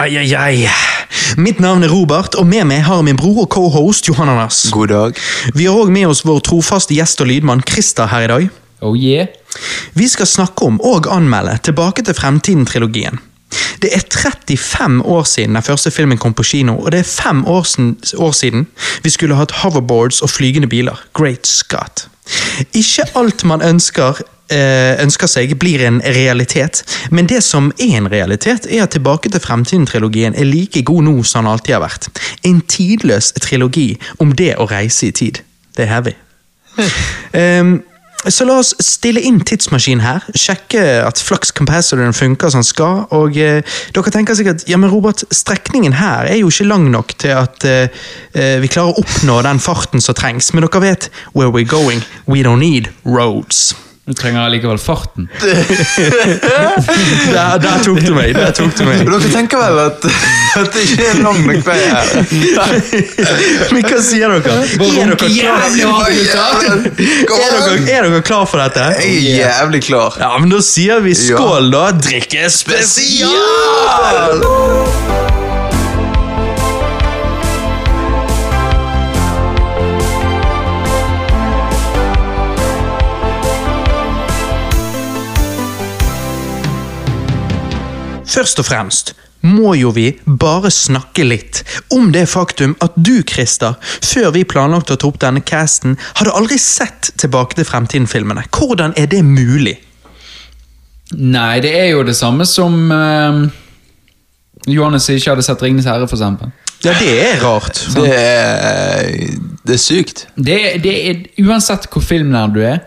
Ai, ai, ai. Mitt navn er Robert, og med meg har jeg min bror og cohost Anders. God dag. Vi har òg med oss vår trofaste gjest og lydmann Christer her i dag. Oh yeah. Vi skal snakke om og anmelde Tilbake til fremtiden-trilogien. Det er 35 år siden den første filmen kom på kino, og det er fem år siden, år siden vi skulle hatt hoverboards og flygende biler. Great Scott. Ikke alt man ønsker, ønsker seg, blir en realitet, men det som er en realitet, er at Tilbake til fremtiden-trilogien er like god nå som den alltid har vært. En tidløs trilogi om det å reise i tid. Det er heavy. Um, så la oss stille inn tidsmaskinen her, sjekke at flux capacitoren funker som skal. Og eh, dere tenker sikkert ja, men Robert, strekningen her er jo ikke lang nok til at eh, eh, vi klarer å oppnå den farten som trengs. Men dere vet where we're going. We don't need roads. Du trenger allikevel farten. Der, der tok du meg. Der tok du meg. Men dere tenker vel at, at det ikke er lang nok vei her? Men hva sier dere? Er dere klar, er dere, er klar for dette? Jeg er jævlig klar. Ja, men Da sier vi skål, da. Drikke Først og fremst må jo vi bare snakke litt om det faktum at du, Christer, før vi planlagte å ta opp denne casten, hadde aldri sett Tilbake til fremtiden-filmene. Hvordan er det mulig? Nei, det er jo det samme som uh, Johannes ikke hadde sett Ringenes herre, for eksempel. Ja, det er rart. Det er, det er sykt. Det, det er, uansett hvor filmnær du er,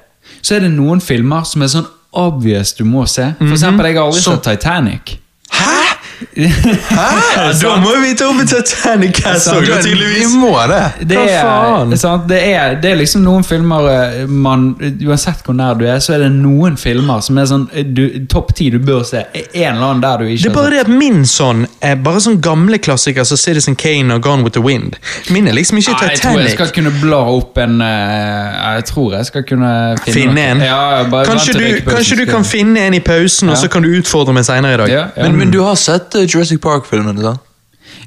så er det noen filmer som er sånn obvious du må se. For eksempel, jeg har aldri sett Titanic. Huh? Hæ?! Ja, da må vi ta opp en Titanic-cast Sant, tydeligvis! Vi må det. Det Hva er? Det, er, det er liksom noen filmer eh, man Uansett hvor nær du er, så er det noen filmer som er sånn eh, Topp ti du bør se. En eller annen der du ikke Det er bare det at min sånn er bare sånn gamle klassikere som Citizen Kane og Gone with the Wind. Min er liksom ikke Nei, jeg tror jeg skal kunne bla opp en eh, Jeg tror jeg skal kunne finne, Finne en? Ja, bare Kanskje du, kanskje du kan finne en i pausen, og så kan du utfordre meg senere i dag. ja, ja. Men, men du har sett eh, Jurassic Park-filmen? da?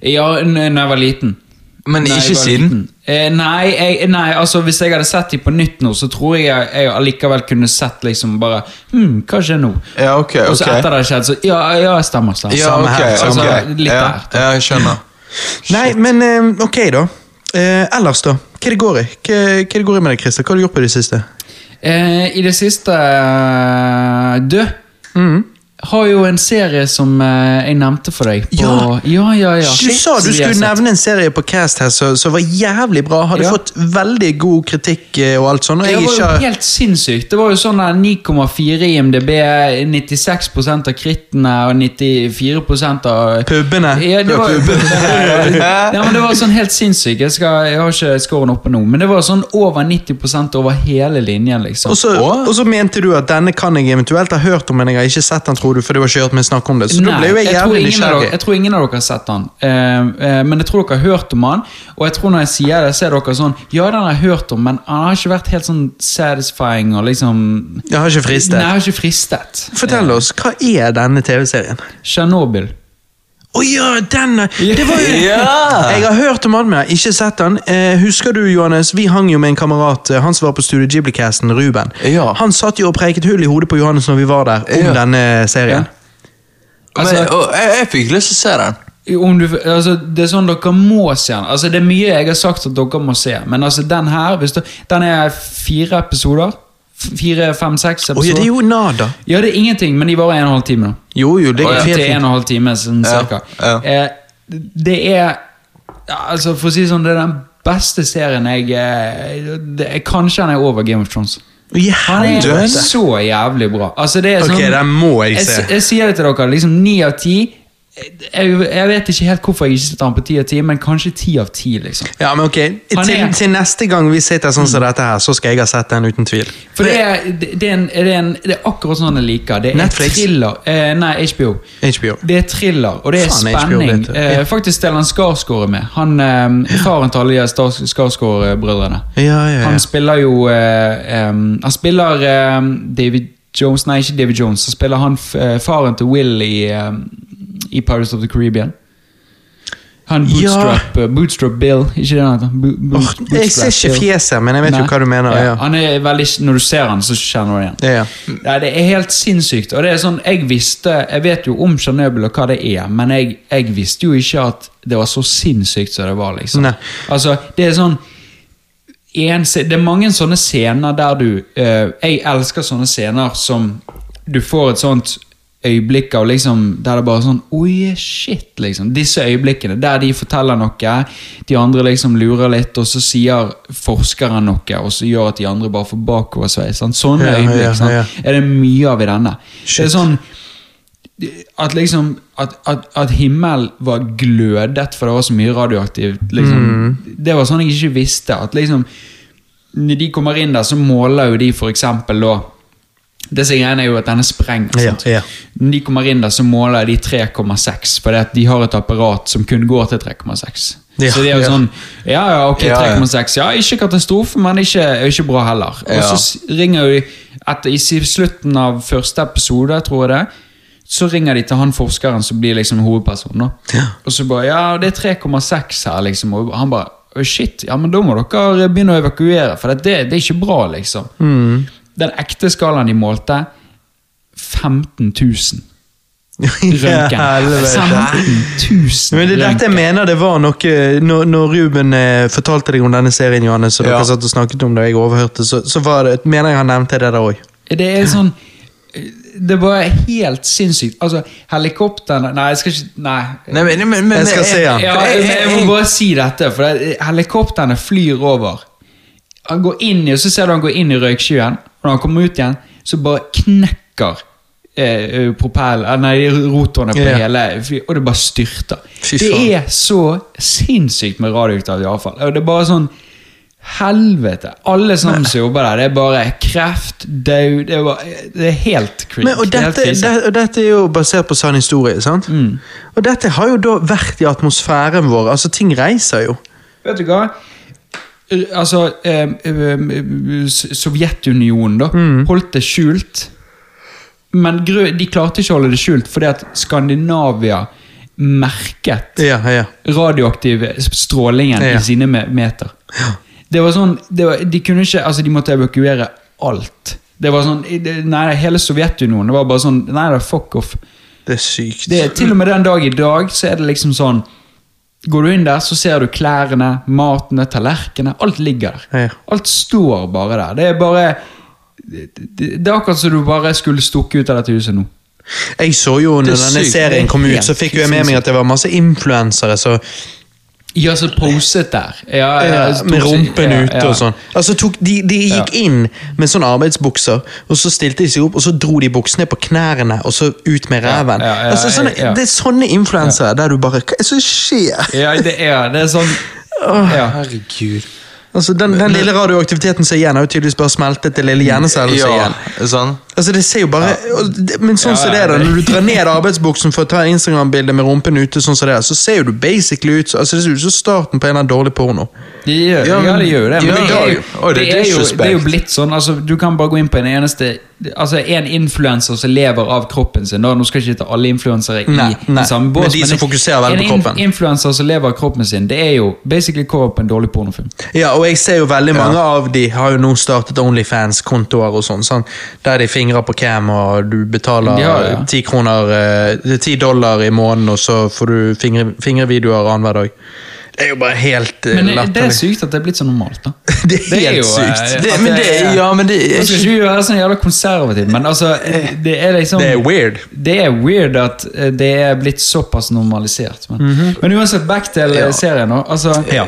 ja, da jeg var liten. Men Nei, ikke siden? Eh, nei, jeg, nei, altså hvis jeg hadde sett dem på nytt nå, så tror jeg jeg, jeg allikevel kunne sett liksom bare Hm, hva skjer nå? Ja, ok. ok Og så etter det har skjedd, så Ja, ja, stemmer. stemmer. Ja, ok, her, altså, ok. litt ja, der. Ja, jeg skjønner. Nei, men eh, ok, da. Eh, ellers, da? Hva det går i? Hva, hva det går i med deg, Christer? Hva har du gjort på det siste? Eh, I det siste uh, Du, Mm. Har jo en serie som eh, jeg nevnte for deg. På, Ja. ja, ja, ja. Du sa du skulle nevne en serie på Cast her som var jævlig bra. Hadde Ja. fått veldig god kritikk eh, og alt sånt. Og Det jeg var ikke jo helt sinnssykt. Det var jo sånn 9,4 i IMDb, 96% av krittene og 94% av Pubene. Ja, det var, ja, men det var sånn helt sinnssykt. Jeg, skal, jeg har ikke scoren oppe nå, men det var sånn over 90% over hele linjen, liksom. Og så, og så mente du at denne kan jeg eventuelt ha hørt om, men jeg har ikke sett den, tror du, for det var ikke hørt meg snakke om det. Så da ble jo jeg jeg, jævlig nysgjerrig. jeg tror ingen av dere har sett den. uh, uh, men jeg tror dere har hørt om han. Og jeg tror når jeg sier det, så er dere sånn Ja, den har jeg hørt om, men han har ikke vært helt sånn satisfying og liksom Jeg har ikke fristet. Nei, jeg har ikke fristet. Fortell oss, hva er denne TV-serien? Tsjernobyl. Å ja, den! Det var jo Ja! Jeg har hørt om Admir, men ikke sett den. Eh, husker du, Johannes, vi hang jo med en kamerat, eh, han som var på Studio Ghibli-casten, Ruben. Ja. Han satt jo og preiket hull i hodet på Johannes når vi var der, om Ja. denne serien. Altså, Men, og, jeg, jeg fikk lyst til å se den. om du, altså, det er sånn dere må se den. Altså, det er mye jeg har sagt at dere må se, men altså, den her hvis du, Den er fire episoder. Fire, fem, seks episoder. Oh, ja, det er jo nada. Ja, det er ingenting, men de varer en og en halv time. Jo, jo, det er helt en og en halv time, sånn Ja, cirka. ja. Eh, det er altså For å si det sånn, det er den beste serien jeg eh, det er, Kanskje den er over Game of Thrones. I Han er så jævlig bra. Altså, det er Ok, sånn, den må jeg jeg, se. jeg sier det til dere, liksom ni av ti. Jeg, jeg vet ikke helt hvorfor jeg ikke setter han på ti av ti, men kanskje ti av ti. liksom. Ja, men ok, til, til neste gang vi sitter sånn som dette her, så skal jeg ha sett den uten tvil. For det er, det, er, en, det er, en, det er akkurat sånn jeg liker. Det er Netflix? thriller. Eh, nei, HBO. HBO. Det er thriller, og det er Fan, spenning. HBO. Eh, faktisk Stellan Skarsgård er med. Han, eh, faren til alle de Skars- Skarsgård-brødrene. Ja, ja, ja. Han spiller jo em, Han spiller David Jones Nei, ikke David Jones. Så spiller han eh, faren til Will i, em, i Pirates of the Caribbean. Han Bootstrap, ja. Bootstrap Bill, ikke det han heter? Bo- Åh, jeg ser ikke fjeset, men jeg vet jo hva du mener. Ja. Han er veldig, Når du ser han, så kjenner du igjen. Ja, ja. Nei, Det er helt sinnssykt. Og det er sånn, Jeg visste, jeg vet jo om Tsjernobyl og hva det er, men jeg, jeg visste jo ikke at det var så sinnssykt som det var. liksom. Nei. Altså, Det er sånn en, Det er mange sånne scener der du uh, Jeg elsker sånne scener som du får et sånt øyeblikk av liksom, der det bare sånn Oi, shit, liksom. Disse øyeblikkene der de forteller noe, de andre liksom lurer litt, og så sier forskeren noe, og så gjør at de andre bare får bakoversveis. Sånn. Sånne Ja, øyeblikk ja, ja. er det mye av i denne. Det er sånn at liksom at, at, at himmelen var glødet for det var så mye radioaktivt. Liksom, Mm. Det var sånn jeg ikke visste. At liksom Når de kommer inn der, så måler jo de for eksempel da Det som er greia er jo at denne sprenger. Ja, sant? ja. Når de kommer inn der, så måler de 3,6, fordi at de har et apparat som kun går til 3,6. Ja, så det er jo ja. sånn Ja, ja, ok, Ja, ja. 3,6. Ja, ikke katastrofe, men ikke, ikke bra heller. Og Ja. så ringer de etter, I slutten av første episode, tror jeg det, så ringer de til han forskeren som blir liksom hovedpersonen. Og så bare Ja, det er 3,6 her, liksom. Og han bare Shit, ja, men da må dere begynne å evakuere, for det, det, er ikke bra, liksom. Den ekte skalaen de målte 15 000 røntgen. helvete. 15 000 Men det er dette jeg mener det var noe Når, når Ruben eh, fortalte deg om denne serien, Johannes, og Ja. dere satt og snakket om det, og jeg overhørte, så, så var det, mener jeg han nevnte det der òg. Det er sånn Det var helt sinnssykt. Altså, helikoptrene Nei, jeg skal ikke Nei. Nei, men, men, men Jeg skal se han. Ja, jeg, jeg må bare si dette, for det, helikoptrene flyr over. Han går inn i, og Så ser du han går inn i røykskyen, og når han kommer ut igjen, så bare knekker eh, propell, eh, nei, rotorene på yeah. hele og det bare styrter. Det er så sinnssykt med radioaktivt avfall. Og det er bare sånn Helvete! Alle sammen som jobber der, det er bare kreft, død Det er, bare, det er helt creep. Og, og dette er jo basert på sann historie, sant? Mm. Og dette har jo da vært i atmosfæren vår. Altså, ting reiser jo. Vet du hva? Eh, Altså, eh, eh, Sovjetunionen da, Mm. holdt det skjult. Men de klarte ikke å holde det skjult fordi at Skandinavia merket Ja, ja. radioaktiv strålingen Ja. i sine me- meter. Det var sånn, det var, De kunne ikke, altså de måtte evakuere alt. Det var sånn, Nei, hele Sovjetunionen det var bare sånn Nei da, fuck off. Det er sykt. Det er Til og med den dag i dag så er det liksom sånn Går du inn der, så ser du klærne, matene, tallerkenene. Alt ligger der. Ja. Alt står bare der. Det er bare det, er akkurat som du bare skulle stukke ut av dette huset nå. Jeg så jo når denne serien er kom ut, så fikk jo jeg med meg at det var masse influensere så, Ja, så poset der. Ja, ja, så med rumpen ja, ute ja. og sånn. Altså tok, de, de gikk inn med sånne arbeidsbukser, og så stilte de seg opp, og så dro de buksene på knærne, og så ut med ræven. ja, ja, altså, sånne, ja. Det er sånne influensere der du bare Hva er det som skjer? Ja, det er det er sånn ja. Herregud. Altså, den, den lille radioaktiviteten som er igjen, har jo tydeligvis bare smeltet til lille hjerneceller som er igjen. sånn. Altså, det ser jo bare ja. Men sånn Ja, så det er da, det- når du drar ned arbeidsbuksen for å ta Instagram-bilde med rumpen ute, sånn som det er, så ser jo du basically ut altså, Det ser ut som starten på en annen dårlig porno. Det gjør, Ja, ja, det gjør det. Men det, er jo, det er jo, det er jo blitt sånn. Altså, du kan bare gå inn på en eneste Altså En influenser som lever av kroppen sin. Da, nå skal jeg ikke ta alle influensere i, Nei, nei, i samme bås. men de som fokuserer veldig på kroppen. En in- influencer som lever av kroppen sin, det er jo basically cover på en dårlig pornofilm. Ja, og jeg ser jo veldig mange av de har jo nå startet Onlyfans-kontoer og sånn, sånn. Der de fingrer på cam, og du betaler det, ja. ti kroner eh, dollar i måneden, og så får du fingre, fingrevideoer annenhver dag. Det er jo bare helt eh, Men det, det er sykt at det er blitt så normalt. da Det er helt sykt. eh, Det, men det, er- ja, men det er skal ikke være sånn jævla konservativ, men altså Det er liksom Det er weird. Det er weird at det er blitt såpass normalisert. Men, men uansett, back til Ja. serien nå. Altså, Ja.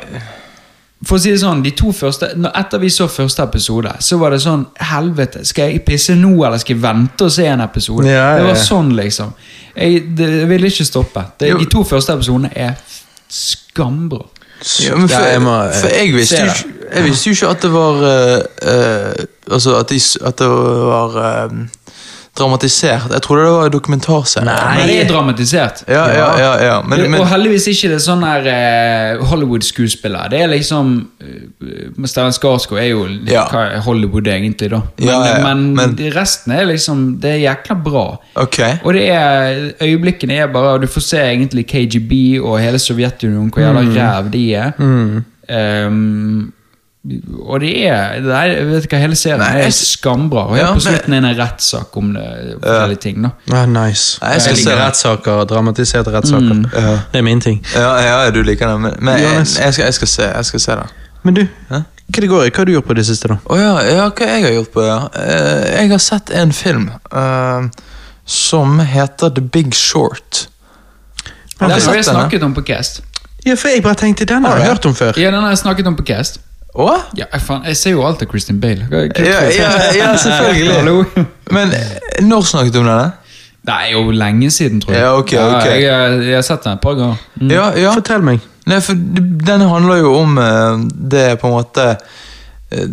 For å si det sånn, de to første Etter vi så første episode, så var det sånn Helvete, skal jeg pisse nå, eller skal jeg vente og se en episode? Ja, ja, Det var sånn, liksom. Jeg, det, jeg ville ikke stoppe. Det, de to første episodene er skambra. ja, for, jeg må, for jeg visste, jo ikke, jeg visste jo ikke at det var uh, uh, Altså at, de, at det var eh, dramatisert. Jeg trodde det var en dokumentarserie. Nei, det er dramatisert. Ja, ja, ja, ja. Men, men, og heldigvis ikke det er sånn her uh, Hollywood-skuespiller. Det er liksom uh, Stellan Skarsgård er jo Ja. hva er Hollywood egentlig, da. Men, Ja, ja, ja. men, resten er liksom Det er jækla bra. ok. Og det er øyeblikkene er bare Du får se egentlig KGB og hele Sovjetunionen, hvor jævla ræv de er. Ehm, og det er det er, vet ikke hva, Hele serien Nei, er skambra. Og helt Ja, på slutten er det en rettssak om det, forskjellige ting. da Ah, nice. Nei, jeg skal se liker det. rettssaker, dramatiserte rettssaker. Ja. Det er min ting. Ja, ja, du liker det, men, men jeg, Johannes. jeg, skal, jeg, skal se, jeg skal se det. Men du, Hæ? hva det går i? Hva har du gjort på det siste, da? Oh, ja, ja, hva jeg har gjort på det? Eh, jeg har sett en film uh, som heter The Big Short. Har Den har jeg snakket om på Cast. Ja, for jeg bare tenkte den har Har jeg hørt om før. Ja, den har jeg snakket om på Cast. Å? Ja, faen, Jeg ser jo alt av Kristin Bale. Ja, ja, ja, selvfølgelig. Men eh, når snakket du om denne? Det er jo lenge siden, tror jeg. Ja, ok, ok. jeg, jeg har sett den et par ganger. Mm. Ja, ja. Fortell meg. Nei, for den handler jo om eh, det på en måte eh,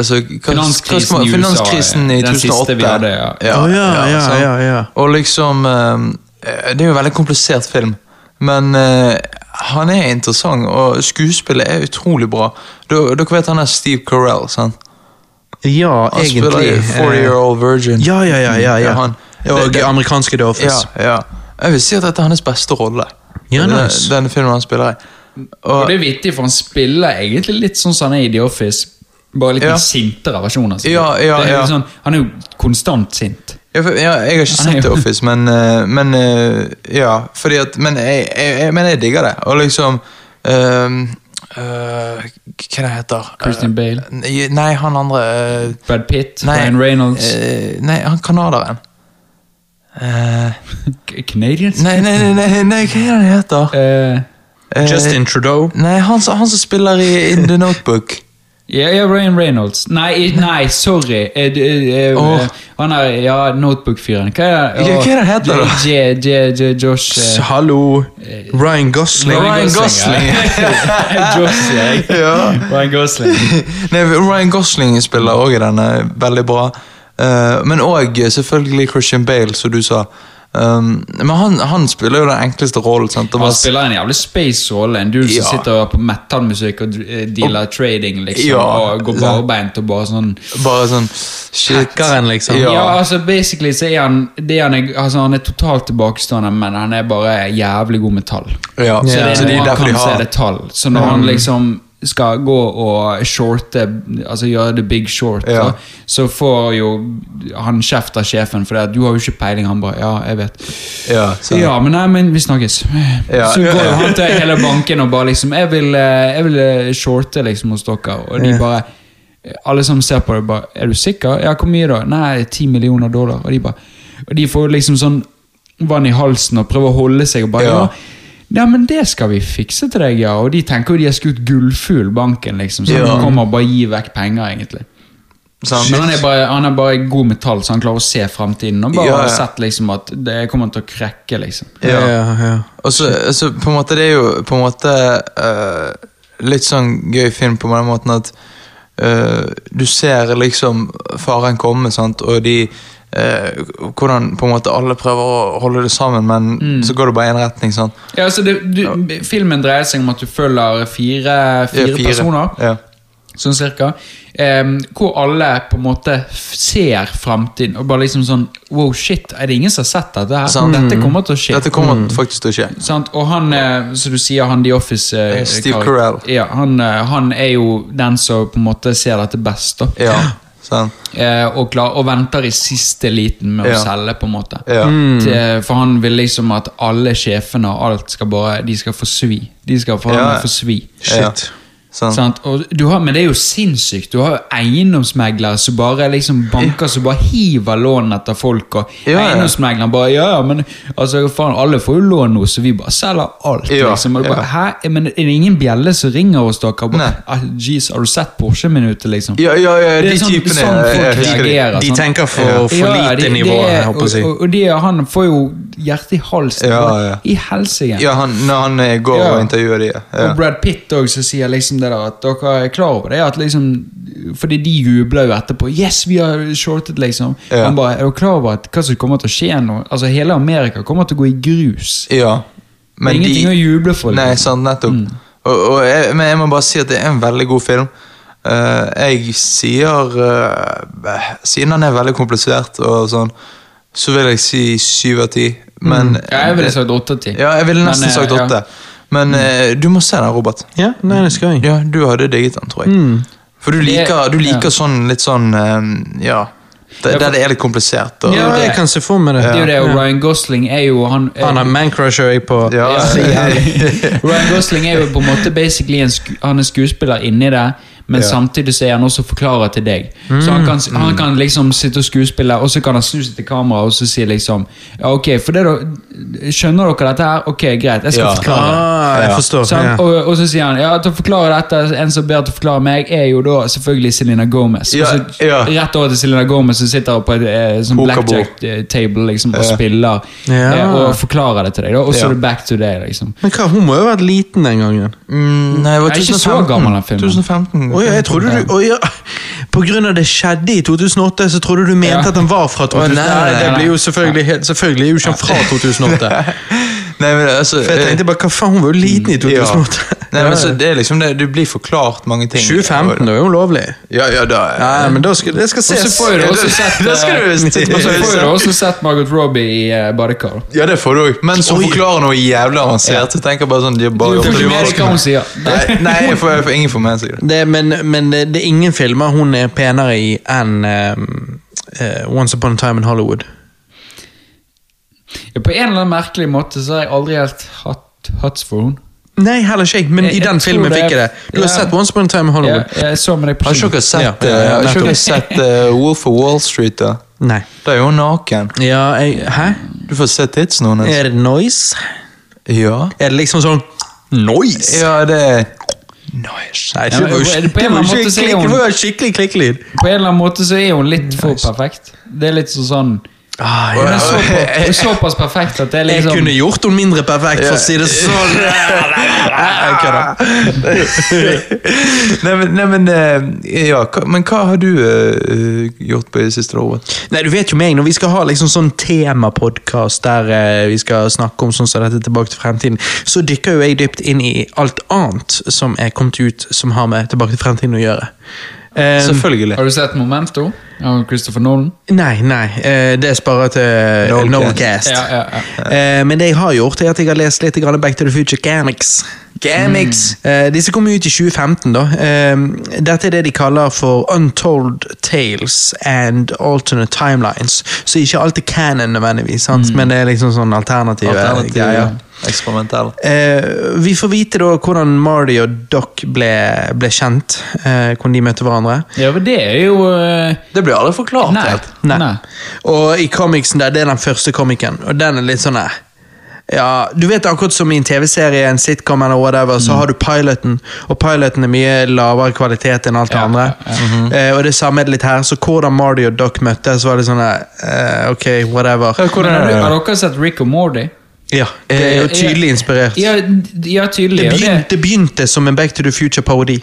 altså, hva- Finanskrisen hva man- i USA, Finanskrisen i den 2008. siste vi hadde, ja. Ja, ja, sant? ja, ja. Og liksom Det er jo en veldig komplisert film, men han er interessant, og skuespillet er utrolig bra. Dere dere vet han er Steve Carell, sant? Ja, Han spiller Han i 40 Year eh, Old Virgin. Ja, ja, ja. ja, ja. han, Og det- det- amerikanske The Office. ja, ja. Jeg vil si at dette er hans beste rolle. Ja, nice. Denne filmen han spiller i. Og det er vittig, for han spiller egentlig litt sånn som han er i The Office. Bare litt Ja. sintere versjoner. Altså. Ja, ja, det er ja. sånn, han er jo konstant sint. Ja, for, ja, jeg har ikke sett The Office, men, eh, men eh, Ja, fordi at Men jeg, jeg, men jeg digger det. Og liksom um, Uh, Hva det heter Christian Bale. Uh, Nei, han andre uh, Brad Pitt, Nei, Ryan Reynolds, Uh, nei, han canadieren. Uh, Canadians. nei, nei, nei, nei, nei, hva er det han heter? Justin Trudeau. Nei, han, han som spiller i In The Notebook. Ja, ja, Ryan Reynolds. Nei, nei sorry. Eh, eh, eh, Åh. Han er ja, Notebook-fyren. Hva er Ja, hva er det heter da? J, J, J, Josh eh, Hallo. Ryan Gosling. Ryan Gosling. Josh, jeg. Ja. Ryan Gosling. Nei, Ryan Gosling spiller òg i denne, veldig bra. Eh, men òg selvfølgelig Christian Bale, som du sa. Um, men han, han spiller jo den enkleste rollen. sant? Han var- spiller en jævlig space-rolle. En dude Ja. som sitter på metal-musikk og dealer dealer trading, liksom. Ja. Og går barbeint og bare sånn Bare sånn shit. Liksom. Ja, Ja. altså basically så er han det han er, altså, Han er totalt tilbakestående, men han er bare jævlig god med tall. Ja, Så det er så det er han derfor de har... se det tall. Så når han liksom skal gå og shorte, altså gjøre the big short, Ja. så, så får jo han kjeft av sjefen for du har jo ikke peiling. Han bare ja, jeg vet. Ja, så. Ja, men nei, men vi snakkes. Ja. Så går jo han til hele banken og bare liksom Jeg vil, eh, jeg vil eh, shorte liksom hos dere, og de bare Alle som ser på det, bare Er du sikker? Ja, hvor mye da? Nei, ti millioner dollar. Og de bare Og de får liksom sånn vann i halsen og prøver å holde seg og bare Ja. Ja. Men det skal vi fikse til deg, ja. Og de tenker jo de har skutt gullfugl banken, liksom. Så Ja. de kommer og bare gir vekk penger, egentlig. Men han er bare, han er bare god metall, så han klarer å se fremtiden. Og bare Ja, ja. har sett liksom at det kommer til å krekke, liksom. Ja. Ja, ja. Og så, altså, på en måte det er jo på en måte uh, litt sånn gøy film på den måten at uh, du ser liksom faren komme, sant, og de eh, Hvordan på en måte alle prøver å holde det sammen, men Mm. så går det bare i én retning. sant? Ja, altså det, du, Filmen dreier seg om at du følger fire, fire, Ja, personer, Ja. sånn cirka. Eh, hvor alle på en måte ser fremtiden og bare liksom sånn Wow, shit, er det ingen som har sett dette her? Sånn. Dette kommer til å skje. Dette kommer faktisk til å skje. Sånn, Og han, eh, som du sier, han The Office eh, Eh, Steve Carell. Ja, han, eh, han er jo den som på en måte ser dette best, da. Ja, Eh, og, klar, og venter i siste liten med å Ja. selge, på en måte. Ja. Til, for han vil liksom at alle sjefene og alt skal bare De skal få svi. De skal få Ja. meg svi. Shit. Du har, men det er jo sinnssykt. Du har jo eiendomsmeglere som bare liksom banker som bare hiver lån etter folk. Og Ja, ja. eiendomsmegleren bare Ja, ja, men altså, faen, alle får jo lån nå, så vi bare selger alt. Ja, liksom. Bare. Hæ? Men er det ingen bjelle som ringer oss, dere? Ah, Jeez, har du sett Porsche Minuttet, liksom? Ja, ja, ja, Det de sånn- typene sånn folk jeg de. reagerer. De tenker for, for lite de- nivå, det jeg håper å si. Og, og de, han får jo hjertet i halsen. Ja, bare, ja. I helsike. Ja, han, når han eh, går og intervjuer de. Og Brad Pitt også, som sier liksom liksom det der at dere er klar over det. At liksom, fordi de jubler jo etterpå. Yes, vi har shortet, liksom. Ja. Han bare, er dere klar over at hva som kommer til å skje nå? Altså, Hele Amerika kommer til å gå i grus. Ja. det er ingenting å juble for. Nei, liksom. sant, nettopp. Og, og jeg, men jeg må bare si at det er en veldig god film. Uh, jeg sier uh, Siden den er veldig komplisert, og sånn, så vil jeg si syv av ti. Men Ja, jeg ville sagt åtte av ti. Ja, jeg ville nesten Men, eh, sagt åtte. Men eh, du må se den, Robert. Ja, nei, det skal jeg. Ja, Du hadde digget den, tror jeg. For du liker, du liker ja. sånn litt sånn eh, Ja. Der, der det er litt komplisert. Og, Ja, det- jeg kan se for meg det. Det er jo det, og Ryan Gosling er jo han, Han er mancrusher jeg på. Ja. Ja. Ryan Gosling er jo på en måte basically en sku, Han er skuespiller inni det, men Ja. samtidig så er han også forklarer til deg. Så han kan, han kan liksom sitte og skuespille, og så kan han snu seg til kamera og så si liksom ja, Ok, for det da, Skjønner dere dette her? Ok, greit, jeg skal Ja. forklare. Ah, jeg Ja. forstår. Så han, og, og så sier han ja, til å forklare dette En som ber til å forklare meg, er jo da selvfølgelig Selena Gomez. Ja, og så ja. Rett over til Selena Gomez som sitter på et eh, sånn blackjack-table liksom, og Ja. spiller Ja. eh, og forklarer det til deg. da, Og så Ja. er det back to day. liksom. Men hva, hun må jo ha vært liten den gangen. Mm, nei, det var Jeg er ikke så 2015. gammel, den filmen. 2015. Oi, jeg trodde du, Oh, ja. På grunn av det skjedde i 2008, så trodde du mente Ja. at den var fra 2008. Oh, nei, nei, nei, det nei. blir jo selvfølgelig, helt, selvfølgelig er jo ikke han fra 2008. Nei, men altså For jeg tenkte bare, hva faen, hun var jo liten i ja. 2008. Nei, men så det er liksom det, Du blir forklart mange ting. 2015, da er jo lovlig. Ja, ja, da Ja, Nei, men da skal, det skal Og så ses. får du også sett Da skal du eh, og så får du også sett Margot Robbie i uh, badekar. Ja, det får du òg. Men så forklarer noe jævlig avansert. Jeg tenker bare sånn de bare Du får ikke med deg hva hun sier. Nei, nei jeg får, jeg får ingen får med seg det. Det, men, men det, det er ingen filmer hun er penere i enn ehm, uh, Once Upon a Time in Hollywood. Ja, på en eller annen merkelig måte så har jeg aldri helt hatt hats for henne. Nei, heller ikke jeg, men Jeg- i den tror filmen det- fikk jeg det. Du har sett Once Upon a Time in Ja, Hollywood? jeg så med deg på Har ikke sett, Ja, uh, ja, har ikke sett uh, Wolf of Wall Street? da? Nei. Da er hun naken. Ja, jeg, hæ? Du får se tidsen hennes. Er det noise? Ja. Er det liksom sånn Noise? Ja, det er Nice. Nei, Ja, det var skikkelig klikkelyd. På en eller annen måte så er hun litt for perfekt. Det er litt sånn sånn Ah, ja. er såpass, såpass perfekt at det er Jeg liksom kunne gjort henne mindre perfekt, for å si det sånn. Jeg kødder. nei, men, nei, men eh, Ja, men hva har du uh, gjort på det siste året? Nei, du vet jo meg, Når vi skal ha liksom sånn temapodkast der uh, vi skal snakke om sånn som dette tilbake til fremtiden, så dykker jo jeg dypt inn i alt annet som er kommet ut som har med Tilbake til fremtiden å gjøre. Eh, Selvfølgelig. Har du sett Momento av Christopher Nolan? nei, nei. eh, det sparer til Noldcast. Noldcast. Ja, ja, ja. Eh, men det jeg har gjort, er at jeg har lest litt Back to the Future Gamix. Gamix. Eh, disse kom ut i 2015. da. Eh, dette er det de kaller for Untold Tales and Alternate Timelines. Så ikke alt er canon nødvendigvis, sant? men det er liksom sånn alternative, Alternativ, greier. Eksperimentell. Eh, vi får vite da hvordan Marty og Doc ble, ble kjent. eh, hvordan de møtte hverandre. ja, men det er jo uh... Det blir aldri forklart Nei. helt. Nei. Nei. Og i comicsen der, det er den første komikeren, og den er litt sånn her ja, Du vet akkurat som i en TV-serie, en sitcom eller whatever, Mm. så har du piloten, og piloten er mye lavere kvalitet enn alt det Ja, andre. ja, eh, og det samme er det litt her, så hvordan Marty og Doc møttes, var det sånn eh, Ok, whatever. Hvordan Men har, du, har dere sett Rick og Morty? Ja, det er jo tydelig inspirert. Ja, ja tydelig. Det begynte, det begynte som en Back to the Future-parodi.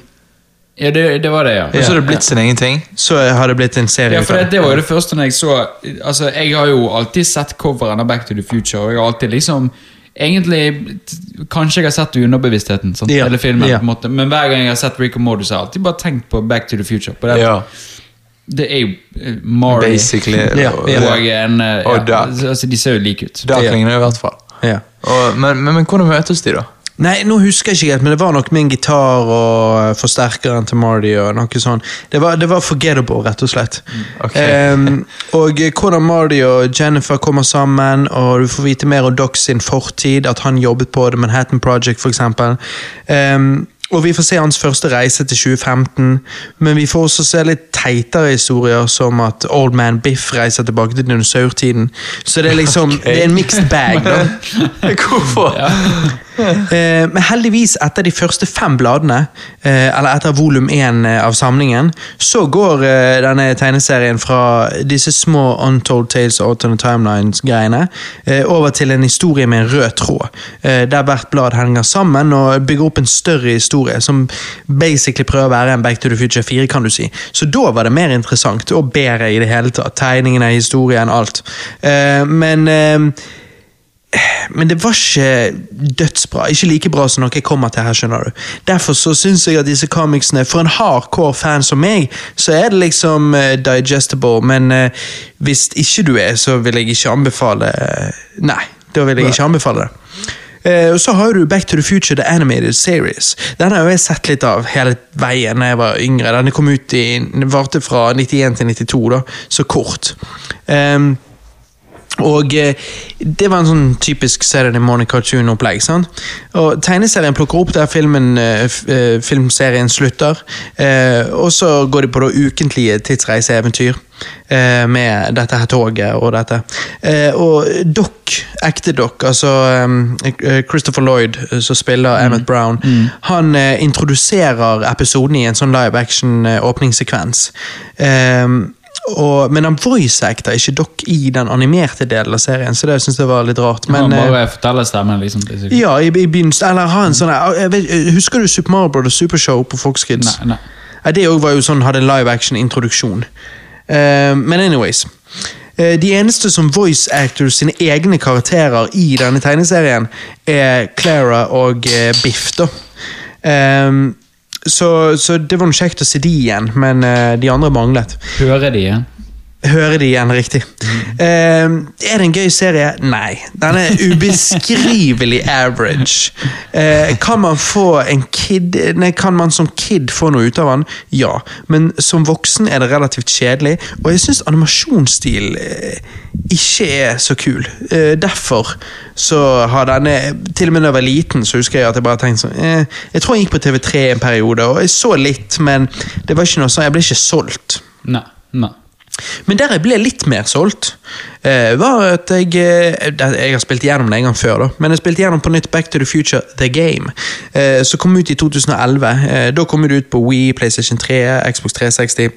ja, det, det var det, ja. Og så har det blitt sin egen ting. Så har det blitt en serie Ja, for det, det var jo det første når jeg så Altså, Jeg har jo alltid sett coveren av Back to the Future, og jeg har alltid liksom Egentlig Kanskje jeg har sett underbevisstheten, sant? Ja, eller filmen, ja. på en måte men hver gang jeg har sett Rick og Morty, har jeg alltid bare tenkt på Back to the Future. På det. Ja, Det er jo Mari basically. Ja, og- ja. og en ja, Og ja, altså, De ser jo like ut. Ducklingene i hvert fall. Ja. Og, men, men, men hvordan møtes de, da? Nei, nå husker jeg ikke helt, men det var nok min gitar og forsterkeren til Marty og noe sånt. Det var, det var forgettable, rett og slett. Ok. Um, og eh, hvordan Marty og Jennifer kommer sammen, og du får vite mer om Doc sin fortid, at han jobbet på The Manhattan Project, for eksempel. Og vi får se hans første reise til 2015, men vi får også se litt teitere historier, som at Old Man Biff reiser tilbake til dinosaurtiden. Så det er liksom, det er en mixed bag, da. Hvorfor? Eh, men heldigvis, etter de første fem bladene, eh, eller etter volum én eh, av samlingen, så går eh, denne tegneserien fra disse små Untold Tales og Alternate Timelines-greiene eh, over til en historie med en rød tråd, eh, der hvert blad henger sammen og bygger opp en større historie som basically prøver å være en Back to the Future 4, kan du si. Så da var det mer interessant, og bedre i det hele tatt. Tegningene, historien, alt. Eh, men eh, men det var ikke dødsbra. Ikke like bra som noe jeg kommer til her. skjønner du. Derfor så syns jeg at disse comicsene, for en hardcore fan som meg, så er det liksom uh, digestible. Men uh, hvis ikke du er, så vil jeg ikke anbefale Nei, da vil jeg ikke anbefale det. Uh, og så har du Back to the Future The Animated Series. Den har jeg sett litt av hele veien da jeg var yngre. Den kom ut i, varte fra 91 til 92, da, så kort. Um, og eh, Det var en sånn typisk Saturday Morning Cartoon-opplegg. sant? Og Tegneserien plukker opp der filmen, eh, eh, filmserien slutter. Eh, og så går de på da ukentlige tidsreiseeventyr eh, med dette her toget og dette. Eh, og Doc, ekte Doc, altså Christopher Lloyd, som spiller Emmett Brown, han eh, introduserer episoden i en sånn live action-åpningssekvens. Eh, og, men han voice-acta ikke Doc i den animerte delen av serien, så det syns jeg var litt rart. Men, ja, eh, bare forteller stemmen, liksom. basically. ja, i, i begynnelsen Eller ha en sånn Husker du Super Mario Brothers Supershow på Fox Kids? Nei, nei. Ja, det òg var jo sånn, hadde en live action-introduksjon. Uh, men anyways. Uh, de eneste som voice actors sine egne karakterer i denne tegneserien, er Clara og uh, Biff, da. Eh, så, så det var noe kjekt å se de igjen, men eh, de andre manglet. Hører de igjen? Hører de igjen riktig. Eh, er det en gøy serie? Nei. Den er ubeskrivelig average. Uh, kan man få en kid Nei, kan man som kid få noe ut av den? Ja. Men som voksen er det relativt kjedelig, og jeg syns animasjonsstil uh, ikke er så kul. Eh, derfor så har denne Til og med da jeg var liten, så husker jeg at jeg bare tenkte sånn Jeg tror jeg gikk på TV3 en periode, og jeg så litt, men det var ikke noe sånn, jeg ble ikke solgt. Nei. nei. Men der jeg ble litt mer solgt, eh, var at jeg eh, Jeg har spilt gjennom det en gang før, da, men jeg spilte gjennom på nytt Back to the Future The Game, eh, som kom ut i 2011. Eh, da kom det ut på Wii, PlayStation 3, Xbox 360.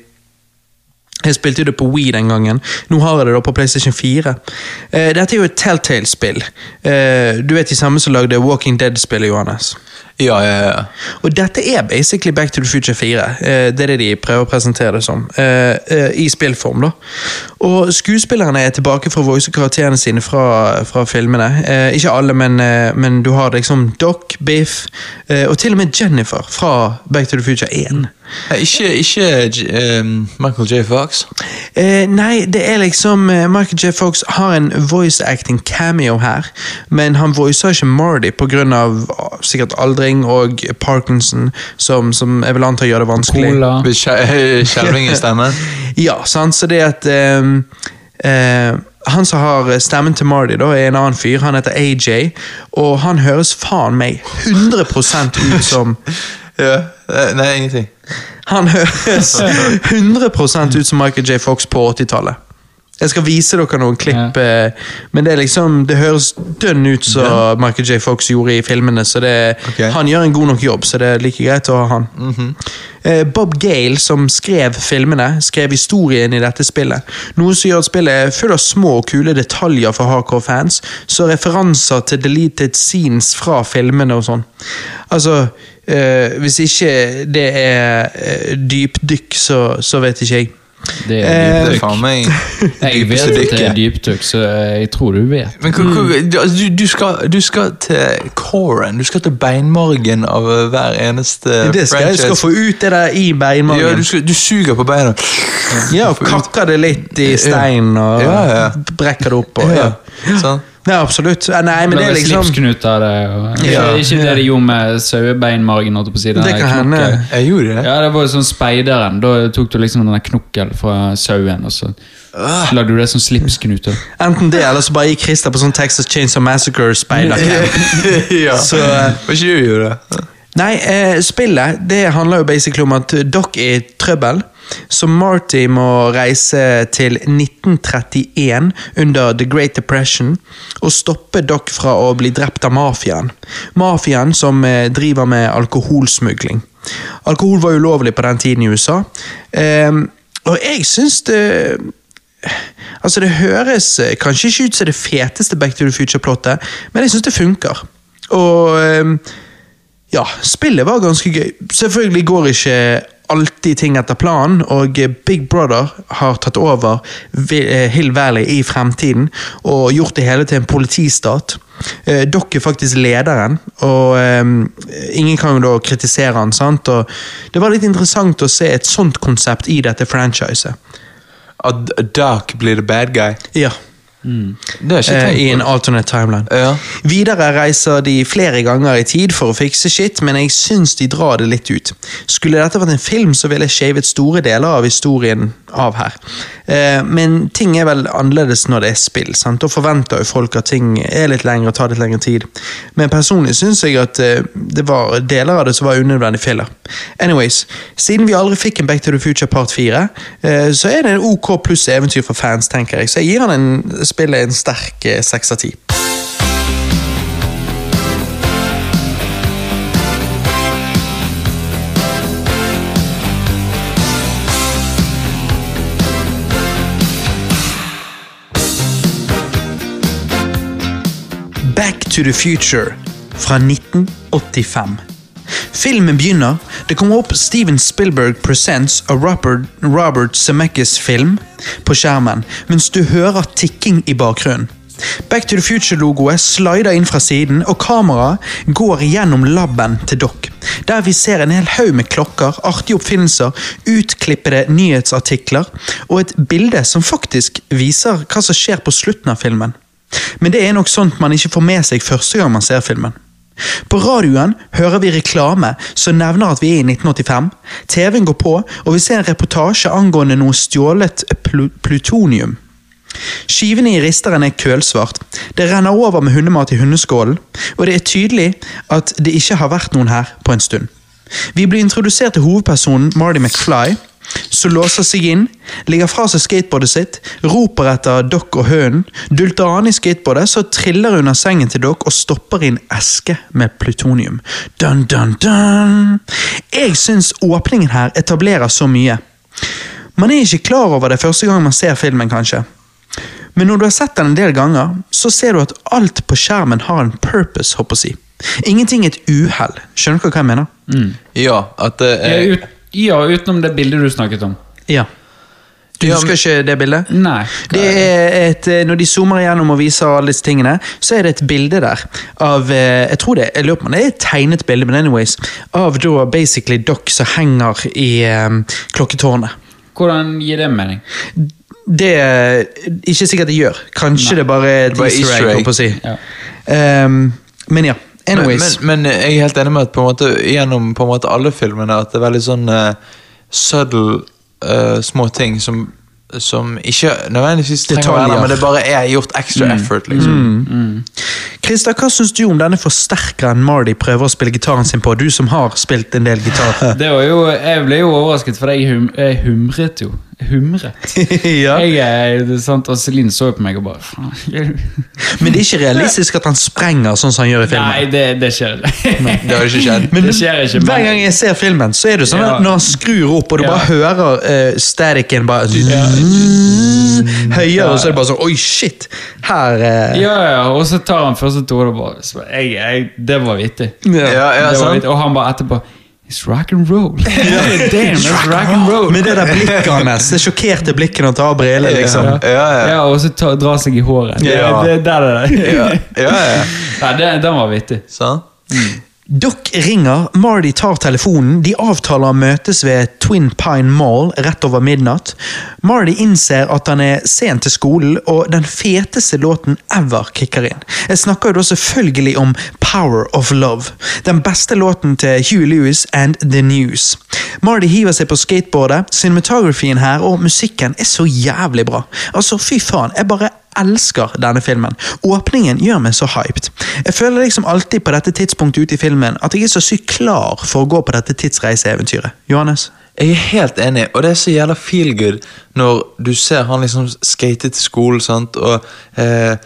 Jeg spilte det på Wii den gangen. Nå har jeg det da på PlayStation 4. Eh, dette er jo et Telltale-spill. Du vet de samme som lagde Walking Dead-spillet, Johannes. Ja, ja, ja. Og dette er basically Back to the Future 4. Eh, det er det de prøver å presentere det som. eh, eh, I spillform, da. Og skuespillerne er tilbake for å voice karakterene sine fra, fra filmene. Ikke alle, men, men du har liksom Doc, Biff, og til og med Jennifer fra Back to the Future 1. Eh, Ikke, ikke um, Michael J. Fox. Eh, nei, det er liksom Michael J. Fox har en voice acting cameo her, men han voicer ikke Marty pga. sikkert aldring og Parkinson, som, som jeg vil anta gjør det vanskelig. Skjelving i stemmen. Ja, sant, så det at um, uh, Han som har stemmen til Marty, da, er en annen fyr. Han heter AJ, og han høres faen meg 100% ut som Ja. eh, Nei, ingenting. Han høres 100% ut som Michael J. Fox på 80-tallet. Jeg skal vise dere noen klipp, ja. men det liksom Det høres dønn ut som Michael J. Fox gjorde i filmene, så det, okay. han gjør en god nok jobb, så det er like greit å ha han. Eh, Bob Gale, som skrev filmene, skrev historien i dette spillet. Noe som gjør at spillet er full av små og kule detaljer for hardcore-fans, så referanser til deleted scenes fra filmene og sånn. Altså, eh, hvis ikke det er eh, dypdykk, så, så vet ikke jeg. Det Eh, er er dypdykk. faen meg Jeg vet at det er dypdykk, så jeg tror du vet. Men hva- hva- du, altså, du, skal, du skal til coren, du skal til beinmargen av eh, hver eneste Det skal jeg skal få ut det der i Ja, beinmargen. du, skal, du suger på beina. Ja, og kakker det litt i steinen og Ja, ja. brekker det opp. Og, ja. Sånn. Ja, absolutt. Ja, Nei, men det er liksom slipsknut av det. Og, ikke, Ja. ikke det de gjorde med sauebeinmargen. Det kan hende. Jeg gjorde det. Ja, det var jo sånn speideren. Da tok du liksom den knokkel fra sauen, og så lagde du det som slipsknute. Enten det, eller så bare gikk Christer på sånn Texas Chainsaw Massacre-speidercamp. ja. Så, Hva Var ikke du gjorde? Nei, eh, spillet det handler jo basically om at dere er i trøbbel. Så Marty må reise til 1931 under The Great Depression og stoppe Doc fra å bli drept av mafiaen. Mafiaen som eh, driver med alkoholsmugling. Alkohol var ulovlig på den tiden i USA. Eh, og jeg syns det Altså, det høres eh, kanskje ikke ut som det feteste Back to the Future-plottet, men jeg syns det funker. Og eh, Ja, spillet var ganske gøy. Selvfølgelig går ikke alltid ting etter planen, og Big Brother har tatt over eh, Hill Valley i fremtiden og gjort det hele til en politistat. Eh, Doc er faktisk lederen, og eh, ingen kan jo da kritisere han, sant? Og det var litt interessant å se et sånt konsept i dette franchiset. At Dark blir the bad guy. Ja, Det har jeg ikke eh, i en alternate timeline. Ja. Videre reiser de flere ganger i tid for å fikse shit, men jeg syns de drar det litt ut. Skulle dette vært en film, så ville jeg shavet store deler av historien av her. Eh, men ting er vel annerledes når det er spill, sant? Da forventer jo folk at ting er litt lengre og tar litt lengre tid. Men personlig syns jeg at eh, det var deler av det som var unødvendig filler. Anyways, siden vi aldri fikk en Back to the Future part 4, eh, så er det en OK pluss eventyr for fans, tenker jeg. Så jeg gir han en, spillet en sterk eh, seks av ti. Back to the Future fra 1985. Filmen begynner. Det kommer opp Steven Spielberg Presents a Robert, Robert Zemeckis film på skjermen, mens du hører tikking i bakgrunnen. Back to the Future-logoet slider inn fra siden, og kameraet går gjennom laben til Doc. Der vi ser en hel haug med klokker, artige oppfinnelser, utklippede nyhetsartikler og et bilde som faktisk viser hva som skjer på slutten av filmen. Men det er nok sånt man ikke får med seg første gang man ser filmen. På radioen hører vi reklame som nevner at vi er i 1985. TV-en går på, og vi ser en reportasje angående noe stjålet pl plutonium. Skivene i risteren er kølsvart. Det renner over med hundemat i hundeskålen, og det er tydelig at det ikke har vært noen her på en stund. Vi blir introdusert til hovedpersonen Marty McFly, som låser seg inn, legger fra seg skateboardet sitt, roper etter Doc og hønen, dulter an i skateboardet, så triller under sengen til Doc og stopper i en eske med plutonium. Dun, dun, dun. Jeg syns åpningen her etablerer så mye. Man er ikke klar over det første gang man ser filmen, kanskje. Men når du har sett den en del ganger, så ser du at alt på skjermen har en purpose, håper jeg å si. Ingenting er et uhell. Skjønner du hva jeg mener? Ja, at det Ja, er ja, utenom det bildet du snakket om. Ja. Du husker ikke det bildet? Nei. Det er et, eh, Når de zoomer igjennom og viser alle disse tingene, så er det et bilde der av eh, Jeg tror det jeg lurer på om det er et tegnet bilde, men anyways. Av da basically Doc som henger i um, klokketårnet. Hvordan gir det mening? Det er ikke sikkert det gjør. Kanskje det bare er et Det easter egg. å si. Ja. Um, men ja. Men, Anyways. men, men jeg er helt enig med at på en måte, gjennom på en måte alle filmene at det er veldig sånn uh, subtle uh, små ting som, som ikke nødvendigvis trenger å være der, men det bare er gjort extra effort. liksom. Christer, hva syns du om denne forsterkeren Marty prøver å spille gitaren sin på? Du som har spilt en del gitar. Det var jo, jeg ble jo overrasket, for jeg, hum, jeg humret jo. Humret. ja. Jeg det sant, og Celine så på meg og bare faen. Men det er ikke realistisk at han sprenger sånn som han gjør i filmen. Nei, det, det skjer ikke. Det har ikke skjedd. Men Det skjer ikke, men- Hver gang jeg ser filmen, så er det sånn Ja. at når han skrur opp, og du Ja. bare hører uh, staticen bare høyere, og så er det bare sånn Oi, shit! Her uh... Ja, ja, og så tar han første tone og bare jeg, jeg, Det var vittig. ja. Ja, ja, det var vittig. Og han bare etterpå It's rock and roll. Damn, it's rock and roll. Med det der blikket hans, det sjokkerte blikket han tar av brillene, liksom. Ja, ja, ja. Ja, og så ta, dra seg i håret. Det, Ja. det, der er det. Ja, ja, ja. Ja, det, den var vittig. Sant? Doc ringer, Marty tar telefonen, de avtaler å møtes ved Twin Pine Mall rett over midnatt. Marty innser at han er sent til skolen, og den feteste låten ever kicker inn. Jeg snakker jo da selvfølgelig om Power of Love, den beste låten til Hugh Lewis and The News. Marty hiver seg på skateboardet, cinematografien her og musikken er så jævlig bra. Altså, fy faen, jeg bare elsker denne filmen. Åpningen gjør meg så hyped. Jeg føler liksom alltid på dette tidspunktet ute i filmen at jeg er så sykt klar for å gå på dette tidsreiseeventyret. Johannes? Jeg er helt enig, og det er så jævla feel good når du ser han liksom skate til skolen, sant, og, eh,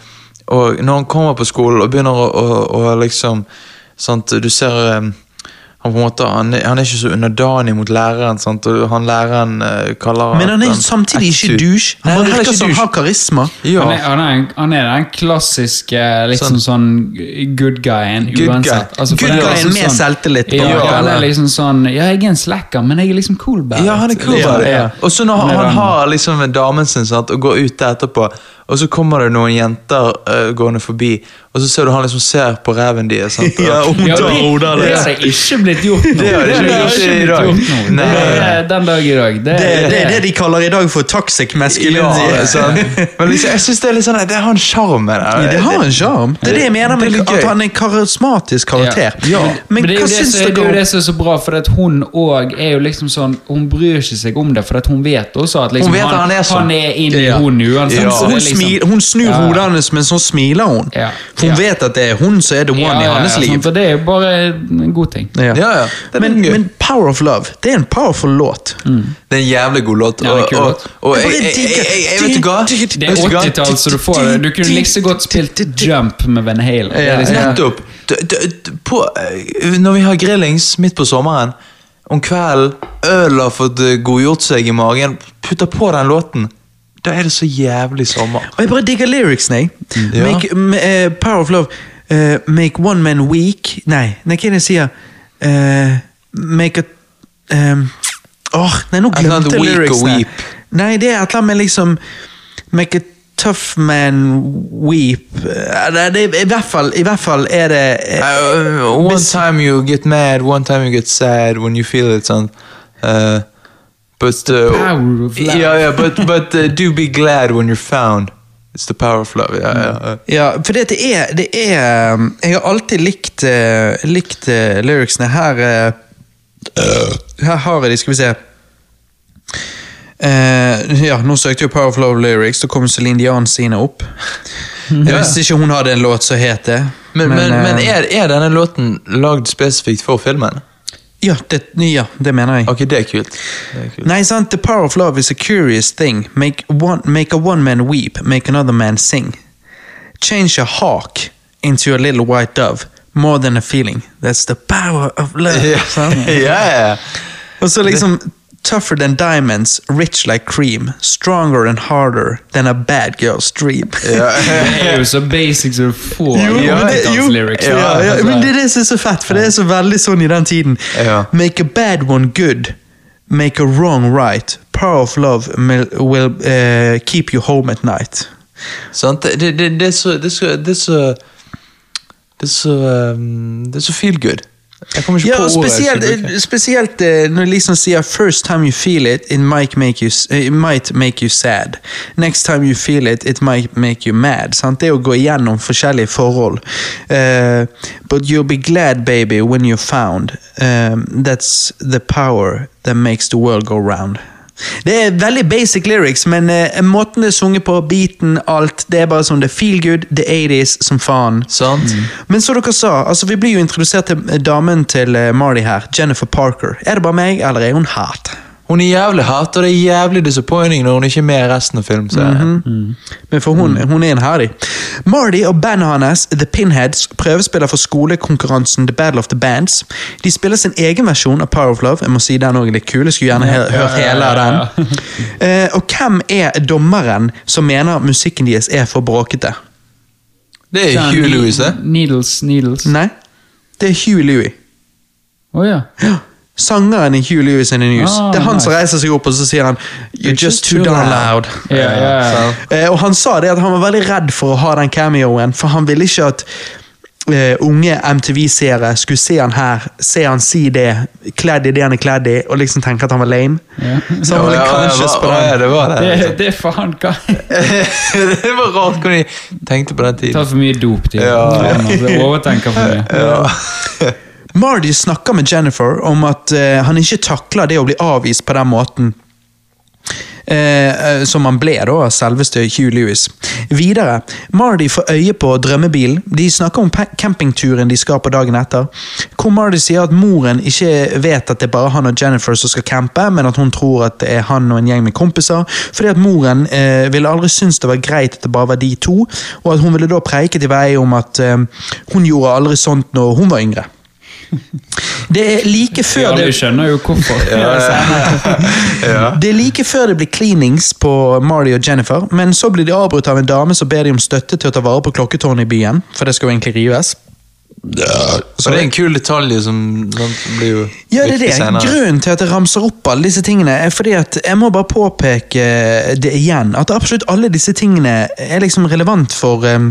og når han kommer på skolen og begynner å, å, å liksom sant, Du ser eh, han på en måte, han, er- han er ikke så underdanig mot læreren, sant? og han læreren uh, kaller Men han er samtidig ikke douche. Han han er virker som han har karisma. Ja. Han, er, han, er, en- han er den klassiske liksom sånn, good guyen Good guy. uansett. Altså, Good guyen liksom med selvtillit, Ja, ja, han er liksom sånn Ja, jeg er en slacker, men jeg er liksom cool bad. Ja, han er cool ja. Og så når Han han, har liksom damen sin sant, og går ut der etterpå, og så kommer det noen jenter uh, gående forbi, og så ser du han liksom ser på reven deres. Ja, Ja, det, det det. har ikke blitt gjort nå. Det har det ikke blitt gjort nå. Det er den dag i dag. Det, Det, det er det de kaller i dag for toxic Ja, sånn. Men liksom, jeg synes det er litt sånn, det har en sjarm med det. Ja, det har en sjarm. Det er det jeg mener er med at han er en karismatisk karakter. Ja. Men, Men det er, hva jo det, det er jo det som er så bra, for at hun òg er jo liksom sånn Hun bryr ikke seg om det, for at hun vet også at liksom, Hun vet at han er sånn. han er inni Ja. hun uansett. Ja. så det er liksom- smil, hun snur Ja. hodet hans, men så smiler hun. Ja. For hun Ja. vet at det er hun som er the one Ja, i ja, hans liv. sant, og det er jo bare en god ting. Ja. Ja, ja. Men, men Power of Love, det er en powerful låt. Mm. Det er en jævlig god låt. Og, og, og Jeg jeg, jeg, vet du hva? Det er Vet du hva? 80-tall, så du får det. Du kunne like godt spilt Jump med Van Halen. Liksom-. Nettopp. Eh, når vi har grillings midt på sommeren, om kvelden, øl har fått eh, godgjort seg i magen, putter på den låten. Da er det så jævlig sommer. Og jeg bare digger lyricsene, jeg. Ja. Make, m- eh, power of Love. eh, make one man weak Nei, nei, hva er det jeg sier? Eh, make a ehm, Åh, nei, nå eller annet glemte jeg weak lyricsene. weep. Nei, det er et eller annet med liksom Make a tough man weep. Eh, det, det, i, hvert fall, I hvert fall er det eh, Uh, one time you get mad, one time you get sad when you feel it, sånn. Uh, but uh, Power of love. Yeah, yeah, but, but uh, do be glad when you're found. It's the power of love. Yeah, ja, yeah. Ja, for det er, det er um, Jeg har alltid likt, uh, likt uh, lyricsene. Her uh, Her har jeg de, skal vi se. Uh, ja, Nå søkte jeg Power of Love Lyrics, da kom Celine Dian sine opp. Jeg visste ikke hun hadde en låt som het det. Men, men, eh, men er, er denne låten lagd spesifikt for filmen? Ja, det, ja, det mener jeg. Ok, det er kult. Det er kult. Nei, sant? The power of love is a curious thing. Make, one, make a one man weep, make another man sing. Change a hawk into a little white dove. More than a feeling. That's the power of love. Ja, ja. Og så liksom Tougher than diamonds, rich like cream. Stronger and harder than a bad girl's dream. ja. Det er jo så basic som du får. Jo, i men det, jo, lyrics. ja, ja, Altså, men det er det som er så fett, for det er så veldig sånn i den tiden. Ja. Make a bad one good, make a wrong right. Power of love will, will eh, keep you home at night. Sant? Det, det, det, det er så Det er så Det er så, det er så, um, det er så feel good. Jeg kommer ikke Ja, på ordet. spesielt, spesielt når de sier 'first time you feel it, it might make you, eh, it might make you sad'. 'Next time you feel it, it might make you mad'. Sant? Det er å gå igjennom forskjellige forhold. Eh, 'But you'll be glad, baby, when you're found'. Um, that's the power that makes the world go round. Det er veldig basic lyrics, men eh, måten det er sunget på, beaten, alt, det er bare sånn det er feel good, the er 80s som faen. Sant? Men så dere sa, altså vi blir jo introdusert til eh, damen til eh, Marty her, Jennifer Parker. Er det bare meg, eller er hun hat? Hun er jævlig hat, og det er jævlig disappointing når hun ikke er med i resten av filmserien. Men for hun, hun er en herdig. Marty og bandet hans, The Pinheads, prøvespiller for skolekonkurransen The Battle of the Bands. De spiller sin egen versjon av Power of Love. Jeg må si den òg er litt kul, jeg skulle gjerne he hørt hele av den. uh, og hvem er dommeren som mener musikken deres er for bråkete? Det er Hugh Lewis, det. Needles, needles. Nei, det er Hugh Louis. ja. Ja. Sangeren i Hugh Lewis in the News. Ah, det er han som reiser seg opp og så sier han You're just too darn loud. Yeah, yeah. ja. Eh, og han sa det at han var veldig redd for å ha den cameoen, for han ville ikke at uh, unge MTV-seere skulle se han her, se han si det, kledd i det han er kledd i, og liksom tenke at han var lame. Yeah. Så han ville Ja, ja, conscious på den. det var det. Det, det er faen hva det var rart hvordan de tenkte på den tiden. Tar for mye dop, de. Ja. Altså, Overtenker for mye. Ja. Marty snakker med Jennifer om at eh, han ikke takler det å bli avvist på den måten. Eh, som han ble da, selveste Hugh Lewis. Videre, Marty får øye på drømmebilen. De snakker om campingturen de skal på dagen etter. Hvor Marty sier at moren ikke vet at det er bare han og Jennifer som skal campe, men at hun tror at det er han og en gjeng med kompiser. Fordi at moren eh, ville aldri synes det var greit at det bare var de to, og at hun ville da preiket i vei om at hun gjorde aldri sånt når hun var yngre. Det er like før ja, det skjønner jo hvorfor. Det er like før det blir cleanings på Marley og Jennifer, men så blir de avbrutt av en dame som ber de om støtte til å ta vare på klokketårnet i byen, for det skal jo egentlig rives. Så det er en kul detalj som blir jo Ja, det er viktig det. senere. Grunnen til at jeg ramser opp alle disse tingene, er fordi at jeg må bare påpeke det igjen. At absolutt alle disse tingene er liksom relevant for em,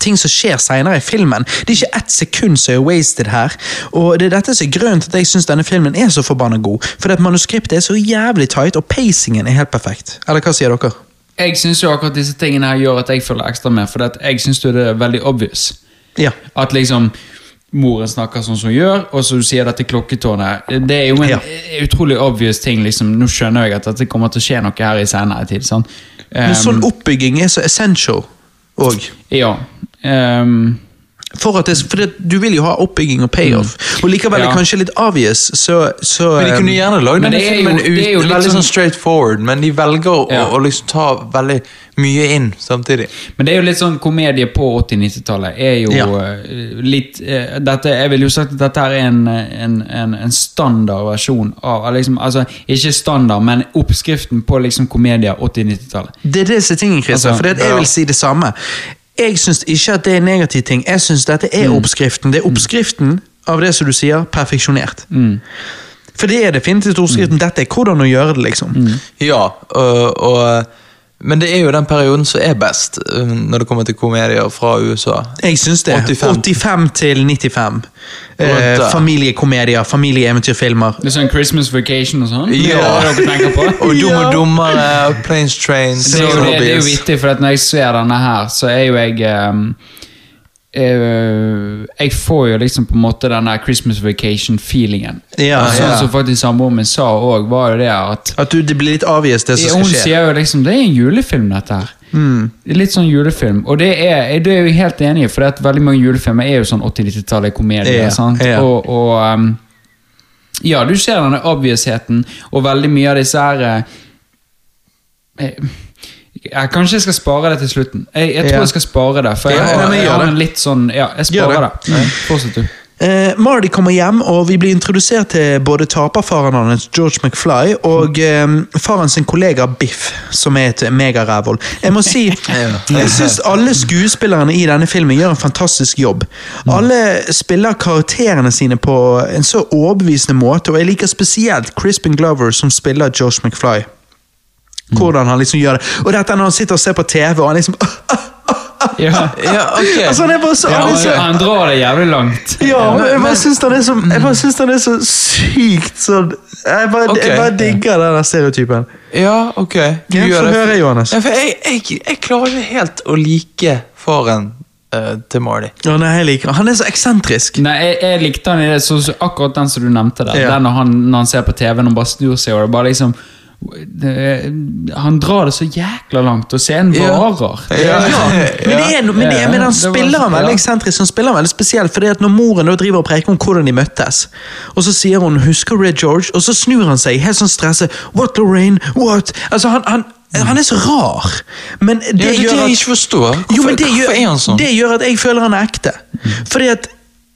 ting som skjer senere i filmen. Det er ikke ett sekund som er wasted her. Og det er dette som er grunnen til at jeg syns denne filmen er så forbanna god. Fordi at manuskriptet er så jævlig tight, og pacingen er helt perfekt. Eller hva sier dere? Jeg syns jo akkurat disse tingene her gjør at jeg følger ekstra med, for jeg syns det er veldig obvious. Ja. At liksom moren snakker sånn som hun gjør, og så du sier dette klokketårnet. Det er jo en Ja. utrolig obvious ting. liksom, Nå skjønner jeg at det kommer til å skje noe her i senere tid. Men Um, sånn oppbygging er så essential òg. Ja. Um, For at det, for det, du vil jo ha oppbygging og payoff. Og likevel er kanskje litt obvious, så, så Men De kunne gjerne lagd Men denne det filmen det er jo litt veldig sånn- sånn straight forward, men de velger Ja. å, å liksom ta veldig mye inn samtidig. Men det er jo litt sånn komedie på 80-90-tallet. er jo Ja. eh, litt uh, dette, Jeg vil jo sagt at dette er en, en, en, en standard versjon av liksom, altså, Ikke standard, men oppskriften på liksom komedier 80-90-tallet. Det er disse tingene, Christer. Altså, for jeg ja. vil si det samme. Jeg syns ikke at det er en negativ ting. Jeg syns dette er Mm. oppskriften. Det er oppskriften av det som du sier, perfeksjonert. For det er definitivt oppskriften. Mm. Dette er hvordan å gjøre det, liksom. Ja, og, og, men det er jo den perioden som er best uh, når det kommer til komedier fra USA. Jeg syns det. 85. 85 til 95. Eh, familiekomedier, familieeventyrfilmer. Det er sånn Christmas Vacation og sånn? Ja. Og Dum og dummere, Planes, Trains, Det jo, det, det er jo vittig, for at når jeg ser denne her, så er jo jeg ehm, eh, Jeg får jo liksom på en måte den der Christmas Vacation-feelingen. Ja, sånn ja. som faktisk samboeren min sa òg, var jo det at At du, det blir litt avgjest, det som skal skje. sier jo liksom det er en julefilm, dette her. Mm. Litt sånn julefilm. Og det er, det er jeg helt enig i, for det at veldig mange julefilmer er jo sånn 80-90-tallet komedier. Ja, sant? ja. Og, og um, Ja, du ser denne obviousheten, og veldig mye av disse her eh, eh, jeg, Kanskje jeg skal spare det til slutten. Jeg, jeg tror Ja. jeg skal spare det. For jeg har, jeg, men jeg har en litt sånn Ja, jeg sparer det. det. Fortsett, du. Eh, Mardi kommer hjem, og vi blir introdusert til både taperfaren hans, George McFly, og eh, faren sin kollega Biff, som er et megarævhold. Jeg må si, jeg syns alle skuespillerne i denne filmen gjør en fantastisk jobb. Alle spiller karakterene sine på en så overbevisende måte, og jeg liker spesielt Crispin Glover, som spiller George McFly. Hvordan han liksom gjør det. Og dette når han sitter og ser på TV, og han liksom Ja. Ja, ok. Altså, han bare så, han han, han drar det jævlig langt. Ja, men jeg bare syns han er så Jeg bare syns han er så sykt sånn Jeg bare, Ok. jeg bare digger den stereotypen. Ja, ok. Du Ja, gjør det. høre, Johannes. Ja, for jeg, jeg, jeg klarer ikke helt å like faren uh, til Marty. Ja, nei, jeg liker han. Han er så eksentrisk. Nei, jeg, jeg likte han i det, så, så akkurat den som du nevnte der. Ja. Den når han, når han ser på TV-en og bare snur seg, og det bare liksom Han drar det så jækla langt, og scenen varer. Ja. Ja. Ja, men, det er, no- men, det, Ja, men han spiller han veldig eksentrisk. Han spiller veldig spesielt, fordi at Når moren da driver og preker om hvordan de møttes, og så sier hun 'husker du det, George?' og så snur han seg helt sånn stresset. 'What, Lorraine? What?' Altså, han, han, han er så rar. Men det, Ja, det er det jeg ikke forstår. Hvorfor, jo, men det, hvorfor gjør, er han sånn? det gjør at jeg føler han er ekte. Fordi at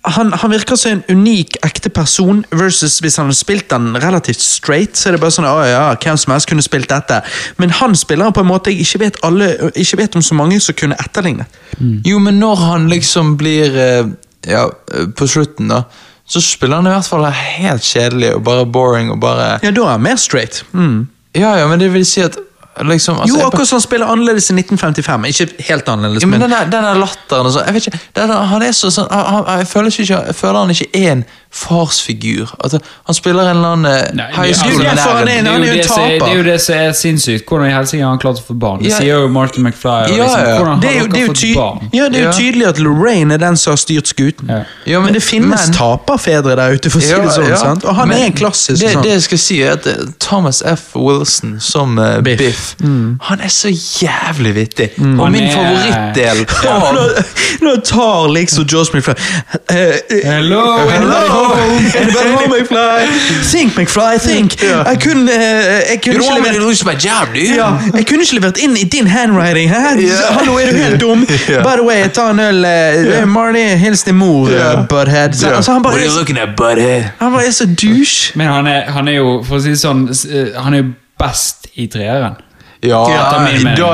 han, han virker som en unik, ekte person, versus hvis han hadde spilt den relativt straight, så er det bare sånn å ja, hvem som helst kunne spilt dette. Men han spiller på en måte jeg ikke vet, alle, ikke vet om så mange som kunne etterlignet. Jo, men når han liksom blir eh, Ja, eh, på slutten, da, så spiller han i hvert fall helt kjedelig og bare boring og bare Ja, da er han mer straight. Mm. Ja, ja, men det vil si at liksom altså, Jo, jeg- akkurat som han spiller annerledes i 1955. Ikke helt annerledes, Ja, men men den der, latteren og sånn, jeg vet ikke, der, han er så sånn, han, han, jeg, føler ikke, jeg føler han ikke er en farsfigur. Altså, han spiller en eller annen eh, Nei, high det- school det Det det, det er jo det som er sinnssykt. Hvordan i helsike har han klart å få barn? Det Ja. sier jo Martin McFly. Og Ja, liksom, ja. Hvordan det er, har jo, er dere fått barn? ja, det er jo tydelig at Lorraine er den som har styrt skuten. Ja. Ja, men, det finnes men- taperfedre der ute, for å si det sånn. sant? Og han Men er en klassisk det, sånn. det jeg skal si, er at eh, Thomas F. Wilson som uh, Biff. Biff, Han er så jævlig vittig. Og Han min er- favorittdel av Nå, nå tar liksom Josh McFly uh, eh, Hello, Hello, anybody home, McFly? Think, McFly, think. Jeg kunne, eh, jeg kunne ikke levert job, ja, jeg kunne ikke levert inn i din handwriting. Hæ? Hallo, er du helt dum? By the way, ta en øl. eh, Marty, hils din mor, eh, butthead. Så, altså, han, What bare, are you looking at, butthead? han bare er så douche. Men han er, han er jo, for å si det sånn, eh, han er jo best i treeren. Ja, da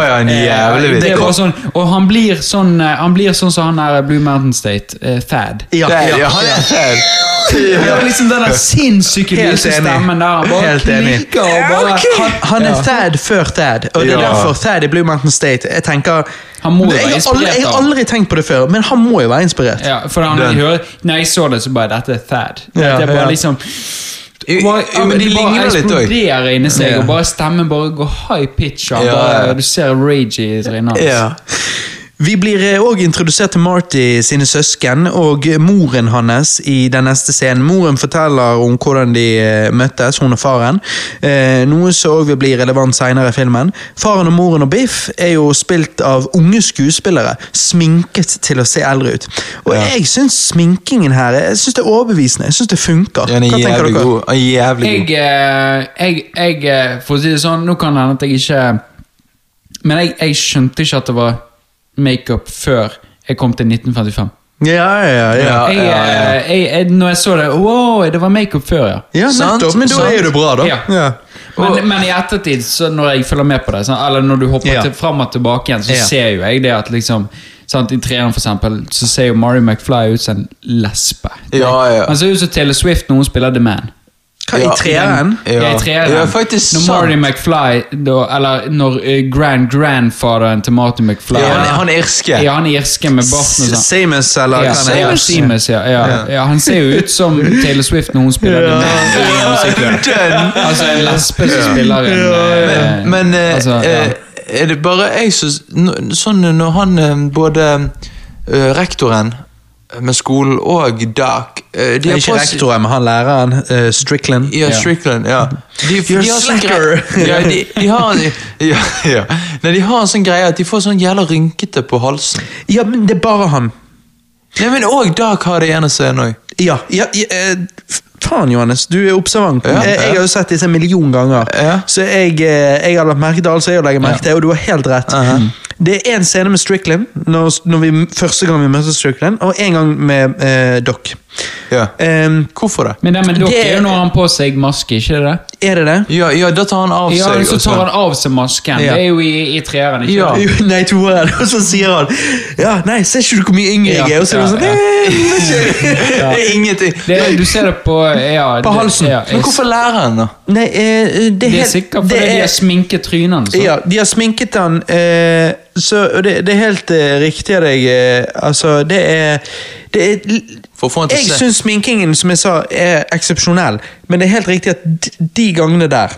er han Eh, jævlig Det vittig. sånn, og han blir sånn eh, Han blir sånn som han er Blue Mountain State, uh, Thad. Ja, ja, ja, han er fæl. Ja, liksom den der sinnssyke Helt lyse stemmen der. Han bare Helt enig. klikker og bare Han, han er Thad før Thad, og det er Ja. derfor Thad i Blue Mountain State. Jeg tenker Han må jo være inspirert jeg har aldri tenkt på det før, men han må jo være inspirert. Ja, for han hører, når jeg så det, så bare Dette er Thad. Ja, det er bare ja. liksom bare, jo, men de ligner litt òg. eksploderer inni seg, Ja. og bare stemmen bare går high pitch. Og Ja, bare, ja. Du ser rage i trynet hans. Vi blir òg introdusert til Marty sine søsken og moren hans i den neste scenen. Moren forteller om hvordan de eh, møttes, hun og faren. Eh, noe som òg vil bli relevant senere i filmen. Faren og moren og Biff er jo spilt av unge skuespillere, sminket til å se eldre ut. Og Ja. jeg syns sminkingen her jeg synes det er overbevisende. Jeg syns det funker. Er Hva tenker dere? god. Jævlig god. Jeg, eh, jeg, jeg eh, For å si det sånn, nå kan det hende at jeg ikke Men jeg, jeg skjønte ikke at det var makeup før jeg kom til 1955. Ja, ja, ja. Ja. Jeg, eh, jeg, jeg, når jeg så det Wow, det var makeup før, ja. Ja, Sant, nettopp. Men da sant. er det bra, da. Ja. Ja. Men, men i ettertid, så når jeg følger med på det, sånn, eller når du hopper Ja. til, fram og tilbake igjen, så Ja. ser jo jeg det at liksom sant, I treeren, for eksempel, så ser jo Mari McFly ut som en lesbe. Ja, ja. Han ser ut som Taylor Swift når hun spiller The Man. Hva. I treeren? Ja, i treeren. Ja, faktisk når sant. Marty McFly, da, eller når uh, grand-grandfaderen til Marty McFly Ja, han, han irske. Ja, han irske med barten og sånn. Samus, eller Ja, hva han ja, ja, ja. ja. Han ser jo ut som Taylor Swift når hun spiller ja. Den. Altså en lesbe som spiller en uh, Men eh, altså, ja. eh, er det bare jeg som Sånn når han både rektoren med skolen og Doc eh, de har Ikke rektor, men han læreren. Uh, Strickland. Ja. Strickland. ja De, de har sånn greie ja, de, de har ja, ja. Nei, de har en sånn greie at de får sånn jævla rynkete på halsen. Ja, men det er bare han. Nei, men Og Dark har det ene scenen òg. Ja, ja, ja eh, Faen, Johannes, du er observant. Ja, ja. Jeg, jeg har jo sett disse en million ganger, så jeg, jeg har lagt merke til alt jeg legger merke til, og du har helt rett. Aha. Det er én scene med Strickland, når, når vi, første gang vi møter Strickland, og en gang med eh, Doc. Ja. Um, Hvorfor det? Men det med dere er jo når han på seg maske, ikke det? er det det? Ja, ja, da tar han av Ja, seg. så og tar han av seg masken. Ja. Det er jo i, i treeren, ikke Ja. det? Jo, Nei, toeren. Og så sier han Ja, nei, ser ikke du hvor mye yngre jeg er? Og så er det sånn Ja, «Eh, vet ikke». Det er ingenting. Det, du ser det på ja, På det- halsen. Ja, Men hvorfor lærer han, da? Nei, uh, det er er helt sikkert fordi det de har sminket trynene. Ja, de har sminket han, uh, så det, det er helt uh, riktig av deg. Uh, altså, det er, er For å få han til Jeg syns sminkingen som jeg sa, er eksepsjonell, men det er helt riktig at de, de gangene der,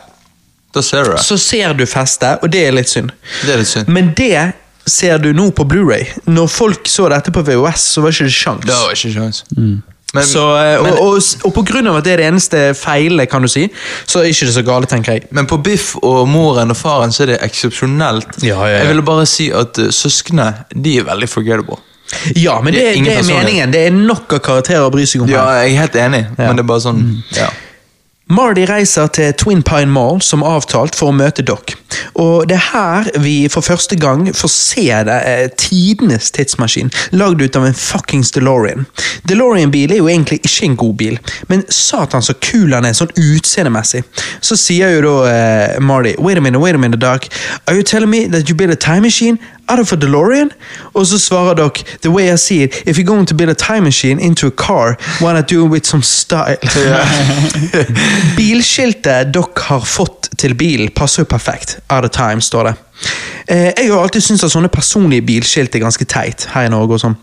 Da ser du det. så ser du festet, og det er litt synd. Det er litt synd. Men det ser du nå på Blu-ray. Når folk så dette på VHS, så var ikke det sjans. Det var ikke sjans. Mm. Men, så, og, men, og, og, på grunn av at det er det eneste feile, kan du si, så er ikke det så gale, tenker jeg. men på Biff og moren og faren så er det eksepsjonelt. Ja, ja, ja. Jeg ville bare si at uh, søsknene de er veldig forgettable. Ja, men Det det, er det, er meningen. Det er nok av karakterer å bry seg om. Ja, jeg er helt enig, Ja. men det er bare sånn ja. Marty reiser til Twin Pine Mall som avtalt for å møte Doc. Og det er her vi for første gang får se det, eh, tidenes tidsmaskin, lagd ut av en fuckings DeLorean. DeLorean-bil er jo egentlig ikke en god bil, men satan så kul han er sånn utseendemessig. Så sier jo da eh, Marty Wait a minute, wait a minute, Doc. Are you telling me that you build a time machine out of a DeLorean? Og så svarer dere The way I see it, if you're going to build a time machine into a car, why not do it with some style? Bilskiltet dere har fått til bilen, passer jo perfekt. Out of time, står det. Eh, jeg har alltid syntes at sånne personlige bilskilt er ganske teit her i Norge. og sånn.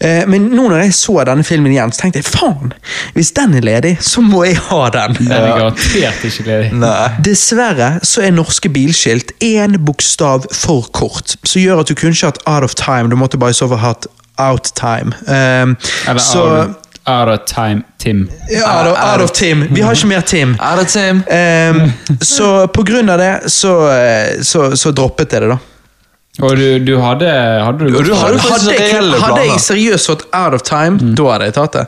Eh, men nå når jeg så denne filmen igjen, så tenkte jeg faen, hvis den er ledig, så må jeg ha den. Den er garantert ikke ledig. Nei. Dessverre så er norske bilskilt én bokstav for kort, som gjør at du kunne ikke hatt out of time, du måtte bare i så fall hatt out time. Um, Eller så, out, Out of time, Tim. Ja, out, of, out of Tim. Vi har ikke mer Tim. Out of Tim? Um, så på grunn av det, så, eh, så, så droppet jeg det, da. Og du, du hadde, hadde du du hadde Hadde jeg, hadde jeg seriøst fått out of time, da hadde jeg tatt det.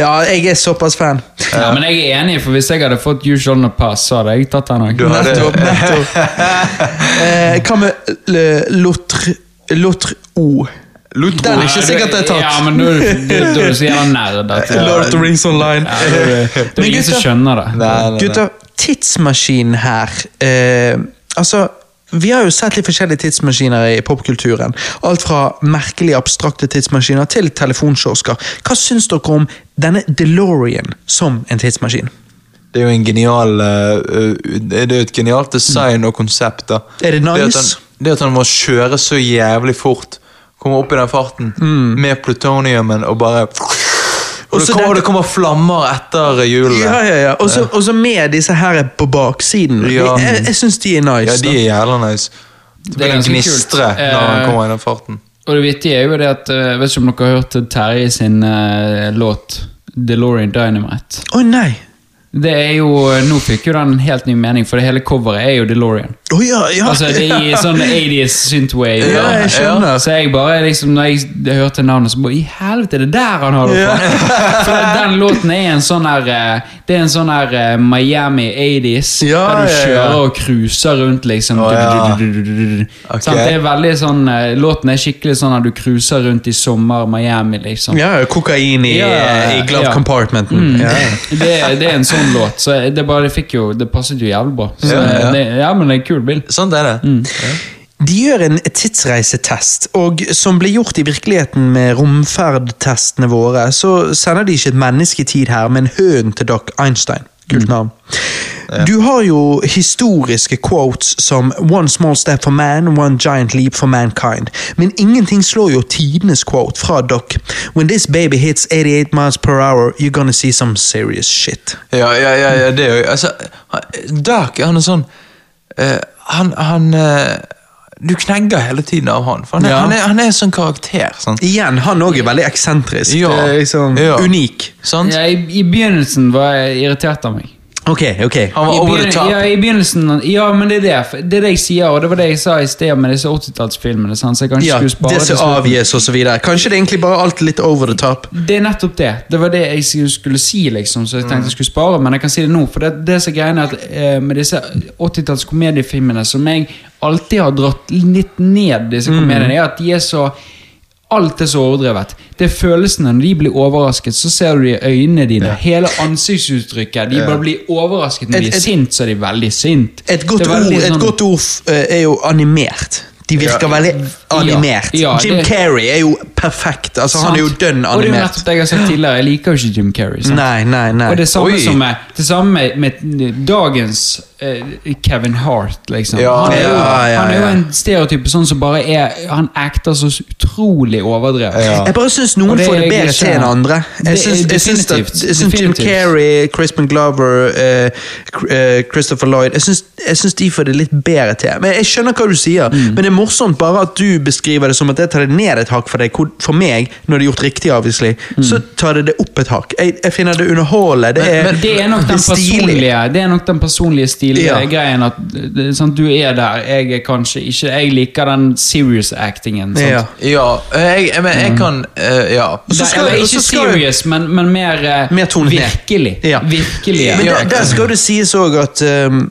Ja, jeg er såpass fan. Ja, men jeg er enig, for hvis jeg hadde fått Usual Shall Not Pass, så hadde jeg tatt den Du òg. hadde- Nettopp. nettopp. Eh, Hva med Lotre O? Lotro. Den er ikke sikkert det er tatt. Ja, men da er du- så jævla nerd. Lord of the Rings Online. Ja, det- det er ingen som skjønner det. Nei, nei, nei. Gutter, tidsmaskinen her eh, Altså, vi har jo sett litt forskjellige tidsmaskiner i popkulturen. Alt fra merkelige abstrakte tidsmaskiner til telefonkiosker. Hva syns dere om denne DeLorean som en tidsmaskin? Det er jo en genial eh, uh, Det er jo et genialt design og konsept. da Er det Det at, nice? han, det at han må kjøre så jævlig fort, komme opp i den farten Mm. med plutoniumen og bare Og det kommer, det kommer flammer etter hjulene. Ja, ja, ja. Og så- med disse her på baksiden. Ja. Jeg, jeg syns de er nice. Ja, de er jævla nice. Det Det blir en gnistre når han Eh, kommer i den farten. Og det vittige er jo det at eh, vet ikke om dere har hørt Terje sin uh, låt DeLorean Dynamite. Å nei! Det er jo, Nå fikk jo den en helt ny mening, for det hele coveret er jo DeLorean. Oh, ja, ja. Altså det er i sånn 80s synthwave. Ja, jeg skjønner. Så jeg bare liksom, når jeg hørte navnet, så bare I helvete, er det der han har det fra? For den låten er en sånn her eh, Det er en sånn her eh, Miami 80s, Ja, der du ja, ja. kjører og cruiser rundt, liksom. Oh, ja. Ok. Det er veldig sånn eh, Låten er skikkelig sånn at du cruiser rundt i sommer Miami, liksom. Ja, kokain i, Ja, i glove ja. compartmenten. Mm. Ja. Det, det er en sånn låt, så det bare fikk jo Det passet jo jævlig bra. Så, Ja, ja. Det, ja, men det er en kul bil. Sånn er det. Mm. De gjør en tidsreisetest, og som ble gjort i virkeligheten med romferdtestene våre, så sender de ikke et menneske i tid her, men hønen til Doc Einstein. Kult navn. Du har jo historiske quotes som One small step for man, one giant leap for mankind. Men ingenting slår jo tidenes quote fra Doc. When this baby hits 88 miles per hour, you're gonna see some serious shit. Ja, ja, ja, ja det er jo altså, Doc han er sånn uh, Han, han eh, Du knegger hele tiden av han. For han, er, Ja. han, er, han er en sånn karakter. Sant? Igjen, han òg er veldig eksentrisk. Ja. Det er liksom Ja. Unik. Sant? Ja, i, I begynnelsen var jeg irritert av meg. Ok, ok. Han var I over the top. Ja, i begynnelsen Ja, men det er det. Det er det jeg sier, og det var det jeg sa i sted med disse 80-tallsfilmene. Så jeg kanskje Ja, skulle spare det som avgis og så videre. Kanskje det er egentlig bare alt litt over the top. Det er nettopp det. Det var det jeg skulle- skulle si, liksom, så jeg tenkte jeg skulle spare, men jeg kan si det nå. For det, det som er er at eh, med disse 80-talls komediefilmene som jeg alltid har dratt litt ned, disse komediene, er at de er så Alt er så overdrevet. Det er følelsene når de blir overrasket, så ser du det i øynene dine. Hele ansiktsuttrykket. De bare blir overrasket. Når Et- de er et- sint, så er de veldig sint. Et godt, Det er ord, et sånn- godt ord eh, er jo animert. De virker veldig animert. Ja, Jim det- Carrey er jo perfekt. Altså, han er jo dønn animert. Og det er jo nettopp det jeg har sagt tidligere. Jeg liker jo ikke Jim Carrey. sant? Nei, nei, nei. Og det samme Oi. som med, det samme med, med dagens uh, Kevin Hart, liksom. Ja, han, er jo, ja, ja, han er jo en stereotype sånn som bare er Han acter så utrolig overdrevet. Ja. Jeg bare syns noen får det bedre til enn andre. Jeg syns, Jim Carrey, Crispin Glover, uh, eh, Christopher Lloyd jeg syns de får det litt bedre til. Men Jeg skjønner hva du sier, Mm. men det er morsomt bare at du beskriver det som at jeg tar det ned et hakk for deg. For meg, når det er gjort riktig, obviously, Mm. så tar det det opp et hakk. Jeg, jeg finner det underholdende. Det Det er nok den det er personlige Det er nok den personlige Ja. stilgreien at sant, du er der. Jeg er kanskje ikke Jeg liker den serious actingen. Sant? Ja. Ja, jeg, jeg, men jeg kan uh, Ja. Skal- eller ikke serious, men, men mer, eh, Mer virkelig. Ja. Virkelig. Men der, der skal det sies òg at ehm,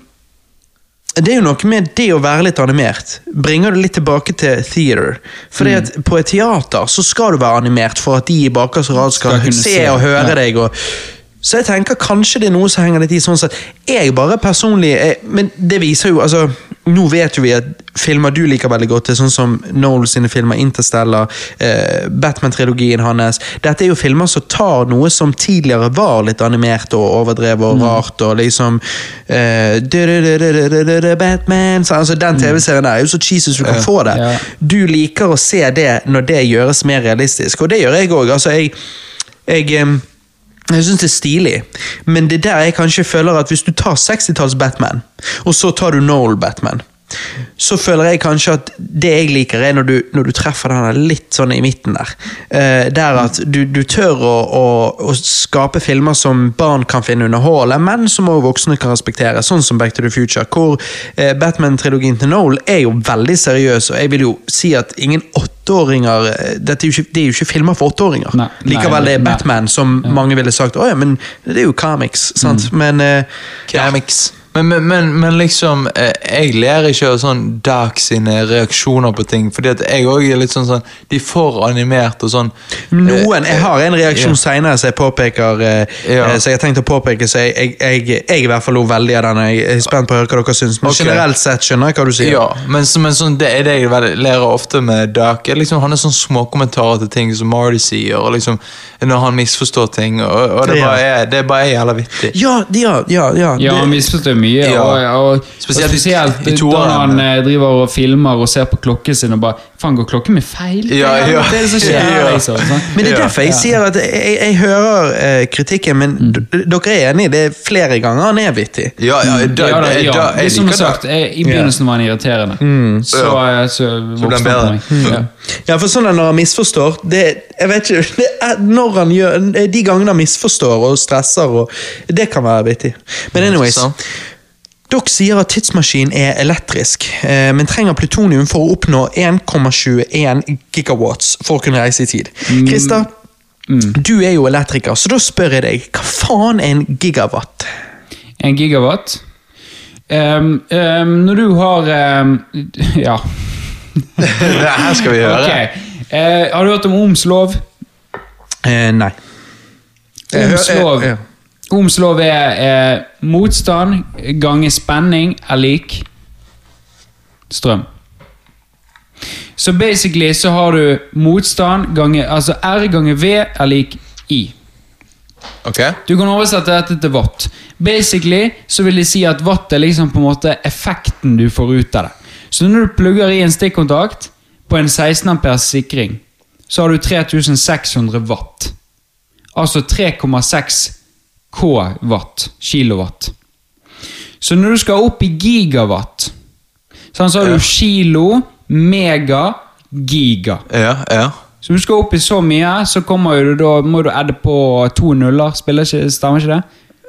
det er jo noe med det å være litt animert. Bringer det litt tilbake til theater. Fordi Mm. at på et teater så skal du være animert for at de i bakerste rad skal, Skal se, og høre ja. deg. Og, så jeg tenker kanskje det er noe som henger litt i sånn sett. Jeg bare personlig jeg, Men det viser jo altså Nå vet jo vi at filmer du liker veldig godt, er sånn som Noel sine filmer, Interstellar, eh, Batman-trilogien hans. Dette er jo filmer som tar noe som tidligere var litt animert og overdrevet og rart, og liksom eh, Batman altså Den TV-serien der er jo så cheesy som du kan få det. Du liker å se det når det gjøres mer realistisk, og det gjør jeg òg. Altså, jeg, jeg jeg syns det er stilig, men det er der jeg kanskje føler at hvis du tar 60-talls Batman, og så tar du Noel Batman, så føler jeg kanskje at det jeg liker, er når du, når du treffer den litt sånn i midten der. Eh, der at du, du tør å, å, å skape filmer som barn kan finne underholdende, men som òg voksne kan respektere. Sånn som Back to the Future, hvor eh, Batman-trilogien til Noel er jo veldig seriøs, og jeg vil jo si at ingen åtteåringer eh, dette er jo ikke, Det er jo ikke filmer for åtteåringer. Likevel det er. Batman, som mange ville sagt Å ja, men det er jo comics, sant? Mm. Men eh, Comics. Men, men, men, men liksom, eh, jeg ler ikke av sånn Dark sine reaksjoner på ting. Fordi at jeg også er litt sånn sånn De er for animert og sånn. Noen, Jeg har en reaksjon ja. senere som jeg påpeker, eh, Ja. eh, så jeg har tenkt å påpeke, så jeg, jeg, jeg, jeg i hvert fall lo veldig av den. Jeg er spent på å høre hva dere syns, men okay. generelt sett skjønner jeg hva du sier. Ja, men, men sånn, det er det jeg ler ofte med Dark. Liksom, han er sånn småkommentarer til ting som Marty sier, og liksom, når han misforstår ting. Og, og det, bare er, det bare er jævla vittig. Ja, ja, ja. ja, Ja, han misforstår mye. Ja. Og, og, og Spesielt i- spesielt, i da han eh, driver og filmer og ser på klokken sin og bare Faen, går klokken min feil? Ja, ja. Det er det som skjer? Ja. Liksom, men det er derfor jeg sier at jeg, jeg, jeg hører eh, kritikken, men Mm. dere er enige, det er flere ganger han er vittig. Ja, ja, da, ja, da, ja. da, jeg som liker sagt, eh, I begynnelsen var han irriterende. Så, Ja. eh, så ble vokste han på meg. Ja. Ja, for sånn er når han misforstår det, Jeg vet ikke det er når han gjør, De gangene han misforstår og stresser, og, det kan være vittig. Men anyways Dere sier at tidsmaskinen er elektrisk, eh, men trenger plutonium for å oppnå 1,21 gigawatts for å kunne reise i tid. Christer, du er jo elektriker, så da spør jeg deg, hva faen er en gigawatt? En gigawatt. Um, um, når du har um, Ja. Det her skal vi høre. Okay. Uh, har du hørt om Ohms lov? Uh, nei. Ohms lov. eh, ja. Ohms lov er eh, motstand ganger spenning er lik strøm. Så basically så har du motstand ganger Altså R ganger V er lik I. Ok? Du kan oversette dette til watt. Basically så vil det si at watt er liksom på en måte effekten du får ut av det. Så når du plugger i en stikkontakt på en 16 amperes sikring, så har du 3600 watt. Altså 3,6 k-watt, kilowatt. Så når du skal opp i gigawatt, sånn, så har Ja. du kilo, mega, giga. Ja, ja. Så du skal opp i så mye, så du, da må du adde på to nuller. Spiller ikke, Stemmer ikke det?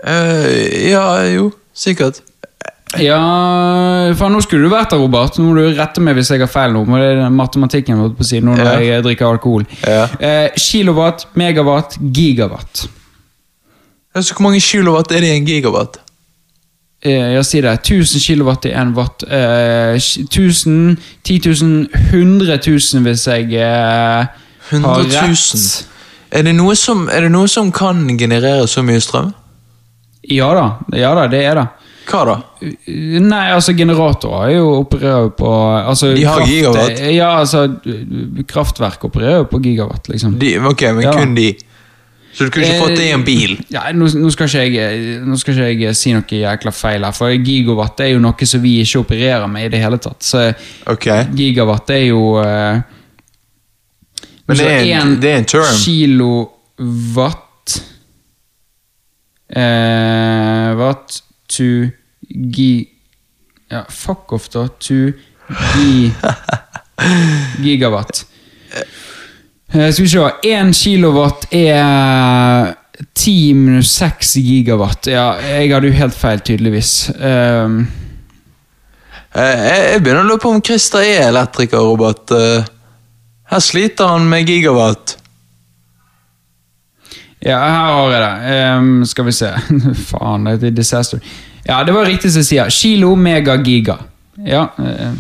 Uh, ja, jo, sikkert. Ja faen, nå skulle du vært der, Robert. Nå må du rette meg hvis jeg har feil nå. Det er matematikken på siden, si nå når Ja. jeg drikker alkohol. Ja. Eh, kilowatt, megawatt, gigawatt. Så hvor mange kilowatt er det i en gigawatt? Eh, jeg sier det. 1000 kilowatt i 1 watt. Eh, 1000, 10 000, 100 000 hvis jeg eh, har 000. rett. Er det, noe som, er det noe som kan generere så mye strøm? Ja da, ja da, det er det. Hva da? Nei, altså generatorer er jo opererer på altså, De har gigawatt? Ja, altså Kraftverk opererer jo på gigawatt, liksom. De, ok, men Ja. kun de. Så du kunne ikke Eh, fått det i en bil? Ja, nå, nå, skal jeg, nå skal ikke jeg si noe jækla feil her, for gigawatt er jo noe som vi ikke opererer med i det hele tatt. Så okay. gigawatt er jo uh, Men det er en- det er en term. kilowatt uh, Watt to gi... Ja, fuck off, da. To gi... Gigawatt. Eh, skal vi se. Én kilowatt er 10 minus 6 gigawatt. Ja, jeg hadde jo helt feil, tydeligvis. Um, Jeg, jeg begynner å lure på om Christer er elektriker, Robert. Eh, Her sliter han med gigawatt. ja, her har jeg det. Um, skal vi se. Faen, det er disaster. Ja, det var riktig som sier. Kilo, mega, giga. Ja. eh,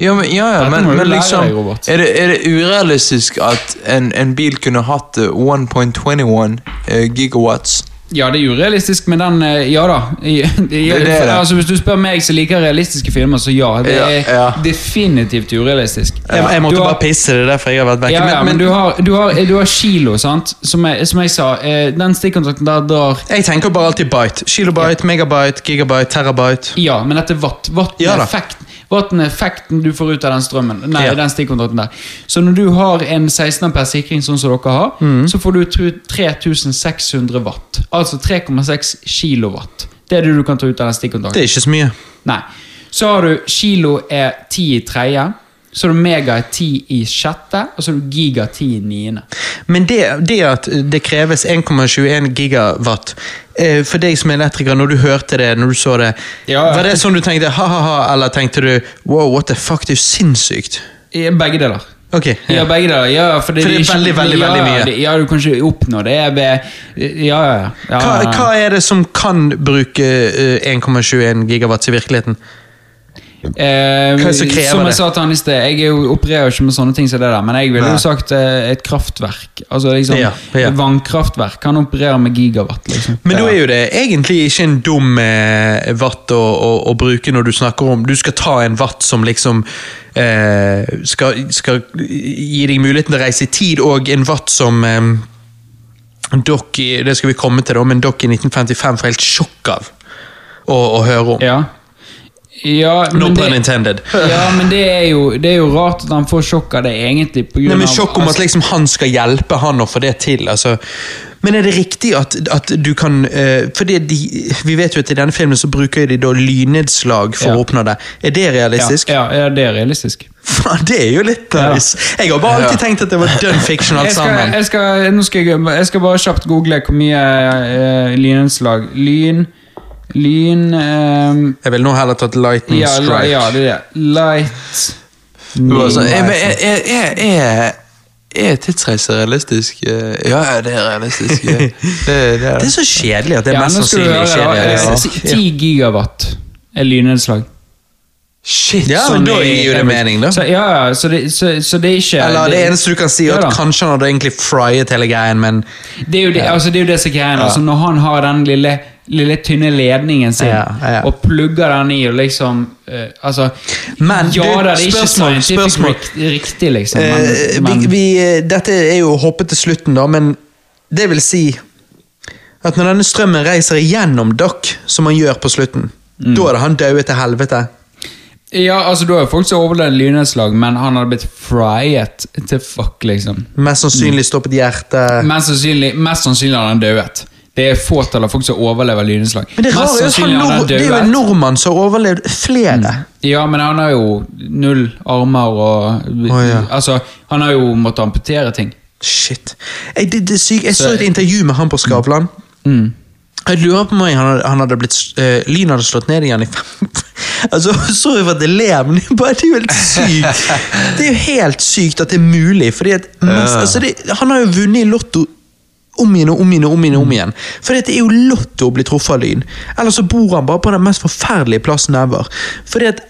Ja, men, ja, ja, men, men liksom deg, er, det, er det urealistisk at en, en bil kunne hatt eh, 1.21 eh, gigawatts? Ja, det er urealistisk, men den eh, Ja da. I- i- er det. Altså, hvis du spør meg som liker realistiske filmer, så ja. Det er ja. definitivt urealistisk. Jeg, jeg måtte har- bare pisse, det er derfor jeg har vært vekke. Ja, ja, men, du, har, du, har, du har kilo, sant? Som jeg, som jeg sa, eh, den stikkontakten der drar jeg tenker bare alltid byte. Kilobyte, megabyte, gigabyte, terabyte. Ja, men dette er watt. Watten Ja er da. Effekt, watten er effekten du får ut av den strømmen. Nei, Ja. den stikkontakten der. Så når du har en 16 ampere sikring sånn som dere har, Mm. så får du ut 3600 watt. Altså 3,6 kilowatt. Det er det du kan ta ut av den stikkontakten. Det er ikke så mye. Nei. Så har du kilo er 10 i tredje. Så har du mega er 10 i sjette, og så har du giga 10 i niende. Men det, det at det kreves 1,21 gigawatt eh, For deg som er elektriker, når du hørte det, når du så det Ja. Var det sånn du tenkte ha-ha-ha, eller tenkte du wow, what the fuck, det er jo sinnssykt? I Begge deler. Ok, Ja, ja. begge deler. Ja, for det, For det er ikke- veldig, veldig, ja, veldig mye. det- Ja, du kan ikke oppnå det ved Ja, ja. Hva, hva er det som kan bruke eh, 1,21 gigawatt i virkeligheten? Eh, Hva som krever som jeg sa til han i sted, jeg er jo, opererer jo ikke med sånne ting som det der, men jeg ville jo sagt eh, et kraftverk. Altså liksom Ja, ja. et Vannkraftverk kan operere med gigawatt, liksom. Men da er jo det egentlig ikke en dum eh, watt å, å, å bruke når du snakker om Du skal ta en watt som liksom eh, skal, skal gi deg muligheten til å reise i tid, og en watt som eh, Doc, det skal vi komme til, da, men Dock i 1955 får helt sjokk av å, å høre om. Ja. Ja, No men pun det, intended. ja, men det er, jo, det er jo rart at han får sjokk av det, egentlig. På grunn Nei, men Sjokk om at altså- liksom han skal hjelpe han å få det til. altså. Men er det riktig at, at du kan uh, fordi de, Vi vet jo at i denne filmen så bruker de da lynnedslag for Ja. å oppnå det. Er det realistisk? Ja, ja, ja, det er realistisk. Faen, det er jo litt Ja. Jeg har bare alltid tenkt at det var done fiction alt Jeg skal, sammen. jeg, skal, nå skal jeg, jeg skal bare kjapt google hvor mye uh, lynnedslag Lyn Lyn um, Jeg vil nå heller tatt lightning ja, strike. ja, det er det. Light altså, er, er, er, er, er tidsreise realistisk? Eh, Ja, ja, det er realistisk. Det, det er Det er så kjedelig at det Ja, mest sannsynlig er. Eh, 10 gigawatt er lynnedslag. Shit! Ja, Sånn men da gir jo det mening, da. Så, ja, ja, så det, så, så det er ikke Eller det eneste du kan si, er Ja at kanskje han hadde egentlig fryet hele greien, men Det er jo det, altså, det, er jo det som er greia. Altså, når han har den lille, lille tynne ledningen sin Ja, ja. og plugger den i og liksom uh, Altså Men, Ja du, da, det er ikke scientific riktig, liksom. Men, Eh, men, vi, vi, eh, dette er jo hoppet til slutten, da, men det vil si at når denne strømmen reiser igjennom Dock, som han gjør på slutten, Mm. da det han døde til helvete. ja, altså, da er folk som overlevde lynnedslag, men han hadde blitt fryet til fuck, liksom. Mest sannsynlig stoppet hjertet Mest sannsynlig, mest sannsynlig hadde han dødd. Det er fåtall av folk som overlever lynnedslag. Men det, rare, er at han, han det er jo en nordmann som har overlevd flere. Ja, men han har jo null armer og oh, ja. Altså, han har jo måttet amputere ting. Shit. Jeg, det, det sykt. jeg så Så- et intervju med han på Skavlan. Mm. Jeg lurer på meg, han han hadde blitt uh, Lyn hadde slått ned igjen i fem Altså, Sorry for at jeg ler, men det er jo helt sykt. Det er jo helt sykt at det er mulig. Fordi at mest, altså det, Han har jo vunnet i Lotto om igjen og om igjen og om igjen. om igjen. For det er jo Lotto å bli truffet av lyn. Eller så bor han bare på den mest forferdelige plassen ever. Fordi at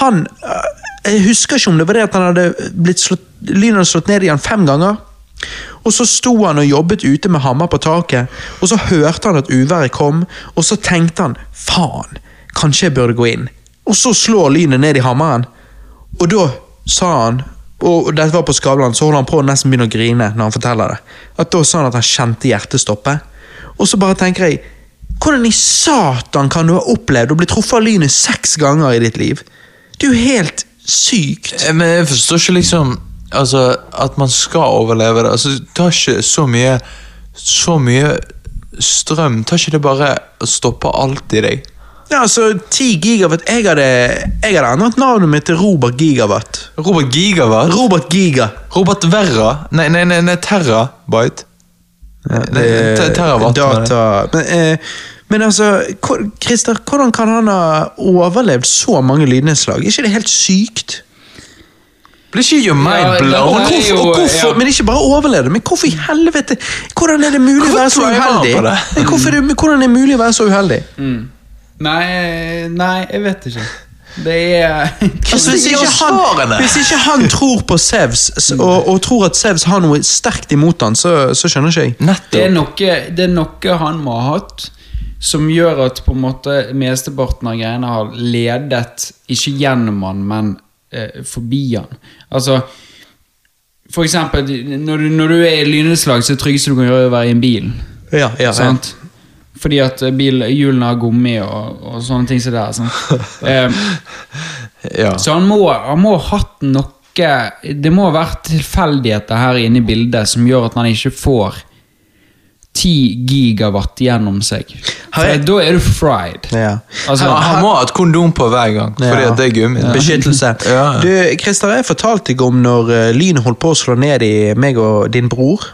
han øh, Jeg husker ikke om det var det at han hadde blitt slått, lyn hadde slått ned igjen fem ganger. Og så sto han og jobbet ute med hammer på taket, og så hørte han at uværet kom, og så tenkte han faen, kanskje jeg burde gå inn. Og så slår lynet ned i hammeren, og da sa han og dette var på Skavlan, så holder han på å nesten begynne å grine når han forteller det. At Da sa han at han kjente hjertet stoppe. Og så bare tenker jeg Hvordan i satan kan du ha opplevd å bli truffet av lynet seks ganger i ditt liv? Det er jo helt sykt. Eh, Men jeg forstår ikke liksom Altså, at man skal overleve det. Altså, det tar ikke så mye Så mye strøm. Tar ikke det bare å stoppe alt i deg? Ja, altså, 10 gigawatt Jeg hadde, jeg hadde endret navnet mitt til Robert Gigawatt. Robert Gigawatt? Robert Giga. Robert Verra? Nei, nei, nei, nei Terrabyte? Nei, te- Terawatt. mener. Data men, eh, men altså, Christer, hvordan kan han ha overlevd så mange lydnedslag? Er ikke det helt sykt? Blir ikke your mind Ja, blown? Og hvorfor, og hvorfor, ja. Men ikke bare overlevde, men hvorfor i helvete Hvordan er det mulig å være så uheldig? det? Hvordan er det mulig å være så uheldig? Nei, nei, jeg vet ikke. Det er Altså, hvis, ikke han, hvis ikke han tror på Sevs, og, og tror at Sevs har noe sterkt imot han, så, så skjønner ikke jeg. Det er, noe, det er noe han må ha hatt som gjør at på en måte mesteparten av greiene har ledet ikke gjennom han, men eh, forbi han. Altså For eksempel, når du, når du er i lynnedslag, så er det tryggeste du kan gjøre, å være i en bil. Ja, ja, Sant? Fordi at eh, bil, hjulene har gummi og, og sånne ting som det er. sant? Eh, Ja. så han må, han må ha hatt noe Det må ha vært tilfeldigheter her inne i bildet som gjør at han ikke får 10 gigawatt gjennom seg. Jeg- da er du fried. Ja. Altså, Han, han må ha et kondom på hver gang, fordi Ja. det er gummi. Beskyttelse. Ja. Du, Christer, jeg fortalte deg om når uh, lynet holdt på å slå ned i meg og din bror.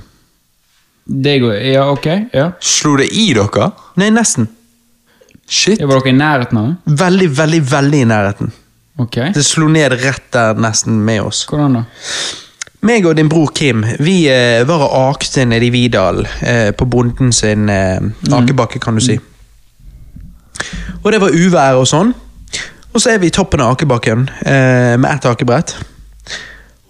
Det går, ja, ok. Ja. Slo det i dere? Nei, nesten. Shit. Var dere i nærheten av det? Veldig, veldig, veldig i nærheten. Ok. Det slo ned rett der nesten med oss. Hvordan da? Meg og din bror Kim vi eh, var og akte nede i Vidal, eh, på bonden sin eh, akebakke, kan du si. Og det var uvær og sånn. Og så er vi i toppen av akebakken eh, med ett akebrett.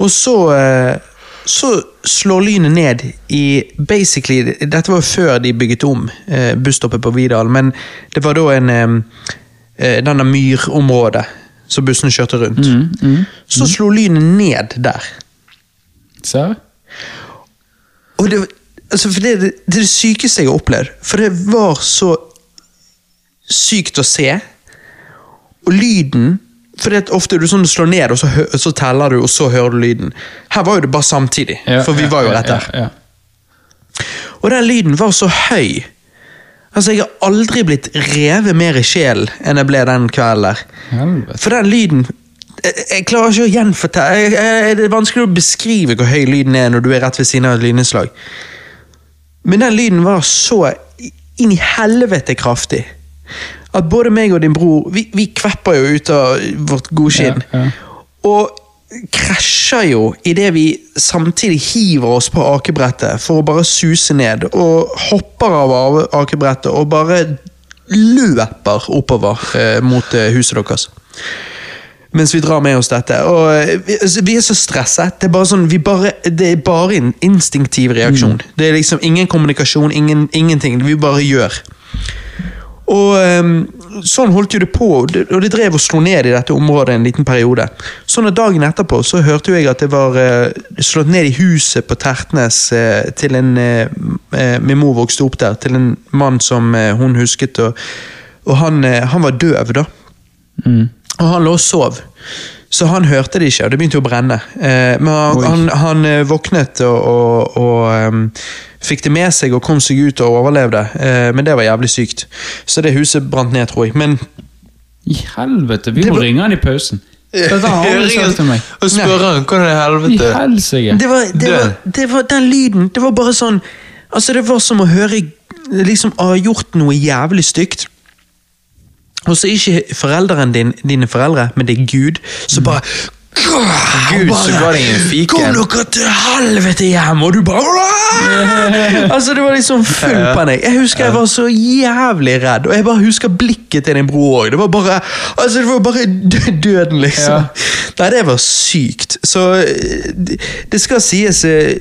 Og så eh, så slår lynet ned i basically Dette var jo før de bygget om eh, busstoppet på Vidal, men det var da en eh, denne myrområdet som bussene kjørte rundt. Så slo lynet ned der. Serr? Og det, altså for det, det, det er det sykeste jeg har opplevd. For det var så sykt å se. Og lyden For det ofte det sånn du slår ned, og så, så teller du, og så hører du lyden. Her var jo det bare samtidig, for vi var jo rett der. Ja, ja. Og den lyden var så høy. Altså, Jeg har aldri blitt revet mer i sjelen enn jeg ble den kvelden der. For den lyden jeg, jeg klarer ikke å gjenfortelle Det er vanskelig å beskrive hvor høy lyden er når du er rett ved siden av et lynnedslag. Men den lyden var så inn i helvete kraftig at både meg og din bror Vi, vi kvepper jo ut av vårt godskinn. Ja, ja. Og krasjer jo idet vi samtidig hiver oss på akebrettet for å bare suse ned. Og hopper av akebrettet og bare løper oppover eh, mot eh, huset deres. Mens vi drar med oss dette. Og eh, vi, altså, vi er så stresset. Det er bare sånn, vi bare, det er bare en instinktiv reaksjon. Det er liksom ingen kommunikasjon, ingen, ingenting. Vi bare gjør. Og ehm, sånn holdt jo det på, og det, drev og slo ned i dette området en liten periode. Sånn at dagen etterpå så hørte jo jeg at det var eh, slått ned i huset på Tertnes eh, til en eh, Min mor vokste opp der, til en mann som hun husket, og, og han, han var døv, da. Og han lå og sov. Så han hørte det ikke, og det begynte å brenne. Men han, han, han våknet og, og, og ehm, fikk det med seg og kom seg ut og overlevde. Eh, men det var jævlig sykt. Så det huset brant ned, tror jeg. Men I helvete, vi må var- ringe han i pausen. Dette har han sagt til meg. Og spørre han hvordan i I helvete helsike. det var, det, var, det var den lyden Det var bare sånn Altså, det var som å høre liksom ha gjort noe jævlig stygt. Og så er ikke foreldrene din, dine foreldre, men det er Gud, så bare Gud, så ga deg en fiken. Kom dere til helvete hjem! Og du bare Altså, det var liksom full panikk. Jeg husker jeg var så jævlig redd, og jeg bare husker blikket til din bror òg. Det var bare Altså, det var bare døden, liksom. Nei, det var sykt. Så det- det skal sies eh,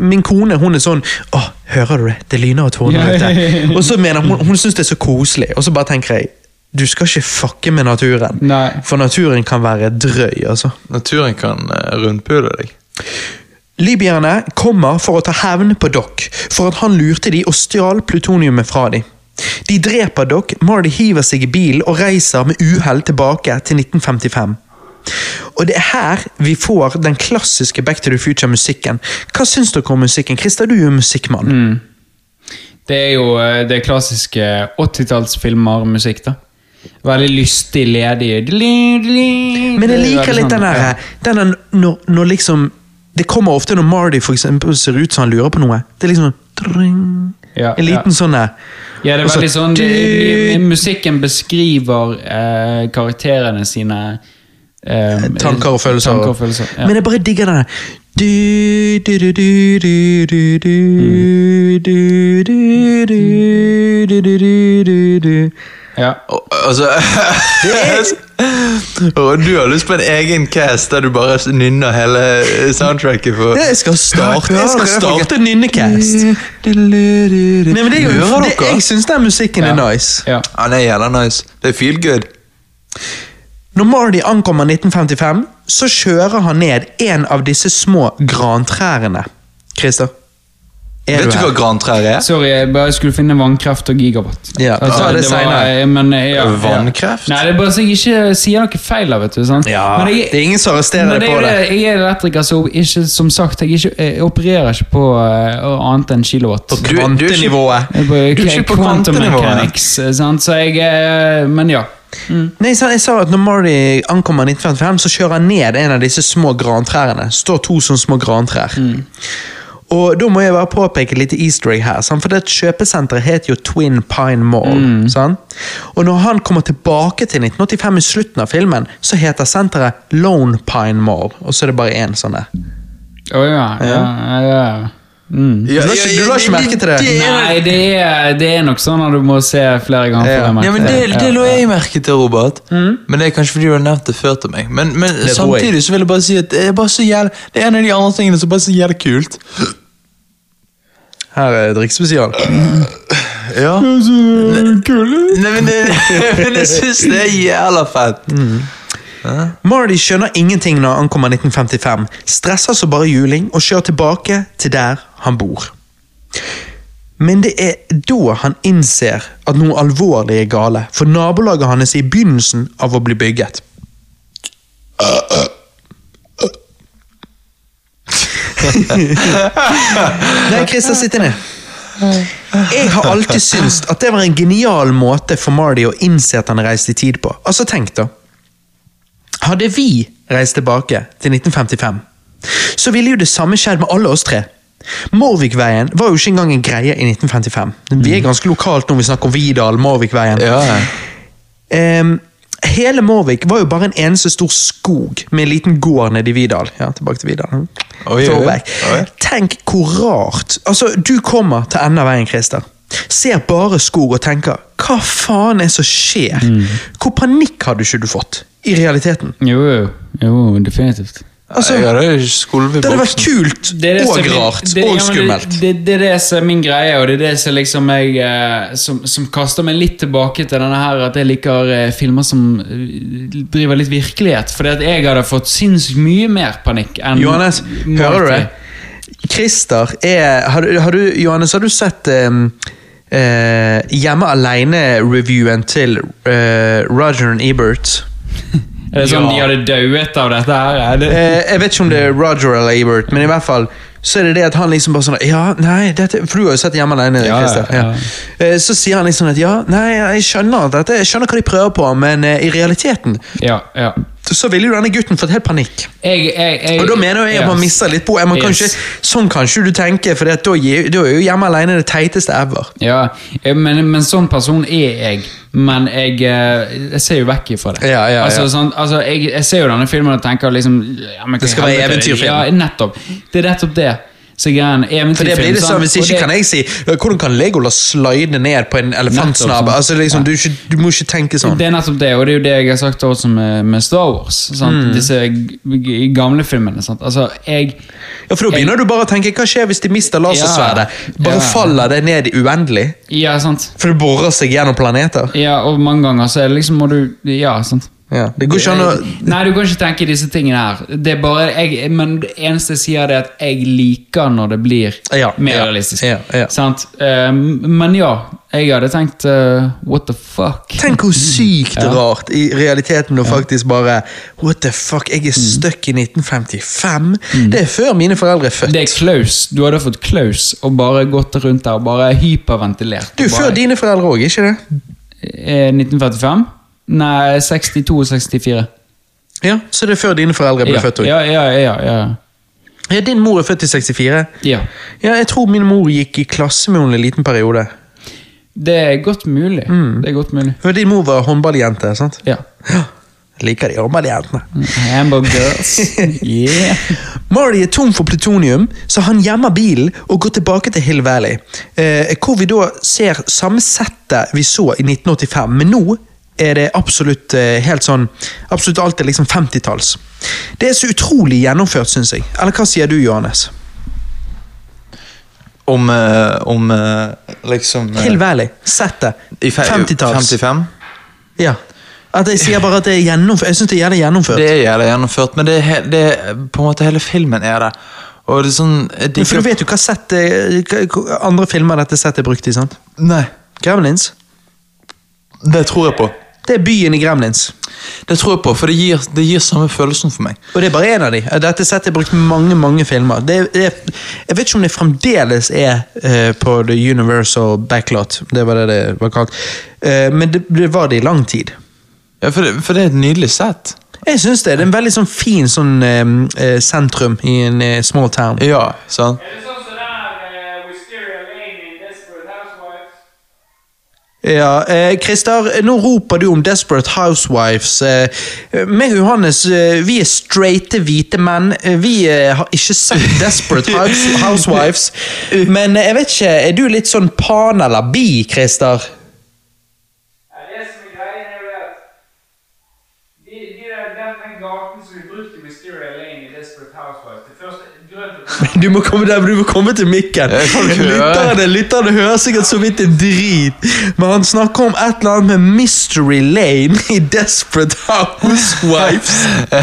Min kone, hun er sånn Å, hører du det? Det lyner og tårner ute. Og så mener hun Hun syns det er så koselig, og så bare tenker jeg du skal ikke fucke med naturen. Nei. For naturen kan være drøy, altså. Naturen kan uh, rundpule deg. Libyerne kommer for å ta hevn på Doc for at han lurte de og stjal plutoniumet fra de. De dreper Doc, Marty hiver seg i bilen og reiser med uhell tilbake til 1955. Og det er her vi får den klassiske Back to the Future-musikken. Hva syns dere om musikken? Christer, du er jo musikkmann. Det er jo eh, det klassiske 80-tallsfilmer-musikk, da. Veldig lystig, ledig Men jeg liker litt den der, den når, når liksom Det kommer ofte når Marty for eksempel, ser ut som han lurer på noe. Det er liksom tring, Ja, En liten ja. sånn der. Ja, det er veldig sånn det, Musikken beskriver eh, karakterene sine eh, Tanker og følelser. Tanker og følelser ja. Men jeg bare digger den der. Du, du, du, du, du, du, Mm. du, du, du, du, du, du, du, du. Ja. Og, altså Og du har lyst på en egen cast der du bare nynner hele soundtracket for Jeg skal starte, jeg skal starte nynnecast. Nei, men det er jo, det, jeg syns den musikken er nice. ja. Ja, er jævla nice. Det er feel good. Når Marty ankommer 1955, så kjører han ned en av disse små grantrærne. Christer? Er Vet du hva grantrær er? Sorry, jeg bare skulle finne vannkraft og gigawatt. Ja, altså, ja det var- senere. men, ja, ja. Vannkraft? Nei, det er bare så jeg ikke sier noe feil. vet du, sant? Ja, Men jeg- det er ingen som arresterer deg på det. det. Jeg er elektriker, så ikke, som sagt, jeg, ikke, jeg opererer ikke på uh, annet enn kilowatt. Du- du ikke- Kvantenivået. Er Du er ikke på kvantenivået. eh, så jeg eh, Men ja. Nei, jeg sa, at når Marty ankommer 1955, så kjører han ned en av disse små grantrærne. står to sånne små grantrær. Og da må jeg bare påpeke litt easter egg her. Sant? For det kjøpesenteret het jo Twin Pine Mall. Sant? Og når han kommer tilbake til 1985 i slutten av filmen, så heter senteret Lone Pine Mall. Og så er det bare én sånn der. Oh, ja. ja, ja, ja. Mm. Du la ikke- du la ikke merke til det? Nei, det er, det er nok sånn at du må se flere ganger. Ja. Ja, men det, Ja. det lå jeg merke til, Robert. Men det er kanskje fordi du har nevnt det før til meg. Men, men samtidig så vil jeg bare si at det er bare så jævlig Det er en av de andre tingene som bare er så jævlig kult. Her er drikkespesial. Ja. Nei, men, det, men jeg syns det er jævla fett. Marty skjønner ingenting når han kommer 1955, stresser så bare juling og kjører tilbake til der han bor. Men det er da han innser at noe alvorlig er gale, for nabolaget hans er i begynnelsen av å bli bygget. Nei, Christer, sitt ned. Jeg har alltid syntes at det var en genial måte for Marty å innse at han reiste i tid på. Altså, tenk da. Hadde vi reist tilbake til 1955, så ville jo det samme skjedd med alle oss tre. Morvikveien var jo ikke engang en greie i 1955. Vi er ganske lokalt når vi snakker om Vidal, Morvikveien. Ja, ja. Hele Morvik var jo bare en eneste stor skog med en liten gård nede i Vidal. Ja, tilbake til Vidal. Hm. Oi, oi, oi. Tenk hvor rart. Altså, Du kommer til enden av veien, Christer. Ser bare skog og tenker hva faen er det som skjer? Mm. Hvor panikk hadde ikke du fått? I realiteten. Jo, jo, jo, definitivt. Altså, jeg hadde det hadde vært kult Det det og rart og skummelt. Det, det, det er det som er min greie, og det er det som liksom jeg eh, som, som kaster meg litt tilbake til denne her at jeg liker eh, filmer som eh, driver litt virkelighet. Fordi at jeg hadde fått sinnssykt mye mer panikk enn Johannes, hører du det? Christer er Har, har du, Johannes, har du sett um, uh, Hjemme aleine-reviewen til uh, Roger and Ebert? Er det sånn Ja. de hadde dauet av dette her? Er det? Eh, jeg vet ikke om det er Roger eller Ebert, men i hvert fall så er det det at han liksom bare sånn Ja, nei, dette, For du har jo sett Hjemme alene, Ja, ja. ja. Eh, Så sier han liksom at ja, nei, jeg skjønner dette, jeg skjønner hva de prøver på, men eh, i realiteten Ja, ja. Så ville jo denne gutten fått helt panikk. Jeg, jeg, jeg, Og da mener jeg at man Yes. mister litt på man kan Yes. ikke, Sånn kan ikke du tenke, for da, er jo Hjemme alene det teiteste ever. Ja, eh, men, men sånn person er jeg. Men jeg, eh, ser jo vekk ifra det. Ja, ja, altså, ja. Sånn, altså, jeg, ser jo denne filmen og tenker liksom ja, men Det skal være eventyrfilm. Ja, nettopp. Det er nettopp det. Så greien, For det blir det sånn, Hvis ikke det- kan jeg si Hvordan kan Legolas slide ned på en elefantsnabbe? Sånn. Altså, liksom, du, du må ikke tenke sånn. Det er nettopp det, og det er jo det jeg har sagt også med, med Star Wars. Mm. Disse gamle filmene. Sant? Altså, jeg Ja, For da begynner du bare å tenke Hva skjer hvis de mister lasersverdet? Bare Ja. faller det ned i uendelig? Ja, sant. For det borer seg gjennom planeter? Ja, og mange ganger så er det liksom må du Ja, sant. Ja, Det går ikke an å Nei, du kan ikke tenke disse tingene her. Det er bare, jeg, men det eneste jeg sier, er at jeg liker når det blir Ja, mer ja, realistisk. ja, ja. Sant? Eh, men ja, jeg hadde tenkt uh, What the fuck? Tenk hvor sykt rart i realiteten å faktisk bare What the fuck, jeg er stuck i 1955? Det er før mine foreldre er født. Mm. Det er klaus. Du hadde fått klaus og bare gått rundt der og bare hyperventilert. Du, bare, før dine foreldre òg, ikke det? Eh, 1945? Nei, 62 og 64. Ja, Så det er før dine foreldre ble Ja, født òg? ja, ja, ja, ja. Ja, din mor er født i 64? ja. Ja, jeg tror min mor gikk i klasse med henne en liten periode. Det er godt mulig. Mm. Det er godt mulig. Hør, din mor var håndballjente, sant? Ja. Ja. Jeg liker de håndballjentene. Hamburgers. yeah. Marty er tom for plutonium, så han gjemmer bilen og går tilbake til Hill Valley. Eh, hvor vi da ser samme settet vi så i 1985, men nå er det absolutt eh, helt sånn Absolutt alt er liksom 50-talls. Det er så utrolig gjennomført, syns jeg. Eller hva sier du, Johannes? Om, eh, om eh, liksom Hill Valley, settet. i fe- 50-talls. 55? Ja. At jeg sier bare at det er gjennomført. Jeg syns det er gjerne gjennomført. Det er jævlig gjennomført, men det er, det er på en måte hele filmen er det. Og det er sånn de, For du vet jo hva sett hva andre filmer dette settet er brukt i, sant? Nei, Gremlins. det tror jeg på. Det er byen i Gremlins. Det tror jeg på, for det gir, det gir samme følelsen for meg. Og det er bare én av de. Dette settet er brukt mange mange filmer. Det er, det er, jeg vet ikke om det fremdeles er uh, på The Universal Backlot. Det var det det var kalt. Uh, men det, det var det i lang tid. Ja, for det, for det er et nydelig sett. Jeg synes det. Det er en veldig sånn fin sånn uh, sentrum i en small town. Ja, sant? Sånn som den her Wisteria Lane i Desperate Housewives? Ja, eh, Christer, nå roper du om Desperate Housewives. Eh, meg og Johannes, eh, vi er straighte hvite menn. Eh, vi eh, har ikke sett Desperate House, Housewives. Men eh, jeg vet ikke, er du litt sånn pan eller bi, Christer? Ja, det som er greien er jo at de, de der, den, den gaten som vi brukte i Wisteria Lane i Desperate Housewives Det første grunnen til at Du må komme, der, du må komme til mikken. Lytterne, lytterne hører sikkert så vidt en drit. Men han snakker om et eller annet med Mystery Lane i Desperate Housewives.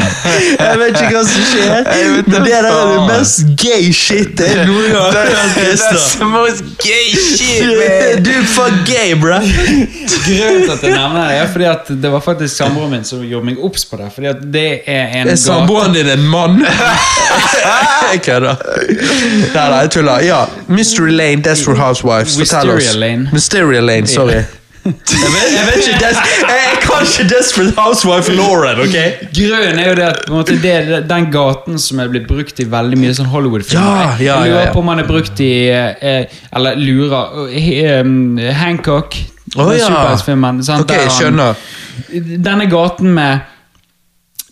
Jeg vet ikke hva som skjer, men det der er det mest gay shit jeg noen gang har hørt. Christer. the most gay shit, Du er for gay, bro. Grunnen til at jeg nevner det, er fordi at det var faktisk samboeren min som gjorde meg obs på det. Fordi at det er en Er samboeren din en mann? Jeg kødder. Nei, nei, jeg tuller. Ja, Mystery Lane, Desperate Housewives. Fortell oss. Lane. Mysteria Lane, sorry. Jeg vet, jeg, vet ikke, jeg, jeg kan ikke Desperate Housewife Lauren, ok? Grunnen er jo det at måte, det er den gaten som er blitt brukt i veldig mye sånn Hollywood-filmer. Ja, ja, jeg lurer ja, på om han er brukt i eh, Eller lurer eh, um, Hancock. Oh, ja. superheltfilmen, sant, Ok, han- Denne gaten med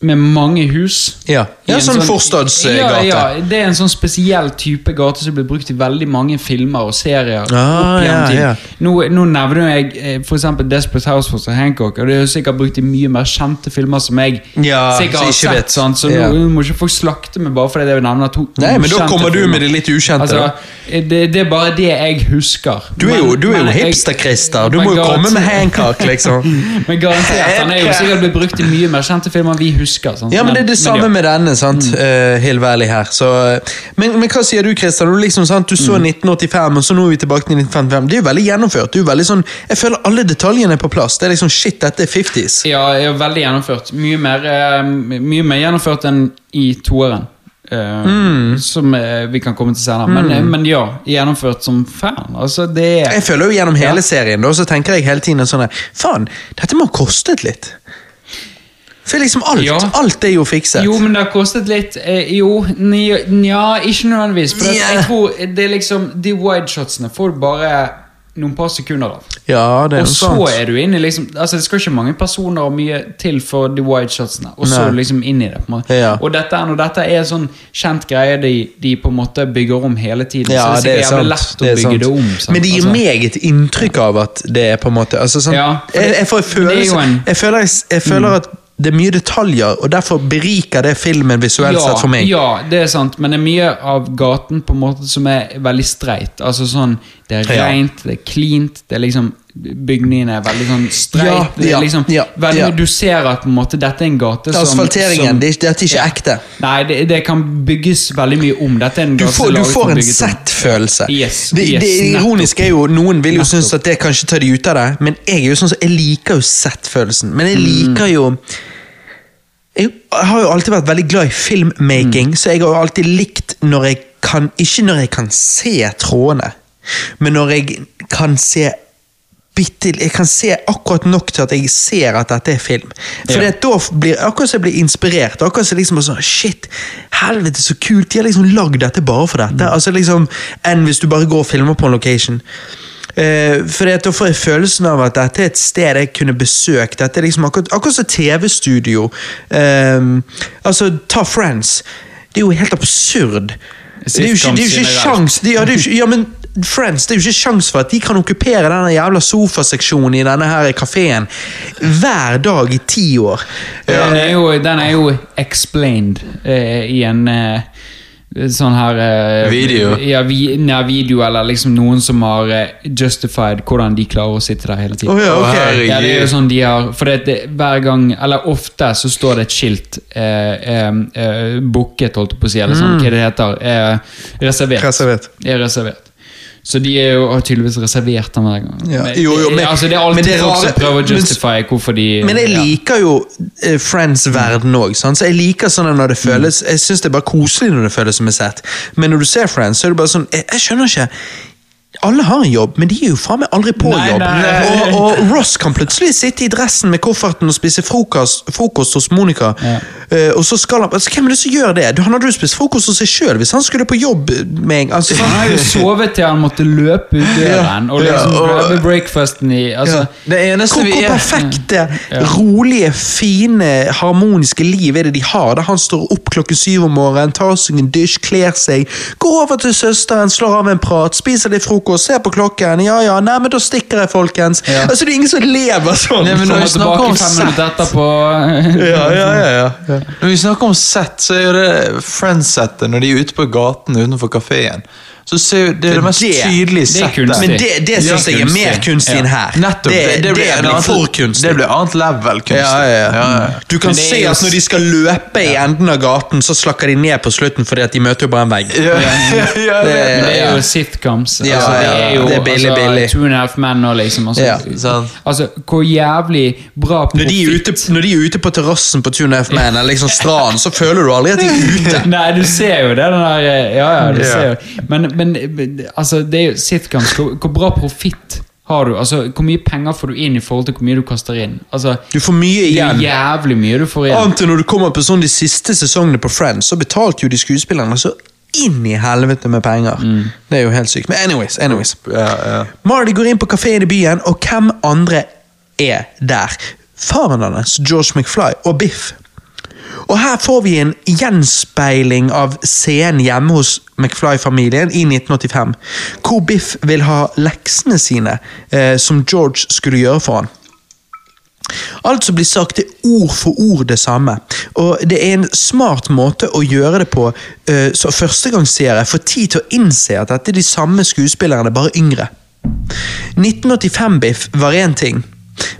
med mange hus. Ja, ja en sånn forstadsgate. Ja, ja, det er en sånn spesiell type gate som blir brukt i veldig mange filmer og serier. Ah, ja, ja. Nå, nå nevner jeg f.eks. for eksempel Desperate Housewives og Hancock, og det er jo sikkert brukt i mye mer kjente filmer som jeg Ja, sikkert har sett. vet. Sant? Så nå må ikke folk slakte meg bare fordi jeg nevner to Nei, men da kommer du med det litt ukjente. Altså, det, det er bare det jeg husker. Du er jo, du er jo hipster-Christer. Du må jo komme med Hancock, liksom. Men garantert, han er jo sikkert blitt brukt i mye mer kjente filmer enn vi husker. Sånn, Ja, men det er det samme med denne, sant? Eh, Hill Valley her. Så, eh, men, men hva sier du, Christian? Du, liksom, sant? du så 1985, og så nå er vi tilbake til 1955. Det er jo veldig gjennomført. Det er jo veldig sånn, jeg føler alle detaljene er på plass. Det er liksom, shit, dette er 50s. Ja, er veldig gjennomført. Mye mer, eh, mye mer gjennomført enn i toeren. Uh, Mm. Som uh, vi kan komme til senere. Men, eh, men ja, gjennomført som fan. Altså, det er Jeg føler jo gjennom hele Ja. serien, da, så tenker jeg hele tiden sånn Faen, dette må ha kostet litt. For liksom alt, Ja. alt er jo fikset. Jo, men det har kostet litt. Eh, jo, nja, ikke nødvendigvis. For yeah. Jeg tror det er liksom De wideshotsene får du bare noen par sekunder av. Ja, det er Og så sant. er du inne i liksom Altså Det skal ikke mange personer og mye til for de wideshotsene. Og så er du liksom inn i det. Ja. Og dette, når dette er sånn kjent greie de, de på en måte bygger om hele tiden, Ja, så det er sikkert jævlig lett å bygge det om. sant? Men det gir Altså, meg et inntrykk av at det er på en måte altså, sånn, Ja, det, jeg, jeg får en følelse en- Jeg føler, jeg, jeg føler at det er mye detaljer, og derfor beriker det filmen visuelt sett for meg. Ja, det er sant, men det er mye av gaten på en måte som er veldig streit. Altså sånn, Det er Ja. rent, det er cleant, det er liksom bygningene er veldig sånn streit. Ja, ja, liksom ja, veldig. Du ser at måte dette er en gate som Asfalteringen, som, det, dette er ikke ekte. Nei, det, det kan bygges veldig mye om. Dette er en Du gate som får, du får en Z-følelse. Yes, det, yes, det ironiske er jo, Noen vil jo Nettopp. synes at det kanskje tar de ut av det, men jeg er jo sånn som, jeg liker jo sett-følelsen. Men jeg Mm. liker jo jeg har jo alltid vært veldig glad i filmmaking, Mm. så jeg har jo alltid likt når jeg kan Ikke når jeg kan se trådene, men når jeg kan se bitte Jeg kan se akkurat nok til at jeg ser at dette er film. For Ja. da blir akkurat som jeg blir inspirert. Akkurat som liksom sånn, Shit, helvete så kult! De har liksom lagd dette bare for dette. Altså liksom, Enn hvis du bare går og filmer på en location. Uh, for da får jeg følelsen av at dette er et sted jeg kunne besøkt. Dette er liksom akkurat, akkurat som TV-studio. Um, altså, ta Friends. Det er jo helt absurd. Det er jo ikke, det er jo ikke sjans de, ja, det er jo ikke, ja, men Friends, det er jo ikke sjans for at de kan okkupere denne jævla sofaseksjonen i denne her kafeen hver dag i ti år. Den, er jo, den er jo explained eh, i en eh, sånn her eh, Video? Ja, vi, nei, video, eller liksom noen som har eh, justified hvordan de klarer å sitte der hele tiden. Oh, ja, okay. Ja, det er jo sånn de har For det, det, hver gang, eller ofte, så står det et skilt eh, eh, eh, Booket, holdt jeg på å si, eller sånn, hva det heter. Eh, reservert. Reservert. Er reservert. Så de er jo tydeligvis reservert den hver gang. Ja, jo, jo, men- altså, det er alltid det folk som prøver å men- justify hvorfor de Men jeg liker jo eh, Friends-verden òg. Så jeg liker sånn når det føles Jeg synes det er bare koselig når det føles som en sett. Men når du ser Friends, så er det bare sånn Jeg, jeg skjønner ikke. Alle har en jobb, men de er jo faen meg aldri på Nei, jobb. nei. Og, og Ross kan plutselig sitte i dressen med kofferten og spise frokost, frokost hos Monica. Ja. Uh, og så skal han altså, Hvem er det som gjør det? Du, han hadde jo spist frokost hos seg sjøl hvis han skulle på jobb med altså, Han har jo sovet til han måtte løpe ut døren og liksom grabbe breakfasten i altså, Ja. Det eneste Hvor, vi hvor er perfekte, Ja. rolige, fine, harmoniske liv er det de har? Da han står opp klokken syv om morgenen, tar seg en dusj, kler seg, går over til søsteren, slår av en prat, spiser litt frokost, ser på klokken. Ja ja, nei, men da stikker jeg, folkens. Ja. Altså, Det er ingen som lever sånn. Nei, men når vi snakker om fem sett minutter etterpå ja, ja, ja, ja. Når vi snakker om sett, så er jo det Friends-settet når de er ute på gaten utenfor kafeen. Så ser jo, det er det mest Det- tydelige settet. Men det, det syns jeg er mer kunstig enn her. Nettopp. Det, det, blir det blir for kunstig. Det blir annet level kunstig. Ja, ja, ja. Du kan det se at når de skal løpe i enden av gaten, så slakker de ned på slutten fordi at de møter jo bare en vegg. Ja, ja, ja, det- Men det er jo sitcoms. Altså, det ja, er jo det er billig, altså, billig. Two and a half men og liksom altså, altså, hvor jævlig bra Når de, er ute, profitt når de er ute på terrassen på Two and a half men eller liksom stranden, så føler du aldri at de er ute. Nei, du ser jo det, den der Ja, ja, du Ja. ser jo Men, men altså, det er jo sitcoms. Hvor, hvor bra profitt har du? Altså, Hvor mye penger får du inn i forhold til hvor mye du kaster inn? Altså, Du får mye igjen. det er jævlig mye du får igjen. Annet enn når du kommer på sånn de siste sesongene på Friends, så betalte jo de skuespillerne så inn i helvete med penger. Det er jo helt sykt. Men anyways, anyways. Ja, ja. Marty går inn på kafeen i byen, og hvem andre er der? Faren hans, George McFly, og Biff. Og her får vi en gjenspeiling av scenen hjemme hos McFly-familien i 1985, hvor Biff vil ha leksene sine, eh, som George skulle gjøre for han. Alt som blir sagt, er ord for ord det samme. Og det er en smart måte å gjøre det på, eh, så førstegangsseere får tid til å innse at dette er de samme skuespillerne, bare yngre. 1985-Biff var én ting,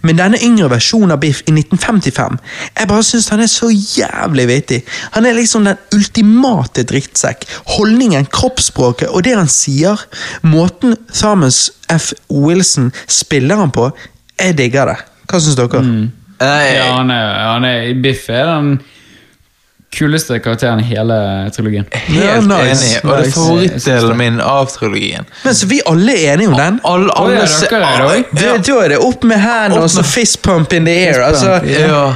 men denne yngre versjonen av Biff i 1955 Jeg bare syns han er så jævlig vittig. Han er liksom den ultimate drittsekk. Holdningen, kroppsspråket og det han sier. Måten Thomas F. Wilson spiller han på. Jeg digger det. Hva syns dere? Nei, Ja, han er, han er Biff er den kuleste karakteren i hele trilogien. Helt Ja, nice, enig. Og det er favorittdelen min av trilogien. Men så vi alle er enige om den? Alle, all, alle ja, også? Da er det opp med hendene og så fist pump in the air. Altså, Ja.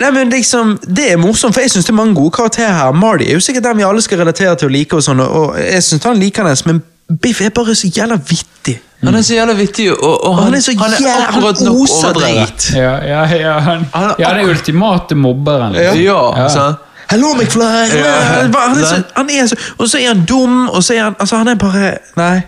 Nei, men liksom, Det er morsomt, for jeg syns det er mange gode karakterer her. Marty er jo sikkert den vi alle skal relatere til og like, og sånn, og jeg synes han liker den, men Biff er bare så jævla vittig. Han er så jævla vittig, og, og Og han, han er så han er jævla akkurat Han nok oser overdrevet. Ja, ja, ja, han, Han er ja den ultimate mobberen. Ja, ja, sant? Hello, McFly! Ja, han, er så, han er så, og så er han dum, og så er han Altså, han er bare Nei.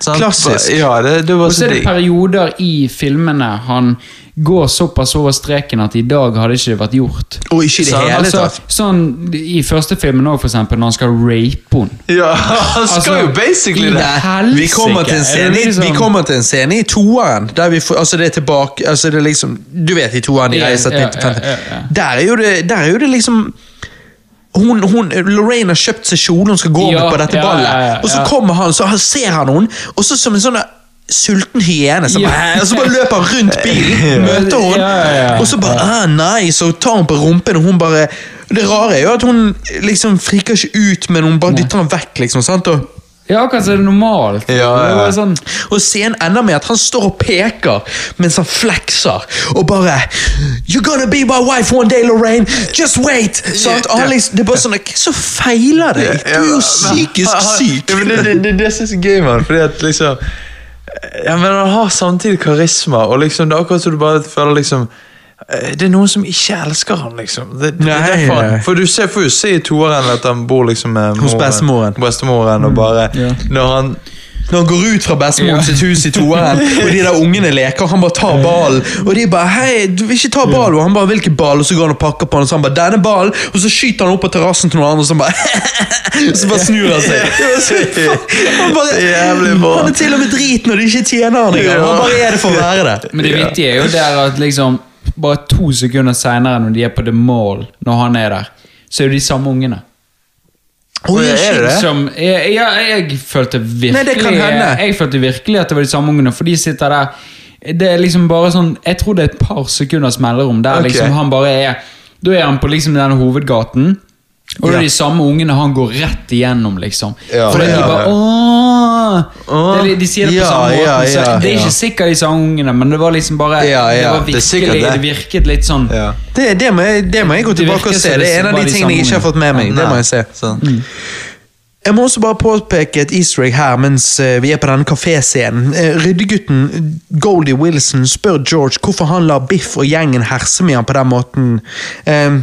Sant? Klassisk. Ja, det, det var Og så er det perioder i filmene han går såpass over streken at i dag hadde ikke det vært gjort. Og ikke det så, hele Altså, tatt. sånn I første filmen òg, for eksempel, når han skal rape henne. Ja, han skal Altså, jo basically det. helsike. Vi kommer til en Er scene, liksom- vi kommer til en scene i toeren, der vi får, altså det er tilbake, altså det er liksom, du vet i toeren de Ja, reiser til ja, 1950. ja, ja, ja. Der er jo det, der er jo det liksom, hun, hun, Lorraine har kjøpt seg kjole hun skal gå Ja, med på dette ja, ballet, ja, og så ja. kommer han, så ser han henne, og så som en sånn sulten hyene, så Ja. bare, og så bare løper han rundt bilen, møter hun, Ja, ja, ja. og så bare, ah, nice, og tar hun på rumpen, og hun bare, det rare er jo at hun liksom friker ikke ut, men hun bare dytter han vekk, liksom, sant, og Ja, akkurat som det er normalt. Ja, ja, ja. Det var Sånn, Og scenen ender med at han står og peker mens han flekser og bare You're gonna be my wife one day, Lorraine! Just wait! Så han liksom, det er bare sånn Hva så feiler deg? Du er jo psykisk syk! Ja, men det, det, det, det synes jeg er gøy, man. Fordi at liksom Ja, men Han har samtidig karisma, og liksom det er akkurat som du bare føler liksom det er noen som ikke elsker han, liksom. Det, det, Nei, er derfor, for du ser, får jo se i toeren at han bor liksom med Hos bestemoren. bestemoren og bare Ja. Når han Når han går ut fra bestemor Ja. sitt hus i toeren, og de der ungene leker, og han bare tar ballen. Og de bare 'hei, du vil ikke ta ballen', og han bare 'hvilken ball', og så går han og pakker på den, og så han bare 'denne ballen', og så skyter han opp på terrassen til noen andre, og så bare Så bare snur han seg. Det han, bare, Jævlig bra. han er til og med drit når de ikke tjener han engang. Han bare er det for å være det. Men det vittige er jo der at liksom bare to sekunder seinere, når de er på The Mall, når han er der, så er jo de samme ungene. Oh, er det det? Som, jeg, jeg, jeg følte virkelig Nei, det kan hende. Jeg følte virkelig at det var de samme ungene, for de sitter der Det er liksom bare sånn Jeg tror det er et par sekunders melderom der okay. liksom han bare er Da er han på liksom den hovedgaten, og det er de samme ungene han går rett igjennom, liksom. Ja, For de ja, bare. Åh! Det de sier det på Ja, samme måte. ja, så ja, det er ikke sikkert de samme ungene, men det var liksom bare Ja, ja. Det var virkelig det. Det virket litt sånn Ja. Det, det, må jeg, det må jeg gå tilbake og se. Det det er en av de tingene jeg ikke har fått med meg. Det må jeg se. Sånn. Jeg må også bare påpeke et easter egg her mens eh, vi er på denne kaféscenen. Eh, Ryddegutten Goldie Wilson spør George hvorfor han lar Biff og gjengen herse med ham på den måten. Eh,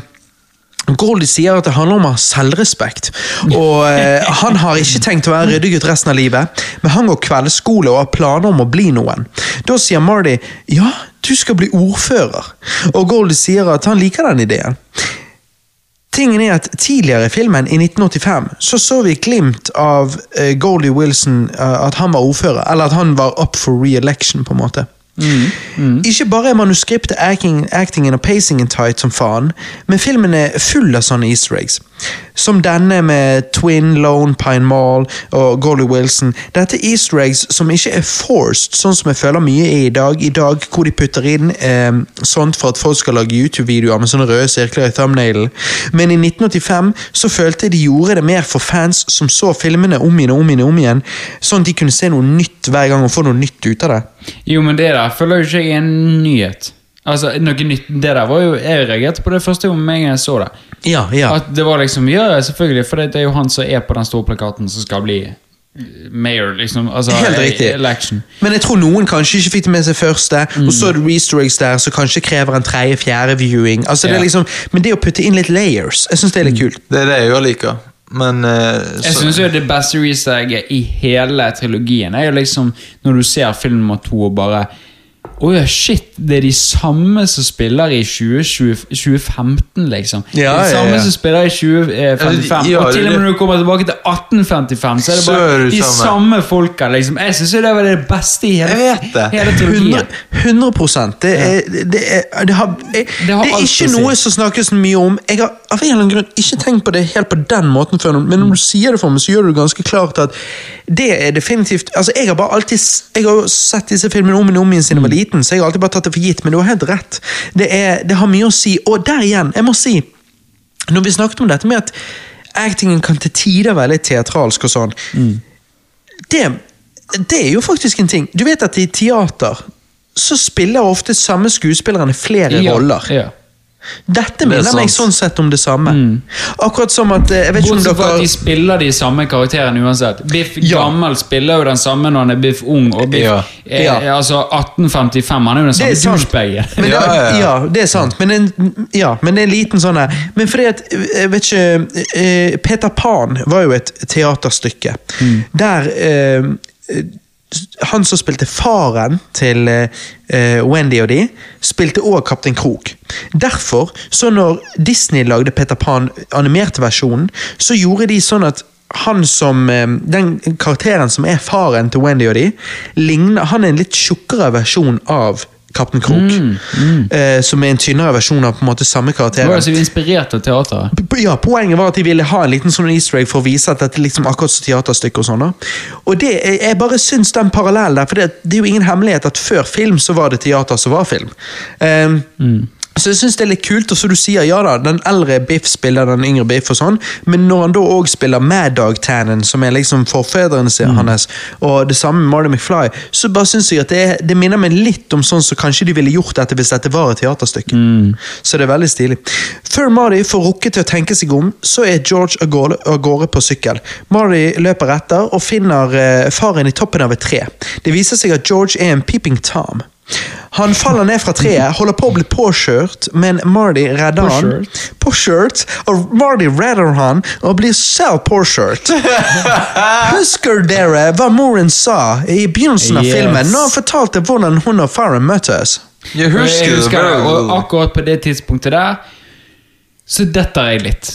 Goldie sier at det handler om å ha selvrespekt. Og eh, Han har ikke tenkt å være ryddegutt resten av livet, men han går kveldsskole og har planer om å bli noen. Da sier Marty ja, du skal bli ordfører. Og Goldie sier at han liker den ideen. Tingen er at Tidligere i filmen, i 1985, så så vi glimt av eh, Goldie Wilson, eh, at han var ordfører. Eller at han var up for re-election, på en måte. Ikke bare er manuskriptet, acting, actingen og pacingen tight som faen, men filmen er full av sånne easter eggs. Som denne med Twin, Lone, Pine Mall og Goldie Wilson. Dette er easter eggs som ikke er forced, sånn som jeg føler mye er i dag. I dag hvor de putter inn eh, sånt for at folk skal lage YouTube-videoer med sånne røde sirkler i thumbnailen. Men i 1985 så følte jeg de gjorde det mer for fans som så filmene om igjen og om igjen, om igjen sånn at de kunne se noe nytt hver gang og få noe nytt ut av det. Jo, men det der føler jo ikke jeg er en nyhet. Altså, noe nytt, det der var jo, Jeg reagerte på det første gang med en gang jeg så det. Ja, ja. At det var liksom, ja, selvfølgelig, for det er jo han som er på den store plakaten som skal bli mayor, liksom. Altså, Helt riktig. Election. Men jeg tror noen kanskje ikke fikk det med seg første, Mm. og så er det easter der som kanskje krever en tredje, fjerde viewing. Altså, det er liksom, men det å putte inn litt layers, jeg syns det er litt kult. Det er det jeg liker. Men uh, Jeg syns jo det beste researchet i hele trilogien er jo liksom når du ser film nummer to og bare Å ja, shit, det er de samme som spiller i 2020, 2015, liksom. Ja, det er de samme ja. som spiller i 2055. Ja, og til og med når du kommer tilbake til 1855, så er det bare de samme. samme folka, liksom. Jeg syns det var det beste i hele, Jeg vet det. hele trilogien. 100, 100 det, er, det, er, det, har, jeg, det, har er ikke si. noe som snakkes mye om. Jeg har av en eller annen grunn ikke tenkt på det helt på den måten før, men når du sier det for meg, så gjør du det ganske klart at det er definitivt altså Jeg har bare alltid Jeg har sett disse filmene om og om igjen siden jeg var liten, så jeg har alltid bare tatt det for gitt, men du har helt rett. Det, er, det har mye å si. Og der igjen, jeg må si Når vi snakket om dette med at actingen kan til tider være litt teatralsk og sånn det, det er jo faktisk en ting. Du vet at i teater så spiller ofte samme skuespillerne flere Ja, roller. Ja. Dette er minner meg sånn sett om det samme. Akkurat som at eh, Jeg vet ikke om Bortsett fra at de spiller de samme karakterene uansett. Biff Ja. gammel spiller jo den samme når han er Biff ung, og Biff Ja. er, Ja. er altså 1855. Han er jo den samme douchebagen. Ja, ja, det er sant. Men en, ja, men det er en liten sånn her Men fordi at Jeg vet ikke eh, Peter Pan var jo et teaterstykke. Der eh, han som spilte faren til eh, Wendy og de, spilte også Kaptein Krok. Derfor, så når Disney lagde Peter Pan animerte versjonen, så gjorde de sånn at han som, eh, Den karakteren som er faren til Wendy og de, ligner, han er en litt tjukkere versjon av Kaptein Krok. Eh, som er en tynnere versjon av på en måte samme karakter. altså inspirert av teateret. Ja, Poenget var at de ville ha en liten sånn easter egg for å vise at dette liksom akkurat som teaterstykke. Og sånn. Og det, jeg, bare syns den parallellen der, for det, det er jo ingen hemmelighet at før film så var det teater som var film. Ehm, Så jeg synes det er litt kult, og så du sier ja da, den eldre Biff spiller den yngre Biff, og sånn, men når han da òg spiller Mad Dog Tannen, som er liksom forfedrene sine hans, og det samme med Marty McFly, så bare syns jeg at det, er- det minner meg litt om sånn som kanskje de ville gjort dette hvis dette var et teaterstykke. Så det er veldig stilig. Før Marty får rukket til å tenke seg om, så er George av gårde, på sykkel. Marty løper etter og finner eh, faren i toppen av et tre. Det viser seg at George er en peeping Tom. Han faller ned fra treet, holder på å bli påkjørt, men Marty redder han. Påkjørt? Og Marty redder han og blir selv påkjørt. Husker dere hva moren sa i begynnelsen av Yes. filmen når han fortalte hvordan hun og faren møttes? Jeg husker, jeg husker det, og akkurat på det tidspunktet der, så detter jeg litt.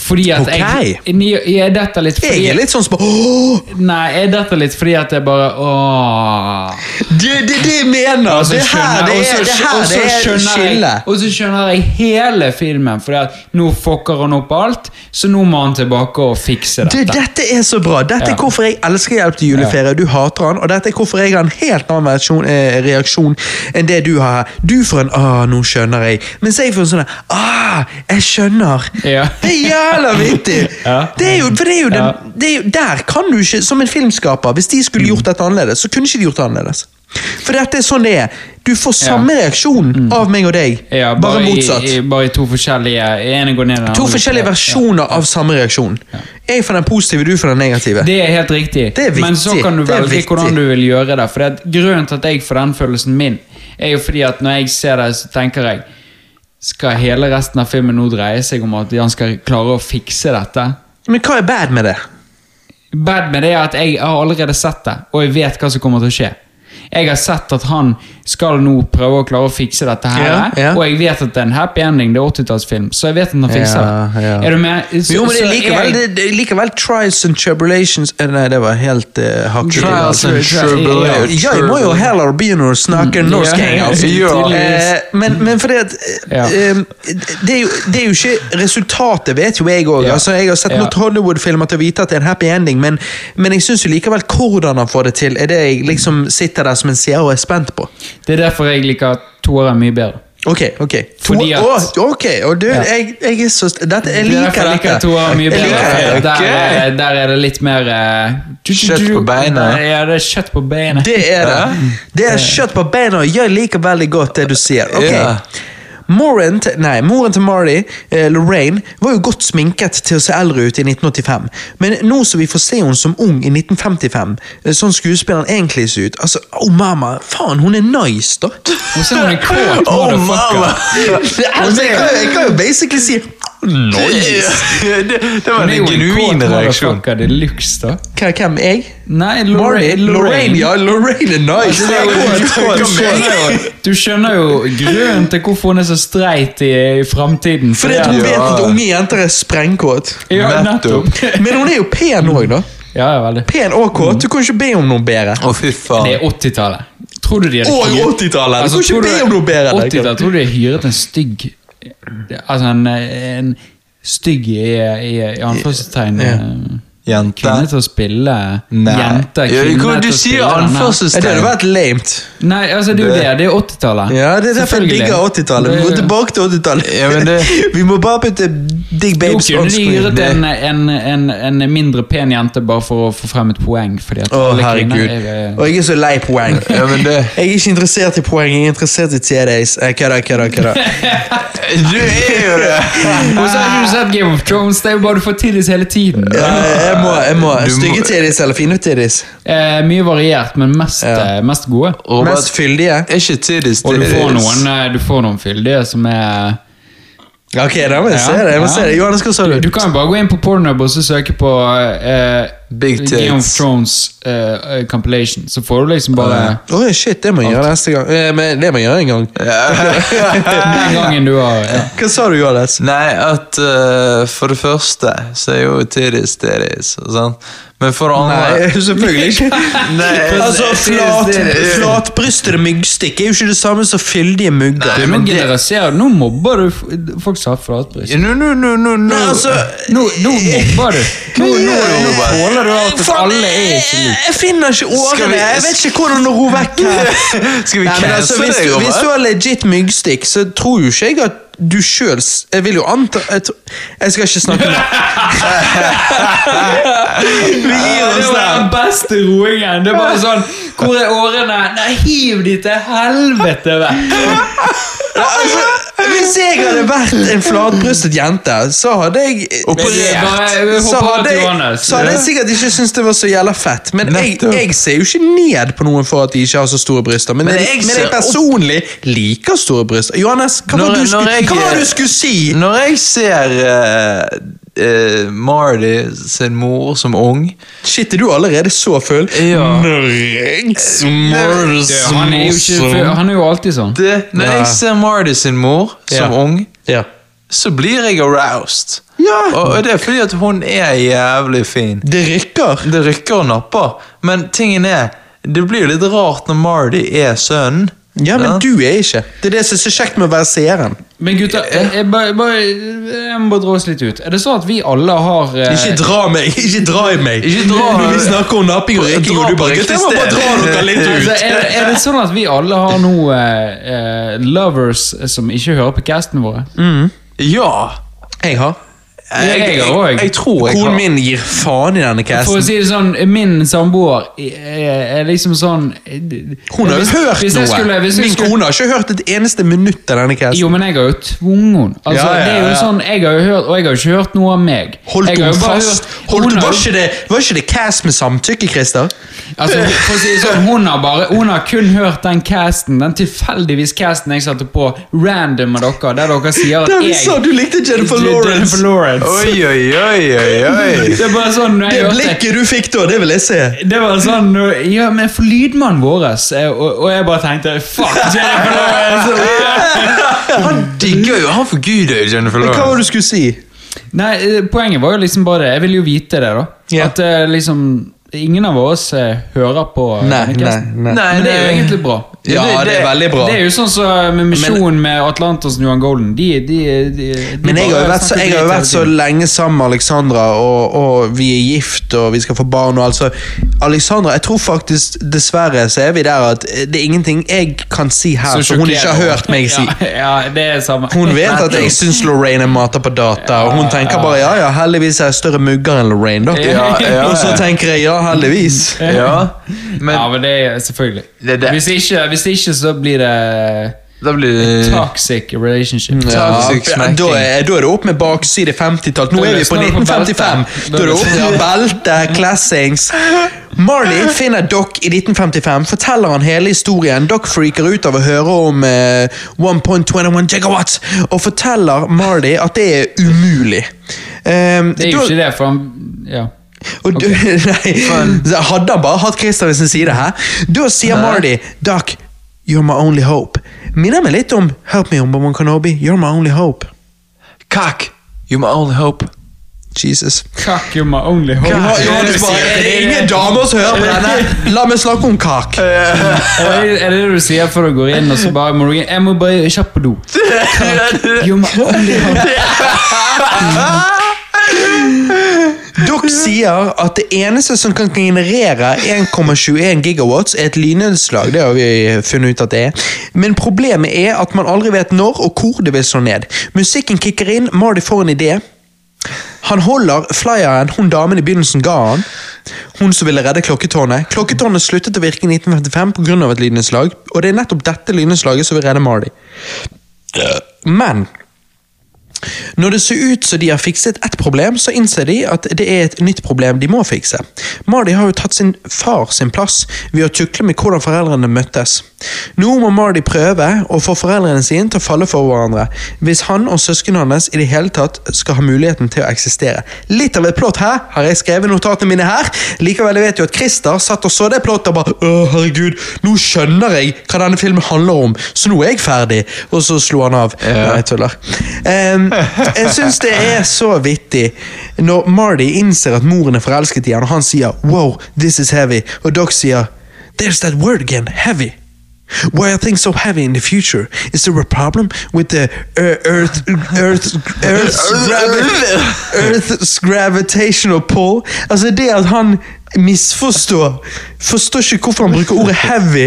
Fordi at okay. jeg Jeg detter litt fordi Jeg er litt sånn som Åh, Nei, jeg detter litt fordi at jeg bare Åh. Det det, det jeg mener! Det her det er, det her, det er skillet. Og så skjønner jeg hele filmen, Fordi at nå fucker han opp alt, så nå må han tilbake og fikse dette. dette er så bra. Dette Ja. er hvorfor jeg elsker Hjelp til juleferie. Du hater han, og dette er hvorfor jeg har en helt annen reaksjon, eh, reaksjon enn det du har. Du får en 'ah, nå skjønner jeg', mens jeg får en sånn 'ah, jeg skjønner'. Ja. Det er jævla vittig! Det er jo, for det er jo, den, det er jo Der kan du ikke, som en filmskaper, hvis de skulle gjort dette annerledes, så kunne ikke de gjort det annerledes. For dette er sånn det er. Du får samme reaksjon av meg og deg, Ja, bare, motsatt. I, i, bare i to forskjellige ene går ned To forskjellige versjoner av samme reaksjon. Jeg får den positive, du får den negative. Det er helt riktig. Det er Men så kan du velge hvordan du vil gjøre det. For det Grunnen til at jeg får den følelsen min, er jo fordi at når jeg ser det, så tenker jeg Skal hele resten av filmen nå dreie seg om at han skal klare å fikse dette? Men hva er bad med det? Bad med det er at jeg har allerede sett det, og jeg vet hva som kommer til å skje. Jeg har sett at han skal nå prøve å klare å fikse dette her, Ja, ja. og jeg vet at det er en happy ending, det er 80-tallsfilm, så jeg vet at han fikser Ja, det. ja. Er du med? Så, Jo, men det er likevel, jeg- det, er likevel trials and tribulations eh, Nei, det var helt uh, hakket. Trials and tribulations. Ja. Jeg må jo heller begynne å snakke norsk ja, engelsk. ja, Eh, men, men fordi at eh, Ja. eh, det, er jo, det er jo ikke Resultatet vet jo jeg òg. Ja. Altså, jeg har sett Ja. nok Hollywood-filmer til å vite at det er en happy ending, men, men jeg syns likevel hvordan han får det til, er det jeg liksom sitter der som en seer og er spent på. Det er derfor jeg liker toeren mye bedre. Ok, ok. To, Fordi at- Å, ok, og du, Ja. jeg, jeg er så dette, Jeg er liker dette. jeg liker mye bedre. liker det. Der, er- der er det litt mer eh, Kjøtt på beina. Ja, det er kjøtt på beina. Det er det. Det er kjøtt på beina, og jeg liker veldig godt det du sier. Ok. Ja. Moren til, nei, moren til Marty, eh, Lorraine, var jo godt sminket til å se eldre ut i 1985. Men nå som vi får se henne som ung i 1955, eh, sånn skuespilleren egentlig ser ut Altså, oh mamma, faen, hun er nice, da! Hun ser er hun en kåt Oh, motherfucker. altså, jeg, kan, jeg kan jo basically si nice. det, det var en genuin reaksjon. motherfucker de luxe, da. Hva- Hvem? Jeg? Nei, Lorraine. Lorraine, ja, Lorraine er nice! Altså, er du, skjønner jo, du skjønner jo grunnen til hvorfor hun er så streit i, i framtiden. Fordi hun Ja. vet at unge jenter er sprengkåt. Ja, Nettopp. Men hun er jo pen òg, da. Ja, ja, veldig. Pen og kåt. Du kan ikke be om noe bedre. Å, fy faen. Det er 80-tallet. Tror du de hadde hyret- 80-tallet! Altså, du kan tror ikke be om noe bedre. 80-tallet, tror du de hyret en stygg Altså en, en stygg i, i, i anførselstegn Ja. Eh, Jente. Kvinne til å spille Nei. Jente, Ja, kvinne hvor- du sier anførselstegn. det hadde vært lamet. Nei, altså det er jo Det- det. Er 80-tallet. Ja, det er derfor jeg digger 80-tallet. Vi må tilbake til 80-tallet. Ja, det- Vi må bare putte Dig Babes kunne on screen. hyret Det- en, en, en, en mindre pen jente bare for å få frem et poeng? Fordi at alle herregud. er, Og jeg er så lei poeng. Ja, men det Jeg er ikke interessert i poeng, jeg er interessert i TDs. Kødda, kødda, kødda. kødder. Du er jo det! Og så har du sett Game of Thrones, det er jo bare du får tidligst hele tiden. Ja, Jeg jeg må. jeg må- Stygge tittis eller fine tittis? Eh, mye variert, men mest, Ja. eh, mest gode. Og Mest fyldige? er ikke tittis. Og du får noen, eh, du får noen fyldige som er Ok, da må jeg se det. jeg må Ja. se det. Johannes, hva sa Du, du? kan bare gå inn på Pornhub og så søke på eh, Big tits. Game of. Thrones uh, compilation. Så får du liksom bare Oi, shit, det må jeg gjøre neste gang. Eh, Men det må jeg gjøre en gang. Den gangen du har ja. Hva sa du, Johannes? Nei, at uh, for det første så er jo tidligst. Sant? Men for det andre Nei, selvfølgelig ikke. Nei, Altså, flat, Flatbrystede myggstikk er jo ikke det samme som fyldige mugger. Må men det- generalisere. Nå mobber du folk som har flatbryst. Nå, nå, nå, nå, nå. Nei, altså Nå, nå mobber du. Nå, nå, nå Robert. Tåler du at Faen, alle er ikke like. jeg finner ikke Skal årene. vi- Jeg vet ikke hvordan å ro vekk her. Skal vi Nei, men altså, cancele hvis, deg, du- hvis du Robert? har legit myggstikk, så tror jo ikke jeg at du sjøl Jeg vil jo anta Jeg, tror- jeg skal ikke snakke mer. Vi gir Det var den beste roingen. Det er bare sånn Hvor er årene? Nei, hiv de til helvete vekk! Altså, Hvis jeg hadde vært en flatbrystet jente, så hadde jeg Operert. Så hadde, jeg, så hadde jeg sikkert ikke syntes det var så jævla fett. Men jeg, jeg ser jo ikke ned på noen for at de ikke har så store bryster. Men, Men jeg, men jeg personlig liker store bryster. Johannes, hva var du, skulle- hva var det du skulle si? Når jeg ser uh, uh, Marty sin mor som ung Shit, er du allerede så full? Ja. Når jeg smører som han, er jo ikke, han er jo alltid sånn. det, Når Ja. jeg ser Marty sin mor som Ja. ung, Ja. så blir jeg aroused. Ja. Og, det er fordi at hun er jævlig fin. Det rykker. Det rykker og napper, men tingen er Det blir litt rart når Marty er sønnen. Ja, men du er ikke. Det er det som er så kjekt med å være seeren. Men gutta, jeg, jeg, bare, bare, jeg må bare dra oss litt ut. Er det sånn at vi alle har eh, Ikke dra meg! Ikke dra i meg! Ikke dra- Når vi snakker om napping og røyking, og du bare på Gutter, jeg må bare dra dere litt Altså, ut! er, er det sånn at vi alle har nå eh, lovers som ikke hører på castene våre? Ja! Jeg har. Jeg jeg, jeg, jeg tror jeg Konen min gir faen i denne casten. For å si det sånn, min samboer er, liksom sånn Hun har jo hørt hvis noe. skulle- hvis Min skulle- kone har ikke hørt et eneste minutt av denne casten. Jo, men jeg har jo tvunget henne. Altså, Ja, ja, det er jo ja. sånn, jeg har jo hørt, Og jeg har jo ikke hørt noe av meg. Holdt hun fast? hørt- Holdt, hun var, ikke det, var ikke det cast med samtykke, Christer? Altså, for å si det sånn, hun har, bare, hun har kun hørt den casten, den tilfeldigvis casten jeg satte på random med dere, der dere sier at Der vi jeg sa du likte Jennifer Lawrence. Jennifer Lawrence. Oi, oi, oi, oi, oi. Det er bare sånn, Det blikket du fikk da, det vil jeg se. det var sånn Ja, men for lydmannen vår og, og jeg bare tenkte Fuck Jennifer Lawrence! Han digger jo Han forguder Jennifer Men hva var det du skulle si? Nei, eh, poenget var jo liksom bare det. Jeg ville jo vite det, da. Yeah. At eh, liksom Ingen av oss eh, hører på Nei, nei, nei. Nei, Men det er jo egentlig bra. Ja, det er veldig bra. Det er jo sånn som med Misjon med Atlantos og Johan Golden. De, de, de, de Men jeg har jo vært så, jeg har jo vært så lenge sammen med Alexandra, og, og vi er gift og vi skal få barn. og altså Alexandra, jeg tror faktisk dessverre så er vi der at det er ingenting jeg kan si her Så som hun ikke har hørt meg si. Ja, ja, det er samme. Hun vet at jeg syns Lorraine er mater på data, og hun tenker bare ja, ja, heldigvis er jeg større mugger enn Lorraine, da. Ja, ja, Og så tenker jeg ja, heldigvis. Ja, men ja, men det er selvfølgelig. Det det. Hvis, ikke, hvis ikke, så blir det da blir det toxic relationship. Ja, Toxic da, er, da er det opp med bakside 50-tall. Nå er vi på 1955. Da er det opp med belte, classings. Marley finner Doc i 1955, forteller han hele historien. Doc freaker ut av å høre om eh, 1.21 gigawatt og forteller Marley at det er umulig. Um, Det er jo da- ikke det, for han Ja. og du, nei, hadde han bare hatt Christer ved sin side her. Da sier Marley Doc, you're my only hope. Minner meg litt om Help me, Obi-Wan Kenobi. You're my only hope. Kak! you're my only hope. Jesus. Cock, you're my only hope. Ja, Johannes bare, er det ingen damer som hører på denne? La meg snakke om kak. Er det, er det det du sier før du går inn, og så bare må du Jeg må bare kjapt på do. Cock, you're my only hope. Doc sier at det eneste som kan generere 1,21 gigawatts, er et lynnedslag. Det har vi funnet ut at det er. Men problemet er at man aldri vet når og hvor det vil slå ned. Musikken kicker inn, Marty får en idé. Han holder flyeren hun damen i begynnelsen ga han. Hun som ville redde klokketårnet. Klokketårnet sluttet å virke i 1955 pga. et lynnedslag, og det er nettopp dette lynnedslaget som vil redde Marty. Men når det ser ut som de har fikset ett problem, så innser de at det er et nytt problem de må fikse. Mardi har jo tatt sin far sin plass ved å tukle med hvordan foreldrene møttes. Nå må Marty prøve å få foreldrene sine til å falle for hverandre, hvis han og søsknene hans i det hele tatt skal ha muligheten til å eksistere. Litt av et plott her, har jeg skrevet notatene mine her. Likevel jeg vet jo at Christer satt og så det plottet og bare Å, herregud, nå skjønner jeg hva denne filmen handler om, så nå er jeg ferdig. Og så slo han av. Ja. Nei, jeg tuller. Um, jeg syns det er så vittig når Marty innser at moren er forelsket i han, og han sier 'wow, this is heavy', og Doc sier 'there's that word again, heavy'. Why are things so heavy in the future? Is there a problem with the uh, Earth, Earth, Earth's, gravi Earth's gravitational pull? Altså det at han misforstår forstår ikke hvorfor han bruker ordet heavy.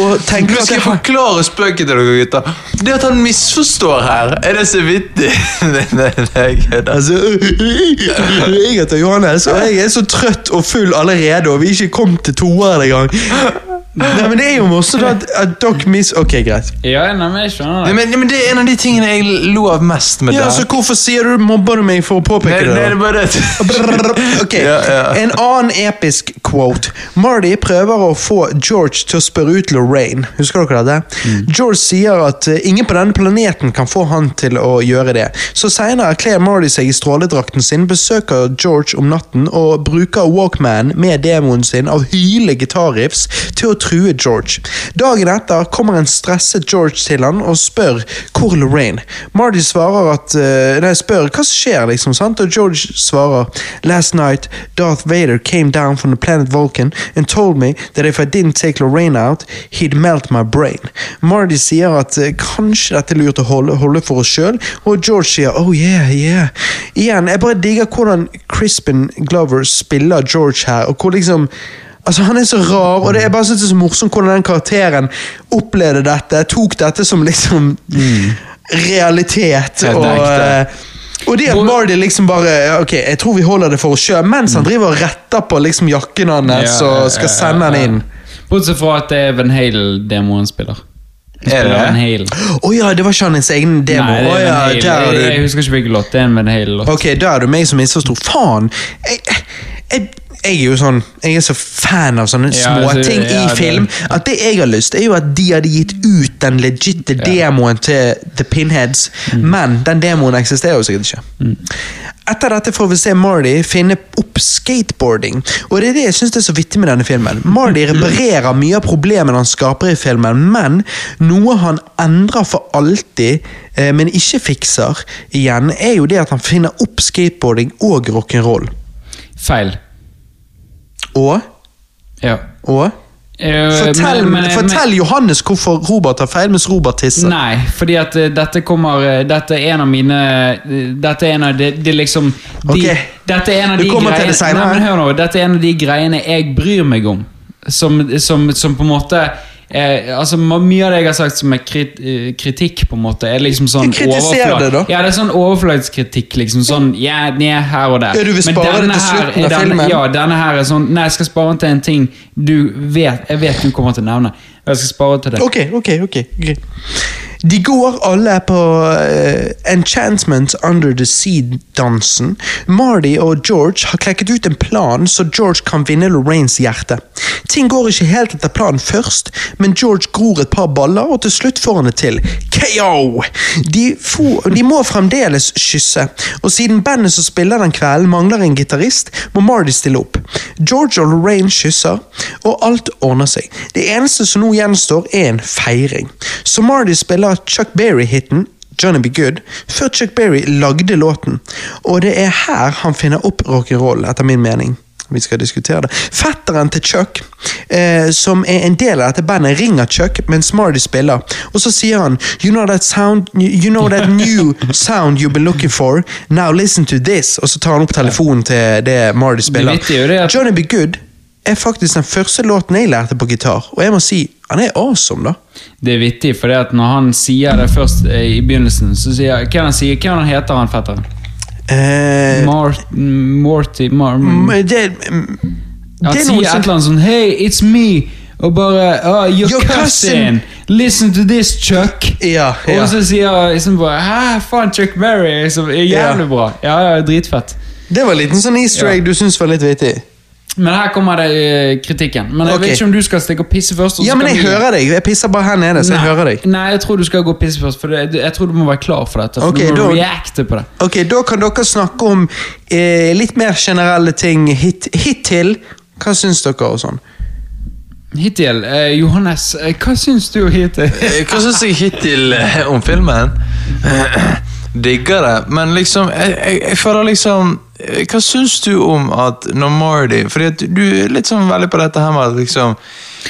Og tenker at skal jeg forklare spøken til dere gutter. Det at han misforstår her, er det så vittig. Altså, jeg heter Johannes, og jeg er så trøtt og full allerede, og vi er ikke kommet til toeren engang. Nei, men det er jo morsomt at, at dere mis... Ok, greit. Ja, nei, men jeg skjønner Nei, det. men, men Det er en av de tingene jeg lo av mest med Ja, det. så Hvorfor sier du mobber du meg for å påpeke Nei, det? nei, det er bare det. Ok, Ja, ja. En annen episk quote. Marty prøver å få George til å spørre ut Lorraine. Husker dere det? Mm. George sier at eh, ingen på denne planeten kan få han til å gjøre det. Så senere kler Marty seg i stråledrakten sin, besøker George om natten og bruker Walkman med demoen sin av hyle gitarriffs til å true George. Dagen etter kommer en stresset George til han og spør hvor Lorraine. Marty svarer at eh, Nei, spør hva som skjer, liksom, sant? og George svarer Last night, Darth Vader came down from the planet Vulcan and told me that if I didn't take Lorraine out, he'd melt my brain. Marty sier at uh, kanskje dette er lurt å holde, holde for oss sjøl, og George sier oh yeah, yeah. Igjen, jeg bare digger hvordan Crispin Glover spiller George her, og hvor liksom Altså Han er så rar, og det er bare så morsomt hvordan den karakteren opplevde dette. Tok dette som liksom realitet. Og, ekte. Og det at Mardy liksom bare Ok, jeg tror vi holder det for oss sjøl, mens han driver og retter på liksom jakken hans Ja, og skal sende den ja. inn. Bortsett fra at det er Van Hale-demoen spiller. Han Er det? Van Hale. Å ja, det var ikke hans egen demo. Nei, er ja, der er Jeg, jeg husker ikke hvilken låt. Det er en Van Hale-låt. Ok, da er det meg som misforsto. Faen! Jeg, jeg, jeg er jo sånn Jeg er så fan av sånne Ja, småting ja, i film at det jeg har lyst, er jo at de hadde gitt ut den legitte demoen til The Pinheads, Mm. men den demoen eksisterer jo sikkert ikke. Etter dette får vi se Marty finne opp skateboarding, og det er det jeg synes er så vittig med denne filmen. Marty reparerer mye av problemene han skaper i filmen, men noe han endrer for alltid, eh, men ikke fikser igjen, er jo det at han finner opp skateboarding og rock'n'roll. Feil. Og, Ja. og Eh, Fortell, men- men- fortell Johannes hvorfor Robert har feil, mens Robert tisser. Nei, fordi at eh, dette kommer eh, Dette er en av mine Dette er en av de, de liksom de, Ok. Dette er en av de greiene. Nei, men hør nå, Dette er en av de greiene jeg bryr meg om. Som, som, som på en måte eh, altså Mye av det jeg har sagt som er krit, eh, kritikk, på en måte, er liksom sånn Kritiser det, da. Ja, det er sånn overflagskritikk. Liksom sånn ja, nja, her og der. Ja, du vil spare det til slutten av filmen? Ja, denne her er sånn Nei, jeg skal spare den til en ting du vet Jeg vet du kommer til å nevne. Jeg skal spare til det. Ok, ok, ok. greit. De går alle på uh, Enchantment Under the Sea-dansen. Marty og George har klekket ut en plan så George kan vinne Lorraines hjerte. Ting går ikke helt etter planen først, men George gror et par baller, og til slutt får han det til. KO! De, for, de må fremdeles kysse, og siden bandet som spiller den kvelden mangler en gitarist, må Marty stille opp. George og Lorraine kysser, og alt ordner seg. Det eneste som nå gjenstår, er en feiring. Så Marty spiller Chuck Berry-hiten Johnny Be Good før Chuck Berry lagde låten, og det er her han finner opp rock'n'roll, etter min mening. Vi skal diskutere det. Fetteren til Chuck, eh, som er en del av dette bandet, ringer Chuck mens Marty spiller, og så sier han You know that sound You know that new sound you've been looking for? Now listen to this. Og så tar han opp telefonen til det Marty spiller. er Johnny Be Good er faktisk den første låten jeg lærte på gitar, og jeg må si han er awesome, da. Det er vittig, for når han sier det først eh, i begynnelsen, så sier Hva er han sier? Hva han heter han fetteren? Eh, Mart, Morty Mar mm, det, mm, Han det sier noe et eller annet sånn Hey, it's me! Og bare oh, Your, Your cousin." cousin. Listen to this, Chuck! Ja, ja. Og så sier liksom bare Hæ, faen, Chuck Berry! Som er jævlig Ja. bra. Ja, ja, dritfett. Det var en liten sånn easter egg du syns var litt vittig. Men her kommer det eh, kritikken. Men jeg okay. vet ikke om du skal stikke og pisse først. og så Ja, men jeg vi- hører deg. Jeg pisser bare her nede, så jeg hører deg. Nei, jeg tror du skal gå og pisse først. For jeg tror du må være klar for dette. For Ok, du må da- reacte på det. Ok, Da kan dere snakke om eh, litt mer generelle ting. Hit, hittil. Hva syns dere og sånn? Hittil, eh, Johannes, eh, hva syns du hittil? Eh, Hva syns jeg hittil om filmen? Digger det, men liksom Jeg, jeg, jeg føler liksom Hva syns du om at når Mardy Fordi du er litt sånn veldig på dette her med at liksom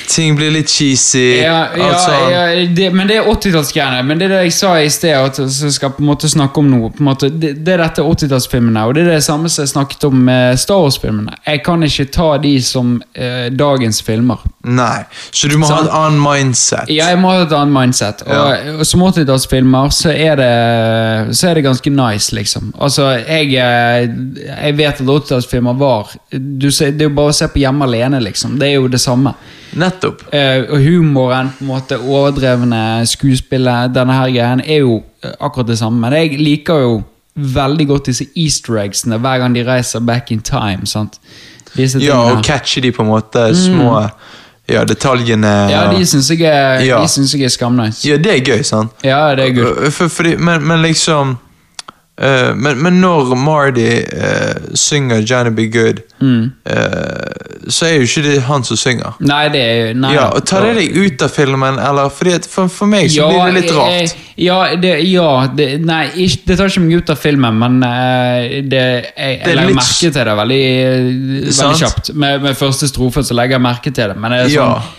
ting blir litt cheesy. Ja, ja, alt sånn. ja det, men det er 80-tallsgreiene. Men det er det jeg sa i sted, at jeg skal på en måte snakke om noe. Måte, det, det er dette 80-tallsfilmene, og det er det samme som jeg snakket om med Star Wars-filmene. Jeg kan ikke ta de som eh, dagens filmer. Nei, så du må ha et annet mindset. Ja, jeg må ha et annet mindset. Og, og som 80-tallsfilmer så, er det- så er det ganske nice, liksom. Altså, jeg, eh, jeg vet at 80-tallsfilmer var du Det er jo bare å se på Hjemme alene, liksom. Det er jo det samme. Nettopp. Eh, og humoren, på en måte overdrevne skuespillet, denne her greien, er jo eh, akkurat det samme. Men jeg liker jo veldig godt disse easter eggsene hver gang de reiser back in time. sant? Ja, og catche de på en måte små ja, detaljene. Mm. ja, de syns jeg Ja. jeg er skamnice. Ja, det er gøy, sant? Ja, det er gøy. For, for, men, men liksom eh, men, men når Marty uh, synger 'Johnny Be Good', Mm. uh, så er jo ikke det han som synger. Nei, det er nei, Ja, og Tar det deg ut av filmen, eller? For, for meg så blir det litt rart. eh, Ja, det, ja det, nei, ikke, det tar ikke meg ut av filmen, men eh, det, jeg, jeg er legger litt- merke til det veldig, veldig kjapt. Med, med første strofe så legger jeg merke til det, men det er Ja. sånn,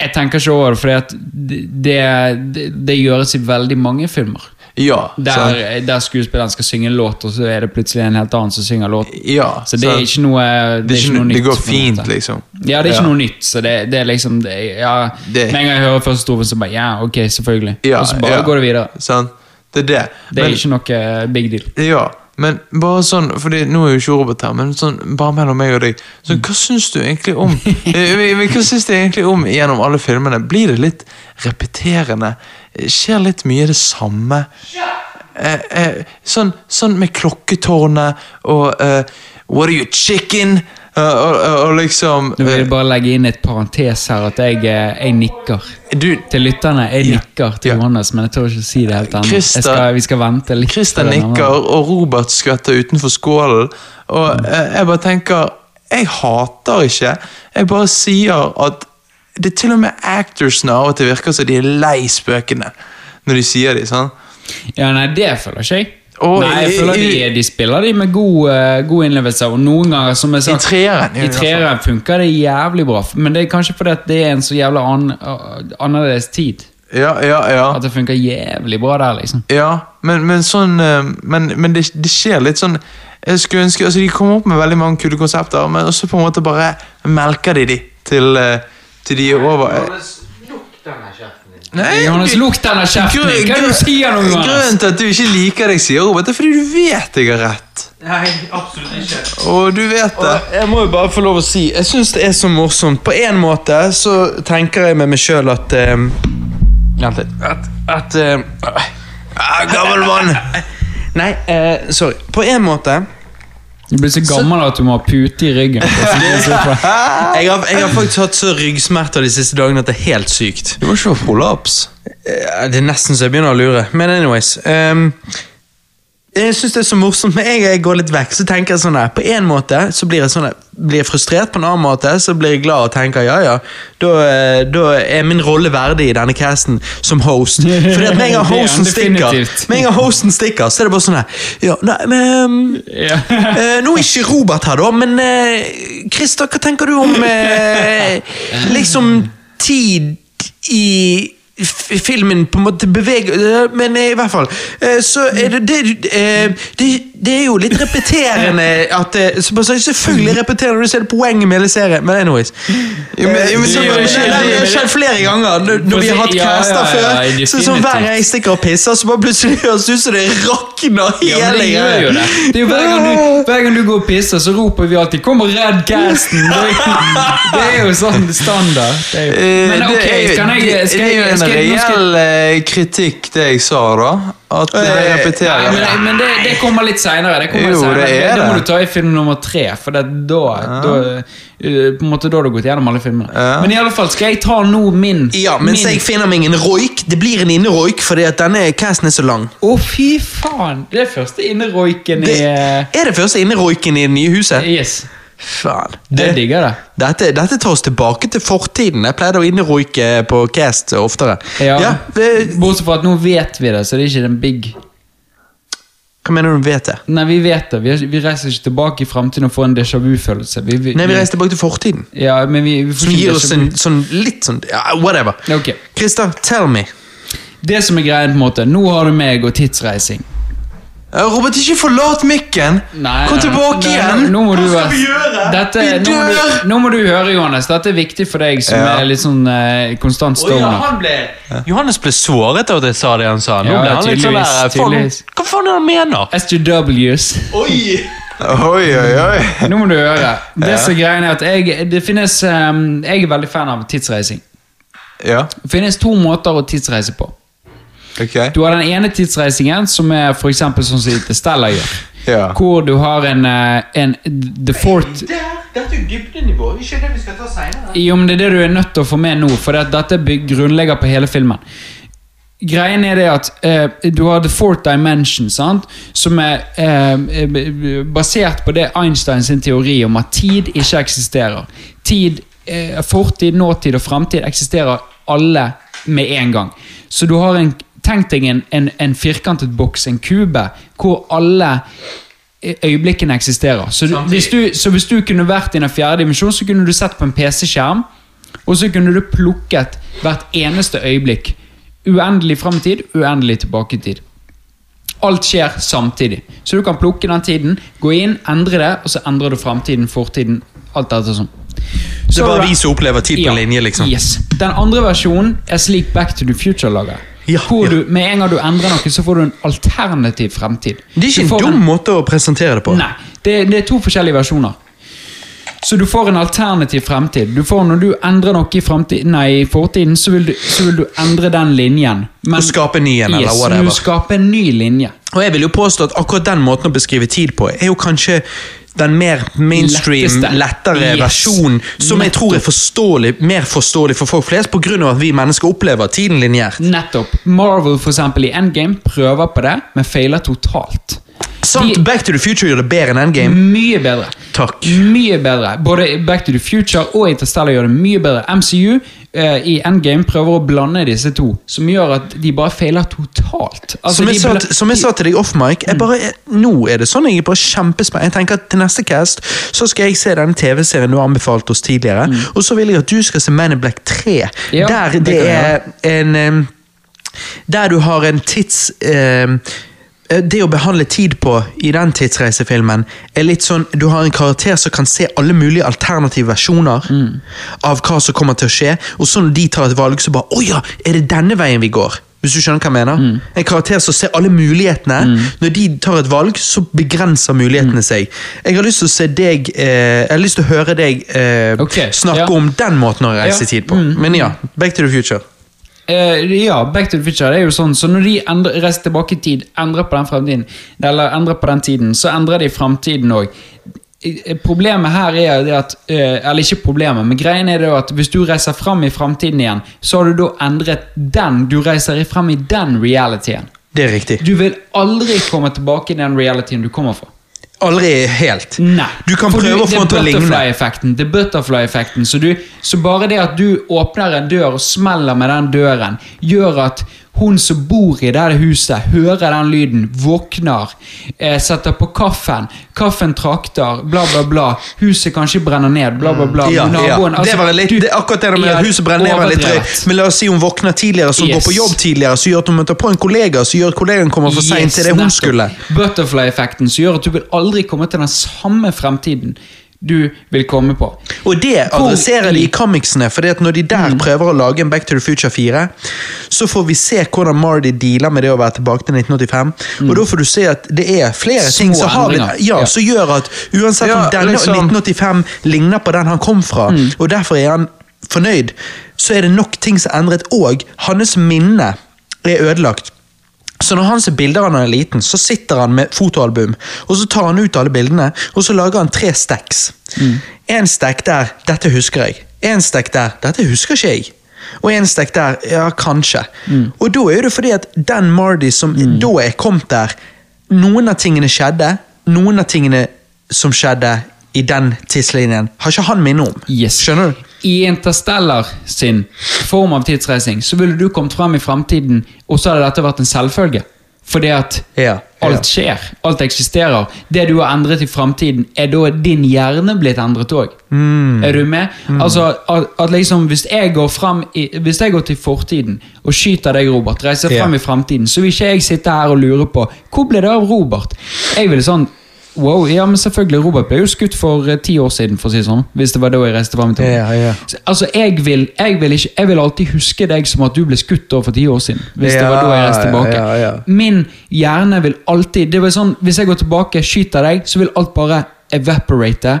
jeg tenker ikke over det, at det, det, det gjøres i veldig mange filmer. Ja. Der, der skuespilleren skal synge en låt, og så er det plutselig en helt annen som synger låten. ja Så det er ikke noe Det, det, ikke, noe nytt. det går fint, liksom. Ja, det er ikke Ja. noe nytt, så det, det er liksom det, ja, Med en gang jeg hører første strofen, så bare ja, ok, selvfølgelig. Og så bare går det videre. Sånn. Det er det. Det er ikke noe big deal. Ja, men bare sånn Fordi nå er jo ikke Robert her, men sånn bare mellom meg og deg. Så hva syns du egentlig om Eh, Hva syns du egentlig om gjennom alle filmene? Blir det litt repeterende? Skjer litt mye det samme? Eh, eh, sånn, sånn med klokketårnet og eh, What are you, chicken? Eh, og, og, og liksom Nå vil eh, jeg bare legge inn et parentes her, at jeg, eh, jeg nikker. Du, Til lytterne. Jeg nikker til Ja. Johannes, men jeg tør ikke si det helt ennå. Vi skal vente litt. Christer nikker, og Robert skvetter utenfor skålen. Og mm. jeg bare tenker Jeg hater ikke. Jeg bare sier at det er til og med actors av og til virker som de er lei spøkene når de sier de, sånn. Ja, nei, det føler ikke jeg. Og nei, jeg føler i- de, de spiller de med god, eh, god innlevelse, og noen ganger, som jeg sa I treeren, funker det jævlig bra, men det er kanskje fordi at det er en så jævla an, annerledes tid. Ja, ja, ja. At det funker jævlig bra der, liksom. ja men, men sånn eh, Men, men det, det skjer litt sånn Jeg skulle ønske, altså De kommer opp med veldig mange kule konsepter, men også på en måte bare melker de de til, eh, til de er over. Nei, Johannes, Lukk denne kjeften! Hva er det du sier nå, Grunnen til at du ikke liker deg, sier Robert, det er fordi du vet jeg har rett. Nei, absolutt ikke. Og du vet det. Og jeg må jo bare få lov å si, jeg syns det er så morsomt. På en måte så tenker jeg med meg sjøl at Vent litt. At, at um, Ah, gammel mann! Nei, uh, sorry. På en måte Du blir så gammel at du må ha pute i ryggen. jeg har, jeg har faktisk hatt så ryggsmerter de siste dagene at det er helt sykt. Du må ikke få prolaps. Eh, Det er nesten så jeg begynner å lure. Men anyways ehm, Jeg syns det er så morsomt, men jeg, jeg går litt vekk. Så tenker jeg sånn der, På en måte så blir jeg sånn der, blir frustrert, på en annen måte så blir jeg glad og tenker ja ja, da, eh, da er min rolle verdig i denne casten som host. Fordi at med en gang hosten stikker, med en gang hosten stikker, så er det bare sånn her Ja, nei, men Ja. Eh, nå er ikke Robert her, da, men eh, Christer, hva tenker du om eh, liksom tid i filmen på en måte beveger eh, Men eh, i hvert fall. Eh, Så er det det, det det er jo litt repeterende at det... så så Selvfølgelig repeterende når du ser det poenget med hele serien, men anyways. Jo, men- jo, men så men, det har skjedd flere ganger når, når vi har hatt Ja, ja, caster ja, før. Så, så Hver gang jeg stikker og pisser, så bare plutselig høres det ut som det rakner hele er jo hver, gang du, går og pisser, så roper vi alltid 'Kom og redd casten!' Det, er- det er jo sånn standard. Det er jo. Eh, Men ok, skal jeg skal jeg, en skal jeg, skal jeg reell eh, kritikk, det jeg sa, da. At det repeterer. Nei, men, men det, det kommer litt seinere. Det, litt senere. det er det, det må du ta i film nummer tre, for det, da, da, eh, på en måte, da har du gått gjennom alle filmene. Ja. Men i alle fall, skal jeg ta nå min Ja, mens min- jeg finner meg en roik. Det blir en inneroik fordi at denne casten er så lang. Å, fy faen! Det er første inneroiken i er det første inneroiken i det nye huset. Yes. Faen. Jeg Det, digger det. dette, dette tar oss tilbake til fortiden. Jeg pleide å inneroike på cast oftere. Ja. det, Bortsett fra at nå vet vi det, så det er ikke den big Hva mener du vet det? Nei, vi vet det. Vi, vi reiser ikke tilbake i framtiden og får en déjà vu-følelse. Nei, vi reiser tilbake til fortiden. Ja, men vi, vi Som gir oss en sånn litt sånn ja, Whatever. Okay. Christer, tell me. Det som er greien, på en måte Nå har du meg og tidsreising. Eh, Robert, ikke forlat mikken! Nei, Kom tilbake nei, igjen! Nå, nå må du, Hva skal vi gjøre? Dette, vi nå, må dør! du, nå må du høre, Johannes. Dette er viktig for deg som Ja. er litt sånn eh, konstant stoner. Ja, Johannes ble såret av at jeg sa det han sa. Nå Ja, ble han litt sånn der, tydeligvis. Hva faen er det han mener? SJWs. Oi! Oi, oi, oi. Nå må du høre. Det som greiene greien er at jeg, det finnes, um, jeg er veldig fan av tidsreising. Ja, Det finnes to måter å tidsreise på. Ok. Du har den ene tidsreisingen, som er for sånn som Stella gjør. Ja. Hvor du har en, eh, en The Fourth Dette er dybdenivå. Ikke det vi skal ta seinere. Jo, men det er det du er nødt til å få med nå, for det, dette grunnlegger på hele filmen. Greien er det at eh, du har The Fourth Dimension, sant? som er eh, eh, basert på det Einstein sin teori om at tid ikke eksisterer. Tid, eh, Fortid, nåtid og framtid eksisterer alle med en gang. Så du har en Tenk deg en, en, en firkantet boks, en kube, hvor alle øyeblikkene eksisterer. Så, du, hvis du, så hvis du kunne vært i den fjerde dimensjon, så kunne du sett på en PC-skjerm, og så kunne du plukket hvert eneste øyeblikk. Uendelig fram i tid, uendelig tilbake i tid. Alt skjer samtidig. Så du kan plukke den tiden, gå inn, endre det, og så endrer du framtiden, fortiden, alt dette sånn. Det er bare vi som opplever tid på Ja, linje, liksom. Yes. Den andre versjonen er slik Back to the Future lager. Ja, ja. du, med en gang du endrer noe, så får du en alternativ fremtid. Det er ikke en dum måte å presentere det på. Nei, det, det er to forskjellige versjoner. Så du får en alternativ fremtid. Du får Når du endrer noe i, nei, i fortiden, så vil, du, så vil du endre den linjen. Men, Og skape en ny en, eller whatever. Du skaper en ny linje. Og jeg vil jo påstå at akkurat den måten å beskrive tid på, er jo kanskje den mer mainstream, Letteste. lettere Yes. versjonen, som jeg tror er forståelig, mer forståelig for folk flest, pga. at vi mennesker opplever tiden lineært. Nettopp. Marvel for eksempel, i Endgame prøver på det, men feiler totalt. Sant, De- Back to the Future gjør det bedre enn Endgame. Mye bedre. Takk. Mye bedre. Både Back to the Future og Interstellar gjør det mye bedre. MCU i Endgame prøver å blande disse to, som gjør at de bare feiler totalt. Altså, som, jeg sa, som jeg sa til deg off mic, jeg nå er det sånn jeg er bare kjempespent. Jeg tenker at Til neste cast så skal jeg se denne TV-serien du har anbefalt oss tidligere, og så vil jeg at du skal se Man in Black 3. Ja, der det det er en Der du har en tids... eh, det å behandle tid på i den tidsreisefilmen er litt sånn Du har en karakter som kan se alle mulige alternative versjoner av hva som kommer til å skje, og så når de tar et valg, så bare Å ja, er det denne veien vi går? Hvis du skjønner hva jeg mener? En karakter som ser alle mulighetene. Når de tar et valg, så begrenser mulighetene seg. Jeg har lyst til å se deg eh, Jeg har lyst til å høre deg eh, okay. snakke ja. om den måten å reise Ja, tid på. Men ja, Back to the Future. Eh, ja, Back to the Future det er jo sånn Så når de endrer, reiser tilbake i tid, endrer på den fremtiden, eller endrer på den tiden, så endrer de fremtiden òg. Problemet her er det at uh, Eller ikke problemet, men greien er det at hvis du reiser frem i fremtiden igjen, så har du da endret den. Du reiser frem i den realityen. Det er riktig. Du vil aldri komme tilbake i den realityen du kommer fra. Aldri helt. Nei. Du kan prøve å få den til å ligne. Det er butterfly-effekten. Så, så bare det at du åpner en dør og smeller med den døren, gjør at hun som bor i det huset, hører den lyden, våkner, eh, setter på kaffen, kaffen trakter, bla, bla, bla. Huset kanskje brenner ned, bla, bla, bla. Ja, ja. Naboen, altså, det var litt, du- det, akkurat det med at huset brenner ned var litt drøyt. Men la oss si hun våkner tidligere, så Yes. går på jobb tidligere, så gjør at hun møter på en kollega, så gjør at kollegaen kommer for seint Yes, til det hun nettopp. skulle. Butterfly-effekten som gjør at du vil aldri komme til den samme fremtiden du vil komme på. Og det adresserer de i- comicsene, for når de der Mm. prøver å lage en Back to the Future 4, så får vi se hvordan Marty dealer med det å være tilbake til 1985. Og da får du se at det er flere Mm. Små ting som, har, ja, Ja. som gjør at uansett Ja, om denne liksom- 1985 ligner på den han kom fra, Mm. og derfor er han fornøyd, så er det nok ting som er endret, og hans minne er ødelagt. Så når han ser bilder av når han er liten, så sitter han med fotoalbum, og så tar han ut alle bildene, og så lager han tre stacks. En stack der 'dette husker jeg'. En stack der 'dette husker ikke jeg'. Og en stack der 'ja, kanskje'. Og da er det fordi at den Mardy som da er kommet der, noen av tingene skjedde, noen av tingene som skjedde i den tidslinjen, har ikke han minne om. Yes. Skjønner du? I Interstellar sin form av tidsreising så ville du kommet frem i fremtiden, og så hadde dette vært en selvfølge. Fordi at Ja. Alt skjer. Alt eksisterer. Det du har endret i fremtiden, er da din hjerne blitt endret òg. Er du med? Altså, at, at liksom, hvis jeg, går frem i, hvis jeg går til fortiden og skyter deg, Robert, reiser Ja. frem i fremtiden, så vil ikke jeg sitte her og lure på hvor ble det av Robert. Jeg vil sånn Wow, ja, men selvfølgelig, Robert ble jo skutt for eh, ti år siden, for å si det sånn. Hvis det var da jeg reiste fram i. Ja, ja. Altså, jeg vil, jeg, vil ikke, jeg vil alltid huske deg som at du ble skutt for ti år siden. Hvis det var da jeg reiste tilbake. ja, ja. Min hjerne vil alltid det var sånn, Hvis jeg går tilbake, skyter deg, så vil alt bare evaporate.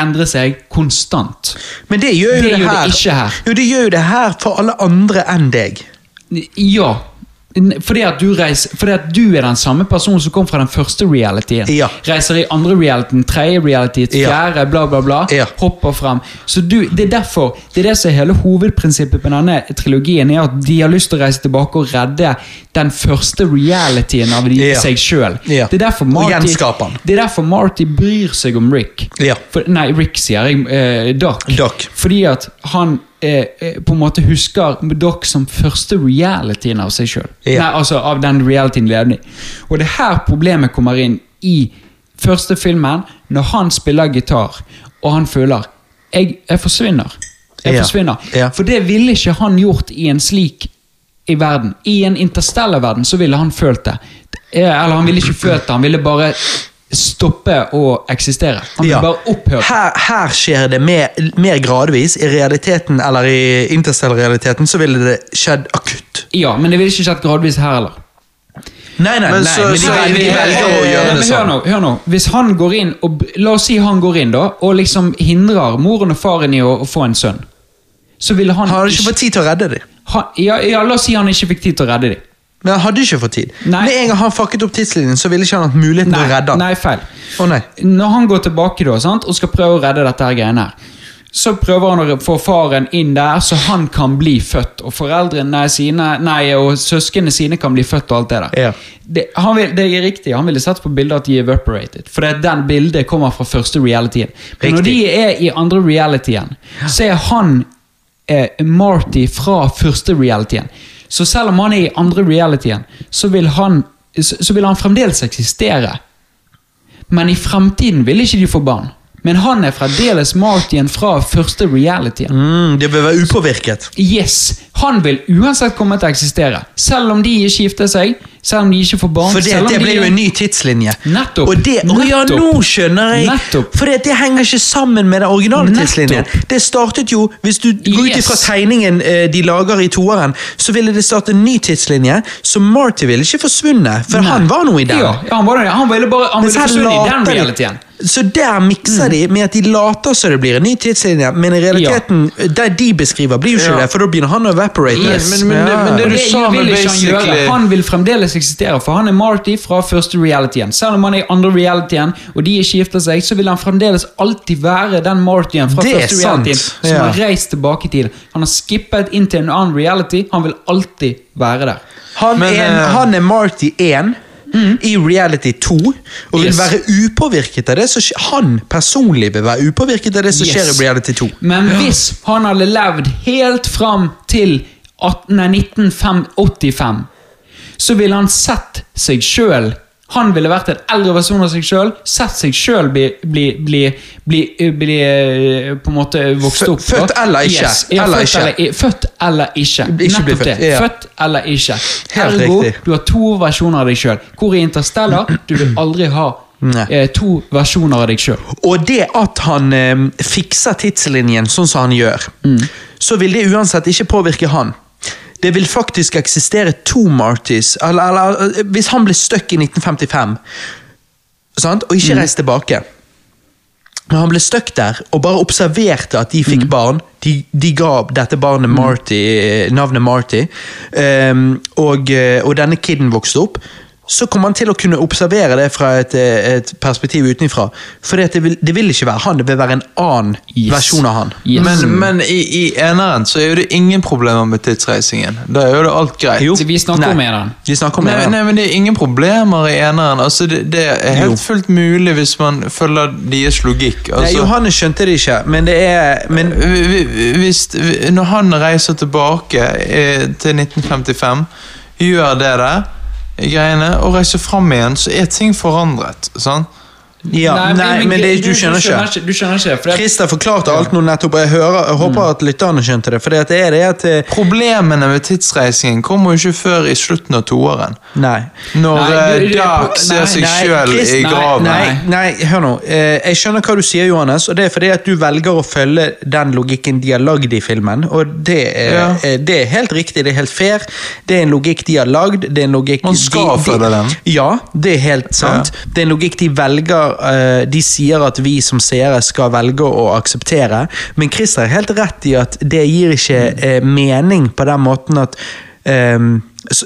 Endre seg konstant. Men det gjør jo Det det, gjør det her. ikke her. Jo, det gjør jo det her for alle andre enn deg. Ja. Fordi at, du reiser, fordi at du er den samme personen som kom fra den første realityen. Ja. Reiser i andre reality, tredje reality, fjerde, bla, bla, bla. Ja. Hopper frem. Så du, Det er derfor, det er det som er hele hovedprinsippet på denne trilogien, er at de har lyst til å reise tilbake og redde den første realityen av de, Ja. seg sjøl. Det, det er derfor Marty bryr seg om Rick. For, nei, Rick sier jeg. Eh, Doc. Doc. Fordi at han eh, eh, på en måte husker Doc som første realityen av seg sjøl. Ja. Altså av den realityen de levde i. Og det er her problemet kommer inn i første filmen, når han spiller gitar, og han føler Jeg, jeg forsvinner. Jeg Ja. forsvinner. Ja. For det ville ikke han gjort i en slik i verden. I en interstellar-verden så ville han følt det. Eh, Eller han ville ikke følt det, han ville bare stoppe å eksistere. Han Ja. bare opphøre. Her, her skjer det mer, mer gradvis. I realiteten, eller i interstellar-realiteten, så ville det skjedd akutt. Ja, men det ville ikke skjedd gradvis her heller. Nei, nei, Men nei, så- men de så- velger, de velger å gjøre det hør sånn. nå, hør nå. Hvis han går inn og La oss si han går inn da og liksom hindrer moren og faren i å, å få en sønn. Så ville han Han hadde ikke fått tid til å redde dem. ja, ja, La oss si han ikke fikk tid til å redde dem. Men han hadde ikke fått tid. Nei. Med en gang han fucket opp tidslinjen, så ville ikke han hatt muligheten til å redde han. nei, feil. Oh, nei. Når han går tilbake da, sant, og skal prøve å redde dette her greiene her, så prøver han å få faren inn der, så han kan bli født. Og foreldrene sine, nei, og søsknene sine kan bli født og alt det der. Ja. Det, han vil, det er riktig, han ville sett på bildet at de er evaporated. For det, den bildet kommer fra første realityen. Men når de er i andre realityen, så er han eh, Marty fra første realityen. Så selv om han er i andre realityen, så vil han, så, vil han fremdeles eksistere. Men i fremtiden vil ikke de få barn. Men han er fremdeles Martyen fra første realityen. Mm, det vil være upåvirket. Yes, Han vil uansett komme til å eksistere. Selv om de ikke gifter seg, selv om de ikke får barn. For det, det de ble jo en ny tidslinje. Nettopp. Og det, å ja, nå skjønner jeg! Nettopp. For det, det henger ikke sammen med den originale Nettopp. tidslinjen. Det startet jo, Hvis du går ut ifra tegningen eh, de lager i toeren, så ville det starte en ny tidslinje, så Marty ville ikke forsvunnet, for Nei. han var noe i den. Ja, han, var han ville bare han ville forsvunnet forsvunne i den de- realityen. Så der mikser de med at de later som det blir en ny tidslinje, men i realiteten, det de beskriver, blir jo ikke Ja. det, for da begynner han å evaporate. Yes. Men- men det- men det Og du sa vil med ikke han gjøre. Han vil fremdeles eksistere, for han er Marty fra første realityen. Selv om han er i andre realityen, og de ikke gifter seg, så vil han fremdeles alltid være den Martyen fra Det første realityen som ja. har reist tilbake i tid. Han har skippet inn til en annen reality. Han vil alltid være der. Han, Men, er, eh, han er Marty 1 i Reality 2, og vil Yes. være upåvirket av det som skjer. Han personlig vil være upåvirket av det som Yes. skjer i Reality 2. Men hvis han hadde levd helt fram til 18, nei, 1985, så ville han sett seg sjøl Han ville vært en eldre versjon av seg sjøl, sett seg sjøl bli, bli, bli, bli, bli eh, På en måte vokst opp. født eller ikke. Yes, ja, Eller født, ikke. Eller, født eller ikke. Ikke Nettopp født, det. ja. Født eller ikke. Helt Ergo, riktig. du har to versjoner av deg sjøl. Hvor i Interstellar du vil aldri ha Nei. eh, to versjoner av deg sjøl. Og det at han eh, fikser tidslinjen sånn som han gjør, så vil det uansett ikke påvirke han. Det vil faktisk eksistere to Martys. Eller, eller hvis han ble stuck i 1955 sant? og ikke reiste tilbake Men han ble stuck der og bare observerte at de fikk barn. De, de ga dette barnet Marty, eh, navnet Marty. um, og, eh, og denne kiden vokste opp. Så kommer han til å kunne observere det fra et, eh, et perspektiv utenfra. For det vil, det vil ikke være han, det vil være en annen Yes. versjon av han. Yes. Men, men i, i eneren så er jo det ingen problemer med tidsreisingen. Da er jo det alt greit. Jo. Vi snakker Nei. om eneren. Vi snakker om Nei, eneren. nei, men det er ingen problemer i eneren. Altså, det, det er helt Jo. fullt mulig hvis man følger deres logikk. Nei, Altså, Johannes skjønte det ikke, men det er men, vi- vi- hvis, når han reiser tilbake eh, til 1955, gjør det der greiene og reiser fram igjen, så er ting forandret. sant? Ja, nei, men det, du skjønner ikke. Du skjønner ikke, for det, Christer forklarte alt nå nettopp, og jeg, hører, jeg håper at lytterne skjønte det. For det er det at eh, Problemene med tidsreisingen kommer jo ikke før i slutten av toåren. Nei. Når Nei, eh, du- Dark ser seg nei, sjøl i nei, graven. Nei, nei, hør nå. Eh, jeg skjønner hva du sier, Johannes, og det er fordi at du velger å følge den logikken de har lagd i filmen. Og det er, Ja. det er helt riktig, det er helt fair. Det er en logikk de har lagd. Det er en logikk Man skal de, følge den. Ja, det er helt sant. Det er en logikk de velger eh, De sier at vi som seere skal velge å akseptere, men Christer har helt rett i at det gir ikke eh, mening på den måten at um,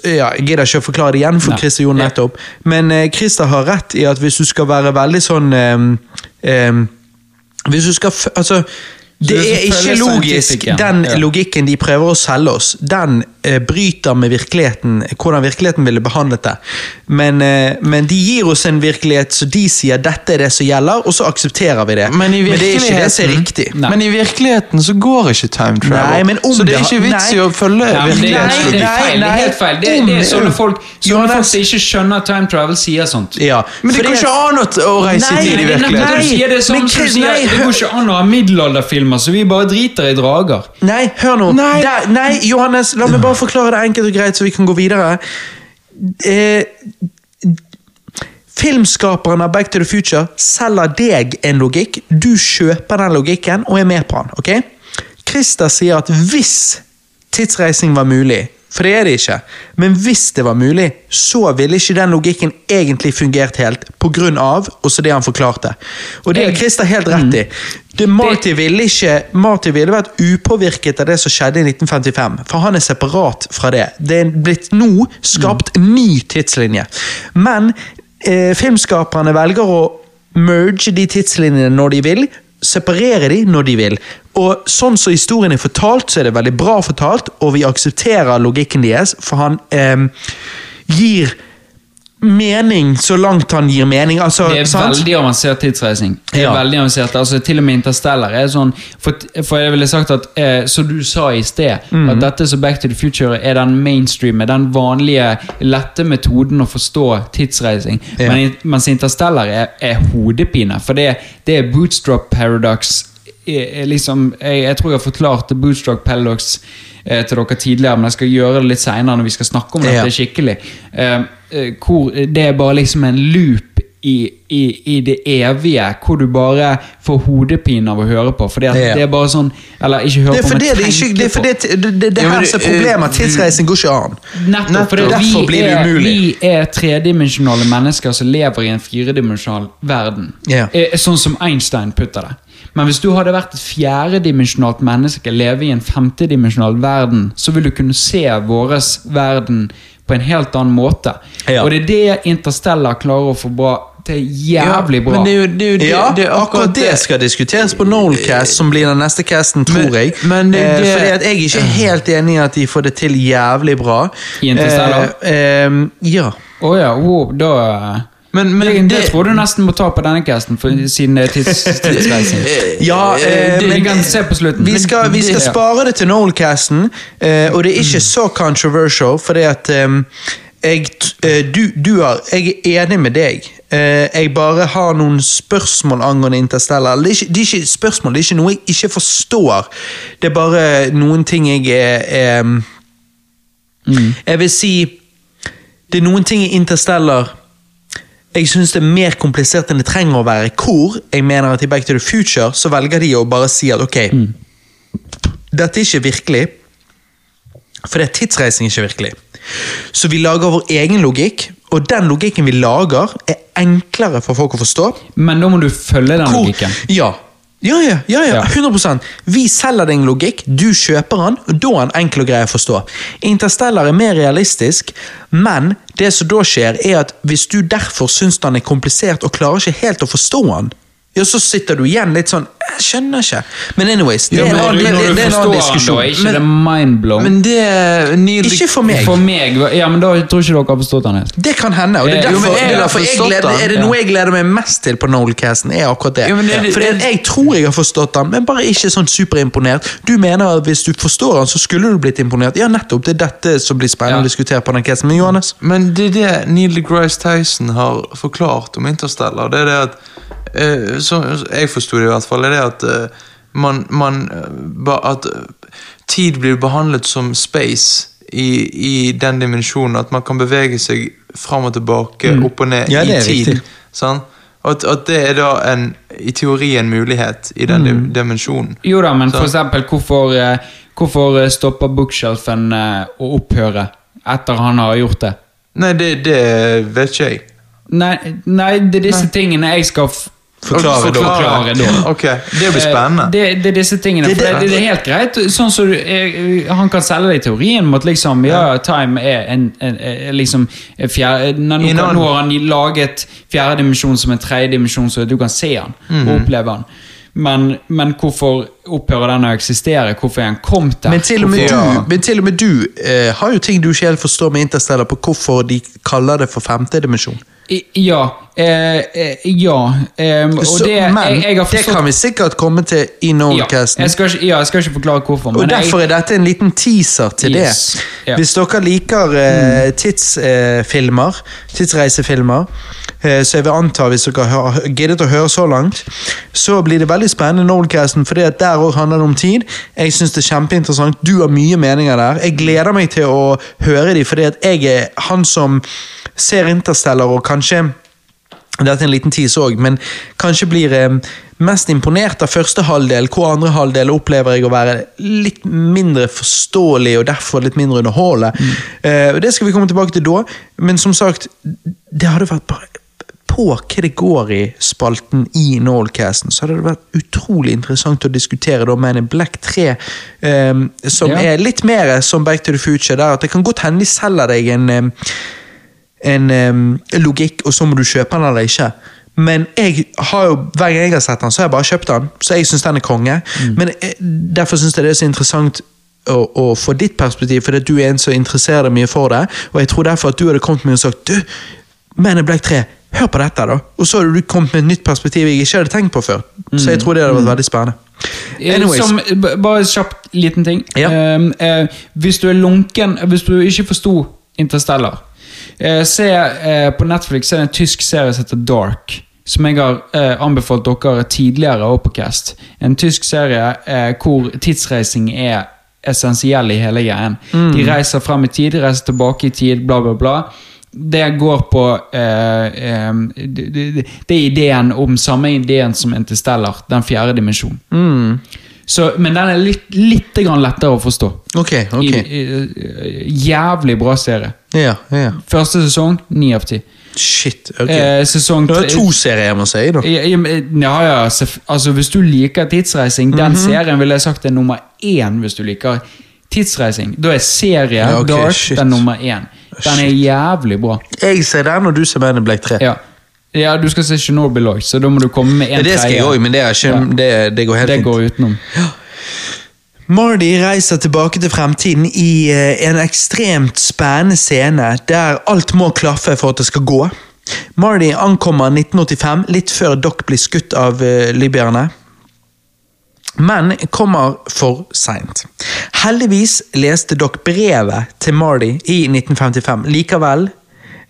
ja, Jeg gidder ikke å forklare det igjen, for. Christer gjorde nettopp. Men eh, Christer har rett i at hvis du skal være veldig sånn um, um, Hvis du skal Altså, det er ikke logisk, den logikken de prøver å selge oss. Den eh, bryter med virkeligheten, hvordan virkeligheten ville behandlet det. Men, eh, men de gir oss en virkelighet, så de sier dette er det som gjelder, og så aksepterer vi det. Men i det er ikke det som er riktig. Nei. Men i virkeligheten så går ikke time travel. Nei, men om så det er ikke vits i å følge Ja, men det, er feil. Det er helt feil. Det, det er sånne folk Sånne folk som ikke skjønner time travel, sier sånt. Ja, Men det går ikke an å, reise Nei, i tid i virkeligheten. Nei, sier, det går ikke samme å ha middelalderfilmer sier nei, Det middelalderfilmer, så vi bare driter i drager. Nei, hør nå. Nei. Der, nei, Johannes, la meg bare forklare det enkelt og greit, så vi kan gå videre. Eh, filmskaperen av Back to the Future selger deg en logikk. Du kjøper den logikken og er med på den. ok? Christer sier at hvis tidsreising var mulig, for det er det ikke, men hvis det var mulig, så ville ikke den logikken egentlig fungert helt, av også det han forklarte. Og det har Christer helt rett i. Det, Marty, ville ikke, Marty ville vært upåvirket av det som skjedde i 1955, for han er separat fra det. Det er blitt nå skapt en ny tidslinje. Men eh, filmskaperne velger å merge de tidslinjene når de vil, separere de når de vil. Og sånn som historien er fortalt, så er det veldig bra fortalt, og vi aksepterer logikken deres, for han eh, gir mening så langt han gir mening. Altså, Det er sant? veldig avansert tidsreising. Det er Ja. veldig avansert, altså Til og med Interstellar er sånn For, for jeg ville sagt at, eh, som du sa i sted, mm. at dette som Back to the Future er den mainstreame, den vanlige, lette metoden å forstå tidsreising. Ja. Men, mens Interstellar er, er hodepine, for det, det er bootstrap paradox. Er, liksom, jeg, jeg tror jeg har forklart bootstrap paradox eh, til dere tidligere, men jeg skal gjøre det litt seinere når vi skal snakke om dette skikkelig. Eh, eh, hvor det er bare liksom en loop i, i, i det evige, hvor du bare får hodepine av å høre på. Fordi at Ja. det er bare sånn Eller ikke høre på, men tenke det, er fordi på. det, det, det her som er problemet. Tidsreisen går ikke an. Nettopp, fordi Derfor vi, blir det er, vi er tredimensjonale mennesker som lever i en firedimensjonal verden. Ja. Eh, Sånn som Einstein putter det. Men hvis du hadde vært et fjerdedimensjonalt menneske, leve i en femtedimensjonal verden, så vil du kunne se vår verden på en helt annen måte. Ja. Og det er det Interstellar klarer å få bra. Det er jævlig bra. Men det er jo, det er jo det, Ja, det er akkurat det skal diskuteres på Nolcast, som blir den neste casten, tror Men- jeg. men det- eh, fordi at jeg er ikke helt enig i at de får det til jævlig bra. I Interstellar? Eh, eh, ja. Å ja, wow, da Men, men det, det tror du nesten må ta på denne casten, for, siden det er tids, tidsreising. Ja, eh, Vi men kan se på slutten. vi skal, vi skal spare det til Noelcasten, eh, og det er ikke så controversial, fordi at eh, jeg, eh, du, du har, jeg er enig med deg. Eh, jeg bare har noen spørsmål angående Interstellar. Det er, ikke, det er ikke spørsmål, det er ikke noe jeg ikke forstår. Det er bare noen ting jeg er, er Jeg vil si Det er noen ting i Interstellar jeg syns det er mer komplisert enn det trenger å være. Hvor jeg mener at i Back to the Future så velger de å bare si at ok, dette er ikke virkelig. For det er tidsreising ikke virkelig. Så vi lager vår egen logikk, og den logikken vi lager, er enklere for folk å forstå. Men da må du følge den Hvor- logikken. Ja. Ja, ja, ja, ja, Ja. 100% Vi selger din logikk, du kjøper den, og da er den enkel og grei å forstå. Interstellar er mer realistisk, men det som da skjer, er at hvis du derfor syns den er komplisert og klarer ikke helt å forstå den, ja, så sitter du igjen litt sånn Jeg skjønner ikke. Men anyways, det Ja, er en men annen, det, det, det er en annen han, da, ikke Men, det mindblown? Men det Neil ikke for meg. For meg, ja, men da tror ikke dere har forstått han helt. Det kan hende. og det er derfor, jo, jeg er, derfor jeg gleder, er det noe jeg gleder meg mest til på Noelcasten, er akkurat det. Jo, men det- For det- jeg tror jeg har forstått han, men bare ikke sånn superimponert. Du mener at hvis du forstår han, så skulle du blitt imponert. Ja, nettopp. Det er dette som blir spennende Ja. å diskutere på den casten. Men Johannes? Men det er det Neil deGrasse Tyson har forklart om Interstellar. Det er det at eh, så, Jeg forsto det i hvert fall. Er det at eh, man, man eh, At eh, tid blir behandlet som space i, i den dimensjonen. At man kan bevege seg fram og tilbake, opp og ned, Mm. Ja, i tid. Sant? At, at det er da en, i teori en mulighet i den Mm. dimensjonen. Jo da, men Så- for eksempel, hvorfor, eh, hvorfor eh, stopper bookshelfen eh, å opphøre etter han har gjort det? Nei, det, det vet ikke jeg. Nei, nei det er disse tingene jeg skal Forklare da. forklare da. Ok, Det blir spennende. Eh, Det, det er disse tingene. Det- det- det, det er helt greit. Sånn så du, Han kan selge deg teorien om at liksom, ja, time er en, en, en liksom fjerde, nå, nå, har han laget fjerde dimensjon som en tredje dimensjon, så du kan se han Mhm. og oppleve han. Men, men hvorfor opphører den å eksistere? Hvorfor er han kommet der? Men til og med Hvorfor- du, men til og med du eh, har jo ting du ikke helt forstår med Interstellar på hvorfor de kaller det for femte dimensjon. Ja. Eh, eh, ja. Eh, og Så, det, men jeg, jeg har det kan vi sikkert komme til i ja, jeg skal ikke, ja, jeg skal ikke forklare hvorfor. Og Derfor jeg, er dette en liten teaser til Yes. det. Ja. Hvis dere liker eh, tidsfilmer, tidsreisefilmer, eh, så jeg vil anta hvis dere har giddet å høre så langt, så blir det veldig spennende Nordcasten, for der òg handler det om tid. Jeg syns det er kjempeinteressant. Du har mye meninger der. Jeg gleder meg til å høre de, fordi at jeg er han som ser Interstellar og kanskje dette er en liten tise òg, men kanskje blir jeg mest imponert av første halvdel, hvor andre halvdel opplever jeg å være litt mindre forståelig og derfor litt mindre underholdende. Mm. og det skal vi komme tilbake til da, men som sagt, det hadde vært bare på hva det går i spalten i Noelcasten, så hadde det vært utrolig interessant å diskutere da Man in Black 3, um, som Ja. er litt mer som Back to the Future, der at det kan godt hende de selger deg en eh, en um, logikk, og så må du kjøpe den eller ikke. Men jeg har jo, hver gang jeg har sett den, så har jeg bare kjøpt den. Så jeg syns den er konge. Men eh, derfor syns jeg det er så interessant å, å få ditt perspektiv, fordi du er en som interesserer deg mye for det. Og jeg tror derfor at du hadde kommet med og sagt Du, Men in Black 3, hør på dette, da. Og så hadde du kommet med et nytt perspektiv jeg ikke hadde tenkt på før. Så jeg tror det hadde vært veldig spennende. Eh, Anyways. Som, bare kjapt liten ting. Ja. Eh, eh, hvis du er lunken Hvis du ikke forsto Interstellar eh, Se eh, på Netflix er det en tysk serie som heter Dark. Som jeg har eh, anbefalt dere tidligere også på Cast. En tysk serie eh, hvor tidsreising er essensiell i hele greien. De reiser frem i tid, de reiser tilbake i tid, bla, bla, bla. Det går på eh, eh, det, det, det er ideen om samme ideen som Interstellar, den fjerde dimensjonen. Så, men den er litt, litt grann lettere å forstå. Ok, ok. I, i, jævlig bra serie. Ja, ja. Første sesong, ni av ti. Shit. ok. Eh, sesong Det er to serier jeg må si, da. ja, ja, altså Hvis du liker tidsreising, den Mhm. serien ville jeg sagt er nummer én. Hvis du liker tidsreising Da er serie Ja, okay, Dark shit. den nummer én. Den er jævlig bra. Jeg ser den, og du ser Men in Black 3. Ja. ja, du skal se Chernobyl òg, så da må du komme med Ja, en det skal jeg òg, men det, ikke, Ja. det, det går helt Det fint. går utenom. Mardy reiser tilbake til fremtiden i eh, en ekstremt spennende scene der alt må klaffe for at det skal gå. Mardy ankommer 1985, litt før Doc blir skutt av uh, libyerne. Men kommer for seint. Heldigvis leste dere brevet til Marty i 1955. Likevel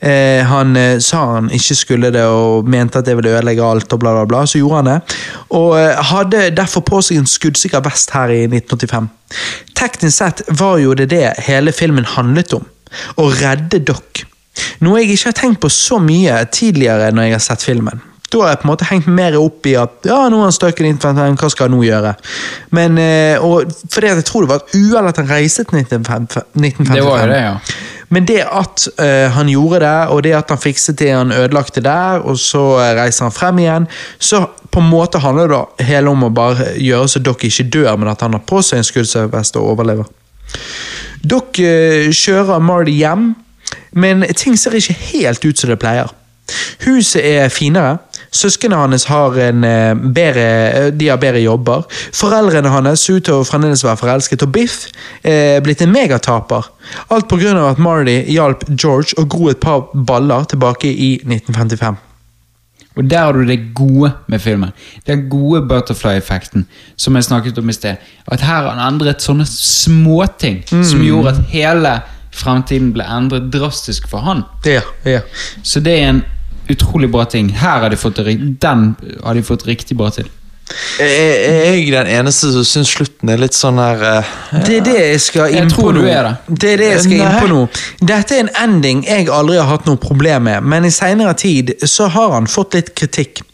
Eh, han eh, sa han ikke skulle det og mente at det ville ødelegge alt, og bla, bla, bla. Så gjorde han det. Og eh, hadde derfor på seg en skuddsikker vest her i 1985. Teknisk sett var jo det det hele filmen handlet om. Å redde dere. Noe jeg ikke har tenkt på så mye tidligere når jeg har sett filmen. Da har jeg på en måte hengt mer opp i at ja, nå har han støkket inn, hva skal han nå gjøre? Men, eh, og Fordi jeg tror det var et uhell at han reiste til 1955. Det var det, ja. Men det at eh, han gjorde det, og det at han fikset det han ødelagte der, og så eh, reiser han frem igjen, så på en måte handler det hele om å bare gjøre så dere ikke dør, men at han har på seg en skuddsvest og overlever. Dere eh, kjører Marty hjem, men ting ser ikke helt ut som det pleier. Huset er finere, Søsknene hans har en eh, bedre, eh, de har bedre jobber. Foreldrene hans ser ut til å fremdeles være forelsket, og Biff er blitt en megataper. Alt pga. at Marty hjalp George å gro et par baller tilbake i 1955. Og der har du det gode med filmen. Den gode butterfly-effekten som jeg snakket om i sted. At her har han endret sånne småting som gjorde at hele fremtiden ble endret drastisk for han. Ja, ja. Så det er en utrolig bra ting. Her har de fått det, den har de fått riktig bra til. Er jeg, jeg den eneste som syns slutten er litt sånn her uh, Det er det jeg skal inn på nå. er det. Det er det jeg skal inn på nå. Dette er en ending jeg aldri har hatt noe problem med, men i senere tid så har han fått litt kritikk.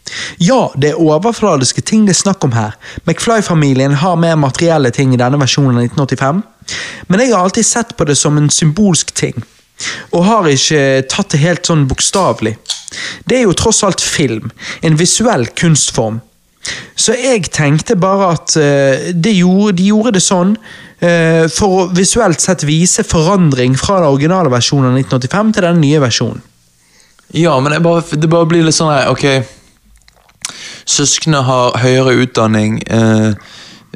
Ja, det er overfladiske ting det er snakk om her. McFly-familien har mer materielle ting i denne versjonen av 1985, men jeg har alltid sett på det som en symbolsk ting. Og har ikke tatt det helt sånn bokstavelig. Det er jo tross alt film, en visuell kunstform. Så jeg tenkte bare at eh, det gjorde, de gjorde det sånn eh, for å visuelt sett vise forandring fra den originale versjonen av 1985 til den nye versjonen. Ja, men bare, det bare blir litt sånn her, ok Søsknene har høyere utdanning eh,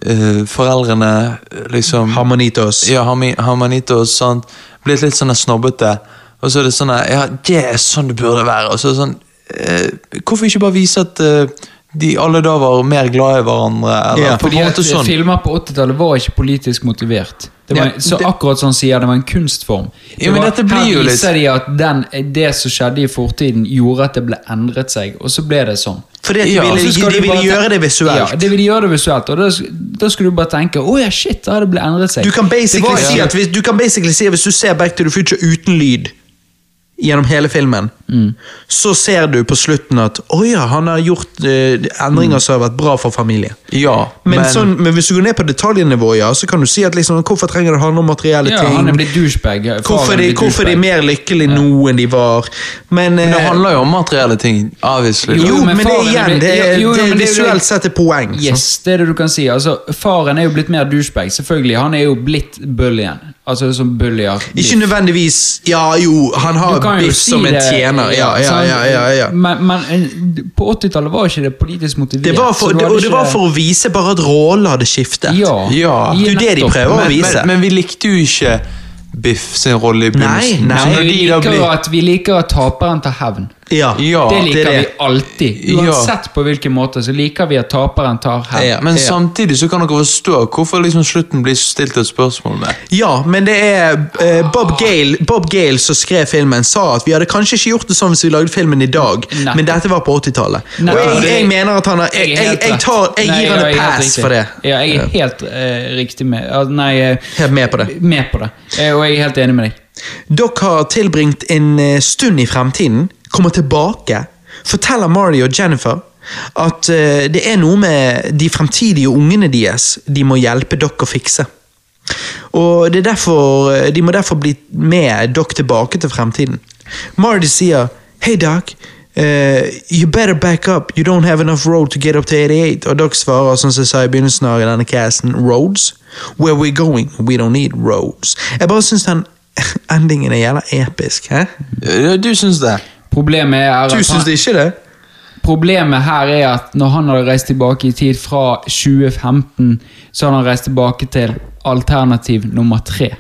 eh, Foreldrene eh, liksom Harmonitos. Ja, Harmonitos, sant. Blitt litt sånn snobbete. Og så er det sånn ja, det er sånn det burde være. Og så er det sånn, uh, hvorfor ikke bare vise at eh, De alle da var mer glad i hverandre Eller Ja, på Fordi at sånn Filmer på 80-tallet var ikke politisk motivert. Det var, Ja, så akkurat som han sier, det var en kunstform. Det Ja, var, her viser de at den, det som skjedde i fortiden, gjorde at det ble endret seg, og så ble det sånn. For det, ja, de ville, så de ville bare gjøre det visuelt. Ja, de ville gjøre det visuelt, og da, da skulle du bare tenke å ja, shit, da har det ble endret seg. Du kan basically var si at hvis, du kan basically si hvis du ser Back to the Future uten lyd gjennom hele filmen, Mm. så ser du på slutten at å ja, han har gjort eh, endringer som har vært bra for familien. Ja, Men, men, sånn, men hvis du går ned på detaljnivå, ja, så kan du si at liksom, hvorfor trenger det handle om materielle ja, ting? han er blitt douchebag. Hvorfor er de, hvorfor er de douchebag. mer lykkelige nå enn de var? Men, men det eh, handler jo om materielle ting Obviously jo, Jo, men det er er igjen, det er, jo, jo, det er det er visuelt sett et poeng. Yes, det er det du kan si. Altså, Faren er jo blitt mer douchebag, selvfølgelig. Han er jo blitt bullyen. Altså som bullyer. Ikke nødvendigvis Ja, jo, han har Biff si som en tjener. Ja, ja, ja. ja, ja. Men, men eh, på 80-tallet var ikke det politisk motivert. Det var for, så det, og det ikke- var for å vise bare at rollen hadde skiftet. Ja. Ja. Det er jo det de prøver prøver å vise. men, men vi likte jo ikke Biff sin rolle i begynnelsen. Nei, nei. vi, liker blir- at, vi liker at taperen tar hevn. Ja, Ja, det det liker er vi alltid. alltid. Ja. Uansett på hvilken måte, så liker vi at taperen tar hevn. Ja. Men samtidig så kan dere forstå hvorfor liksom slutten blir stilt et spørsmål med. Ja, men det er eh, Bob Gale Bob Gale som skrev filmen, sa at vi hadde kanskje ikke gjort det sånn hvis vi lagde filmen i dag, Nei. men dette var på 80-tallet. Og jeg, jeg mener at han har Jeg, er jeg, jeg, tar, jeg Nei, gir han en pass for det. Ja, jeg er helt eh, riktig med Nei, eh, Helt med på det. med på det. Eh, og jeg er helt enig med deg. Dere har tilbringt en eh, stund i fremtiden, kommer tilbake, forteller Marty og Jennifer at eh, det er noe med de fremtidige ungene deres de må hjelpe dere å fikse. Og det er derfor, eh, De må derfor bli med dere tilbake til fremtiden. Marty sier Hey Doc, Uh, you better back up. You don't have enough road to get up to 88. Og dere svarer som jeg sa i begynnelsen av denne casten, roads? Where we're going? We don't need roads. Jeg bare syns den endingen er jævla episk. hæ? Du syns det? Problemet er at Du syns ikke det? Problemet her er at når han hadde reist tilbake i tid fra 2015, så hadde han reist tilbake til alternativ nummer tre.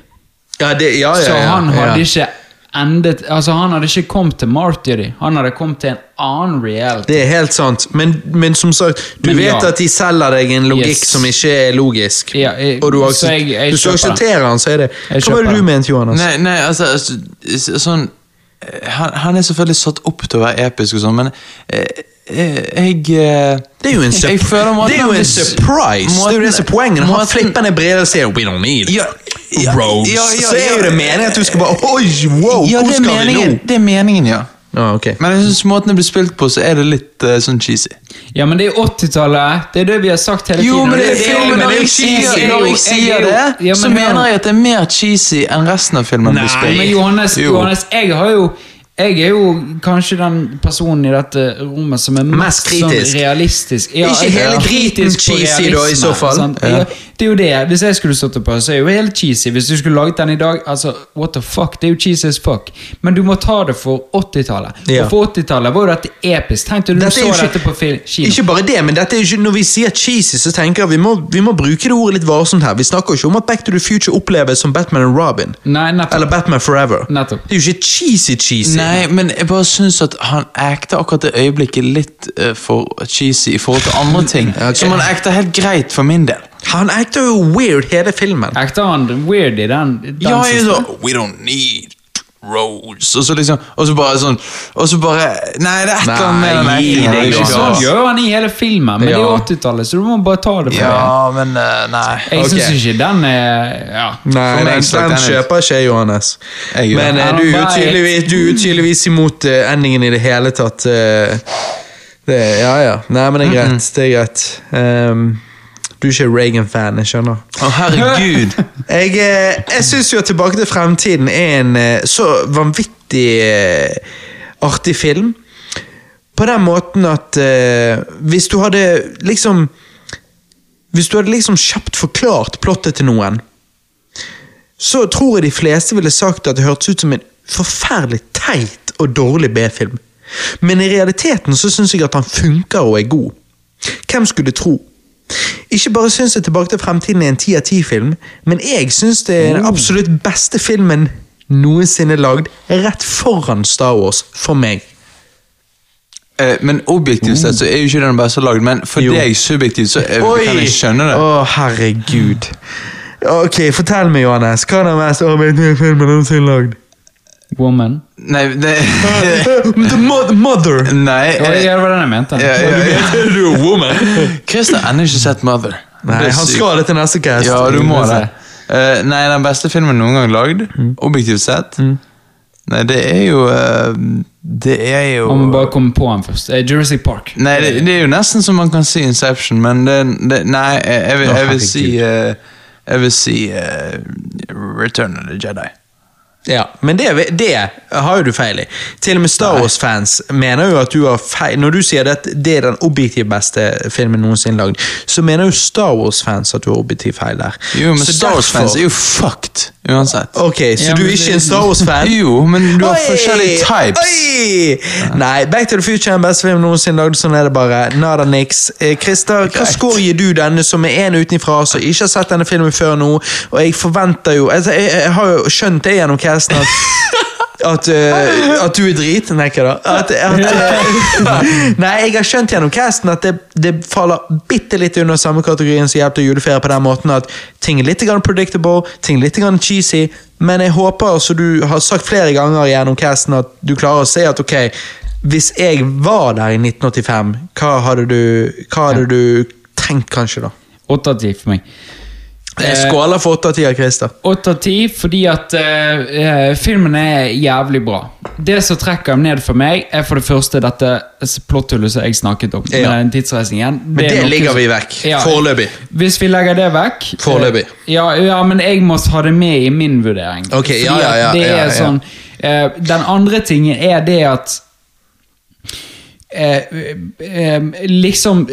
Ja, det, ja, ja, Så ja, han hadde ikke endet Altså Han hadde ikke kommet til Martyr, han hadde kommet til en annen reality. Det er helt sant, men, men som sagt, du Men vet ja. at de selger deg en logikk Yes. som ikke er logisk. Ja, jeg- og du, har, så jeg- jeg du skal akseptere han, så er det. Hva var det du mente, Johannes? Nei, nei altså, altså sånn han, han er selvfølgelig satt opp til å være episk og sånn, men eh, eh, jeg eh, Det er jo en, jeg føler måten det er jo en surprise! det er jo det som er poenget. Når han flipper ned briller og sier 'we don't need Ja, ja, Rose', ja, så er jo det meningen at du skal bare Oi, wow, Ja, hvor skal meningen, vi nå? det er meningen, ja. Ah, okay. Men jeg synes måten det blir spilt på, så er det litt uh, sånn cheesy. Ja, men det er 80-tallet. Det er det vi har sagt hele tiden. Jo, men, det, er- filmen. når jeg sier, er det, så mener jeg at det er mer cheesy enn resten av filmen Nei. Men Johannes, Johannes, jeg har jo Jeg er jo kanskje den personen i dette rommet som er mest, Mest kritisk. Sånn realistisk. Ja, Ikke hele driten cheesy da, i så fall. Sånn. Ja. Det er jo det. Hvis jeg skulle stått på, så er jo helt cheesy. Hvis du skulle laget den i dag, altså, what the fuck, det er jo cheesy as fuck. Men du må ta det for 80-tallet. Ja. Og for 80-tallet var jo dette episk. Tenkte du, Dette så ikke- dette på kino. Ikke bare det, men ikke, når vi sier cheesy, så tenker jeg vi må, vi må bruke det ordet litt varsomt her. Vi snakker ikke om at Back to the Future oppleves som Batman and Robin. Nei. Eller Batman Forever. Nettopp. Det er jo ikke cheesy-cheesy. Nei, men jeg bare syns at han acta akkurat det øyeblikket litt eh, for cheesy i forhold til andre ting. Ok. Som han acta helt greit for min del. Han acta jo weird hele filmen. Ekte han weird i den, den Ja, jeg er siste? så We don't need roads Og så liksom Og så bare sånn Og så bare Nei, det er et eller annet med den det er ikke Sånn gjør han i hele filmen, men det er 80-tallet, så du må bare ta det for det. Ja, men uh, nei. Jeg syns ikke den er ja. Nei, den, den den kjøper ikke jeg, Johannes. Jeg Men det. eh, du er tydeligvis, du er tydeligvis imot uh, endingen i det hele tatt. Uh, det, ja, ja. Nei, men det er greit. Det er greit. Ehm, du er ikke Reagan-fan, jeg skjønner. Å, herregud. Jeg, eh, jeg syns jo at Tilbake til fremtiden er en eh, så vanvittig eh, artig film. På den måten at hvis du hadde liksom Hvis du hadde liksom kjapt forklart plottet til noen, så tror jeg de fleste ville sagt at det hørtes ut som en forferdelig teit og dårlig B-film. Men i realiteten så syns jeg at han funker og er god. Hvem skulle tro? Ikke bare syns jeg Tilbake til fremtiden er en ti av ti-film, men jeg syns det er den absolutt beste filmen noensinne lagd, rett foran Star Wars, for meg. Eh, men objektivt sett så er jo ikke den beste lagd, men for Jo. deg subjektivt så eh, kan jeg skjønne det. Å, herregud. Ok, fortell meg, Johannes. Hva er den mest arbeidende filmen noensinne lagd? Woman. Nei, det The mo- Mother! Nei. Ja, eh, det var den jeg mente. ja, ja, er woman. Christer har ennå ikke sett Mother. Nei, han skal det til neste cast. Ja, du må Det. Eh, nei, den beste filmen noen gang lagd, Mm. objektivt sett Nei, det er jo uh, Det er jo Man må bare komme på den først. Uh, Jurassic Park. Nei, det, det er jo nesten som man kan si Inception, men det, det Nei, jeg, jeg, vil, jeg vil si eh, Jeg vil si Return of the Jedi. Ja, men det, det har jo du feil i. Til og med Star Wars-fans mener jo at du har feil. Når du sier at det er den objektivt beste filmen noensinne lagd, så mener jo Star Wars-fans at du har objektivt feil der. Jo, men Så Star Wars-fans er jo fucked uansett. Ok, så Ja, du er ikke en Star Wars-fan? Jo, men du har Oi! forskjellige types. Oi! Nei, Back to the Future er den beste filmen noensinne lagd. Sånn er det bare. Nada niks. Eh, Christer, hva score gir du denne som er en utenfra, som ikke har sett denne filmen før nå? Og jeg forventer jo Jeg, jeg, jeg har jo skjønt det gjennom casten at at, uh, at du er drit? Nei, ikke da. At, at, uh, nei, jeg har skjønt gjennom casten at det, det faller bitte litt under samme kategorien som Hjelp til juleferie på den måten at ting er litt predictable, ting er litt cheesy, men jeg håper, som du har sagt flere ganger gjennom casten, at du klarer å se at ok, hvis jeg var der i 1985, hva hadde du, hva hadde du tenkt kanskje da? 8 av 10 for meg. Jeg skåler for 8 av 10 av Christer. 8 av 10 fordi at eh, eh, filmen er jævlig bra. Det som trekker dem ned for meg, er for det første dette plotthullet som jeg snakket om. Ja. Med den tidsreisingen. Men er det ligger vi vekk. Foreløpig. Hvis vi legger det vekk Foreløpig. Uh, Ja, ja, men jeg må ha det med i min vurdering. Ok, ja, ja, ja, det er ja. sånn uh, Den andre tingen er det at Eh, eh, liksom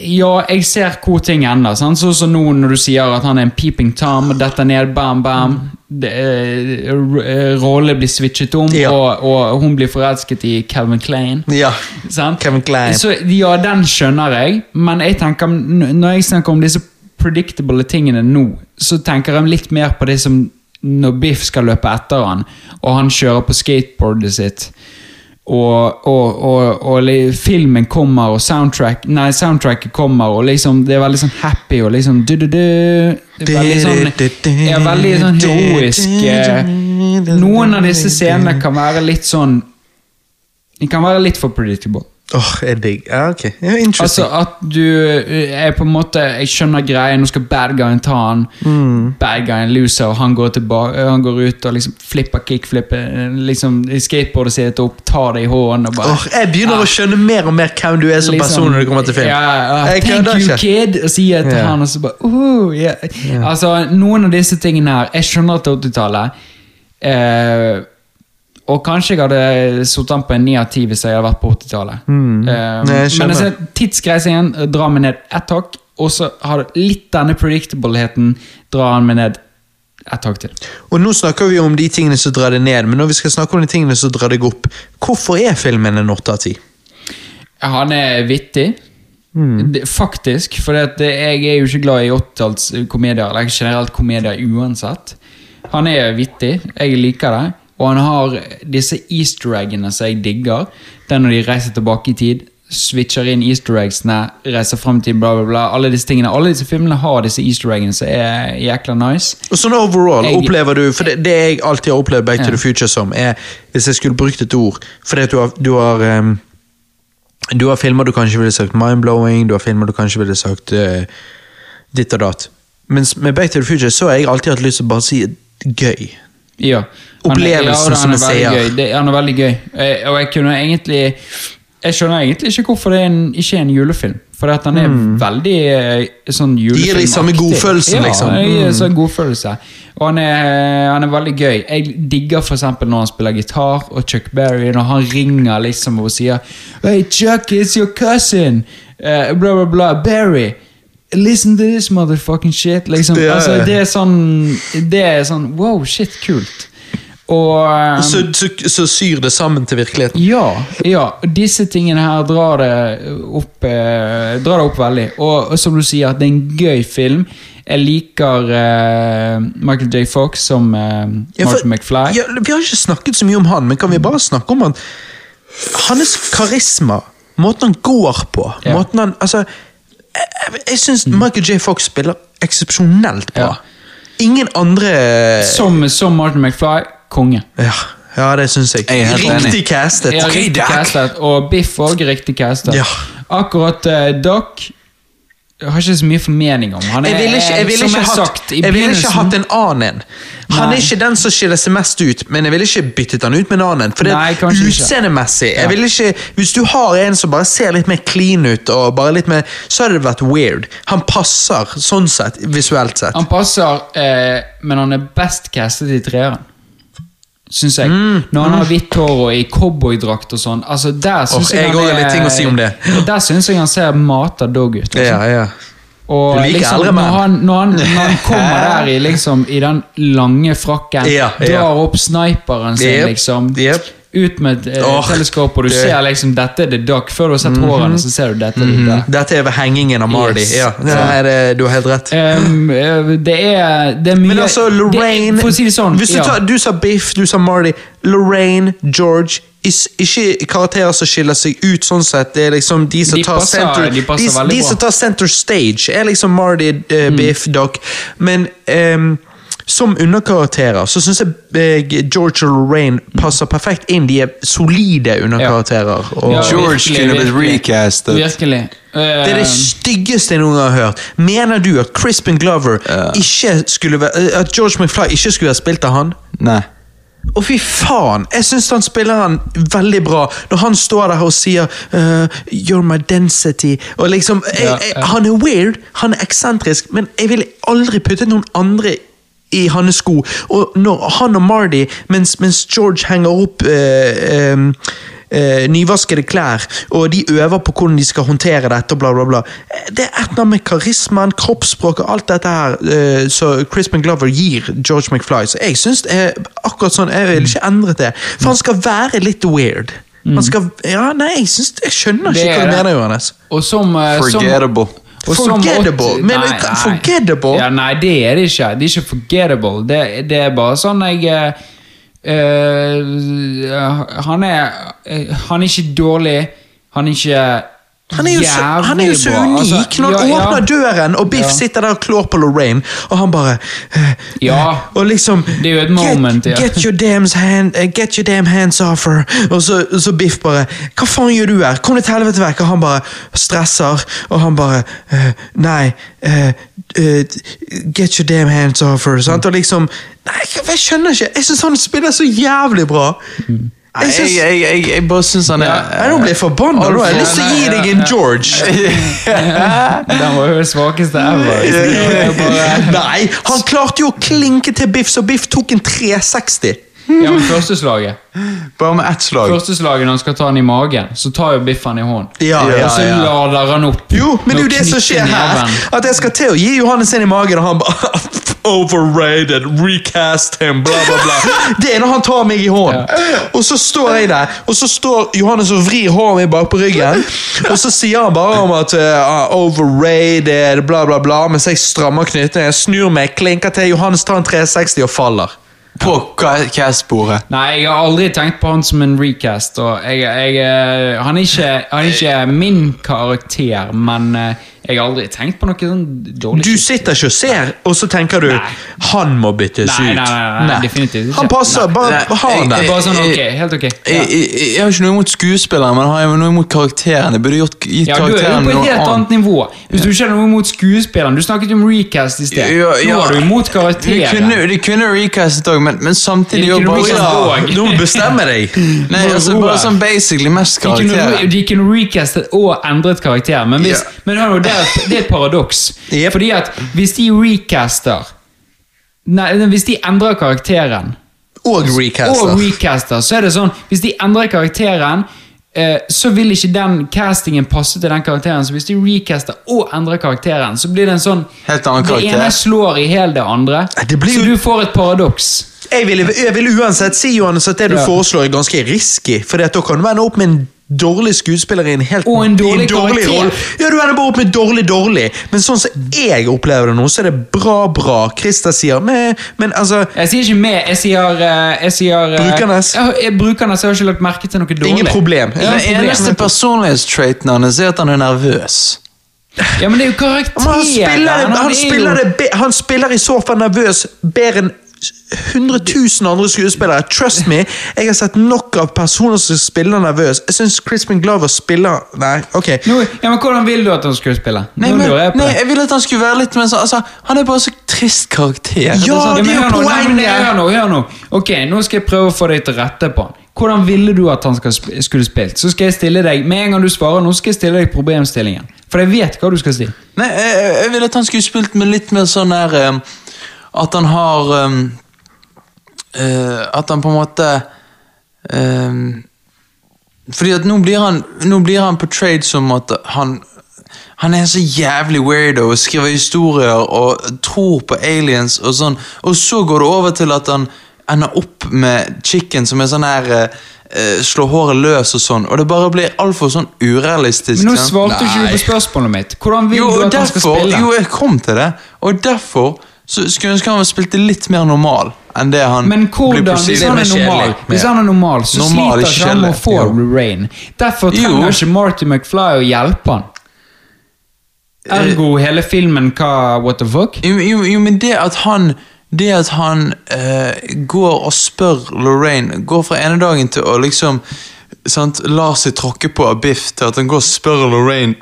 Ja, jeg ser hvor ting ender. Sånn som nå når du sier at han er en peeping tom, detter ned, bam, bam. Eh, eh, Rolle blir switchet om, Ja. og, og hun blir forelsket i Calvin Klein. Ja. Sant? Kevin Klein. Så ja, den skjønner jeg, men jeg tenker, når jeg snakker om disse predictable tingene nå, så tenker jeg litt mer på det som når Biff skal løpe etter han, og han kjører på skateboardet sitt, og, og, og, og filmen kommer, og soundtrack, nei, soundtracket kommer, og liksom, det er veldig sånn happy, og liksom du-du-du, det er veldig sånn, ja, veldig sånn heroisk. eh, Noen av disse scenene kan være litt sånn, de kan være litt for predictable. Åh, jeg digg. Ja, ok. Interesting. Altså at du eh, er på en måte Jeg skjønner greia, nå skal bad guyen ta han. Mm. Bad guyen loser, og han går, tilbake, han går ut og liksom flipper kickflipper. Liksom i skateboardet sitt opp, tar det i hånden og bare Åh, jeg begynner å skjønne mer og mer hvem du er som liksom- person når du kommer til film. Yeah, uh, Jeg thank you, ikke. kid, og sier til yeah. han, og så bare uh, yeah. Altså, noen av disse tingene her Jeg skjønner at det er 80-tallet. Eh, Og kanskje jeg hadde sittet på en ni av ti hvis jeg hadde vært på 80-tallet. Mm. Jeg men altså, tidsreisingen eh, drar meg ned ett hakk, og så har du litt denne predictableheten drar han meg ned ett hakk til. Og nå snakker vi om de tingene som drar det ned, men når vi skal snakke om de tingene som drar deg opp, hvorfor er filmen en åtte av ti? Han er vittig. Det, faktisk, for det, jeg er jo ikke glad i 80-tallskomedier, eller generelt komedier uansett. Han er vittig, jeg liker det, og han har disse easter eggene som jeg digger. Det er når de reiser tilbake i tid, switcher inn easter eggsene, reiser fram til bla, bla, bla. Alle disse tingene, alle disse filmene har disse easter eggene som er jækla nice. Og sånn overall, Jeg- opplever du For det, det jeg alltid har opplevd Back to the Future som, er Hvis jeg skulle brukt et ord Fordi du har, du har um, Du har filmer du kanskje ville sagt mind-blowing, du har filmer du kanskje ville sagt uh, ditt og datt. Mens med Back to the Future så har jeg alltid hatt lyst til å bare si gøy. Ja. Han Opplevelsen ja, som jeg sier. Det, han er veldig gøy. Jeg, Og jeg kunne egentlig Jeg skjønner egentlig ikke hvorfor det er en, ikke er en julefilm. For at han er veldig eh, sånn julefilmaktig. Gir de samme godfølelsen, ja, liksom. Ja, Mm. sånn godfølelse. Og han er, han er veldig gøy. Jeg digger eksempel når han spiller gitar, og Chuck Berry, når han ringer liksom og sier Hey Chuck, it's your cousin! Uh, bla, bla, bla. Barry! Listen to this motherfucking shit. Liksom. Ja, altså, det er sånn Det er sånn Wow, shit, kult. Og um, Så, så, så syr det sammen til virkeligheten. ja, ja. Disse tingene her drar det opp, eh, drar det opp veldig. Og, og som du sier, at det er en gøy film. Jeg liker eh, Michael J. Fox som eh, Ja, for- Martin McFly. Ja, vi har ikke snakket så mye om han, men kan vi bare snakke om han? Hans karisma, måten han går på, måten han Altså, jeg, jeg, syns Michael J. Fox spiller eksepsjonelt bra. Ja. Ingen andre Som, som Martin McFly, konge. Ja, ja det syns jeg. Jeg er helt Riktig enig. castet. Ja, riktig castet. Og Biff òg riktig castet. Ja. Akkurat uh, Doc jeg har ikke så mye formening om. Han er, Jeg ville ikke, jeg ikke, sagt, jeg ville ikke hatt en annen en. Han Nei. er ikke den som skiller seg mest ut, men jeg ville ikke byttet han ut med en annen. For det er utseendemessig Ja. Hvis du har en som bare ser litt mer clean ut, mer, så hadde det vært weird. Han passer sånn sett, visuelt sett. Han passer, eh, men han er best castet i treeren. Syns jeg. Mm, Når han har hvitt hår og i cowboydrakt og sånn. Altså, der syns jeg jeg han litt ting å si om det. Der syns jeg han ser mata dog ut. Ja, Altså. ja. Og liker liksom, når, han, når, han, når han kommer der i, liksom, i den lange frakken, Ja, ja. drar opp sniperen sin, yep. liksom, jep. Ut med et oh, teleskop, og du det- ser liksom dette er The Duck. Før du har sett hårene, så ser du dette Mm -hmm. Dette er ved hengingen av Mardi, Yes. Ja, det er det, du har helt rett. Um, eh, det, er, det er mye Men altså, Lorraine det, si det sånn Hvis du, ja. tar, du sa Biff, du sa Mardi. Lorraine, George is, Ikke karakterer som skiller seg ut sånn sett. Det er liksom de som De tar passer- center de de, de som tar center stage, er liksom Mardi, uh, Biff, Biff, Doc. Men ehm, som underkarakterer så syns jeg eh, George og Lorraine passer perfekt inn. De er solide underkarakterer. Og Ja, George kunne blitt recastet. Virkelig. Eh, Det er det styggeste jeg noen gang har hørt. Mener du at Crispin Glover ikke skulle være eh, At George McFly ikke skulle være spilt av han? Nei. Å, fy faen! Jeg syns han spiller han veldig bra. Når han står der og sier uh, 'You're my density' og liksom jeg, jeg. Han er weird, han er eksentrisk, men jeg ville aldri puttet noen andre i hans sko. Og når han og Marty, mens, mens George henger opp eh, em, eh, nyvaskede klær, og de øver på hvordan de skal håndtere dette, og bla, bla, bla. Eh, Det er et eller annet med karismaen, kroppsspråket, alt dette her eh, så Crispin Glover gir George McFly. Så jeg syns det er akkurat sånn, jeg vil ikke endre det. For han skal være litt weird. Han skal, ja, nei, jeg, synes, jeg skjønner Mm. Det ikke hva du mener, Johannes. Og som uh, Forgettable. som Forgettable? Men Nei, nei. forgettable? Ja, nei, det er det ikke. Det er ikke forgettable. Det, det er bare sånn jeg eh, Han er eh, Han er ikke dårlig. Han er ikke Han er jo så, han er jo så unik. Altså, Når han ja, ja. åpner døren, og Biff Ja. sitter der og klår på Lorraine, og han bare eh, Ja. Og liksom Det er jo et moment, get. Get your, damn hand, eh, get your damn hands off her. Og så, så Biff bare Hva faen gjør du her? Kom deg til helvete vekk! Og han bare stresser, og han bare eh, Nei. Uh, uh, get your damn hands off her. Sant? Og liksom Nei, jeg, skjønner ikke. Jeg syns han spiller så jævlig bra. Nei, Jeg synes, jeg, jeg, jeg bare syns han er ja. Nå blir jeg forbanna. Jeg har lyst til å gi deg en George. Den var jo den svakeste ever. Er Nei, han klarte jo å klinke til Biff, så Biff tok en 360. Ja, men første slaget. Bare med ett slag. Første slaget når han skal ta han i magen, så tar jo Biff han i hånden. Ja, Ja, ja, Og så lader han opp. Jo, men det er jo det som skjer her. At jeg skal til å gi Johannes inn i magen, og han bare Overrated, recast him, bla, bla, bla. Det er når han tar meg i hånden. Og så står jeg der, og så står Johannes og vrir håret mitt bak på ryggen. Og så sier han bare om at uh, overrated, bla, bla, bla, mens jeg strammer knyttene. Jeg snur meg, klinker til, Johannes tar en 360 og faller. På ca- cast-bordet. Nei, jeg har aldri tenkt på han som en recast. Og jeg, jeg, eh, han, er ikke, han er ikke min karakter, men eh, jeg har aldri tenkt på noe sånn dårlig Du sitter ikke og ser, og så tenker du han må byttes Nei, ut. nei, nei, nei, definitivt ikke. Han passer, bare Nei, ha han der. Er bare sånn, ok, helt ok. Jeg, jeg, jeg har ikke noe imot skuespilleren, men har jeg noe imot karakteren. Jeg burde gjort, gitt Ja, Du er jo på et helt annet. annet nivå. Hvis du ikke har noe imot skuespilleren Du snakket om recast i sted. Ja, ja. Nå er du imot De karakteren. kunne, de kunne recastet òg, men, men samtidig jo bare Nå må du bestemme deg. Nei, altså bare sånn basically mest De kunne, de kunne recastet og endret karakter, men, hvis, Ja. men hør nå, det, det er et paradoks. Yep. Fordi at hvis de recaster Nei, hvis de endrer karakteren Og recaster. og recaster, så er det sånn Hvis de endrer karakteren, eh, så vil ikke den castingen passe til den karakteren. Så hvis de recaster og endrer karakteren, så blir det en sånn Helt annen Det ene slår i hjel det andre. Det blir så du får et paradoks. Jeg vil, jeg vil uansett si Johannes, at det du Ja. foreslår er ganske risky. For da kan du ende opp med en dårlig skuespiller i en helt Og en dårlig dårlig rolle. Ja, du ender bare opp med dårlig dårlig. Men sånn som jeg opplever det nå, så er det bra bra. Christer sier men, men altså Jeg sier ikke med, jeg sier, eh, jeg sier eh, Brukernes. Jeg, jeg, brukernes, jeg har ikke lagt merke til noe dårlig. Ingen problem. Ingen Den eneste personlighetstraiten hans er at han er nervøs. Ja, men det er jo karakter. Han Han han, han spiller i så fall nervøs bedre enn 100 000 andre skuespillere. Trust me, jeg har sett nok av personer som spiller nervøs. Jeg syns Crispin Glover spiller Nei, ok. Nå, ja, men Hvordan vil du at han skulle spille? Nei, men, jeg nei, jeg vil at han skulle være litt men så, altså, Han er bare så trist karakter. Ja, Det er Ja, men jo poenget. Hør nå, hør nå. Ok, nå skal jeg prøve å få deg til rette på han. Hvordan ville du at han sp skulle spilt? Så skal jeg stille deg, Med en gang du svarer nå, skal jeg stille deg problemstillingen. For jeg vet hva du skal si. Nei, jeg, jeg vil at han skulle spilt med litt mer sånn der eh, At han har um, uh, At han på en måte um, Fordi at nå blir han Nå blir han portrayed som at han han er så jævlig weirdo og skriver historier og tror på aliens og sånn, og så går det over til at han ender opp med chicken som er sånn her uh, eh, Slår håret løs og sånn, og det bare blir altfor sånn urealistisk. Men nå sant? svarte ikke Nei. du på spørsmålet mitt. Hvordan vil Jo, du at at han skal derfor, spille? jo, jeg kom til det. Og derfor så skulle jeg ønske han spilte litt mer normal enn det han Men hvordan, blir hvis han er normal, hvis han er normal så Normal, sliter ikke han med å få. Lorraine. Derfor Jo. trenger ikke Marty McFly å hjelpe han. Ergo hele filmen hva what the fuck? Jo, jo, jo, men det at han Det at han eh, går og spør Lorraine Går fra ene dagen til å liksom sant, La seg tråkke på av Biff til at han går og spør Lorraine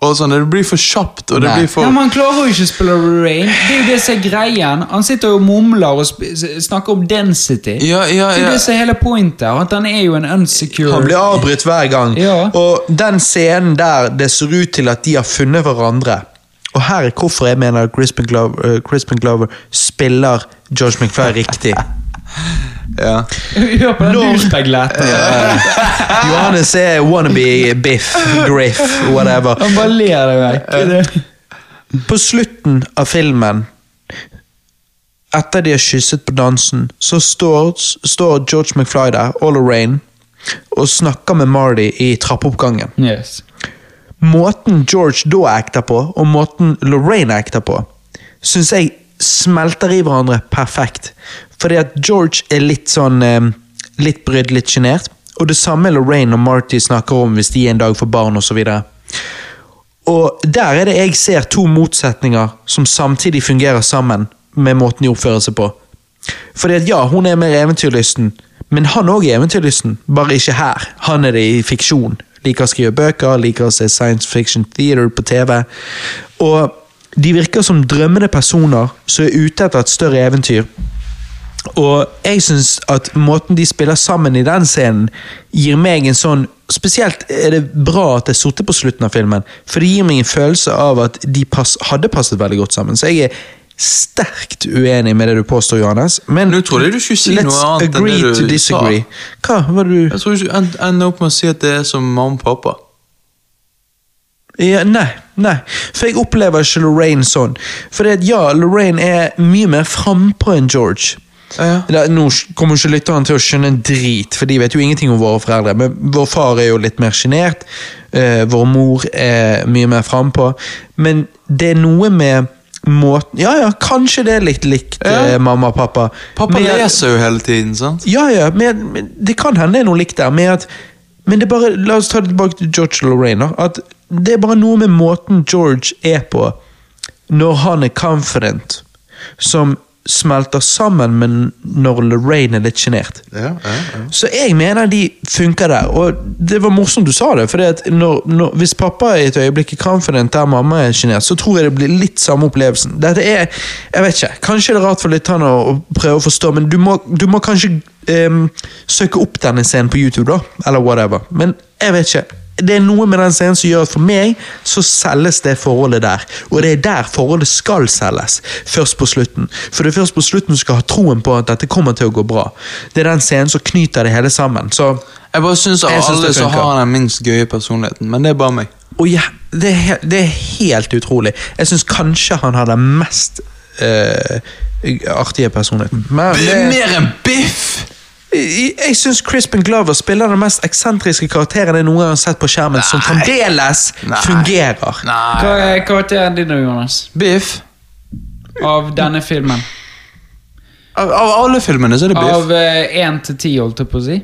og sånn, Det blir for kjapt, og det Nei. blir for Ja, men Han klarer jo ikke å spille Rain. Det er jo det som er greien. Han sitter og mumler og snakker om density. Ja, ja, Det er ja. det som er hele pointet. At han er jo en unsecure Han blir avbrutt hver gang. Ja. Og den scenen der det ser ut til at de har funnet hverandre Og her er hvorfor jeg mener Crispin Glover, eh, Crispin Glover spiller George McFly riktig. ja. Hør på den douchebag-latteren. Johannes er wannabe Biff, Griff, whatever. Han bare ler deg vekk. På slutten av filmen, etter de har kysset på dansen, så står, står George McFly der, og Lorraine, og snakker med Marty i trappeoppgangen. Yes. Måten George da acter på, og måten Lorraine acter på, syns jeg smelter i hverandre perfekt. Fordi at George er litt sånn eh, Litt brydd, litt sjenert. Og det samme Lorraine og Marty snakker om hvis de en dag får barn osv. Og der er det jeg ser to motsetninger som samtidig fungerer sammen med måten de oppfører seg på. Fordi at ja, hun er mer eventyrlysten, men han òg er eventyrlysten, bare ikke her. Han er det i fiksjon. Liker å skrive bøker, liker å se science fiction theater på TV. Og de virker som drømmende personer som er ute etter et større eventyr. Og jeg syns at måten de spiller sammen i den scenen, gir meg en sånn Spesielt er det bra at jeg er på slutten av filmen, for det gir meg en følelse av at de pass, hadde passet veldig godt sammen. Så jeg er sterkt uenig med det du påstår, Johannes. Men Nå trodde jeg du skulle si noe annet enn det du sa. Hva var det du Jeg tror ikke end- ender opp med å si at det er som mamma og pappa. Ja, Nei, nei. For jeg opplever ikke Lorraine sånn. For det at ja, Lorraine er mye mer frampå enn George. Ja. ja. nå kommer ikke lytterne til å skjønne en drit, for de vet jo ingenting om våre foreldre. Men vår far er jo litt mer sjenert. uh, vår mor er mye mer frampå. Men det er noe med måten Ja ja, kanskje det er litt likt Ja. eh, mamma og pappa. Pappa Med- leser jo hele tiden, sant? Ja, ja, men, med, det kan hende det er noe likt der. Med at, men det bare, la oss ta det tilbake til George Lorraine. At det er bare noe med måten George er på når han er confident, som smelter sammen med når Lorraine er litt sjenert. Ja, ja, ja. Så jeg mener de funker der. Og det var morsomt du sa det, for når, når, hvis pappa i et øyeblikk er confident der mamma er sjenert, så tror jeg det blir litt samme opplevelsen. Dette er, jeg vet ikke, Kanskje det er rart for lytterne å, å prøve å forstå, men du må, du må kanskje um, søke opp denne scenen på YouTube, da. Eller whatever. Men jeg vet ikke. Det er noe med den scenen som gjør at for meg så selges det forholdet der. Og det er der forholdet skal selges. Først på slutten. For det er først på slutten du skal ha troen på at dette kommer til å gå bra. Det er den scenen som knyter det hele sammen. Så Jeg bare syns av alle så har han den minst gøye personligheten, men det er bare meg. Og ja, det, er, det er helt utrolig. Jeg syns kanskje han har den mest øh, artige personligheten. Men det, Mer enn Biff! Jeg syns Crispin Glover spiller den mest eksentriske karakteren jeg noen gang har sett på skjermen, som fremdeles Nei. fungerer. Hva er karakteren din, Jonas? Biff? Av denne filmen? Av, av alle filmene så er det Biff. Av én til ti, holdt jeg på å si.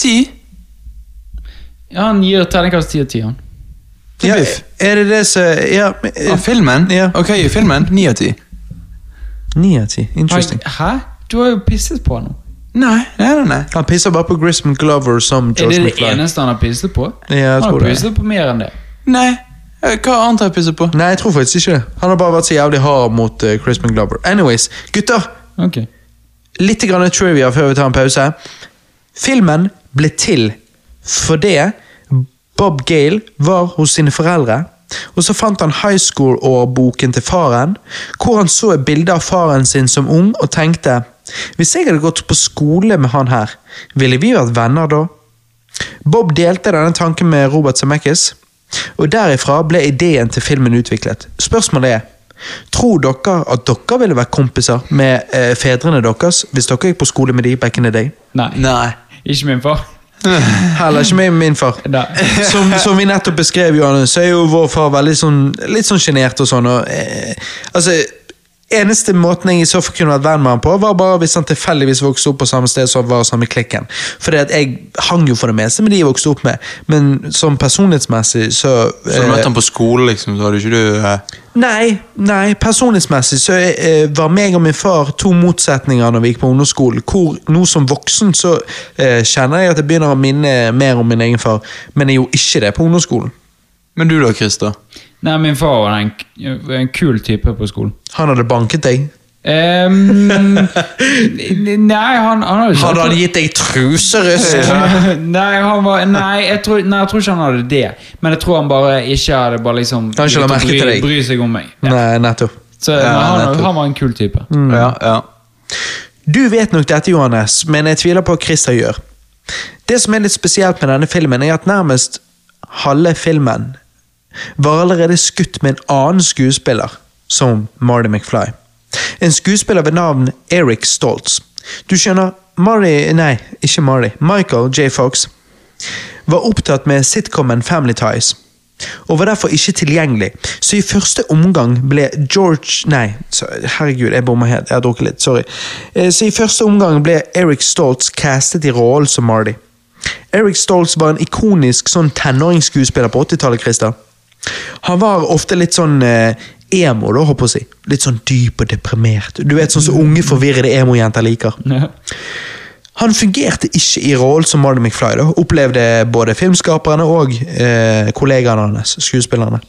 Ti? Ja, Han gir terningkast ti av ti, han. Ja, Biff. er det det som ja, eh, Av filmen? Ja. Ok, filmen? Ni av ti. Ni av ti. Interesting. Hæ? Du har jo pisset på nå. Nei, nei, nei. nei. Han pisser bare på Grisman Glover som Er McFly. det det McFly. eneste han har pisset på? Ja, jeg han har det. pisset på mer enn det. Nei. Eh, Hva annet har jeg pisset på? Nei, jeg tror faktisk ikke det. Han har bare vært så jævlig hard mot uh, Crispin Glover. Anyways, gutter. Ok. Litt grann trivia før vi tar en pause. Filmen ble til fordi Bob Gale var hos sine foreldre. Og Så fant han high school-årboken til faren, hvor han så et bilde av faren sin som ung og tenkte hvis jeg hadde gått på skole med han her, ville vi vært venner da? Bob delte denne tanken med Robert Zemeckis, og derifra ble ideen til filmen utviklet. Spørsmålet er Tror dere at dere ville vært kompiser med eh, fedrene deres hvis dere gikk på skole med de back in the day? Nei. Nei. Ikke min far. Heller ikke med min far. Som, som vi nettopp beskrev, Johannes, så er jo vår far veldig sånn, litt sånn sjenert og sånn. Og, eh, altså, Eneste måten jeg i så fall kunne vært venn med han på, var bare hvis han tilfeldigvis vokste opp på samme sted som var samme klikken. For jeg hang jo for det meste med de jeg vokste opp med, men som personlighetsmessig så Så du eh, møtte han på skole, liksom, så hadde ikke du eh, Nei, nei, personlighetsmessig så eh, var meg og min far to motsetninger når vi gikk på ungdomsskolen. Hvor nå som voksen så eh, kjenner jeg at jeg begynner å minne mer om min egen far, men jeg gjorde ikke det på ungdomsskolen. Men du da, Christer? Nei, min far var en, en kul type på skolen. Han hadde banket deg. Um, nei, han, han hadde Hadde han gitt deg truserusk? nei, han var, nei, jeg tror, nei, jeg tror ikke han hadde det. Men jeg tror han bare ikke hadde bare liksom Han ikke la merke bry, til deg. bry seg om meg. Ja. Nei, nettopp. Så Ja, han, nettopp. han var en kul type. Ja, ja. Du vet nok dette, Johannes, men jeg tviler på hva Christer gjør. Det som er litt spesielt med denne filmen, er at nærmest halve filmen var allerede skutt med en annen skuespiller, som Marty McFly. En skuespiller ved navn Eric Stoltz. Du skjønner, Marty, nei, ikke Marty, Michael J. Fox var opptatt med sitcomen Family Ties, og var derfor ikke tilgjengelig. Så i første omgang ble George Nei, herregud, jeg bomma helt. Jeg har drukket litt, sorry. Eh, Så i første omgang ble Eric Stoltz castet i rollen som Marty. Eric Stoltz var en ikonisk sånn tenåringsskuespiller på 80-tallet, Christer. Han var ofte litt sånn eh, emo, da, håper jeg å si. Litt sånn dyp og deprimert. Du vet, sånn som unge forvirrede emo-jenter liker. Ja. Han fungerte ikke i rollen som Marty McFly, da, opplevde både filmskaperne og eh, kollegaene hans, skuespillerne.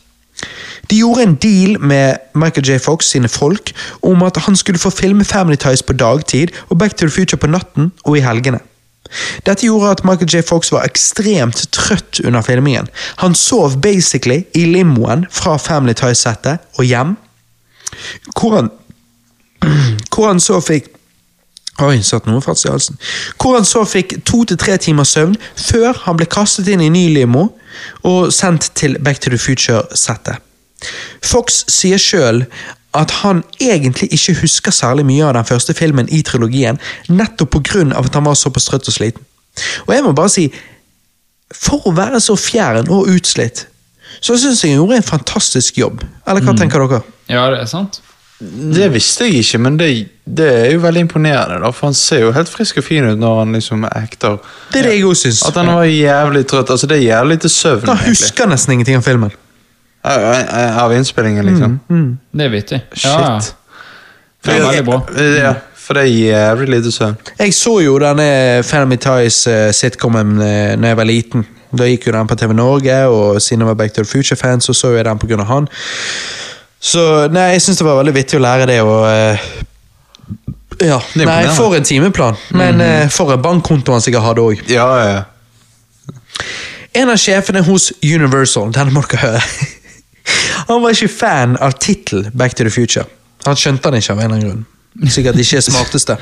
De gjorde en deal med Michael J. Fox sine folk om at han skulle få filme Family Ties på dagtid og Back to the Future på natten og i helgene. Dette gjorde at Michael J. Fox var ekstremt trøtt under filmingen. Han sov basically i limoen fra Family Ties-settet og hjem, hvor han hvor han så fikk Oi, satt noe fast i halsen. Hvor han så fikk to til tre timers søvn før han ble kastet inn i ny limo og sendt til Back to the Future-settet. Fox sier sjøl at han egentlig ikke husker særlig mye av den første filmen i trilogien, nettopp pga. at han var såpass trøtt og sliten. Og jeg må bare si, for å være så fjern og utslitt, så syns jeg han gjorde en fantastisk jobb. Eller hva tenker dere? Ja, det er sant. Det visste jeg ikke, men det, det er jo veldig imponerende. da, For han ser jo helt frisk og fin ut når han liksom acter. Det er det jeg også synes. At han var jævlig trøtt. altså Det er jævlig til søvn. Han egentlig. husker nesten ingenting av filmen. Av, innspillingen, liksom. Det er vittig. Shit. Ja, ja. Det er veldig bra. Ja, for det gir jævlig lite søvn. Jeg så jo denne Family Ties-sitcomen uh, da jeg var liten. Da gikk jo den på TV Norge, og siden jeg var Back to the Future-fan, så så jeg den pga. han. Så nei, jeg syns det var veldig vittig å lære det, og eh, Ja. Det Nei, for en timeplan. Men eh, for en bankkonto han sikkert hadde òg. Ja, ja, ja. En av sjefene hos Universal, denne må dere høre. Han var ikke fan av tittelen Back to the Future. Han skjønte den ikke av en eller annen grunn. Sikkert ikke er smarteste.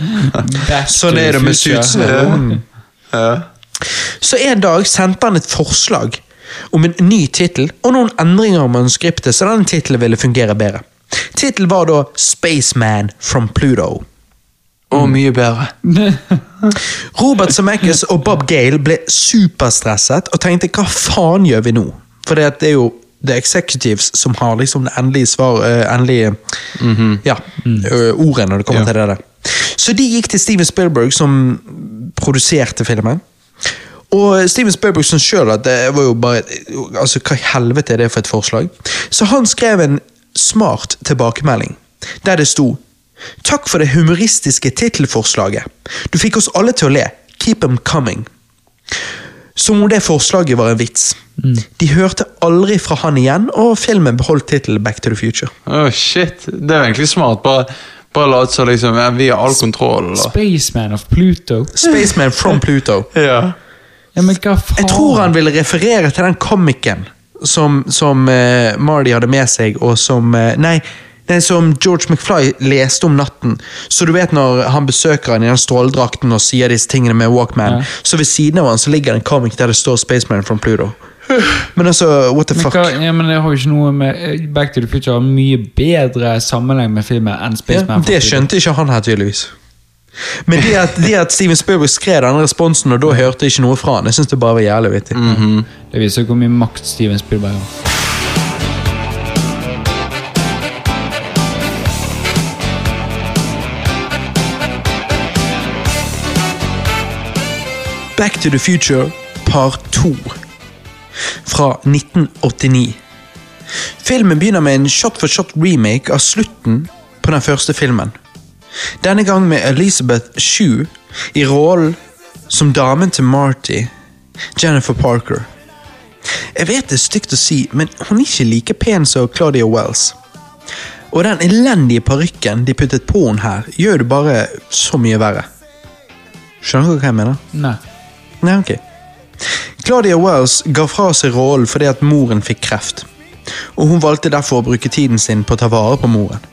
Sånn er det med suitsene. Ja. Så en dag sendte han et forslag om en ny tittel og noen endringer om manuskriptet, så denne tittelen ville fungere bedre. Tittelen var da Spaceman from Pluto. Og mye bedre. Robert Zemeckis og Bob Gale ble superstresset og tenkte hva faen gjør vi nå? For det er jo The Executives som har liksom det endelige svar, uh, endelige ja, ø, ordet når det kommer Ja. til det der. Så de gikk til Steven Spielberg, som produserte filmen. Og Steven Spielberg som sjøl at det var jo bare Altså, hva i helvete er det for et forslag? Så han skrev en smart tilbakemelding, der det sto Takk for det humoristiske tittelforslaget. Du fikk oss alle til å le. Keep them coming. Som om det forslaget var en vits. De hørte aldri fra han igjen, og filmen beholdt tittelen Back to the Future. Åh, shit. Det er egentlig smart. Bare, bare late som liksom, ja, vi har all kontroll. Da. Spaceman of Pluto. Spaceman from Pluto. Ja. Ja, men hva faen? Jeg tror han ville referere til den komikken som, som uh, Marty hadde med seg, og som uh, Nei, nei, som George McFly leste om natten. Så du vet når han besøker han i den stråledrakten og sier disse tingene med Walkman, Ja. så ved siden av han så ligger det en comic der det står 'Spaceman from Pluto'. Men altså, what the Men, fuck? hva, ja, men det har jo ikke noe med eh, Back to the Future har mye bedre sammenheng med filmen enn Spaceman. from det skjønte ikke han her, tydeligvis. Men det at, det at Steven Spielberg skrev denne responsen, og da hørte jeg ikke noe fra han, jeg synes det bare var jævlig vittig. Det viser hvor mye makt Steven Spielberg har. Back to the Future Part 2 fra 1989. Filmen begynner med en shot-for-shot remake av slutten på den første filmen. Denne gang med Elizabeth Shue i rollen som damen til Marty, Jennifer Parker. Jeg vet det er stygt å si, men hun er ikke like pen som Claudia Wells. Og den elendige parykken de puttet på henne her, gjør det bare så mye verre. Skjønner du hva jeg mener? Nei. Nei, ok. Claudia Wells ga fra seg rollen fordi at moren fikk kreft. Og hun valgte derfor å bruke tiden sin på å ta vare på moren.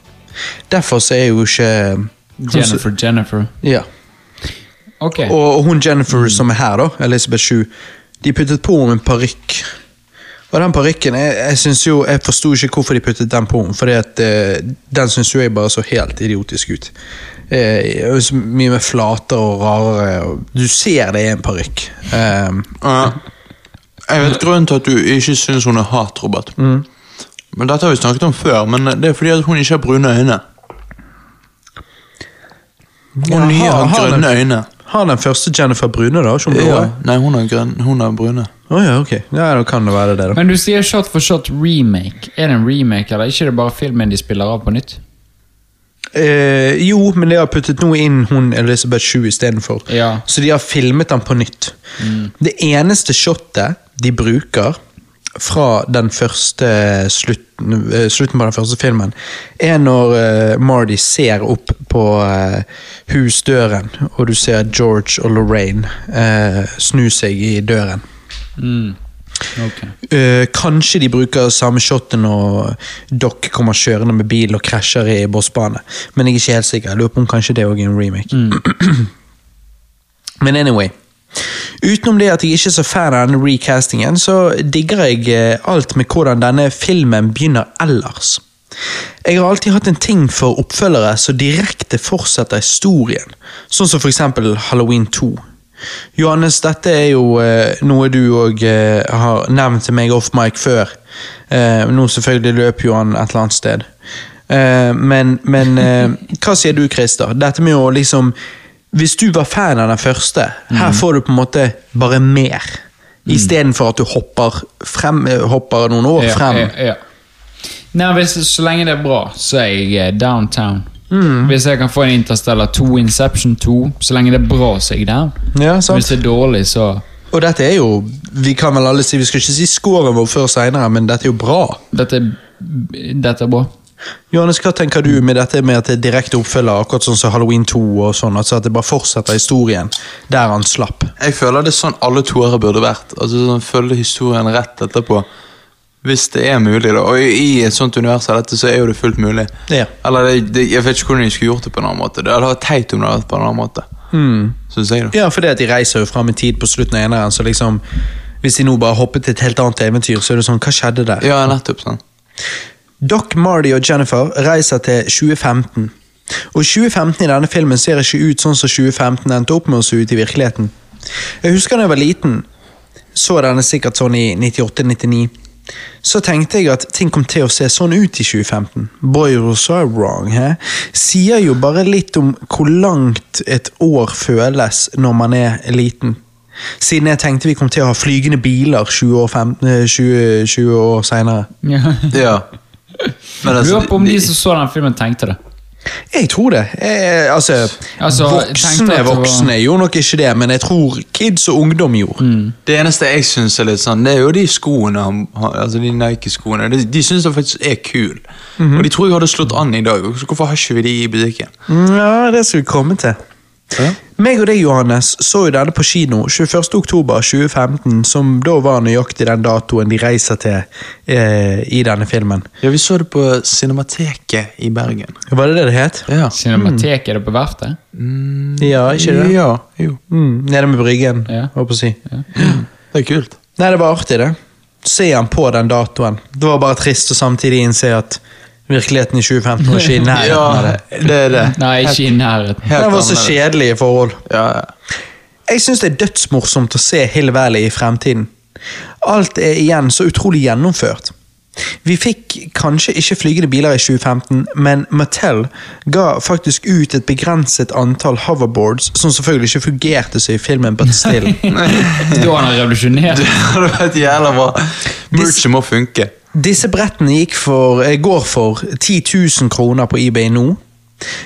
Derfor så er jo ikke Jennifer Jennifer. Ja. Ok. Og, og hun Jennifer som er her, da, Elizabeth Shue, de puttet på henne en parykk. Og den parykken Jeg, jeg, synes jo, jeg forsto ikke hvorfor de puttet den på henne, at eh, den syns jo jeg bare så helt idiotisk ut. Eh, mye mer flater og rarere og Du ser det er en parykk. Eh, Ja. Jeg vet grunnen til at du ikke syns hun er hat, Robert. Men Dette har vi snakket om før, men det er fordi at hun ikke har brune øyne. Hun Ja, har har grønne den- øyne. har den første Jennifer brune, da? Ikke blå? Ja. Nei, hun har, grøn, hun har brune. Å ja, ok. Ja, Da kan det være det, da. Men du sier shot for shot remake. Er det en remake, eller ikke det bare filmen de spiller av på nytt? Eh, jo, men de har puttet noe inn hun Elizabeth Shue istedenfor. Ja. Så de har filmet den på nytt. Det eneste shotet de bruker fra den første slutten, eh, slutten på den første filmen, er når uh, Marty ser opp på uh, husdøren, og du ser George og Lorraine uh, snu seg i døren. Mm. Ok. Eh, kanskje de bruker samme shotet når Doc kommer kjørende med bil og krasjer i bossbane. Men jeg er ikke helt sikker. Jeg lurer på om kanskje det òg er en remake. Men anyway. Utenom det at jeg ikke er så fan av denne recastingen, så digger jeg eh, alt med hvordan denne filmen begynner ellers. Jeg har alltid hatt en ting for oppfølgere som direkte fortsetter historien, sånn som for eksempel Halloween 2. Johannes, dette er jo eh, noe du òg eh, har nevnt til meg off mic før. Eh, nå selvfølgelig løper jo han et eller annet sted. Eh, men men eh, hva sier du, Christer? Dette med å liksom Hvis du var fan av den første, her får du på en måte bare mer. Istedenfor at du hopper, frem, eh, hopper noen år frem. Ja, ja. Nei, hvis, så lenge det er bra, så er jeg downtown. Mm. Hvis jeg kan få en Interstellar 2, Inception 2, så lenge det er bra, så er jeg down. Ja, sant? Hvis det er dårlig, så Og dette er jo Vi kan vel alle si Vi skal ikke si scoren vår før seinere, men dette er jo bra. Dette, dette er bra. Johannes, hva tenker du med dette med at det er direkte oppfølger, akkurat sånn som Halloween 2, og sånn, altså at det bare fortsetter historien der han slapp? Jeg føler det er sånn alle toere burde vært. Altså sånn Følge historien rett etterpå. Hvis det er mulig, da. Og i et sånt univers av dette, så er jo det fullt mulig. Ja. Eller det, det, Jeg vet ikke hvordan de skulle gjort det på en annen måte. Det hadde vært teit om det hadde vært på en annen måte. Synes jeg, da. Ja, for det at de reiser jo fram i tid på slutten av eneren, så liksom Hvis de nå bare hoppet til et helt annet eventyr, så er det sånn Hva skjedde der? Ja, nettopp. sånn Doc, Marty og Jennifer reiser til 2015. Og 2015 i denne filmen ser ikke ut sånn som 2015 endte opp med å se ut i virkeligheten. Jeg husker da jeg var liten, så denne sikkert sånn i 98-99. Så tenkte jeg at ting kom til å se sånn ut i 2015. Boy, was wrong, he? Sier jo bare litt om hvor langt et år føles når man er liten. Siden jeg tenkte vi kom til å ha flygende biler 20 år, 15, eh, 20, 20 år senere. Ja. Ja. Men altså, Lurer på om de som så den filmen, tenkte det. Jeg tror det. Jeg, altså, Altså, voksne voksne var- gjorde nok ikke det, men jeg tror kids og ungdom gjorde. Det eneste jeg syns er litt sånn, det er jo de skoene Altså de Nike-skoene. De, de syns jeg faktisk er kule. Og de tror jeg hadde slått an i dag. Hvorfor har ikke vi de i butikken? Ja, det skal vi komme til. Meg og deg, Johannes, så jo denne på kino 21.10.2015, som da var nøyaktig den datoen de reiser til eh, i denne filmen. Ja, vi så det på Cinemateket i Bergen. Var det det det het? Ja. Cinematek er det på verftet? Ja, ikke det? Ja, jo. Mm, nede med Bryggen, Ja. håper jeg å si. Det er kult. Nei, det var artig, det. Se han på den datoen. Det var bare trist å samtidig innse at virkeligheten i 2015 var ikke i nærheten av det. Ja, det er det. Nei, ikke i nærheten. Det var så kjedelige forhold. Ja, ja. Jeg syns det er dødsmorsomt å se Hill Valley i fremtiden. Alt er igjen så utrolig gjennomført. Vi fikk kanskje ikke flygende biler i 2015, men Mattel ga faktisk ut et begrenset antall hoverboards, som selvfølgelig ikke fungerte så i filmen, but still. Da han har revolusjonert. Det hadde vært jævla bra. Merchet må funke. Disse brettene gikk for, eh, går for 10 000 kroner på eBay nå.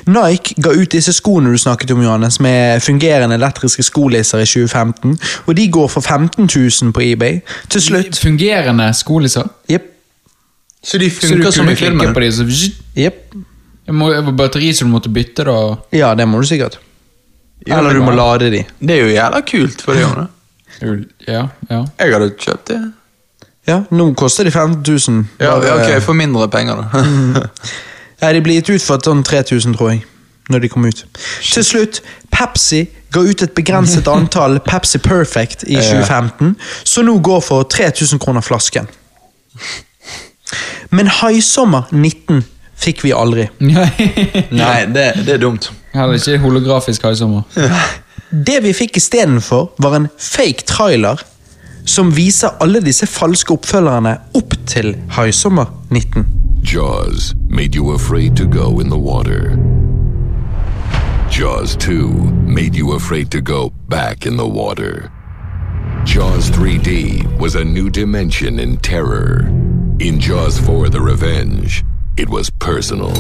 Nike ga ut disse skoene du snakket om, Johannes, med fungerende elektriske skolisser i 2015, og de går for 15 000 på eBay. Til slutt Fungerende skolisser. Jepp. Så de funker som i filmen? på dem, så yep. Må- var batteri som du måtte bytte, da. Ja, det må du sikkert. Ja, Eller du må lade de. Det er jo jævla kult for de ungene. Ja, ja. Jeg hadde kjøpt det. Ja, nå koster de 15 000. Ja, ok, For mindre penger, da. Ja, de blir gitt ut for sånn 3000, tror jeg. Når de kom ut. Til slutt, Pepsi ga ut et begrenset antall Pepsi Perfect i 2015, så nå går for 3000 kroner flasken. Men Haisommer 19 fikk vi aldri. Nei, det, det er dumt. Heller ikke holografisk haisommer. Det vi fikk istedenfor, var en fake trailer som viser alle disse falske oppfølgerne opp til Haisommer 19. Jaws made you afraid to go in the water. Jaws 2 made you afraid to go back in the water. Jaws 3D was a new dimension in terror. In Jaws 4 The Revenge, it was personal.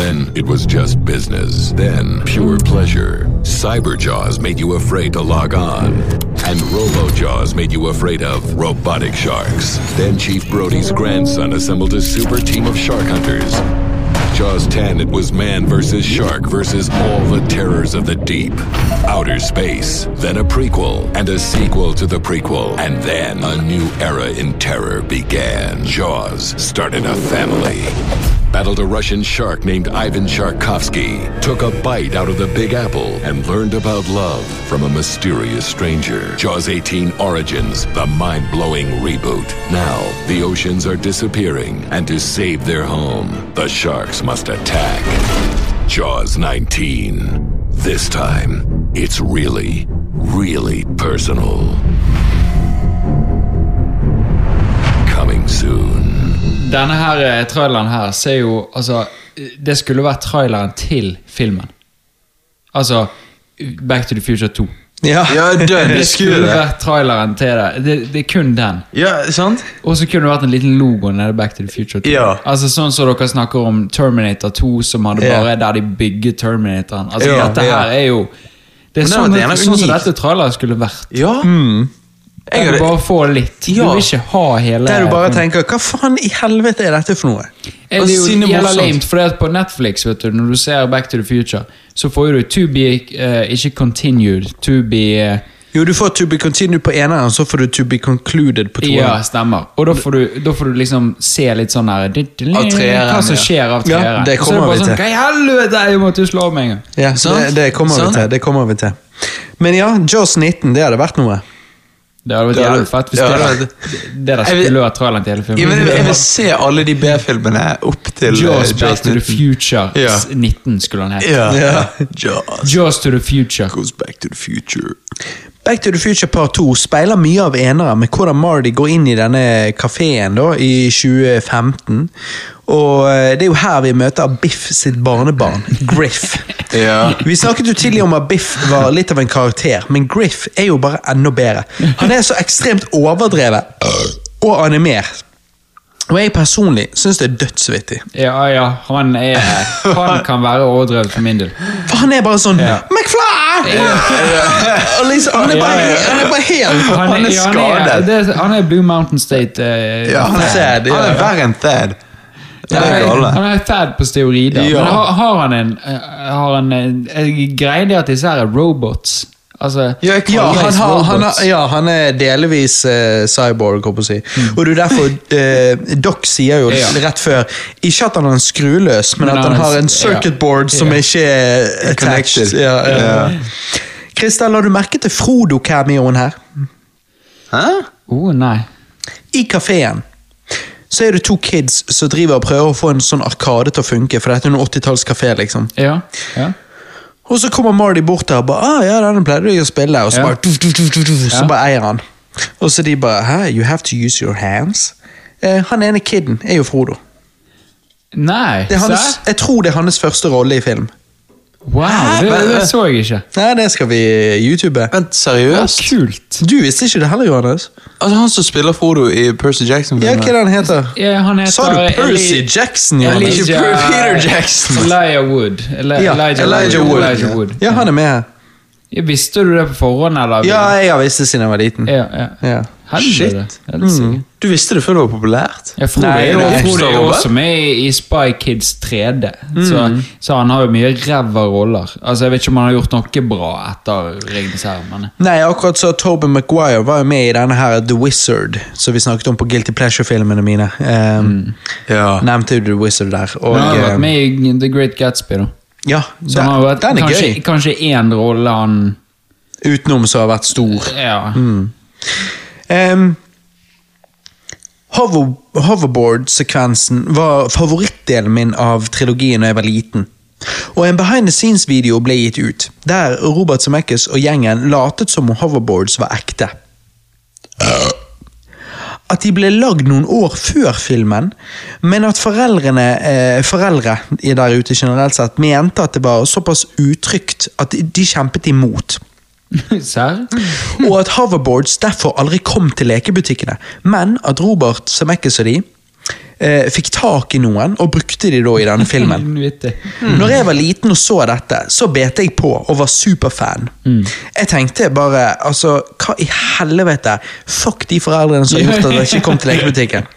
Then it was just business. Then pure pleasure. Cyber Jaws made you afraid to log on. And Robo Jaws made you afraid of robotic sharks. Then Chief Brody's grandson assembled a super team of shark hunters. Jaws 10, it was man versus shark versus all the terrors of the deep. Outer space, then a prequel, and a sequel to the prequel, and then a new era in terror began. Jaws started a family. Battled a Russian shark named Ivan Sharkovsky, took a bite out of the Big Apple, and learned about love from a mysterious stranger. Jaws 18 Origins, the mind blowing reboot. Now, the oceans are disappearing, and to save their home, the sharks must attack. Jaws 19. This time, it's really, really personal. Coming soon. Denne her eh, traileren her ser jo Altså, det skulle vært traileren til filmen. Altså Back to the Future 2. Ja. Ja, Det det skulle vært traileren til det. Det, det er kun den. Ja, sant? Og så kunne det vært en liten logo nede Back to the Future 2. Ja. Altså Sånn som dere snakker om Terminator 2, som hadde Ja. bare der de bygger Terminatoren. Altså Ja, Dette ja. her er jo Det er sånn det sånn, var gjerne sånn som dette traileren skulle vært. Ja. Jeg hadde- vil bare få litt. Du vil ikke ha hele Der du bare tenker Hva faen i helvete er dette for noe? Er Det er jo jævla lame, for det på Netflix, vet du, når du ser Back to the Future, så får du to be uh, Ikke continued, to be uh, Jo, du får To be continued på eneren, så får du To be concluded på toeren. Ja, stemmer. Og da får, du, da får du liksom se litt sånn her Av treeren, Hva som skjer av Ja, det er kommer vi sånn, til. Hva i helvete, jeg måtte slå meg en gang. Ja, det, det kommer vi til. Det kommer vi til. Men ja, Jaws 19, det hadde vært noe. Det hadde vært jævlig fett hvis ja, det, det hadde- det der vil- skulle vært traileren til hele filmen. jeg, jeg vil se alle de B-filmene opp til eh, Jaws Back to the Future Ja. 19 skulle han hete. Ja. Ja. Jaws Jaws to the Future. goes back to the future. Back to the Future Part 2 speiler mye av enere med hvordan Marty går inn i denne kafeen i 2015. Og eh, det er jo her vi møter Biff sitt barnebarn, Griff. Ja. Vi snakket jo tidligere om at Biff var litt av en karakter, men Griff er jo bare enda bedre. Han er så ekstremt overdrevet og animert. Og jeg personlig syns det er dødsvittig. Ja, ja, han er Han kan være overdrevet for min del. For han er bare sånn Ja. McFly! Og liksom, han, er bare, Ja, ja, ja. han er bare helt Han er ja, han er, skadet. han er Blue Mountain State. Uh, Ja, han er, sad. ja. han er verre enn Thad. Han er Thad på steorider. Ja. Men har, har han en eh, Har han en eh, Greia det at disse her er robots? Altså Ja, Ja, han, har, han, har, ja, han er delvis uh, cyborg, holdt på å si. Mm. Og det er derfor uh, Doc sier jo Ja. rett før Ikke at han er skruløs men, Men at han han har en ja. circuit board som Ja. ikke er attached. Connected. Ja, ja. Ja. Christer, la du merke til Frodo-cameoen her? Hæ? oh, nei. I kafeen så er det to kids som driver og prøver å få en sånn arkade til å funke, for dette er en 80-tallskafé, liksom. Ja. ja. Og så kommer Marty bort der og bare ah, ja, denne pleide du å spille, og så bare, tuff, tuff, tuff, så bare eier han. Og så de bare Hæ, you have to use your hands? Eh, han ene kiden er jo Frodo. Nei, hans, jeg tror det er hans første rolle i film. Wow, det, det så jeg ikke. Nei, det skal vi youtube. Vent, Ja, seriøst? kult. Du visste ikke det heller, Johannes? Altså Han som spiller Frodo i Percy Jackson-filmen? hva er det han heter? Ja, han heter Sa du Percy Eli- Jackson, Johannes? Ikke Peter Jackson. Elijah Wood. Eli Ja, Elijah, Elijah Wood. Wood. Elijah Wood. Ja, han er med her. Ja, Visste du det på forhånd, eller? Ja, jeg har visst det siden jeg var liten. ja, ja. Ja. Helvete. Shit. Mm. Du visste det før det var populært? Jeg tror Nei, er jeg, nei, Frode er jo også med i, Spy Kids 3D, så, så han har jo mye ræva roller. Altså, Jeg vet ikke om han har gjort noe bra etter Ringenes herre, Nei, akkurat så Toby Maguire var jo med i denne her The Wizard, som vi snakket om på Guilty Pleasure-filmene mine. Um, Ja. Nevnte jo The Wizard der. Og, han har vært med i The Great Gatsby, da. Ja, Så den, han har vært, den er kanskje, gøy. kanskje én rolle han Utenom som har vært stor. Ja. Um, hover, hoverboard-sekvensen var favorittdelen min av trilogien da jeg var liten. Og en behind the scenes-video ble gitt ut, der Robert Zemeckis og gjengen latet som om hoverboards var ekte. At de ble lagd noen år før filmen, men at foreldrene, eh, foreldre der ute generelt sett mente at det var såpass utrygt at de, kjempet imot. Serr? Og at hoverboards derfor aldri kom til lekebutikkene, men at Robert Zemeckis og de eh, fikk tak i noen og brukte de da i denne filmen. Vittig. Når jeg var liten og så dette, så bet jeg på og var superfan. Jeg tenkte bare altså, hva i helvete? Fuck de foreldrene som har gjort at jeg ikke kom til lekebutikken.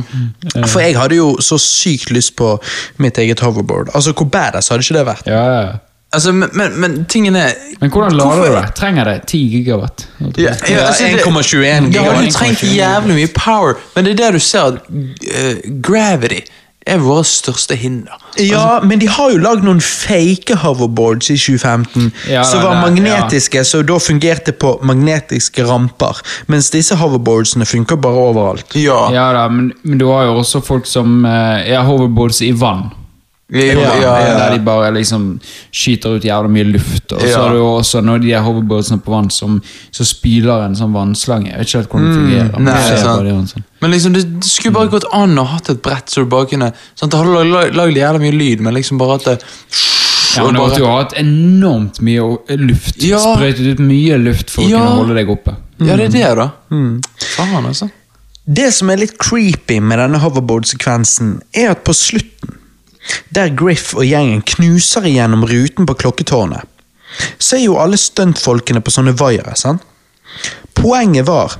For jeg hadde jo så sykt lyst på mitt eget hoverboard. Altså, Hvor badass hadde ikke det vært? Ja, ja. Altså, men, men, men tingen er Men hvordan lader Hvorfor- du det? Trenger det 10 gigawatt? Ja, ja, altså, 1,21 gigawatt. Ja, du trenger trengt jævlig mye power, men det er der du ser at uh, gravity er våre største hinder. Ja, men de har jo lagd noen fake hoverboards i 2015 Ja, som var magnetiske, så da fungerte på magnetiske ramper. Mens disse hoverboardsene funker bare overalt. Ja. Ja da, men, men du har jo også folk som uh, er hoverboards i vann. Ja, ja, ja, Der de bare liksom skyter ut jævla mye luft. Og så Ja. det du jo også når de er hoverboardsene på vann som så spyler en sånn vannslange. Jeg vet ikke helt hvordan det fungerer. men Nei, bare det sånn. Men liksom, det, det skulle bare gått an å hatt et brett så du bare kunne sånn, Det hadde lag- lagd jævla mye lyd, men liksom bare at det Ja, men Du måtte jo hatt enormt mye luft. Ja. Sprøytet ut mye luft for å Ja. kunne holde deg oppe. Ja, det er det, da. Faen, altså. Det som er litt creepy med denne hoverboard-sekvensen, er at på slutten, der Griff og gjengen knuser igjennom ruten på klokketårnet, så er jo alle stuntfolkene på sånne vaiere, sant? Poenget var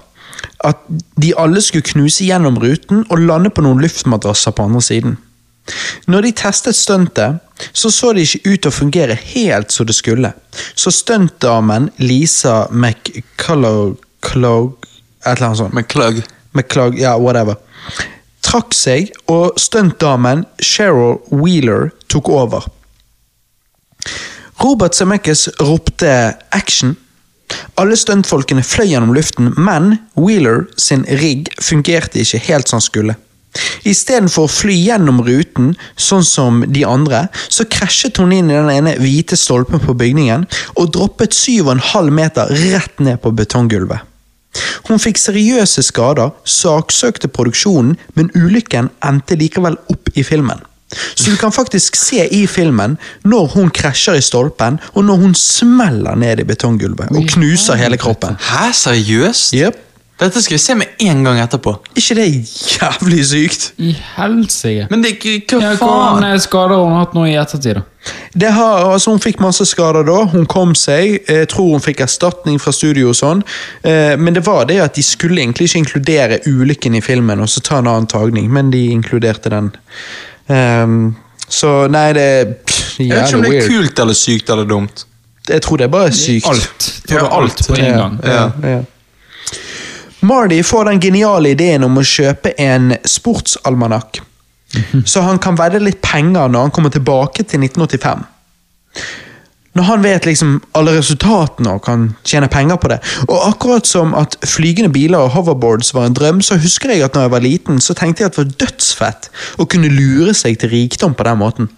at de alle skulle knuse gjennom ruten og lande på noen luftmadrasser på andre siden. Når de testet stuntet, så så det ikke ut til å fungere helt som det skulle. Så stuntdamen Lisa McCullough Et eller annet sånt. McClug. McClug, ja, whatever. Trakk seg, og stuntdamen Cheryl Wheeler tok over. Robert Zemeckis ropte 'action'. Alle stuntfolkene fløy gjennom luften, men Wheeler sin rigg fungerte ikke helt som han skulle. Istedenfor å fly gjennom ruten, sånn som de andre, så krasjet hun inn i den ene hvite stolpen på bygningen og droppet 7,5 meter rett ned på betonggulvet. Hun fikk seriøse skader, saksøkte produksjonen, men ulykken endte likevel opp i filmen. Så du kan faktisk se i filmen når hun krasjer i stolpen, og når hun smeller ned i betonggulvet og knuser hele kroppen. Hæ, seriøst? Yep. Dette skal vi se med en gang etterpå. ikke det jævlig sykt? I helsike. Men det, hva Ja, faen? er skader skader har hun hatt nå i ettertid, da? Det har, altså Hun fikk masse skader da, hun kom seg. Jeg tror hun fikk erstatning fra studio og sånn. Eh, men det var det at de skulle egentlig ikke inkludere ulykken i filmen og så ta en annen tagning, men de inkluderte den. Ehm, så nei, det er pff, Jeg vet ikke om det er weird. kult eller sykt eller dumt. Jeg tror det er bare sykt. Alt. Det er alt på en Ja, gang. ja, ja. Marty får den geniale ideen om å kjøpe en sportsalmanakk. Så han kan vedde litt penger når han kommer tilbake til 1985. Når han vet liksom alle resultatene og kan tjene penger på det. Og akkurat som at flygende biler og hoverboards var en drøm, så husker jeg at når jeg var liten, så tenkte jeg at det var dødsfett å kunne lure seg til rikdom på den måten.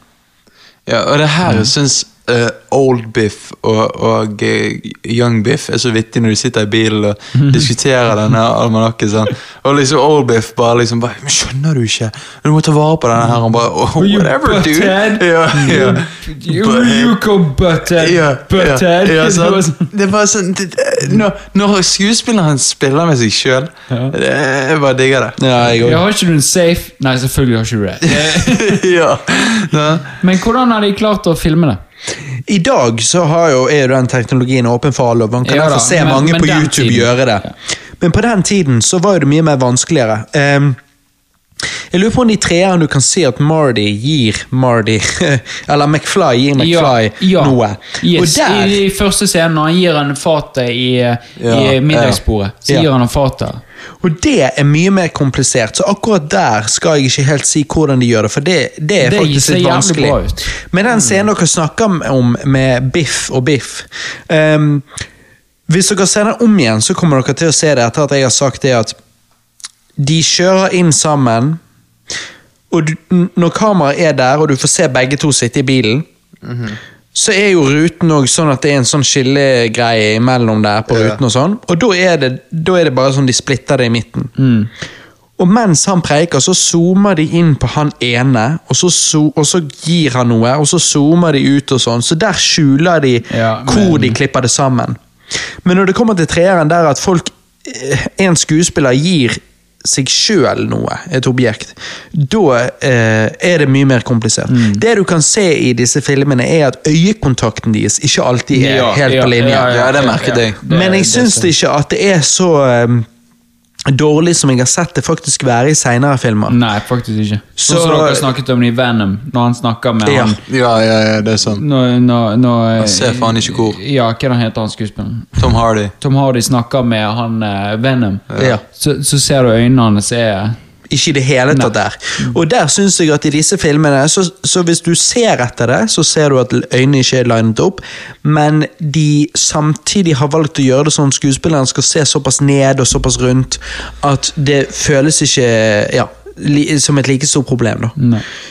Ja, og det her jeg syns eh, Old Biff og, og uh, Young Biff er så vittig når du sitter i bilen og diskuterer denne almanakken. Sånn. Og liksom Old Biff bare liksom bare, Men skjønner du ikke? Du må ta vare på denne her. Han bare oh, Whatever, dude. Ja, ja. You, you go butthead. Ja, butthead. ja, ja, Det var sånn- Det bare det, det- når, når skuespilleren spiller med seg sjøl Jeg bare digger det. Ja, jeg jeg har ikke du en safe? Nei, selvfølgelig har ikke du det. Ja. Ja. Men hvordan har de klart å filme det? I dag så har jo, er jo den teknologien åpen for alle, og man kan Ja da, se men- mange men på YouTube tiden- gjøre det. Ja. Men på den tiden så var det mye mer vanskeligere. Um, jeg lurer på om de treeren du kan se at Marty gir Marty, eller McFly gir McFly ja. noe. Yes. Og der, I, I første scenen når han gir han fatet i, Ja, i middagsbordet, så ja. gir han ham fatet. Og det er mye mer komplisert, så akkurat der skal jeg ikke helt si hvordan de gjør det, for det, det er Det faktisk ser litt vanskelig. bra ut. Men den scenen dere snakker om med Biff og Biff um, Hvis dere ser den om igjen, så kommer dere til å se det etter at jeg har sagt det at de kjører inn sammen, og du, når kameraet er der, og du får se begge to sitte i bilen, så er jo ruten òg sånn at det er en sånn skillegreie imellom der på ruten, og sånn, og da er, det, da er det bare sånn de splitter det i midten. Og mens han preiker, så zoomer de inn på han ene, og så, so og så gir han noe, og så zoomer de ut og sånn, så der skjuler de Ja, hvor de klipper det sammen. Men når det kommer til treeren der at folk, eh, en skuespiller gir seg sjøl noe, et objekt, da eh, er det mye mer komplisert. Mm. Det du kan se i disse filmene, er at øyekontakten deres ikke alltid er Ja, helt ja, på linje. ja, ja, Ja, det merket jeg. Men jeg syns ikke at det er så eh, dårlig som jeg har sett det faktisk være i seinere filmer. Nei, faktisk ikke. Så- som dere snakket om i Venom, når han snakker med Ja. han Ja, ja, ja, det er sant. Når, når, når, jeg ser faen ikke hvor. Ja, hva er heter han skuespilleren? Tom Hardy. Tom Hardy snakker med han eh, Venom. Ja. Så, så ser du øynene hans er Ikke i det hele tatt der. Og der syns jeg at i disse filmene, så, så hvis du ser etter det, så ser du at øynene ikke er linet opp, men de samtidig har valgt å gjøre det sånn skuespilleren skal se såpass ned og såpass rundt at det føles ikke ja, som et like stort problem.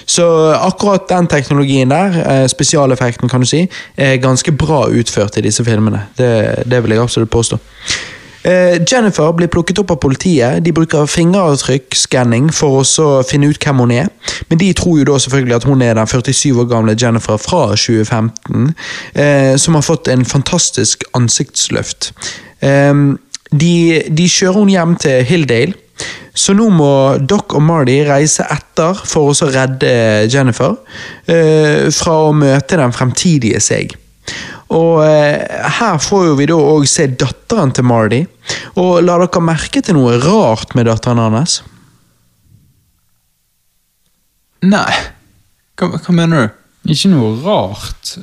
Så akkurat den teknologien der, eh, spesialeffekten kan du si, er ganske bra utført i disse filmene. Det, det vil jeg absolutt påstå. Eh, Jennifer blir plukket opp av politiet. De bruker fingeravtrykkskanning for å finne ut hvem hun er. Men de tror jo da selvfølgelig at hun er den 47 år gamle Jennifer fra 2015, eh, som har fått en fantastisk ansiktsløft. Eh, de, de kjører hun hjem til Hilldale. Så nå må Doc og Marty reise etter for å redde Jennifer fra å møte den fremtidige seg. Og eh, her får jo vi da òg se datteren til Marty. Og la dere merke til noe rart med datteren hans? Nei. Hva, hva mener du? ikke noe rart.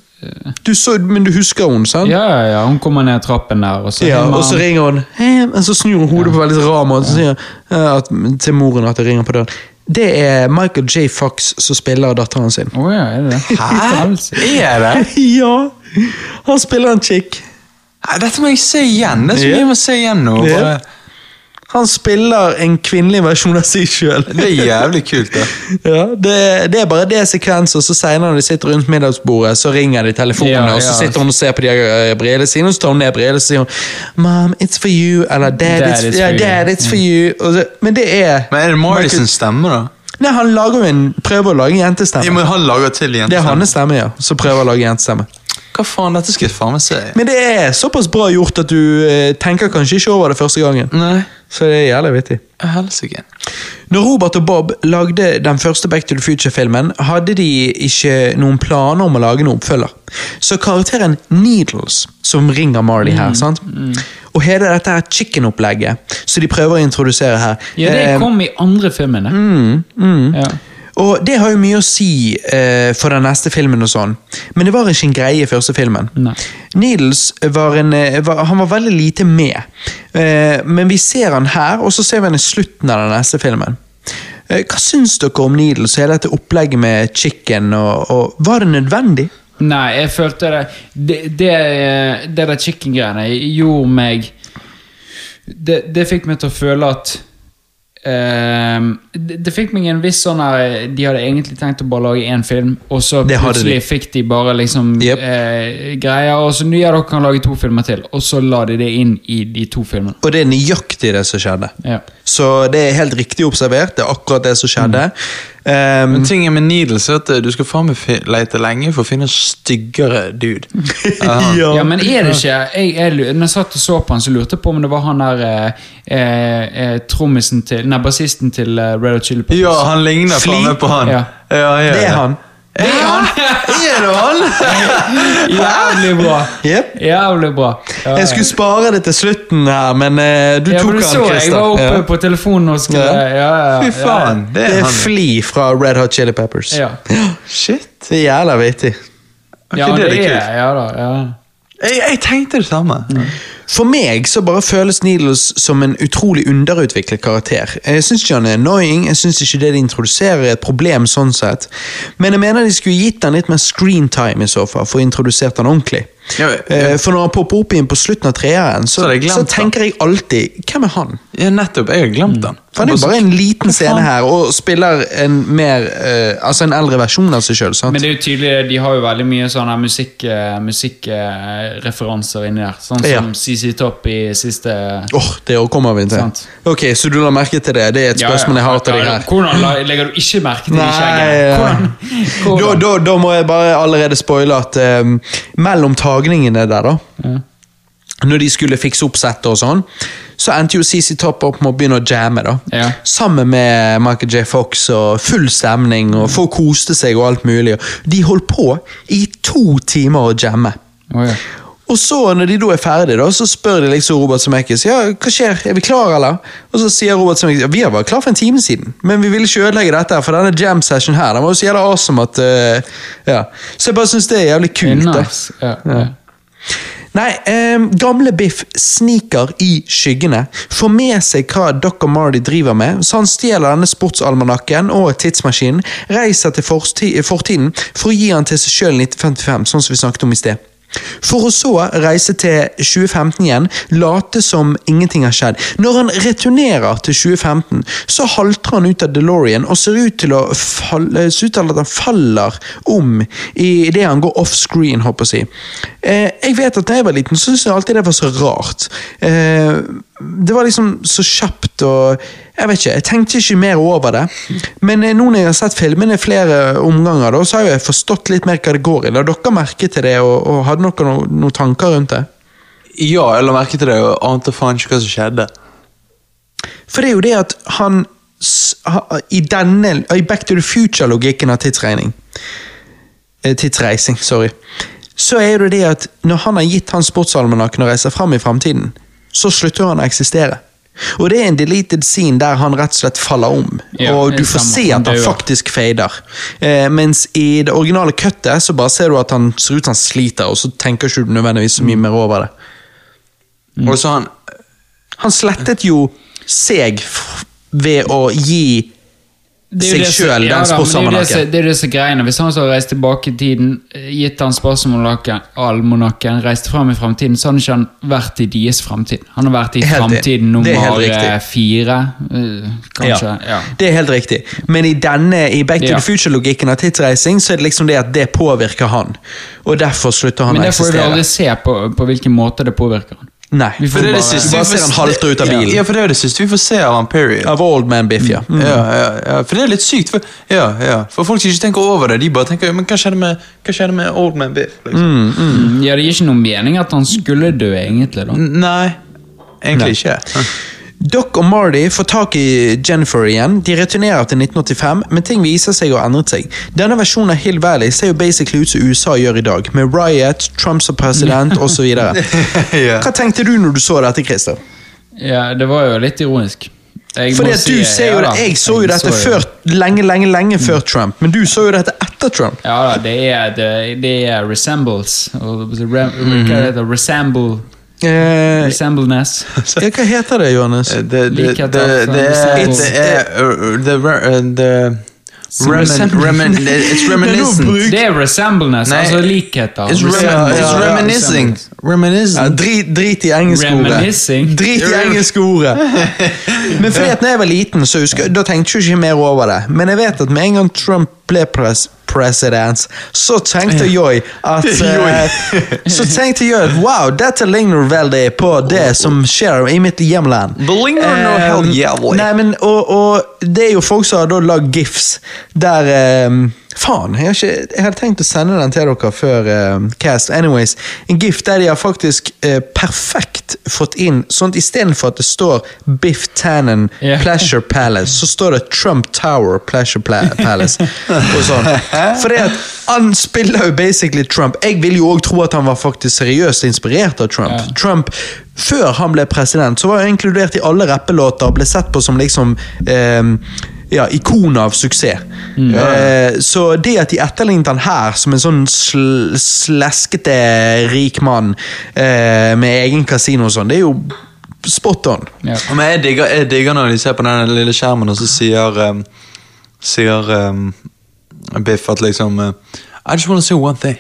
Du så, men du husker hun, sant? Ja, ja, ja, hun kommer ned trappen der, og så Ja, og så ringer hun, og så snur hun hodet på veldig rar måte og sier eh, at, til moren at det ringer på døren. Det er Michael J. Fox som spiller datteren sin. Å ja, er det det? Hæ? Er det? ja! Han spiller en chick. Nei, Dette må jeg se igjen. Det er så mye jeg må se igjen nå. Ja. Bare, Han spiller en kvinnelig versjon av seg sjøl. det er jævlig kult, da. Ja, det, det er bare det sekvenser, så seinere når de sitter rundt middagsbordet, så ringer de telefonene, Ja, og så sitter hun og ser på de eh, brillene sine, og så tar hun ned brillene og sier Mom, it's for you, eller Dad, Dad, it's, for yeah, Dad, it's for you. Så, men det er Men er det Morrison stemme, da? Nei, han lager en, prøver å lage en Ja, jentestemme. men han lager til jentestemme. Det er hans stemme, ja, Så prøver å lage jentestemme. Hva faen, dette skal jeg faen meg se. Men det er såpass bra gjort at du eh, tenker kanskje ikke over det første gangen. Nei, Så det er jævlig vittig. helsike. Når Robert og Bob lagde den første Back to the Future-filmen, hadde de ikke noen planer om å lage noen oppfølger. Så karakteren Needles, som ringer Marley her, sant? og hele dette her chicken-opplegget som de prøver å introdusere her Ja, det eh, kom i andre filmene. Ja. Og det har jo mye å si eh, for den neste filmen og sånn, men det var ikke en greie i første filmen. Nei. Needles var, en, eh, var, han var veldig lite med, eh, men vi ser han her, og så ser vi han i slutten av den neste filmen. Eh, hva syns dere om Needles og hele dette opplegget med chicken, og, og var det nødvendig? Nei, jeg følte det Det, det, det der chicken-greiene gjorde meg det, det fikk meg til å føle at ehm, det, det fikk meg en viss sånn her De hadde egentlig tenkt å bare lage én film, og så plutselig de. fikk de bare liksom yep. eh, greier. Og så ja, dere kan lage to filmer til, og så la de det inn i de to filmene. Og det er nøyaktig det som skjedde. Ja. Så det er helt riktig observert, det er akkurat det som skjedde. Um, Men tingen med Needles er at eh, du skal faen meg lete lenge for å finne en styggere dude. ja. Ja, men er det ikke jeg, jeg, Når jeg satt og så på han, så lurte jeg på om det var han der eh, eh, eh, trommisen til Nei, bassisten til eh, Red Hot Chili Peppers. Ja, han ligner faen meg på han. Ja. ja, Det er han. Er han? Er det han? Jævlig bra! Yep. Jævlig bra. Ja, Jeg skulle spare det til slutten her, men uh, du ja, tok men du han, Christer. jeg var oppe Ja. på telefonen og ja, Fy faen, det Det er er han. Fra Red Hot Chili Peppers. Ja, Shit. Det er jævla vittig. Ja, det er det er kult. ja da. Ja. Jeg, jeg tenkte det samme. For meg så bare føles Needles som en utrolig underutviklet karakter. Jeg syns ikke han er annoying, jeg syns ikke det de introduserer er et problem sånn sett. Men jeg mener de skulle gitt han litt mer screentime i så fall, for å introdusert han ordentlig. Ja, ja. Eh, For når han popper opp igjen på slutten av treeren, så, Så tenker jeg alltid Hvem er han? Ja, nettopp. Jeg har glemt han. For han er jo bare en liten scene her, og spiller en mer uh, Altså en eldre versjon av seg sjøl. Men det er jo tydelig, de har jo veldig mye sånne musikkreferanser musikk, uh, inni der. Sånn Ja. som CC Topp i siste Åh, det kommer vi til. Sant. Ok, Så du la merke til det? Det er et spørsmål jeg har til deg her. Hvordan la- legger du ikke merke til det i skjegget? Da, da, da må jeg bare allerede spoile at eh, mellom tagningene der, da Ja. Når de skulle fikse opp settet og sånn, så endte jo CC Top opp med å begynne å jamme. da. Ja. Sammen med Michael J. Fox og full stemning, og folk koste seg og alt mulig. De holdt på i to timer å jamme. Oh, ja. Og så, når de da er ferdige, da, så spør de liksom Robert Zemeckis ja, hva skjer, er vi klare. eller? Og så sier Robert Zemeckis ja, vi har vært klare for en time siden, men vi ville ikke ødelegge dette, for denne jam session her, den var jo så jævla awesome at uh, Ja. Så jeg bare syns det er jævlig kult. da. Nice. Ja, ja. Nei, um, gamle Biff sniker i skyggene, får med seg hva Doc og Marty driver med, så han stjeler denne sportsalmanakken og tidsmaskinen, reiser til fortiden for å gi han til seg sjøl 1955, sånn som vi snakket om i sted. For å så reise til 2015 igjen, late som ingenting har skjedd. Når han returnerer til 2015, så halter han ut av DeLorean og ser ut til, falle, ser ut til at han faller om i det han går offscreen, håper jeg å si. Eh, jeg vet at da jeg var liten, så syntes jeg alltid det var så rart. Eh, det var liksom så kjapt og Jeg vet ikke, jeg tenkte ikke mer over det. Men eh, nå når jeg har sett filmene flere omganger, da, så har jeg forstått litt mer hva det går i. La dere merke til det, og, og hadde dere noen, noen tanker rundt det? Ja, jeg la merke til det og ante faen ikke hva som skjedde. For det er jo det at han I denne I Back to the Future-logikken av tidsregning eh, Tidsreising, sorry. Så er det det at når han har gitt han sportsalmanakken og reiser fram i framtiden, så slutter han å eksistere. Og det er en deleted scene der han rett og slett faller om. Ja, og du får se at han faktisk fader. Eh, mens i det originale cuttet så bare ser du at han ser ut som han sliter, og så tenker ikke du nødvendigvis så mye mer over det. Mm. Og så han Han slettet jo seg ved å gi seg det sjøl den men er jo disse sportsalmanakken. Det er jo det som er greiene. Hvis han hadde reist tilbake i tiden, gitt han spørsmålsalmanakken, almanakken, reist fram i fremtiden, så hadde ikke han vært i deres fremtid. Han har vært i framtiden er nummer eh, fire, eh, kanskje. Ja. Det er helt riktig. Men i denne, i Back to Ja. the Future-logikken av tidsreising, så er det liksom det at det påvirker han. Og derfor slutter han Men å det får vi aldri se på, på hvilken måte det påvirker han. Nei, Vi for får det er det bare- siste. vi får ser han se- halter ut av bilen. Ja, for det er det siste vi får se av han, period. Av Old Man Biff, ja. Mm. Ja, ja, ja, for det er litt sykt. For, ja, ja. for folk som ikke tenker over det, de bare tenker men hva skjedde med, hva skjedde med Old Man Biff? Liksom. Mm, Ja, Det gir ikke noen mening at han skulle dø, egentlig. da. N- Nei, egentlig ikke. Doc og Marty får tak i Jennifer igjen. De returnerer til 1985, men ting viser seg å ha endret seg. Denne versjonen av Hill Valley ser jo basically ut som USA gjør i dag, med riot, Trump som president osv. Ja. Hva tenkte du når du så dette, Christer? Ja, Det var jo litt ironisk. Jeg Fordi at at si- du ser jo ja det, Jeg så jo dette jo- før, lenge, lenge, lenge før Trump, men du så jo dette etter Trump. Ja da, det er, det, det er resembles. Re, mm -hmm. heter det? Resemble, Eh, resembleness. ja, hva heter det, Johannes? Det, det, det, det, av det er re- the remin, remin, It's reminiscent. Det er resembleness, Nei. altså likheter. It's, remin, it's reminiscing. reminiscing. Ja, drit, drit i engelskordet. Drit i engelskordet! Men fordi at når jeg var liten, så husker, da tenkte jeg ikke mer over det. Men jeg vet at med en gang Trump ble pres president, så tenkte jeg at Så tenkte jeg at wow, dette ligner veldig på det som skjer i mitt hjemland. Det ligner noe Eh, helt jævlig. Nei, men, og, og det er jo folk som har lagd gifs der eh, Faen, jeg har, ikke, jeg hadde tenkt å sende den til dere før uh, cast. Anyways, En gift der de har faktisk uh, perfekt fått inn sånn Istedenfor at det står Biff Tannen yeah. Pleasure Palace, så står det Trump Tower Pleasure Palace. og sånn. For det at han spiller jo basically Trump. Jeg vil jo òg tro at han var faktisk seriøst inspirert av Trump. Yeah. Trump, før han ble president, så var han inkludert i alle rappelåter og ble sett på som liksom eh, ja, ikon av suksess. Eh, så det at de etterlignet han her som en sånn sl sleskete rik mann eh, med egen kasino og sånn, det er jo spot on. Ja. Men jeg digger, jeg digger når de ser på den lille skjermen, og så sier um, Sier um, Biff at liksom uh, I just want to say one thing.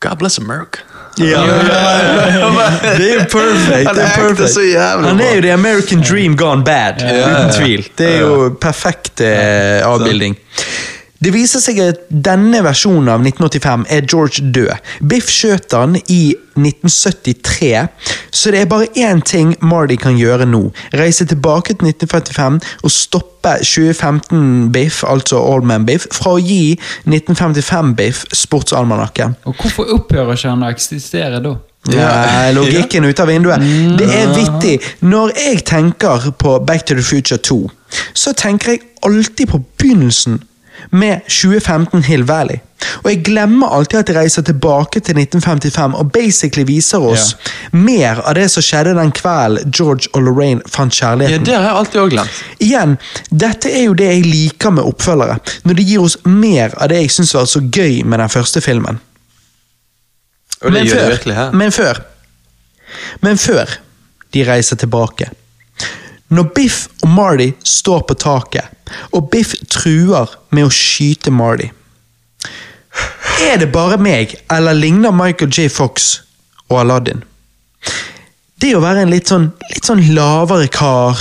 God bless America. Det er jo perfect. Han er perfect. så jævlig Han er jo the American dream gone bad, uten tvil. Det er jo perfekt eh, avbilding. Det viser seg at denne versjonen av 1985 er George død. Biff skjøt han i 1973, så det er bare én ting Marty kan gjøre nå. Reise tilbake til 1955 og stoppe 2015-Biff, altså Old Man Biff, fra å gi 1955-Biff sportsalmanakken. Og hvorfor opphører ikke han å eksistere da? Ja, logikken ut av vinduet. Det er vittig. Når jeg tenker på Back to the Future 2, så tenker jeg alltid på begynnelsen med 2015 Hill Valley. Og jeg glemmer alltid at de reiser tilbake til 1955 og basically viser oss mer av det som skjedde den kvelden George og Lorraine fant Ja, kjærligheten. det har jeg alltid også glemt. Igjen, dette er jo det jeg liker med oppfølgere. Når de gir oss mer av det jeg syns var så gøy med den første filmen. Men, før, men før Men før de reiser tilbake Når Biff og Marty står på taket, og Biff truer med å skyte Marty Er det bare meg, eller ligner Michael J. Fox og Aladdin? Det å være en litt sånn, litt sånn lavere kar,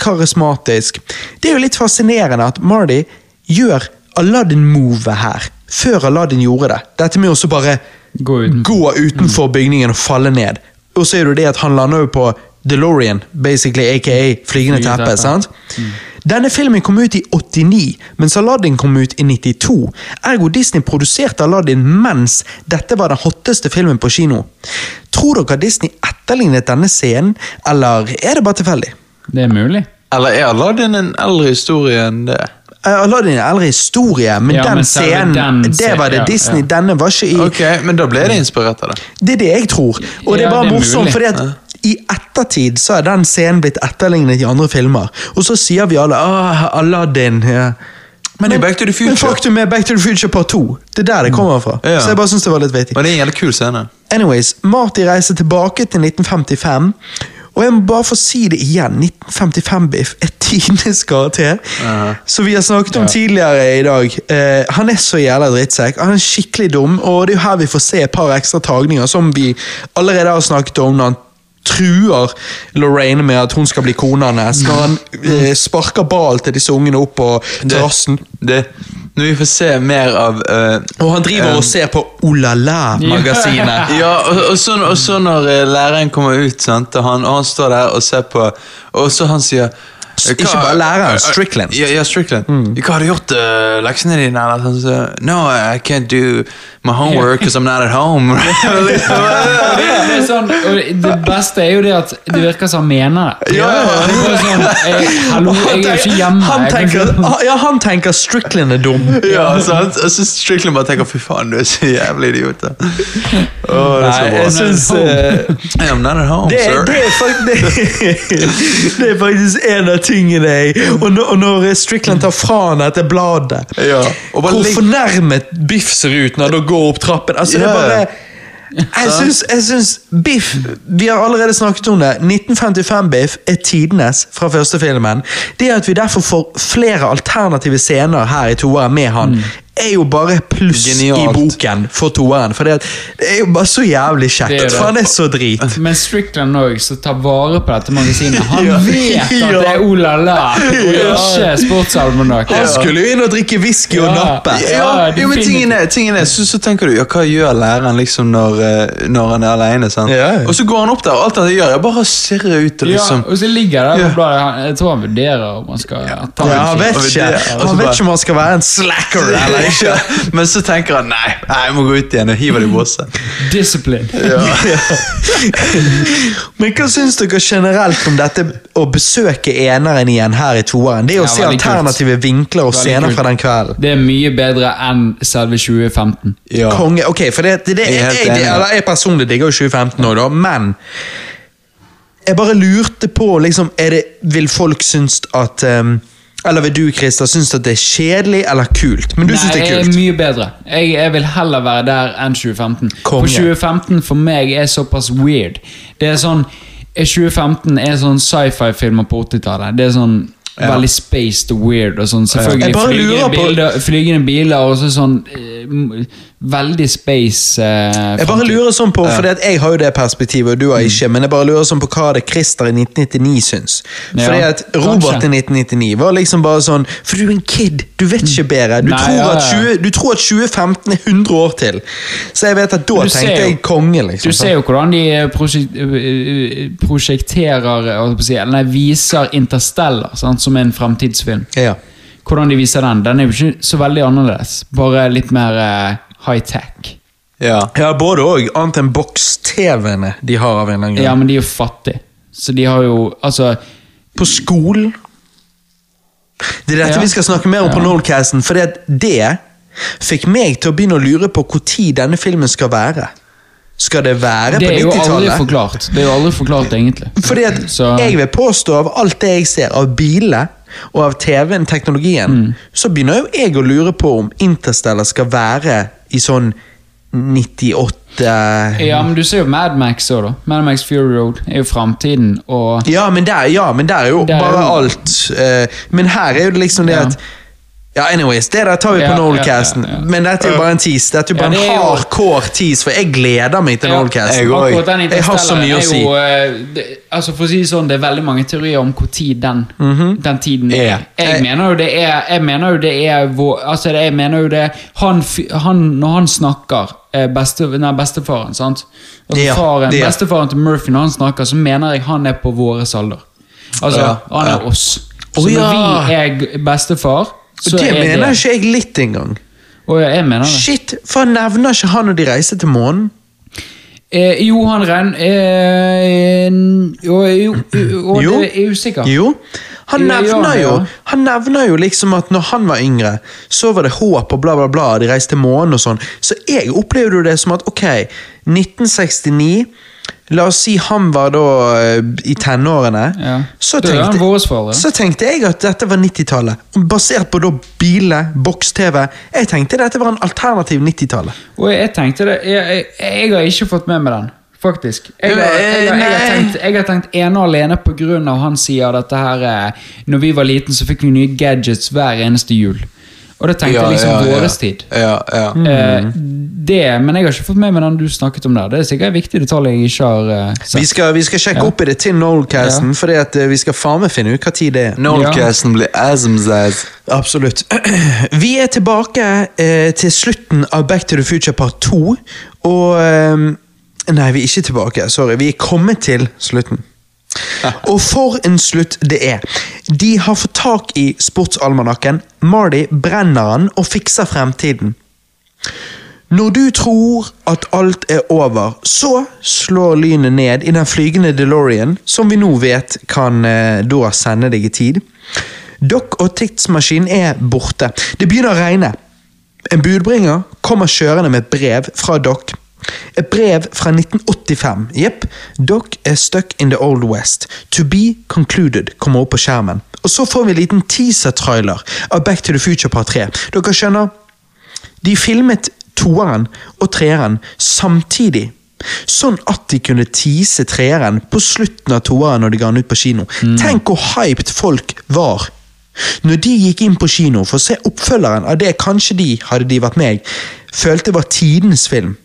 karismatisk Det er jo litt fascinerende at Marty gjør Aladdin-movet her, før Aladdin gjorde det. Dette med å bare Gå utenfor. gå utenfor bygningen og falle ned. Og så er det det at han lander jo på DeLorean, basically, aka Flygende teppe. sant? sant? Denne filmen kom ut i 89, mens Aladdin kom ut i 92. Ergo Disney produserte Aladdin mens dette var den hotteste filmen på kino. Tror dere Disney etterlignet denne scenen, eller er det bare tilfeldig? Det er mulig. Eller er Aladdin en eldre historie enn det? Eh, Aladdin er eldre historie, men Ja, den men scenen, den det var det ja, Disney. ja. Denne var ikke i Ok, Men da ble det inspirert av det. Det er det jeg tror. Og det er bare morsomt, fordi at i ettertid så er den scenen blitt etterlignet i andre filmer. Og så sier vi alle ah, Aladdin. Ja. Men er Back to the Future. Men faktum er Back to the Future part 2. Det er der det kommer fra. Ja. Så jeg bare synes det var litt vittig. Men det er en jævlig kul scene. Anyways, Marty reiser tilbake til 1955. Og jeg må bare få si det igjen, 1955-Biff er tidenes karakter. Som vi har snakket om tidligere i dag. Uh, han er så jævla drittsekk. Han er skikkelig dum, og det er jo her vi får se et par ekstra tagninger, som vi allerede har snakket om når han truer Lorraine med at hun skal bli kona hans. Når han eh, sparker ball til disse ungene opp på terrassen. Det, når vi får se mer av eh, Og han driver Um, og ser på Olala-magasinet. Ja, og, og, så, og så når eh, læreren kommer ut, sant, og, han, og han står der og ser på Og så han sier hva, Ikke bare læreren, Strickland. Ja, ja Strickland. Hva har du gjort uh, leksene dine? Eller sånn, så, no, I can't do my homework because I'm not at home. Det, det, sånn, og det beste er jo det at det virker som han mener det. Ja, ja, sånn, jeg, hallo, jeg er jo ikke hjemme. Han tenker, ja, han tenker Strickland er dum. ja, sant? Jeg syns Strickland bare tenker fy faen, du er så jævlig idiot. da». Å, det er så bra. jeg synes, eh, I'm not at home, det, sir. det, er faktisk, det, det er faktisk en av tingene jeg Og og når Strickland tar fra han dette bladet Ja, og bare Hvor fornærmet Biff ser ut når han går opp trappen. Altså, det er bare jeg syns, jeg syns Biff Vi har allerede snakket om det. 1955-Biff er tidenes fra første filmen. Det at vi derfor får flere alternative scener her i toeren med han, er jo bare pluss Genialt. i boken for toeren. For det, er jo bare så jævlig Det er kjekt. det. For han er så drit. Men Strickland òg, som tar vare på dette magasinet, han Ja. vet at Ja. det er Oh La La og ikke Sportsalmanakk. Han skulle jo inn og drikke whisky og nappe. Ja. Ja, jo, men tingen er, tingen er så, så tenker du, ja, hva gjør læreren liksom når, eh, når han er alene, sant? Ja, ja. Og så går han opp der, og alt han gjør er bare å stirre ut og Ja, liksom... og så ligger det Ja. på bladet. Han- Jeg tror han vurderer om han skal ta Ja, en han kikk. vet ikke det- Han vet ikke om han skal være en slacker eller ikke. Men så tenker han, nei, jeg må gå ut igjen og hive det i båsen. Discipline. Men hva syns dere generelt om dette å besøke eneren igjen her i toeren? Det å Ja, se alternative kult. vinkler og scener fra den kvelden. Det er mye bedre enn selve 2015. Ja. Konge, ok, for det, det, det Jeg er jeg, helt jeg, jeg personlig digger jo 2015 nå, da, men jeg bare lurte på, liksom, er det, vil folk synes at um, Eller vil du, Christer, synes at det er kjedelig eller kult? Men du synes det er jeg kult? er mye bedre. Jeg, jeg vil heller være der enn 2015. Konge. For 2015 for meg er såpass weird. Det er sånn 2015 er sånn sci-fi-filmer på 80-tallet. Det er sånn veldig spaced og weird. Og sånn, Jeg selvfølgelig flygende, bilder, flygende biler og så sånn eh, Veldig space eh, Jeg bare lurer sånn på, for jeg har jo det perspektivet, og du har ikke, men jeg bare lurer sånn på hva det Christer i 1999 syns. Ja, Fordi at Robert kanskje. i 1999 var liksom bare sånn For du er en kid, du vet ikke bedre. Du, Nei, tror, ja, at 20, du tror at 2015 er 100 år til. Så jeg vet at da Du tenkte jo- jeg konge, liksom. Du ser jo hvordan de eh, eh, prosjekterer nei, viser Interstellar sant, som en fremtidsfilm. Ja. Hvordan de viser den. Den er jo ikke så veldig annerledes. Bare litt mer uh, high-tech. Ja. Ja, både òg, annet enn boks-TV-ene de har av en eller annen grunn. Ja, men de er jo fattige. Så de har jo Altså På skolen Det er dette Ja. vi skal snakke mer om på Ja. For det fikk meg til å begynne å lure på når denne filmen skal være. Skal det være Det på er jo aldri 90-tallet? forklart. Det er jo aldri forklart, egentlig. Fordi at Så- jeg vil påstå av alt det jeg ser av biler og av TV-en, teknologien, Mm. så begynner jo jeg å lure på om Interstellar skal være i sånn 98 Ja, men du ser jo Mad Max òg, da. Mad Max Fury Road er jo framtiden, og Ja, men der, ja, men der er jo Det er bare jo- alt. eh, men her er jo det liksom det at Ja, anyways, det der tar vi på Ja, Nolcasten, ja, ja, ja. Men dette er jo bare en tease. Dette er jo Ja, bare det er en hardcore tease, for jeg gleder meg til Ja, Noldcasten. jeg. Jeg har så mye å er jo, eh, det, altså For å si det sånn, det er veldig mange teorier om tid den, -hmm. den tiden er. jeg, Jeg mener jo det er Jeg mener jo det er vår, Altså, det, jeg mener jo det Han, han Når han snakker eh, beste, nei, bestefaren, sant? Altså Ja, faren. Bestefaren til Murphy, når han snakker, så mener jeg han er på våres alder. Altså, Ja, han er ja. oss. Så når vi er bestefar, så det er mener det ikke jeg litt engang. Og jeg mener det. Shit, for han nevner ikke han når de reiser til månen? Eh, jo, han renn... Eh, jo, jo, jo, Jo. det er usikker. Jo. Han nevner jo. Han nevner jo liksom at når han var yngre, så var det håp og bla, bla, bla. De reiste til månen og sånn. Så jeg opplevde jo det som at ok, 1969 La oss si han var da eh, i tenårene. Ja. Så, tenkte, foreldre. så tenkte jeg at dette var 90-tallet. Basert på da biler, boks-TV. Jeg tenkte dette var en alternativ 90-tallet. Jeg tenkte det Jeg, jeg, jeg har ikke fått med meg den, faktisk. Jeg har, jeg, har- tenkt, jeg har tenkt ene og alene av han sier dette her eh, Når vi var liten, så fikk vi nye gadgets hver eneste jul. Og da tenkte jeg liksom ja, ja. våres tid. Ja, ja. Eh, det, men jeg har ikke fått med meg den du snakket om der. Det er sikkert en viktig detalj jeg ikke har eh, sett. Vi skal, vi skal sjekke Ja. opp i det til Nolcasten, Ja. fordi at eh, vi skal faen meg finne ut hva tid det er. Noldcasten blir asmzaz. Absolutt. Vi er tilbake eh, til slutten av Back to the Future part 2. Og eh, Nei, vi er ikke tilbake. Sorry. Vi er kommet til slutten. Og for en slutt det er. De har fått tak i sportsalmanakken. Marty brenner den og fikser fremtiden. Når du tror at alt er over, så slår lynet ned i den flygende DeLorean, som vi nå vet kan eh, da sende deg i tid. Dock og tidsmaskinen er borte. Det begynner å regne. En budbringer kommer kjørende med et brev fra Doc. Et brev fra 1985. Jepp. Doc er stuck in the old west. To be concluded kommer opp på skjermen. Og så får vi en liten teaser-trailer av Back to the Future part 3. Dere skjønner, de filmet toeren og treeren samtidig. Sånn at de kunne tease treeren på slutten av toeren når de ga den ut på kino. Tenk hvor hyped folk var. Når de gikk inn på kino for å se oppfølgeren av det kanskje de, hadde de vært meg, følte var tidens film.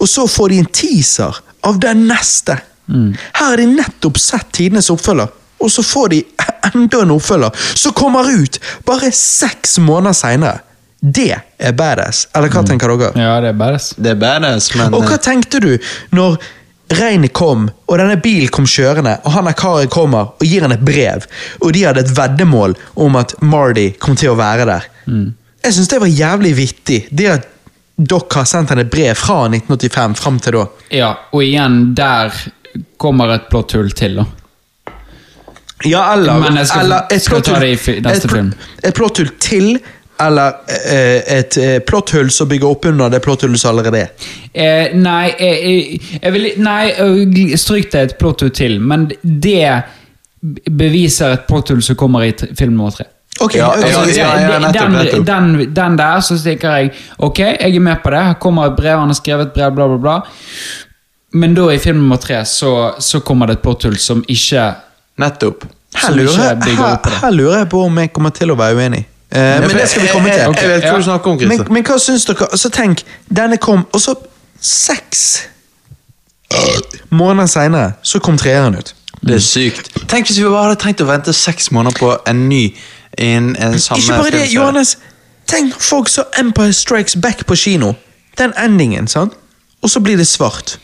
Og så får de en teaser av den neste. Her har de nettopp sett tidenes oppfølger, og så får de enda en oppfølger som kommer ut bare seks måneder seinere. Det er badass. Eller hva tenker dere? Ja, det er badass. Det er badass, men Og hva eh, tenkte du når regnet kom, og denne bilen kom kjørende, og han er karen kommer og gir henne et brev, og de hadde et veddemål om at Marty kom til å være der? Jeg syns det var jævlig vittig. Det at dere har sendt henne brev fra 1985 fram til da. Ja, og igjen, der kommer et plotthull til, da. Ja, eller, Men jeg skal- eller skal ta det i neste film. Et plotthull til, eller eh, et eh, plotthull som bygger opp under det plotthullet som allerede er. Eh, nei, eh, jeg, jeg vil Nei, eh, stryk det et plotthull til, men det beviser et plotthull som kommer i film nummer tre. Ok, Ja, ok, ja, ja, ja, nettopp, den, nettopp. Den, den der, så tenker jeg ok, jeg er med på det. Her kommer et brev, han har skrevet et brev, bla, bla, bla. Men da i film nummer tre så, så kommer det et plotthull som ikke nettopp. Her lurer, ikke her, her lurer jeg på om jeg kommer til å være uenig. Eh, men det skal vi komme til. jeg- Jeg vet hva ja. du snakker om, Men, men hva syns dere? Så Tenk, denne kom, og så seks måneder seinere så kom treeren ut. Det er sykt. Tenk hvis vi bare hadde trengt å vente seks måneder på en ny en, en samme Ikke bare det. Johannes. Tenk folk så Empire Strikes Back på kino. Den endingen, sant? Og så blir det svart.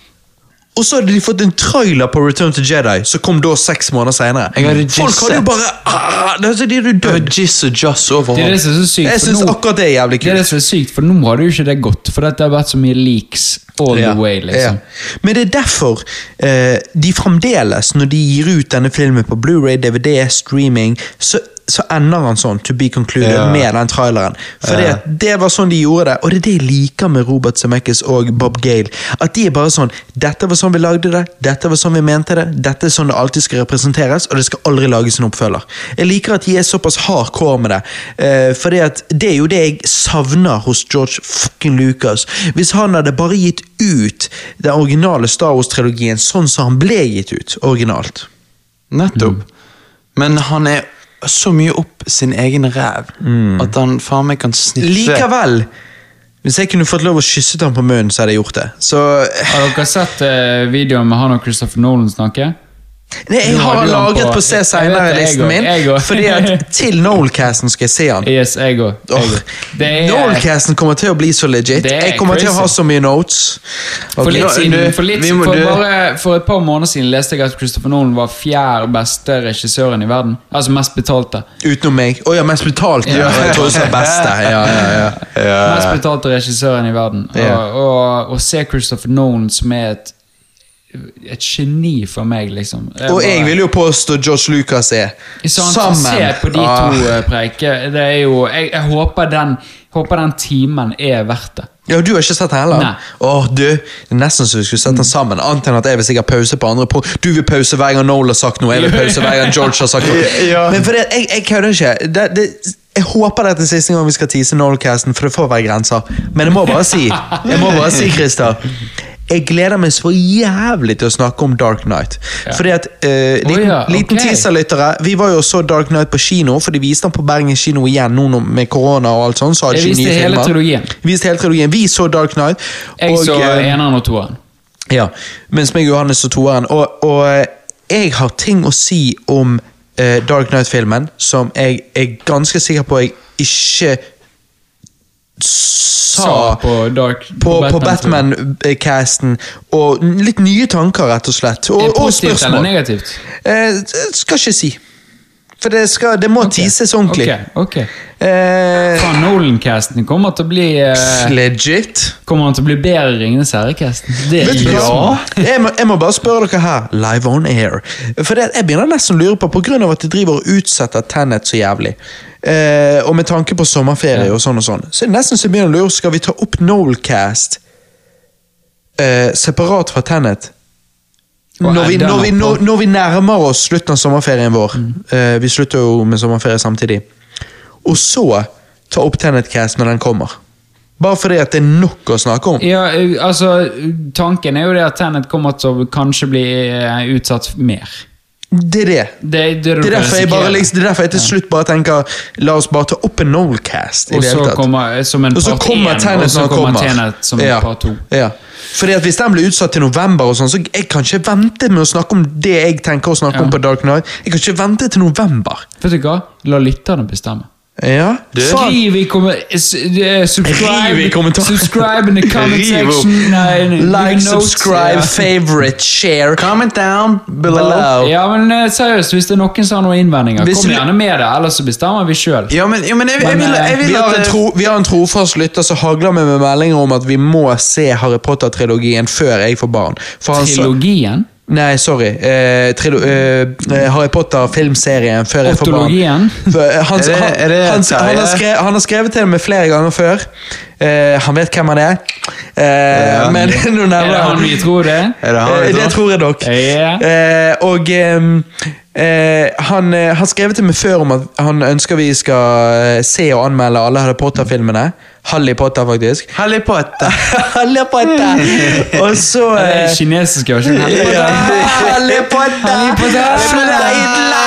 Og så hadde de fått en trailer på Return to Jedi, som kom da seks måneder senere. Jeg hadde Folk hadde jo bare ah, det, De er så Det du dødd. jizz og jazz Det er det som er sykt. Jeg for syns nå- akkurat det er jævlig Det er det som er sykt, for nå hadde jo ikke det gått. For dette har vært så mye leaks all Ja, the way, liksom. ja. Men det er derfor eh, de fremdeles, når de gir ut denne filmen på Blu-ray, DVD, streaming, så, så ender han sånn, to be concluded, Ja. med den traileren. For det, det var sånn de gjorde det, og det er det jeg liker med Robert Zemeckis og Bob Gale. At de er bare sånn Dette var sånn vi lagde det, dette var sånn vi mente det, dette er sånn det alltid skal representeres, og det skal aldri lages en oppfølger. Jeg liker at de er såpass hardcore med det, eh, for det er jo det jeg savner hos George fucking Lucas. Hvis han hadde bare gitt ut den originale Star Wars-trilogien sånn som han ble gitt ut, originalt. Nettopp. Men han er så mye opp sin egen ræv at han faen meg kan sniffe Likevel, hvis jeg kunne fått lov å kysse ham på munnen, så hadde jeg gjort det. Så Har dere sett eh, videoen med han og Christopher Nolan snakke? Nei, jeg har lagret på- på se senere-listen min, fordi at til Noel-casten skal jeg se han. Yes, jeg òg. Noel-casten kommer til å bli så legit. Jeg kommer til å ha så mye notes. For, litt siden, for, litt, for, bare, for et par måneder siden leste jeg at Christopher Nolan var fjerde beste regissøren i verden. Altså mest betalte. Utenom meg. Å ja, mest betalte. Ja. Jeg tror du beste. Ja, ja, ja. Mest betalte regissøren i verden. Og, og, og se Christopher Nolan som er et et geni for meg, liksom. Og jeg vil jo påstå George Lucas er. Sånn, Sammen. Se på de to ah. preike. Det er jo Jeg, jeg håper, den, håper den timen er verdt det. Ja, Du har ikke sett den heller? Åh, du, det er Nesten så vi skulle sett den sammen. Annet enn at jeg vil sikkert pause på andre punkt. Du vil pause hver gang Noel har sagt noe, jeg vil pause hver gang George har sagt noe. Ja. Men for det, jeg, jeg kødder ikke. Det, det, jeg håper det er siste gang vi skal tease Noel-casten, for det får være grenser. Men jeg må bare si, jeg må bare si, Christer jeg gleder meg så jævlig til å snakke om Dark Knight. Fordi at, eh, liten, ja, liten teaser-lyttere Vi var jo så Dark Knight på kino, for de viste den på Bergen kino igjen nå med korona og alt sånt. Så hadde Jeg viste hele filmer. trilogien. Viste hele trilogien. Vi så Dark Knight. Jeg og, så eh, eneren og toeren. ja, mens meg og Johannes så toeren. Og, og eh, jeg har ting å si om uh, Dark Knight-filmen som jeg er ganske sikker på jeg ikke sa på Dark på, på Batman. Batman-casten. Og litt nye tanker, rett og slett. Og, og spørsmål. negativt? Eh, skal ikke si. For det, skal, det må tises ordentlig. Ok, ok. Eh, Faen, Nolan-casten kommer til å bli eh, legit. Kommer han til å bli bedre i Ringenes herre-casten? Er hva? Jeg må, jeg må bare spørre dere her, live on air. For det, Jeg begynner nesten å lure på, av at de driver og utsetter Tenet så jævlig, eh, og med tanke på sommerferie og sånn og sånn, så er det nesten så begynner å lure Skal vi ta opp Noelcast eh, separat fra Tenet? Når vi, når, vi, når, når vi nærmer oss slutten av sommerferien vår eh, Vi slutter jo med sommerferie samtidig. Og så ta opp Tenet-cast når den kommer. Bare fordi at det er nok å snakke om. Ja, eh, altså, Tanken er jo det at Tenet kommer til å kanskje bli eh, utsatt mer. Det er det. Det, det, Det er, derfor jeg bare, liksom, det er derfor jeg til slutt bare tenker La oss bare ta opp en Noelcast. Og så kommer Tenet når kommer. Tenet som ja. part to. Ja. Fordi at Hvis den blir utsatt til november, og sånn, så jeg kan ikke vente med å snakke om det jeg tenker å snakke Ja. om på Dark Knight. Jeg kan ikke vente til november. Vet du hva? La lytterne bestemme. Ja. Skriv i s- eh, Subscribe, i kommentar- subscribe in the comment section. nei, Like, subscribe, ja. favorite, share. Comment down below. Ja, men uh, seriøst, hvis det er noen som har noen innvendinger, Hvis kom gjerne med det, ellers så bestemmer vi sjøl. Ja, men, ja, men jeg, jeg, Men, vil, jeg eh, vil Vi har, at tro, vi har en trofast lytter som hagler meg med meldinger om at vi må se Harry Potter-trilogien før jeg får barn. For han Trilogien? Nei, sorry. Eh, trilo, eh, eh, Harry Potter-filmserien før jeg får barn. Otologien? Eh, Han, Er han, er han, han, har skrevet, han har skrevet til meg flere ganger før. Eh, han vet hvem han er. Eh, men nå Er nevner det han vi tror det? Er det det tror? jeg nok. Ja. Eh, og han har skrevet til meg før om at han ønsker vi skal se og anmelde alle Harry Potter-filmene. Harry Potter, faktisk. Harry Potter. Harry Potter! og så Det er eh, kinesiske versjonen. ja, Harry Potter! Harry Potter!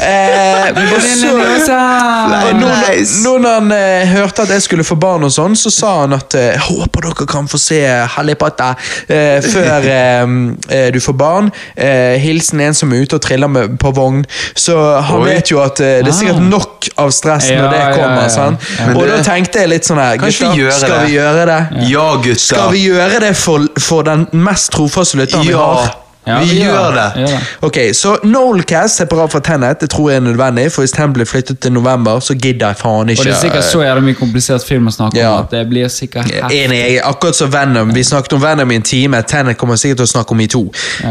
Eh, og nå, nå når han eh, hørte at jeg skulle få barn, og sånn, så sa han at eh, håper dere kan få se Harry Potter eh, før eh, eh, du får barn. Eh, hilsen en som er ute og triller med, på vogn. Så han Oi. vet jo at det er sikkert Ah. nok av stress Ja, når det kommer. ja, ja. Og da tenkte jeg litt sånn her gutta, vi skal det? vi gjøre det? Ja, gutter. Skal vi gjøre det for, for den mest trofaste lytteren vi Ja, har? Ja, vi vi gjør det. det. Ok, så Nolcast separat fra Tenet, det tror jeg er nødvendig, for hvis Tenet blir flyttet til november, så gidder jeg faen ikke. Og det er sikkert så jævlig mye komplisert film å snakke Ja. om at det blir sikkert. Enig, akkurat som Venom. Vi snakket om Venom i en time. Tenet kommer sikkert til å snakke om i to.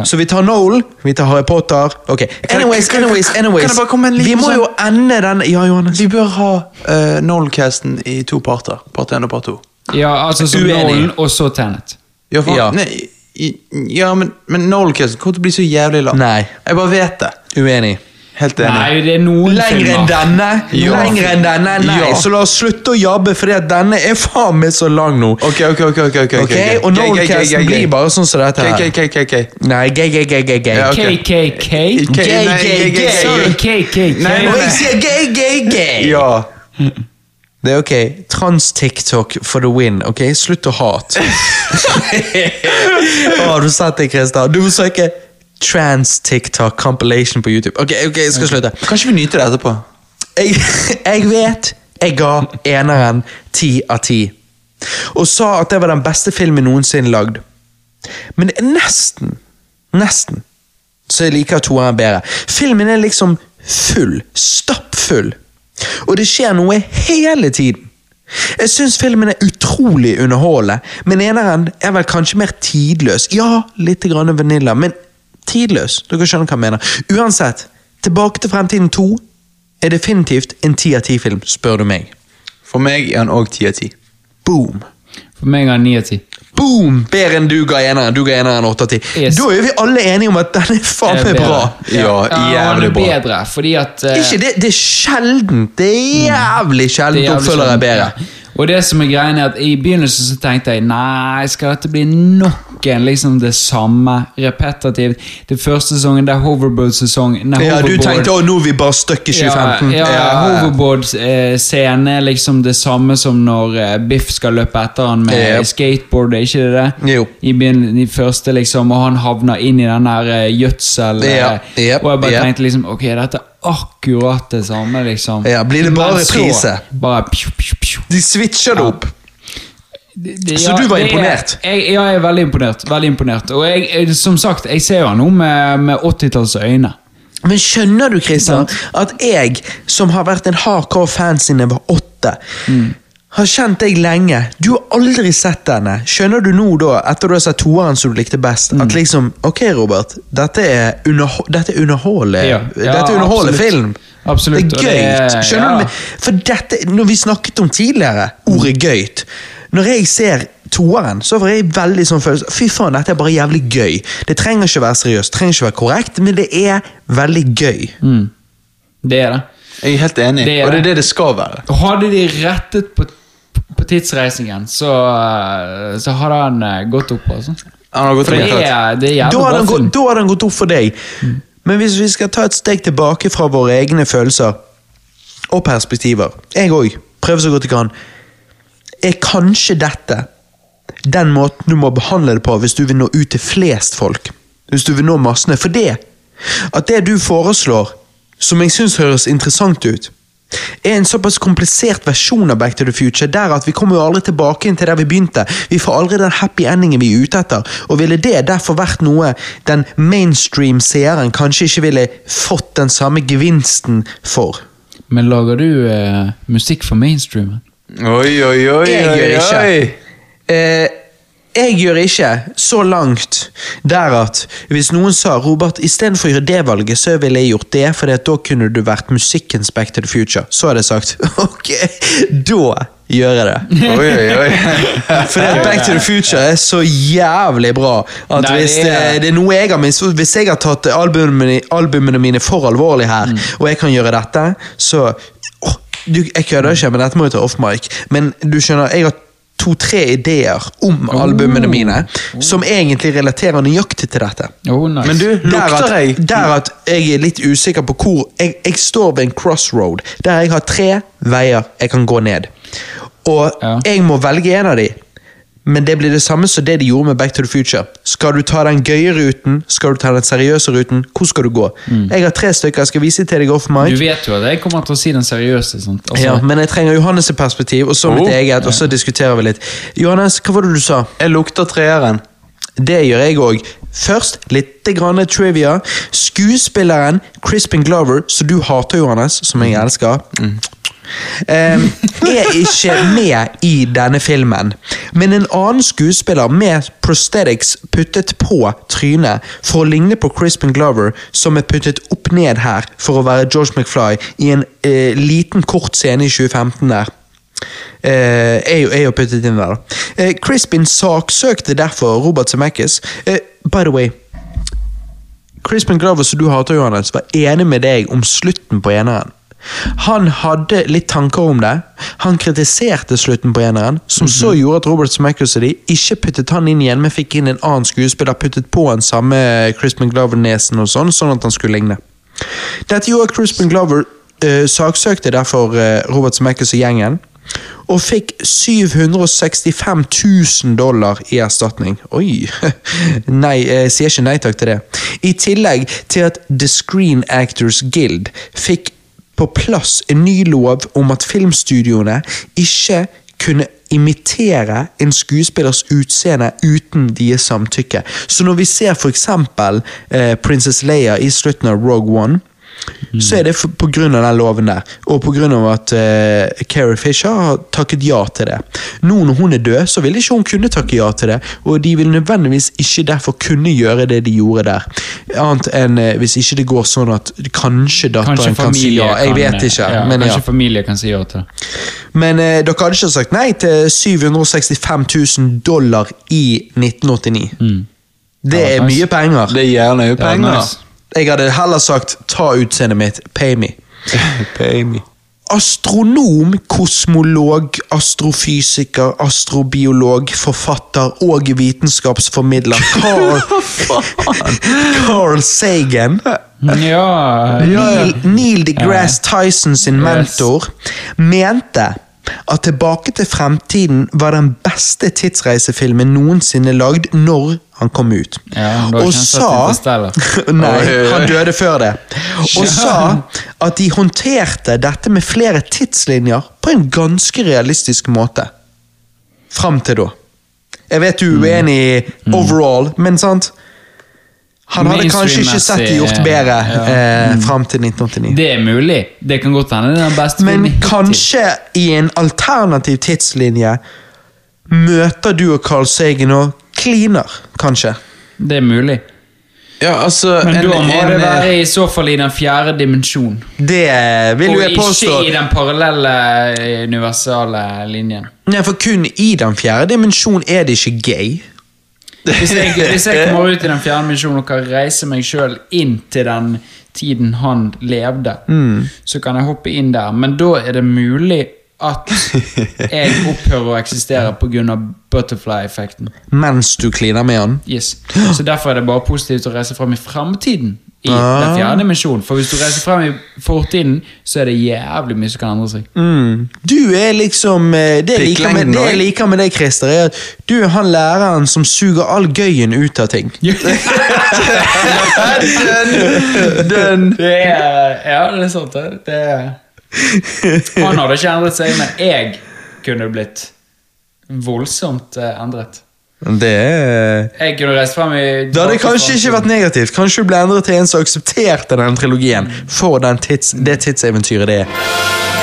Så vi tar Noel, vi tar Harry Potter. Ok, anyways, anyways, anyways. kan bare komme en Vi må jo sånn- ende den Ja, Johannes. Vi bør ha uh, Nolan-casten i to parter. Part 1 og part 2. Ja, altså som Uenig. Og så Tenet. Ja, for, Ja. Nei, ja men, men Nolan-casten kommer til å bli så jævlig lang. Nei. Jeg bare vet det. Uenig. Helt enig. Nei, det er noen Lenger enn filmer. denne? Ja. Lenger enn denne? Nei, Ja. så la oss slutte å jabbe, fordi at denne er faen meg så lang nå. Ok, ok, ok. ok, ok, Ok, Og Noelcasten blir bare sånn som dette her. KKK. Nei, gay, gay, gay, gay, gay. Ja, ok. KKK? K- Gay, nei, gay, gay. Sorry, KKK. Nei, Og nei, jeg sier gay, gay, gay! Ja. Det er ok. Trans-TikTok for the win. ok? Slutt å hate. oh, du sa det, Christer? Du må søke Trans-TikTok compilation på YouTube. Ok, ok, jeg skal slutte. Kanskje vi nyter det etterpå? Jeg, jeg vet jeg ga eneren ti av ti. Og sa at det var den beste filmen noensinne lagd. Men nesten, nesten, så jeg liker toeren bedre. Filmen er liksom full, stappfull. Og det skjer noe hele tiden. Jeg syns filmen er utrolig underholdende, men eneren er vel kanskje mer tidløs. Ja, litt grann vanilla, men tidløs. Dere skjønner hva jeg mener. Uansett, Tilbake til fremtiden 2 er definitivt en ti av ti-film, spør du meg. For meg er han òg ti av ti. Boom. For meg er han 9 av 10. Boom! Bedre enn du ga eneren. Du ga eneren 8 av 10. Yes. Da er vi alle enige om at den er faen meg bra. Ja, jævlig bra. bedre, fordi at Uh... Ikke det, det er sjeldent. Det er jævlig er sjeldent oppfølgere er bedre. ja. Og det som er greien er at I begynnelsen så tenkte jeg Nei, skal dette bli nok en liksom det samme? Repetitivt. Det første sesongen, det er hoverboard-sesong. Ja, du tenkte å, nå er vi bare stuck i 2015. Ja, ja, Hoverboard-scene er liksom det samme som når eh, Biff skal løpe etter han med ja. skateboard, er ikke det det? Jo. I begyn- første, liksom, og han havner inn i den der eh, gjødsel... eh, Ja, og jeg bare tenkte liksom Ok, dette er akkurat det samme, liksom. Ja, blir det bare reprise? Bare pju, pju, pju. De switcher det opp. Det- det- Så ja, du var det er- imponert? Jeg, ja, jeg er veldig imponert. Veldig imponert. Og jeg, jeg, som sagt, jeg ser jo han nå med, med 80-tallets øyne. Men skjønner du, Christian, at jeg, som har vært en hardcore fan siden jeg var åtte, har kjent deg lenge. Du har aldri sett denne. Skjønner du nå, da, etter du har sett toeren som du likte best, at liksom Ok, Robert, dette er, underho dette er underholdende Ja, ja, Dette er underholdende film. Absolutt, Det er gøyt. gøy. er- Skjønner ja. du? For dette, når vi snakket om tidligere, ordet gøyt Når jeg ser toeren, så får jeg veldig sånn følelse Fy faen, dette er bare jævlig gøy. Det trenger ikke være seriøst, trenger ikke være korrekt, men det er veldig gøy. Det er det. Jeg er helt enig, Det er og det er det. det skal være. Hadde de rettet på tidsreisingen, så, eh, så har han eh, gått opp. Også. Han har gått opp det er, det er Da har, gått, da har den gått opp for deg. Men hvis vi skal ta et steg tilbake fra våre egne følelser og perspektiver Jeg òg. Prøver så godt jeg kan. Er kanskje dette den måten du må behandle det på hvis du vil nå ut til flest folk? Hvis du vil nå massene? For det at det du foreslår, som jeg syns høres interessant ut, er en såpass komplisert versjon av Back to the Future der at vi kommer jo aldri tilbake inn til der vi begynte. Vi får aldri den happy endingen vi er ute etter. Og ville det derfor vært noe den mainstream seeren kanskje ikke ville fått den samme gevinsten for? Men lager du eh, musikk for mainstreamen? Oi, oi, oi, Jeg oi, gjør ikke. oi. Eh, jeg gjør ikke så langt der at hvis noen sa Robert, istedenfor å gjøre det valget, så ville jeg gjort det, for da kunne du vært musikkens Back to the Future. Så hadde jeg sagt ok, da gjør jeg det. Oi, oi, oi. For det Back to the Future er så jævlig bra at Nei, hvis det det, er- noe jeg har minst Hvis jeg har tatt albumene, albumene mine for alvorlig her, Mm. og jeg kan gjøre dette, så oh, du, Jeg kødder ikke, men dette må jeg ta off mic. Men du skjønner, jeg har to-tre ideer om albumene mine som egentlig relaterer nøyaktig til dette. Oh, nice. Men du, Der at, der at jeg er litt usikker på hvor jeg, jeg står ved en crossroad, der jeg har tre veier jeg kan gå ned. Og Ja. jeg må velge en av de. Men det blir det samme som det de gjorde med Back to the Future. Skal du ta den gøye ruten? Skal du ta den seriøse ruten? Hvor skal du gå? Jeg har tre stykker, jeg skal vise til deg off mic. Du vet jo at jeg kommer til å si den seriøse. Sant? Altså, Ja, men jeg trenger Johannes' perspektiv, og så mitt Oh. eget, og så diskuterer vi litt. Johannes, hva var det du sa? Jeg lukter treeren. Det gjør jeg òg. Først litt grann trivia. Skuespilleren Crispin Glover, som du hater, Johannes, som jeg elsker, eh, er ikke med i denne filmen. Men en annen skuespiller med prosthetics puttet på trynet for å ligne på Crispin Glover, som er puttet opp ned her for å være George McFly i en eh, liten, kort scene i 2015 der. Eh, er, jo, er jo puttet inn der. da. Eh, Crispin saksøkte derfor Robert Zemeckis. Eh, by the way, Crispin Glover, som du hater, Johannes, var enig med deg om slutten på eneren. Han hadde litt tanker om det. Han kritiserte slutten på eneren, som så gjorde at Robert Zemeckis og de ikke puttet han inn igjen, men fikk inn en annen skuespiller, puttet på en samme Crispin Glover-nesen og sånn, sånn at han skulle ligne. Dette gjorde at Crispin Glover eh, saksøkte derfor uh, Robert Zemeckis og gjengen, og fikk 765 000 dollar i erstatning. Oi! Nei, jeg sier ikke nei takk til det. I tillegg til at The Screen Actors Guild fikk på plass en ny lov om at filmstudioene ikke kunne imitere en skuespillers utseende uten deres samtykke. Så når vi ser eksempel eh, Princess Leia i slutten av Rogue One, så er det pga. på grunn av den loven der, og av at uh, Carrie Fisher har takket ja til det. Nå når hun er død, så vil ikke hun kunne takke ja til det, og de vil nødvendigvis ikke derfor kunne gjøre det de gjorde der. Annet enn uh, hvis ikke det går sånn at kanskje datteren Kanskje kan si ja. Jeg kan, vet ikke, ja, men ja. Kanskje familie kan si ja til det. Men uh, dere hadde ikke sagt nei til 765 000 dollar i 1989. Det det er nice. mye penger. Det er gjerne Det er penger. nice. Jeg hadde heller sagt ta utseendet mitt, pay me. Pay me. Astronom, kosmolog, astrofysiker, astrobiolog, forfatter og vitenskapsformidler Carl, Carl Sagan. Ja, Neil, Neil deGrasse Tyson sin mentor mente at Tilbake til fremtiden var den beste tidsreisefilmen noensinne lagd når han kom ut. Ja, og sa Nei, han døde før det. Og sa at de håndterte dette med flere tidslinjer på en ganske realistisk måte. Fram til da. Jeg vet du er uenig i overall, men sant? Han hadde kanskje ikke sett det gjort bedre Ja. eh, fram til 1989. Det er mulig. Det kan godt hende det er den beste Men filmen hittil. kanskje i en alternativ tidslinje møter du og Carl Sagen og kliner, kanskje. Det er mulig. Ja, altså Men en- da må en- det være i så fall i den fjerde dimensjon. Det vil jo jeg påstå. Og ikke i den parallelle eh, universale linjen. Nei, for kun i den fjerde dimensjon er det ikke gay. Hvis jeg, hvis jeg kommer ut i den fjerde dimensjonen og kan reise meg sjøl inn til den tiden han levde, så kan jeg hoppe inn der. Men da er det mulig at jeg opphører å eksistere pga. butterfly-effekten. Mens du kliner med han. Yes. Så Derfor er det bare positivt å reise frem i framtiden. I Ah. den fjerde dimensjonen. For hvis du reiser frem i fortiden, så er det jævlig mye som kan endre seg. Mm. Du er liksom eh, Det jeg liker med, det jeg liker med deg, Christer, er at du er han læreren som suger all gøyen ut av ting. Den Det er, ja, det er sant. Det. det er. Han hadde ikke endret seg, men jeg kunne blitt voldsomt eh, endret. Det er Jeg kunne reist frem i Det hadde kanskje ikke vært negativt. Kanskje du ble endret til en som aksepterte den trilogien for den tids, det tidseventyret det er.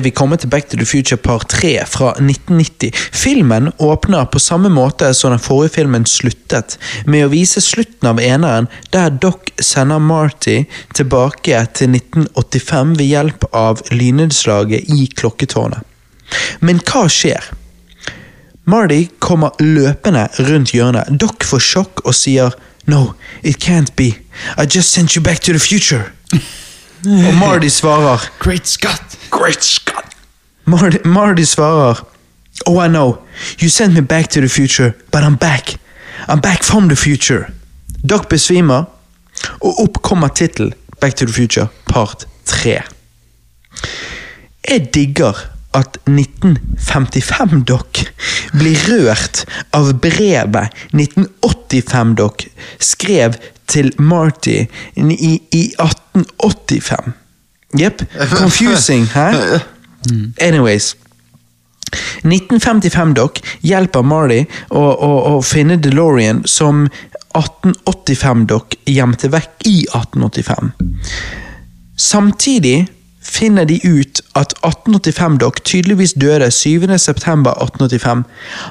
Er vi kommet til Back to the Future Part 3 fra 1990. Filmen åpner på samme måte som den forrige filmen sluttet, med å vise slutten av eneren, der Doc sender Marty tilbake til 1985 ved hjelp av lynnedslaget i klokketårnet. Men hva skjer? Marty kommer løpende rundt hjørnet. Doc får sjokk og sier No, it can't be. I just sent you back to the future. Og Marty svarer Great Scott! Great Scott! Marty, Marty svarer Oh, I know. You sent me back to the future, but I'm back. I'm back from the future. Doc besvimer, og opp kommer tittelen Back to the Future part 3. Jeg digger at 1955-Doc blir rørt av brevet 1985-Doc skrev til Marty i, i 1885. Jepp. Confusing, hæ? Anyways. 1955-dokk hjelper Marty å, å, å finne DeLorean som 1885-dokk gjemte vekk i 1885. Samtidig finner de ut at 1885-dokk tydeligvis døde 7.9.1885.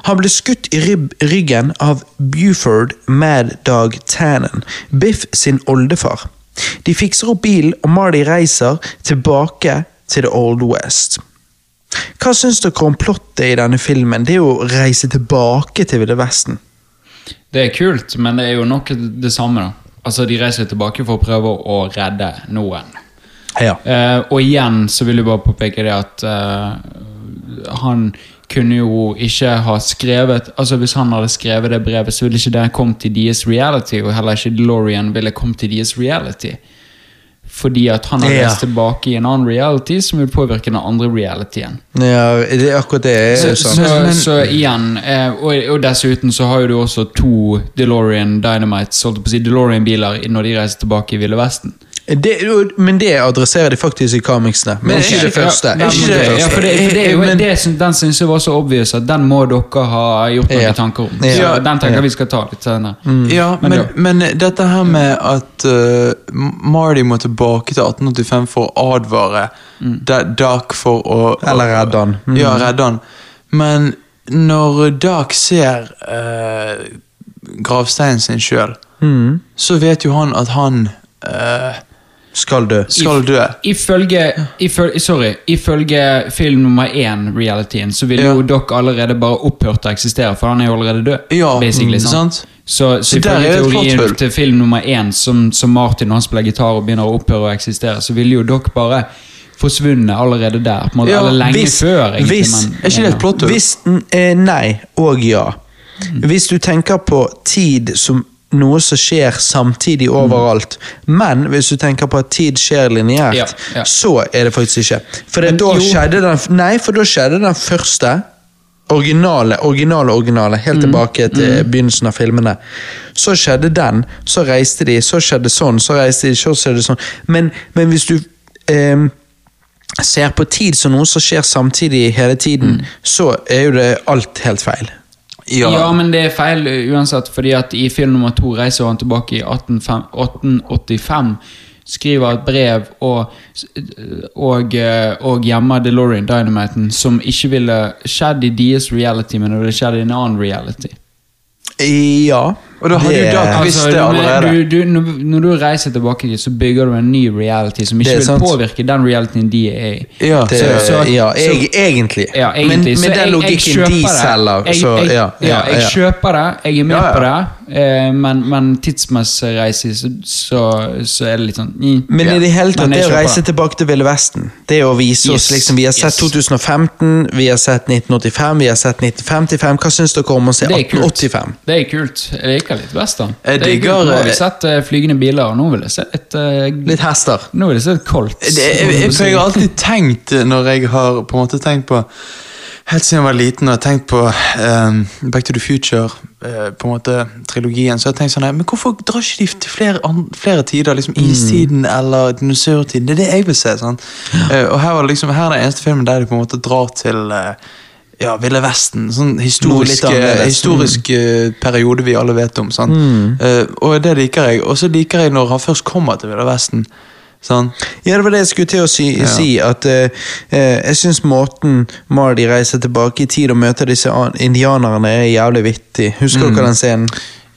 Han ble skutt i ryggen av Buford Mad Dog Tannen, Biff sin oldefar. De fikser opp bilen, og Marty reiser tilbake til The Old West. Hva syns dere om plottet i denne filmen? Det er jo å reise tilbake til Ville Vesten. Det er kult, men det er jo nok det samme. da. Altså, De reiser tilbake for å prøve å redde noen. Ja. Uh, og igjen så vil jeg bare påpeke det at uh, han kunne jo ikke ha skrevet Altså Hvis han hadde skrevet det brevet, så ville ikke det kommet til deres reality, og heller ikke DeLorean ville kommet til deres reality. Fordi at han har Ja. reist tilbake i en annen reality som vil påvirke den andre realityen. ja, det er akkurat det. er Så, jo så, så, igjen, eh, og, og dessuten så har jo du også to DeLorean Dynamites, holdt på å si DeLorean-biler, når de reiser tilbake i Ville Vesten. Det, men det adresserer de faktisk i comicsene, men ikke det første. Ja, Ikke det det- ja, for det, for det er jo, Men- det, som- den syns jeg var så obvious at den må dere ha gjort noen Ja. tanker om. Ja. Den tenker Ja. vi skal ta litt senere. Ja, Men men, men, dette her med at uh, Marty må tilbake til 1885 for å advare mm. Dark for å Eller redde han. Mm. Ja, redde han. Men når Dark ser uh, gravsteinen sin sjøl, Mm. så vet jo han at han eh, Skal dø. skal dø. Ifølge, ifølge, sorry, ifølge film nummer én, realityen, så ville Ja. jo dere allerede bare opphørt å eksistere, for han er jo allerede død. Ja, basically, mm, sant? sant? Så, så Så ifølge teorien til film nummer én, som, som Martin når han spiller gitar og begynner å opphøre å eksistere, så ville jo dere bare forsvunnet allerede der. På en måte, Ja, eller lenge hvis- før, egentlig. hvis- men, Er ikke det et plott? Hvis, eh, nei og ja. Hvis du tenker på tid som noe som skjer samtidig overalt, men hvis du tenker på at tid skjer lineært, Ja, ja. så er det faktisk ikke. For det, Men da jo. skjedde den, nei, for da skjedde den første originale, originale, originale, helt tilbake til begynnelsen av filmene. Så skjedde den, så reiste de, så skjedde sånn, så reiste de, så skjedde sånn. Men, men hvis du eh, ser på tid som noe som skjer samtidig hele tiden, så er jo det alt helt feil. Ja. men det er feil uh, uansett, fordi at i film nummer to reiser han tilbake i 1885, 1885 skriver et brev og, og, uh, og gjemmer DeLorean Dynamiten, som ikke ville skjedd i deres reality, men det ville skjedd i en annen reality. Ja. Og da hadde jo Doc visst det allerede. Du, du, når, du reiser tilbake så bygger du en ny reality som ikke vil sant. påvirke den realityen de er i. Ja, Det, Så- så- ja, så- eg, egentlig. Ja, egentlig. Men med jeg- den jeg logikken kjøper de det. selger, jeg, så jeg, ja. ja, ja, jeg kjøper det, jeg er med Ja, ja. på det, eh, men, men tidsmessig så, så, så er det litt sånn mm. Men Ja. i det hele tatt, det å reise tilbake til Ville Vesten, det å vise oss Yes, liksom Vi har sett yes. 2015, vi har sett 1985, vi har sett 1955. Hva syns dere om å se 1885? Det er kult. 1885? Det er kult. Liker litt western. Jeg Det er digger. Nå har vi eh, sett eh, flygende biler, og nå vil jeg se et uh, Litt hester. Nå vil jeg se et Colt. Jeg, har alltid tenkt, når jeg har på en måte tenkt på Helt siden jeg var liten og tenkt på um, Back to the Future, uh, på en måte trilogien, så har jeg tenkt sånn Men hvorfor drar ikke de til flere, flere tider? liksom Istiden eller dinosaurtiden? Det er det jeg vil se. sant? Eh, og her, var det liksom, her er den eneste filmen der de på en måte drar til ja, Ville Vesten. Sånn historisk, litt historisk eh, periode vi alle vet om. sant? Eh, og det liker jeg. Og så liker jeg når han først kommer til Ville Vesten. Sånn. Ja, det var det jeg skulle til å si. si at eh, eh, Jeg syns måten Mardi reiser tilbake i tid og møter disse indianerne, er jævlig vittig. Husker Mm. dere den scenen?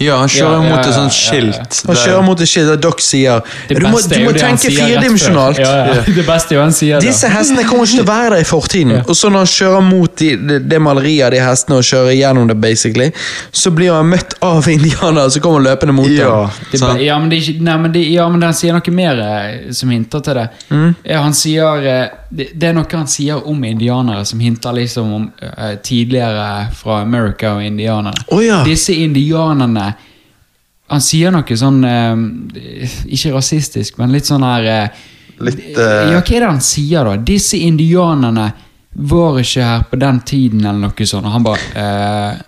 Ja, han kjører Ja, ja, mot et sånt ja, ja. skilt. Han kjører mot et skilt der Doc sier Du må, du må tenke firedimensjonalt. Ja, ja. Det beste er jo han sier Disse hestene kommer ikke til å være der i fortiden. Ja. Og så når han kjører mot de, det, det maleriet av de hestene og kjører gjennom det, basically, så blir han møtt av indianere som kommer løpende mot Ja, ham. Ja, men det, nei, men det, ja, men han sier noe mer eh, som hinter til det. Mm. Ja, han sier eh, det, det er noe han sier om indianere, som hinter liksom om uh, tidligere fra America og indianere. Oh, ja. Disse indianerne Han sier noe sånn eh, Ikke rasistisk, men litt sånn her eh, Litt, eh, Ja, hva er det han sier, da? Disse indianerne var ikke her på den tiden, eller noe sånt. Og han bare eh,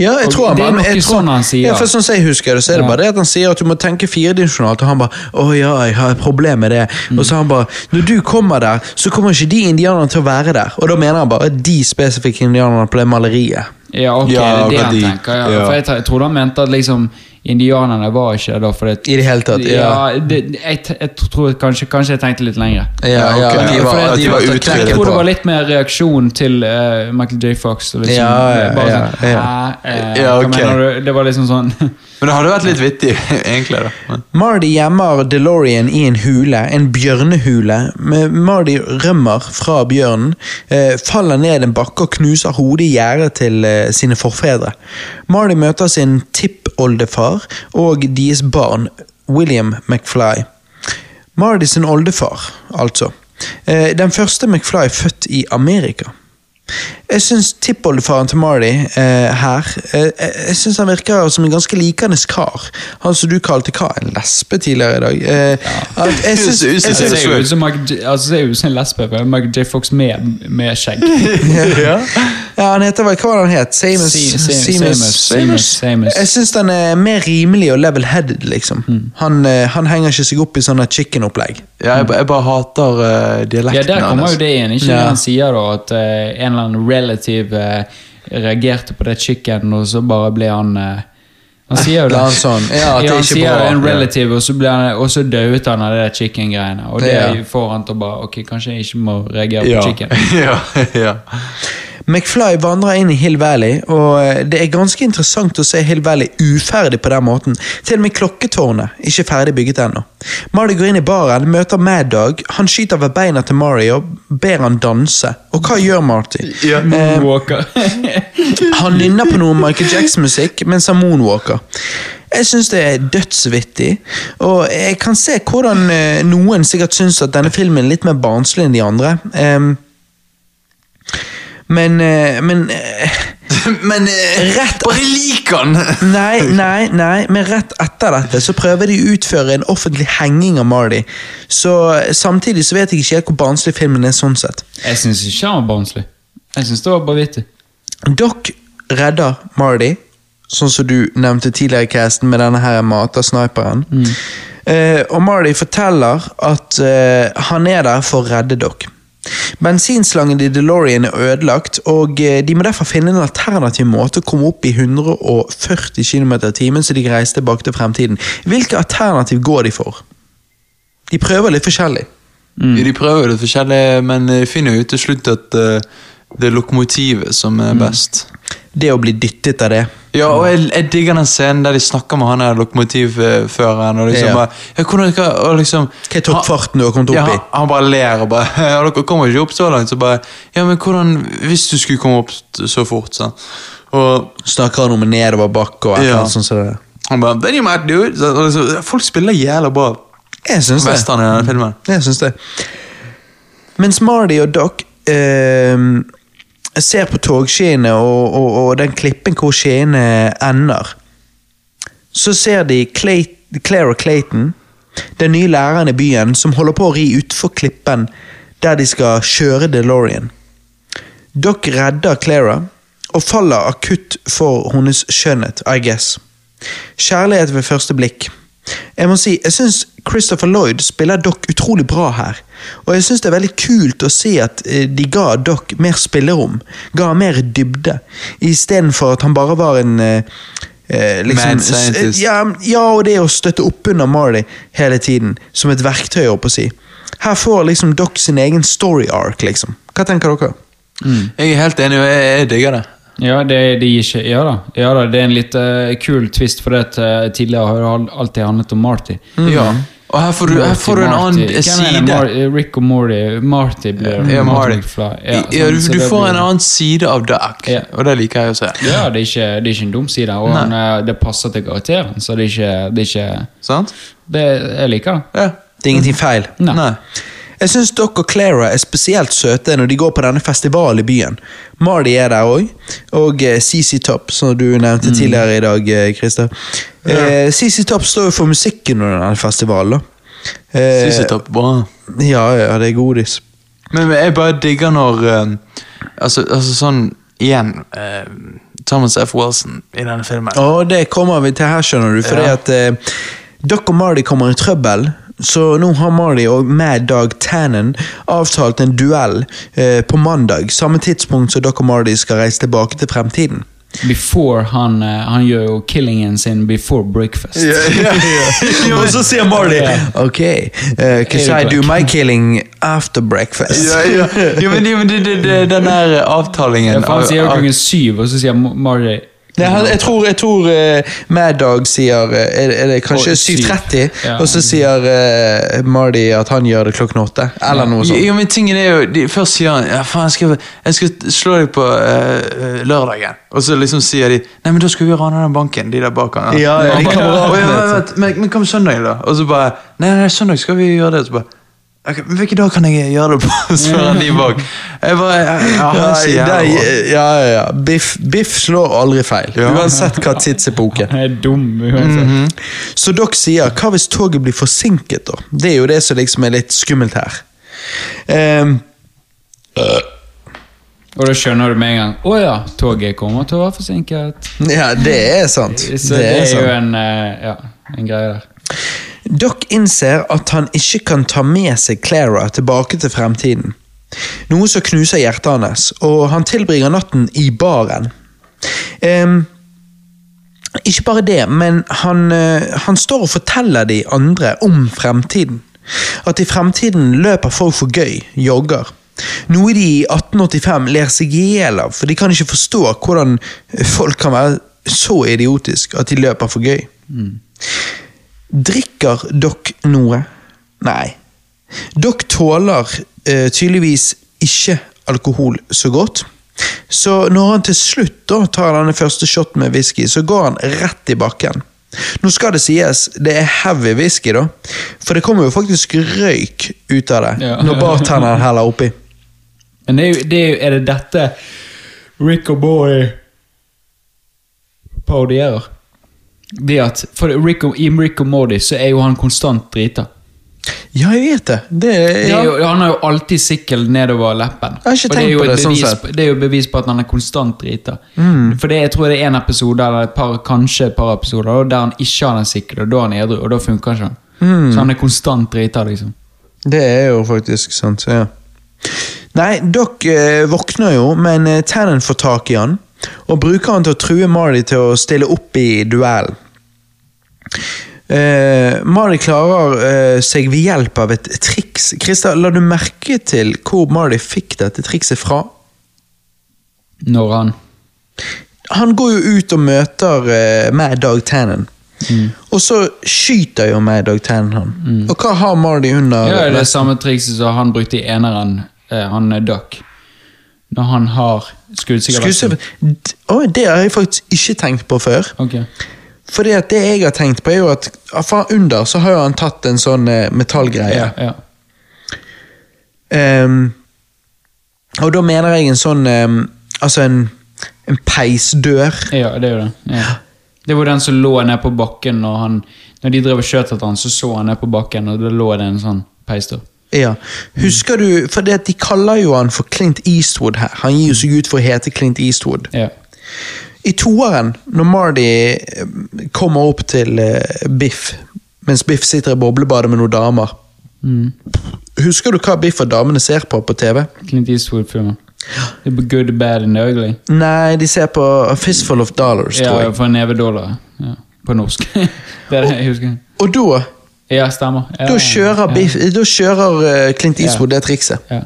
Ja, jeg tror han bare, det er noe sånn han sier. Ja, for sånn som jeg husker det, så er det Ja. bare det at han sier at du må tenke firedimensjonalt, og han bare 'Å ja, jeg har et problem med det'. Mm. Og så han bare 'Når du kommer der, så kommer ikke de indianerne til å være der'. Og da mener han bare de spesifikke indianerne på det maleriet. Ja, ok, Ja, det er det han de- tenker. Ja. ja. For jeg, jeg trodde han mente at liksom indianerne var ikke da for det, I det hele tatt, ja. Ja, det, jeg, jeg tror kanskje, kanskje jeg tenkte litt lenger. Ja, Ja, ja, de var, det- de de var var utryddet knekke Jeg tror det var litt mer reaksjon til uh, Michael J. Fox. Liksom, Ja, ja, bare ja, sånn, ja. Hæ? Eh, Ja, hva mener du? Det var liksom sånn Men det hadde vært litt vittig, egentlig. da. Mardy gjemmer DeLorean i en hule, en bjørnehule. Mardi rømmer fra bjørnen, eh, faller ned en bakke og knuser hodet i gjerdet til eh, sine forfedre. Mardy møter sin tippoldefar og deres barn, William McFly. Mardy sin oldefar, altså. Eh, den første McFly født i Amerika. Jeg syns tippoldefaren til Marty eh, her eh, Jeg synes han virker som en ganske likende kar. Han som du kalte hva? En lesbe tidligere i dag. Eh, at jeg synes, Det jeg ser Det syns, jo ut som Michael J- altså, det ser jo ut som en lesbe. for J. Fox med, med skjegg. ja. Ja, han heter vel Hva var det han het? Samus. Seamus, Seamus. Jeg syns den er mer rimelig og level-headed, liksom. Han, eh, han henger ikke seg opp i sånne chicken-opplegg. Ja, jeg, jeg bare hater uh, dialekten Ja, der kommer jo det inn. Ikke Ja. det han sier da, at uh, en eller annen relative uh, reagerte på det chicken, og så bare ble han Han sier jo det. Han sånn? Ja, at det ja, han ikke sier bra. en relative, og så, han, og så døde han av det chicken-greiene. Og det Ja. får han til å bare Ok, kanskje jeg ikke må reagere Ja. på chicken. ja, ja. McFly vandrer inn i Hill Valley, og eh, det er ganske interessant å se Hill Valley uferdig på den måten. Til og med klokketårnet ikke ferdig bygget ennå. Marty går inn i baren, møter Mad Dog, han skyter ved beina til Mari og ber han danse. Og hva gjør Marty? Ja. Moonwalker. Han nynner på noe Michael Jackson-musikk mens han moonwalker. Jeg syns det er dødsvittig, og jeg kan se hvordan eh, noen sikkert syns at denne filmen er litt mer barnslig enn de andre. Em, men eh, Men eh, Men uh, Rett- Bare lik han! Nei, nei, nei, men rett etter dette så prøver de å utføre en offentlig henging av Marty. Så samtidig så vet jeg ikke helt hvor barnslig filmen er sånn sett. Jeg syns ikke han var barnslig. Jeg syns det var bare vittig. Doc redder Marty, sånn som du nevnte tidligere i casten med denne her matersniperen. Mm. Uh, og Marty forteller at uh, han er der for å redde Doc. Bensinslangen i DeLorean er ødelagt, og eh, de må derfor finne en alternativ måte å komme opp i 140 km i timen så de kan reise tilbake til fremtiden. Hvilke alternativ går de for? De prøver litt forskjellig. Mm. De prøver litt forskjellig, men finner jo til slutt at eh, det er lokomotivet som er best. Det å bli dyttet av det. Ja, og jeg, jeg digger den scenen der de snakker med han der lokomotivføreren. Og liksom Ja. bare, ja, hvordan, og liksom, Hva er toppfarten du har kommet ja, opp i? han, han bare ler og bare ja, Dere kommer ikke opp så langt. Så bare Ja, men hvordan Hvis du skulle komme opp så fort, sånn. Og Snakker han om nedover bakke og et eller Ja. annet sånt Så han bare Then you mad, dude. it. Så, liksom, folk spiller jævla bra Jeg syns det. i denne filmen. Jeg syns det. Mens Marty og Doc eh, ser på togskiene og, og, og den klippen hvor skiene ender, så ser de Clay, Claire Clayton, den nye læreren i byen, som holder på å ri utfor klippen der de skal kjøre DeLorean. Doc redder Clara og faller akutt for hennes skjønnhet, I guess. Kjærlighet ved første blikk. Jeg må si, jeg syns Christopher Lloyd spiller Doc utrolig bra her. Og jeg syns det er veldig kult å se at eh, de ga Doc mer spillerom. Ga mer dybde. Istedenfor at han bare var en, eh, eh, liksom, Mad scientist. ja, ja, og det å støtte opp under Marty hele tiden, som et verktøy, holdt på å si. Her får liksom Doc sin egen story arc, liksom. Hva tenker dere? Jeg er helt enig, og jeg, jeg digger det. Ja, det, det gir ikke Ja da, ja da det er en litt uh, kul twist, for det at, eh, tidligere har det alltid handlet om Marty. Ja. Og her får du, her får du en Marty. annen Hvem side. Mar Rick og Morty. Marty blir Ja, Marty. Ja, sånn, du, du får blir- en annen side av Duck, Ja. og det liker jeg å se. Ja, det er ikke, det er ikke en dum side, og han, eh, det passer til karakteren, så det er ikke Det er ikke Sant? det, Jeg liker det. Ja. Det er ingenting feil. Nei. Nei. Jeg syns Doc og Clara er spesielt søte når de går på denne festivalen i byen. Mardi er der òg, og eh, CC Top, som du nevnte tidligere i dag, eh, Christer. Eh, CC Top står jo for musikken under denne festivalen. Eh, Synes jeg bra. Ja, ja, det er godis. Men jeg bare digger når eh, altså, altså sånn Igjen eh, Thomas F. Wilson i denne filmen. Og det kommer vi til her, skjønner du, fordi Ja. at eh, Doc og Mardi kommer i trøbbel. Så nå har Marley og Mad Dog Tannen avtalt en duell eh, på mandag, samme tidspunkt som Doc og Marley skal reise tilbake til fremtiden. Before han, eh, han gjør jo killingen sin before breakfast. Og så sier Marty Ok, uh, I do my killing after breakfast. Ja, ja. Jo, men, jo, men det, det, det, den der avtalingen Ja, for han sier jo klokken syv, og så sier Marty Nei, han, jeg tror, jeg tror uh, Mad Dog sier eh, Er, er det kanskje 7.30? Ja. Og så sier uh, Marty at han gjør det klokken åtte. Eller noe sånt. jo, men tingen er jo de, Først sier han ja, faen, jeg, skal, jeg skal slå deg på lørdagen. Og så liksom sier de Nei, men da skal vi rane den banken. De der bak han. Ja, ja, de han bare, kameratene, «Å, ja, men, hva med søndag, da? Og så bare Nei, nei, søndag skal vi gjøre det. og Så bare «Ok, men Hvilken dag kan jeg gjøre det på? spør han de bak. Jeg bare ja, ja, han er så Ja, jævla ja, ja, ja. Biff, Biff slår aldri feil, uansett hva tidsepoke. Han er dum uansett. Så dere sier hva hvis toget blir forsinket, da? Det er jo det som liksom er litt skummelt her. Ehm, Og da skjønner du med en gang Å ja, toget kommer til å være forsinket. ja, det er sant. Så det er jo en, eh, ja, en greie der. Doc innser at han ikke kan ta med seg Clara tilbake til fremtiden. Noe som knuser hjertet hans, og han tilbringer natten i baren. Um, ikke bare det, men han, eh, han står og forteller de andre om fremtiden. At i fremtiden løper folk for gøy, jogger. Noe de i 1885 ler seg i hjel av, for de kan ikke forstå hvordan folk kan være så idiotisk at de løper for gøy. Drikker dere noe? Nei. Dere tåler eh, tydeligvis ikke alkohol så godt. Så når han til slutt da tar denne første shoten med whisky, så går han rett i bakken. Nå skal det sies, det er heavy whisky, da. For det kommer jo faktisk røyk ut av det Ja. når bartenderen heller oppi. Men det er, jo, det er, jo, er det dette Rick og Boy parodierer? Det at, for Rick og, I Rick og Morty så er jo han konstant drita. Ja, jeg vet det. Det, Det ja. jo, han har jo alltid sikkel nedover leppen. Jeg har ikke tenkt på det, sånn bevis, sett. det er jo bevis på at han er konstant drita. For det, jeg tror det er en episode eller et par, kanskje et par episoder der han ikke har den sikkel, og da er han edru, og da funker ikke han. Så han er konstant drita, liksom. Det er jo faktisk sant, så ja. Nei, dere eh, våkner jo, men eh, Tannen får tak i han, og bruker han til å true Marty til å stille opp i duellen. Eh, Marty klarer eh, seg ved hjelp av et triks. Christer, la du merke til hvor Marty fikk dette trikset fra? Når han Han går jo ut og møter eh, Mad Dog Tannen. Og så skyter jo Mad Dog Tannen han. Og hva har Marty under Ja, det er det samme trikset som han brukte i eneren, eh, han Duck. Når han har skuddsikker Skuespiller- det har jeg faktisk ikke tenkt på før. Okay. Fordi at det jeg har tenkt på, er jo at fra under så har han tatt en sånn eh, metallgreie. Ja, ja. Um, og da mener jeg en sånn um, Altså en, en peisdør. ja, det er jo det. Ja. Det var den som lå ned på bakken når han Når de drev og skjøt etter han, så så han ned på bakken, og da lå det en sånn peisdør. Ja. Husker du For det de kaller jo han for Clint Eastwood her. Han gir jo seg ut for å hete Clint Eastwood. Ja. I toeren, når Marty eh, kommer opp til eh, Biff, mens Biff sitter i boblebadet med noen damer Mm. Husker du hva Biff og damene ser på på TV? Clint Eastwood-filmen. The Good, bad and ugly. Nei, de ser på A Fistful of Dollars, tror Ja, jeg. for en neve dollar. Ja, på norsk. det er det jeg husker. Og da, Ja, stemmer. Ja, da kjører, Biff, da kjører eh, Clint Eastwood det trikset. Ja.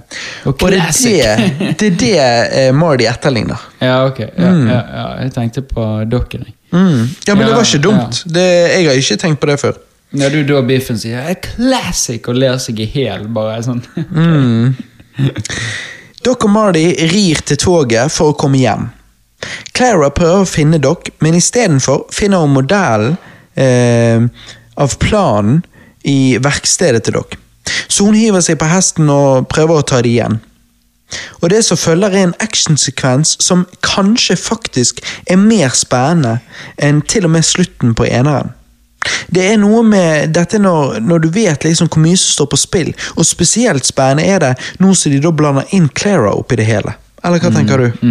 Og Og det er det, det, er det eh, Marty etterligner. Ja, ok. Ja, ja, ja. Jeg tenkte på dokken. Mm. Ja, men det var ikke dumt. Det, jeg har ikke tenkt på det før. Når du da Biffen sier «Eh, 'classic' og ler seg i hæl, bare sånn. Doc og Marty rir til toget for å komme hjem. Clara prøver å finne Doc, men istedenfor finner hun modellen eh, av planen i verkstedet til dere. Så hun hiver seg på hesten og prøver å ta det igjen. Og det som følger er en actionsekvens som kanskje faktisk er mer spennende enn til og med slutten på eneren. Det er noe med dette når, når du vet liksom hvor mye som står på spill, og spesielt spennende er det nå som de da blander inn Clara oppi det hele. Eller hva tenker du?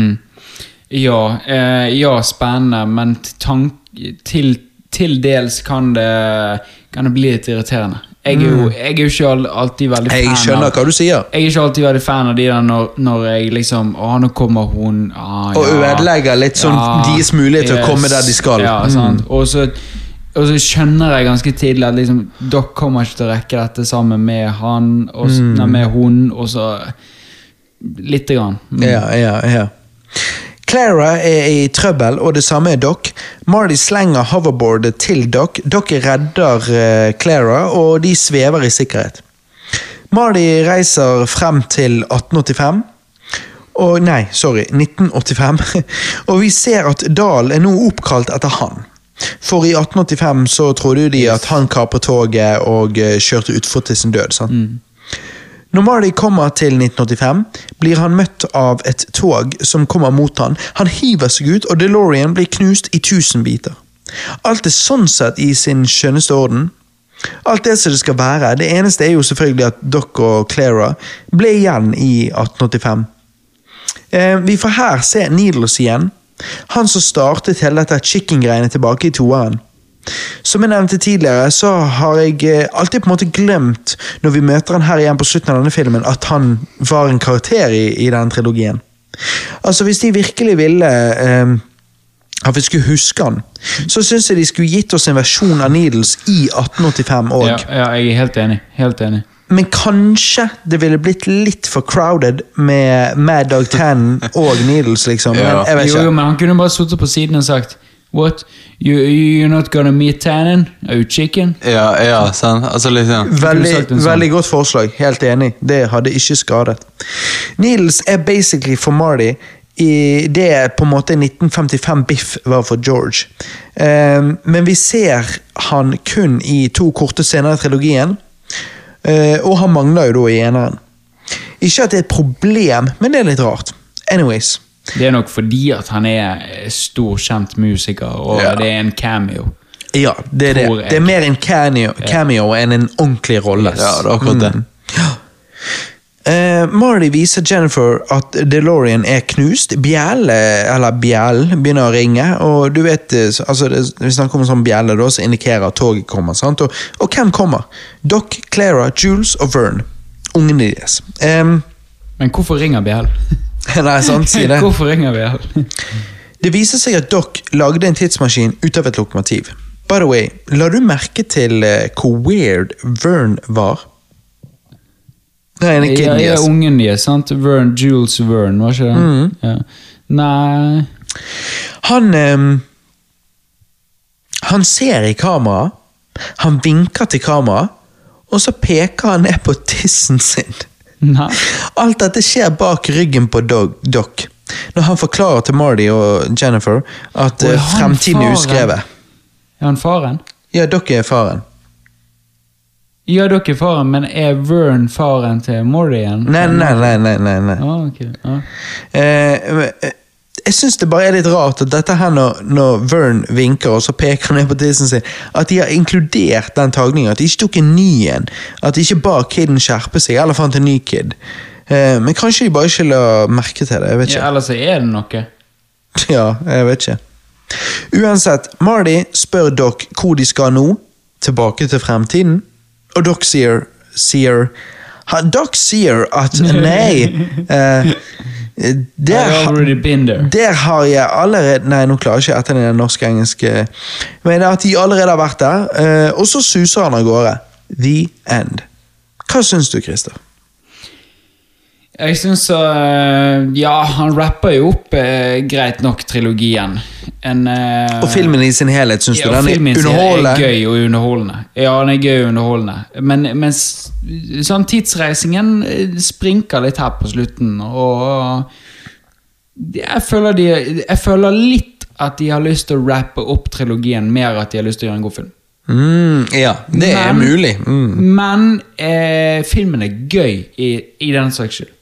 Ja, eh, ja, spennende, men tank, til, til dels kan det, kan det bli litt irriterende. Jeg er jo, jeg er ikke alltid veldig fan av Jeg skjønner av hva du sier. Jeg er ikke alltid veldig fan av de der når, når jeg liksom Å, nå kommer hun ah, Og ja. ødelegger litt sånn deres mulighet til å komme der de skal. Ja, Mm. sant. Og, så, og så skjønner jeg ganske tidlig at liksom, dere kommer ikke til å rekke dette sammen med han og, Mm. nei, med hun, og så Lite grann. Mm. Ja, ja, ja. Clara er i trøbbel, og det samme er Doc. Marty slenger hoverboardet til Doc. Doc redder eh, Clara, og de svever i sikkerhet. Marty reiser frem til 1885. Og nei, sorry, 1985. Og vi ser at Dahl er nå oppkalt etter han. For i 1885 så trodde de at han kapret toget og eh, kjørte utfor til sin død. sant? Når Marty kommer til 1985, blir han møtt av et tog som kommer mot han. Han hiver seg ut, og DeLorean blir knust i tusen biter. Alt er sånn sett i sin skjønneste orden. Alt det som det skal være. Det eneste er jo selvfølgelig at Doc og Clara ble igjen i 1885. Eh, vi får her se Needles igjen. Han som startet hele dette chicken-greiene tilbake i toeren. Som jeg nevnte tidligere, så har jeg eh, alltid på en måte glemt, når vi møter han her igjen på slutten av denne filmen, at han var en karakter i, i denne trilogien. Altså, hvis de virkelig ville eh, at vi skulle huske han, så syns jeg de skulle gitt oss en versjon av Needles i 1885 òg. Ja, ja, jeg er helt enig. Helt enig. Men kanskje det ville blitt litt for crowded med Mad Dog Tannen og Needles, liksom. Men jeg vet Jo, jo, men han kunne bare sittet på siden og sagt What? You, you're not gonna meet Tannen? Are you chicken? Ja, ja, sant. Altså litt sånn Veldig, sånn. veldig godt forslag. Helt enig. Det hadde ikke skadet. Needles er basically for Marty i det på en måte 1955 Biff var for George. Um, men vi ser han kun i to korte scener i trilogien, uh, og han mangler jo da i eneren. Ikke at det er et problem, men det er litt rart. Anyways. Det er nok fordi at han er stor, kjent musiker, og Ja. det er en cameo. Ja, det er det. Det er mer en cameo, cameo enn en ordentlig rolle. Ja, det er akkurat det. Uh, Marty viser Jennifer at DeLorean er knust. Bjelle, eller bjell, begynner å ringe. Og du vet, eh, så- altså, det, Vi snakker om en sånn bjelle da, så indikerer at toget kommer. sant? Og, og hvem kommer? Doc, Clara, Jules og Vern. Ungene deres. Um, Men hvorfor ringer Bjell? nei, sant, si det. hvorfor ringer Bjell? Det viser seg at Doc lagde en tidsmaskin ut av et lokomotiv. By the way, la du merke til eh, hvor weird Vern var? Nei, det Ja, kiden ja, deres. ungen deres, sant? Vern, Jules Vern, var ikke det? Mm. Ja. Nei Han ehm, Han ser i kamera, han vinker til kamera, og så peker han ned på tissen sin. Nei. Alt dette skjer bak ryggen på Doc. Når han forklarer til Marty og Jennifer at og er fremtiden faren? er uskrevet. Er han faren? Ja, dere er faren. Ja, dere er faren, men er Vern faren til Morty igjen? Nei, nei, nei. nei, nei, nei. Ah, ok. Ja. Eh, eh, jeg syns det bare er litt rart at dette her når, når Vern vinker og så peker ned på tissen sin, at de har inkludert den tagningen. At de ikke tok en ny en. At de ikke ba kiden skjerpe seg, eller fant en ny kid. Eh, men kanskje de bare ikke la merke til det. jeg vet ikke. ja, Ellers er det noe. Ja, jeg vet ikke. Uansett, Marty spør Doc hvor de skal nå. Tilbake til fremtiden. Og Doc sier, sier Doc sier at nei, eh, Der, been there. der har jeg allerede Nei, nå klarer jeg ikke etter den norsk-engelske Men at de allerede har vært der, eh, og så suser han av gårde. The end. Hva syns du, Christer? Jeg syns uh, Ja, han rapper jo opp eh, greit nok trilogien. En, eh, Og filmen i sin helhet, syns ja, du den er underholdende? er gøy og underholdende. Ja, den er gøy og underholdende. Men, mens sånn tidsreisingen eh, sprinker litt her på slutten, og jeg føler, de, jeg føler litt at de har lyst til å rappe opp trilogien mer at de har lyst til å gjøre en god film. Mm, ja, det er Men- mulig. Mm. Men eh, filmen er gøy i, i den saks skyld.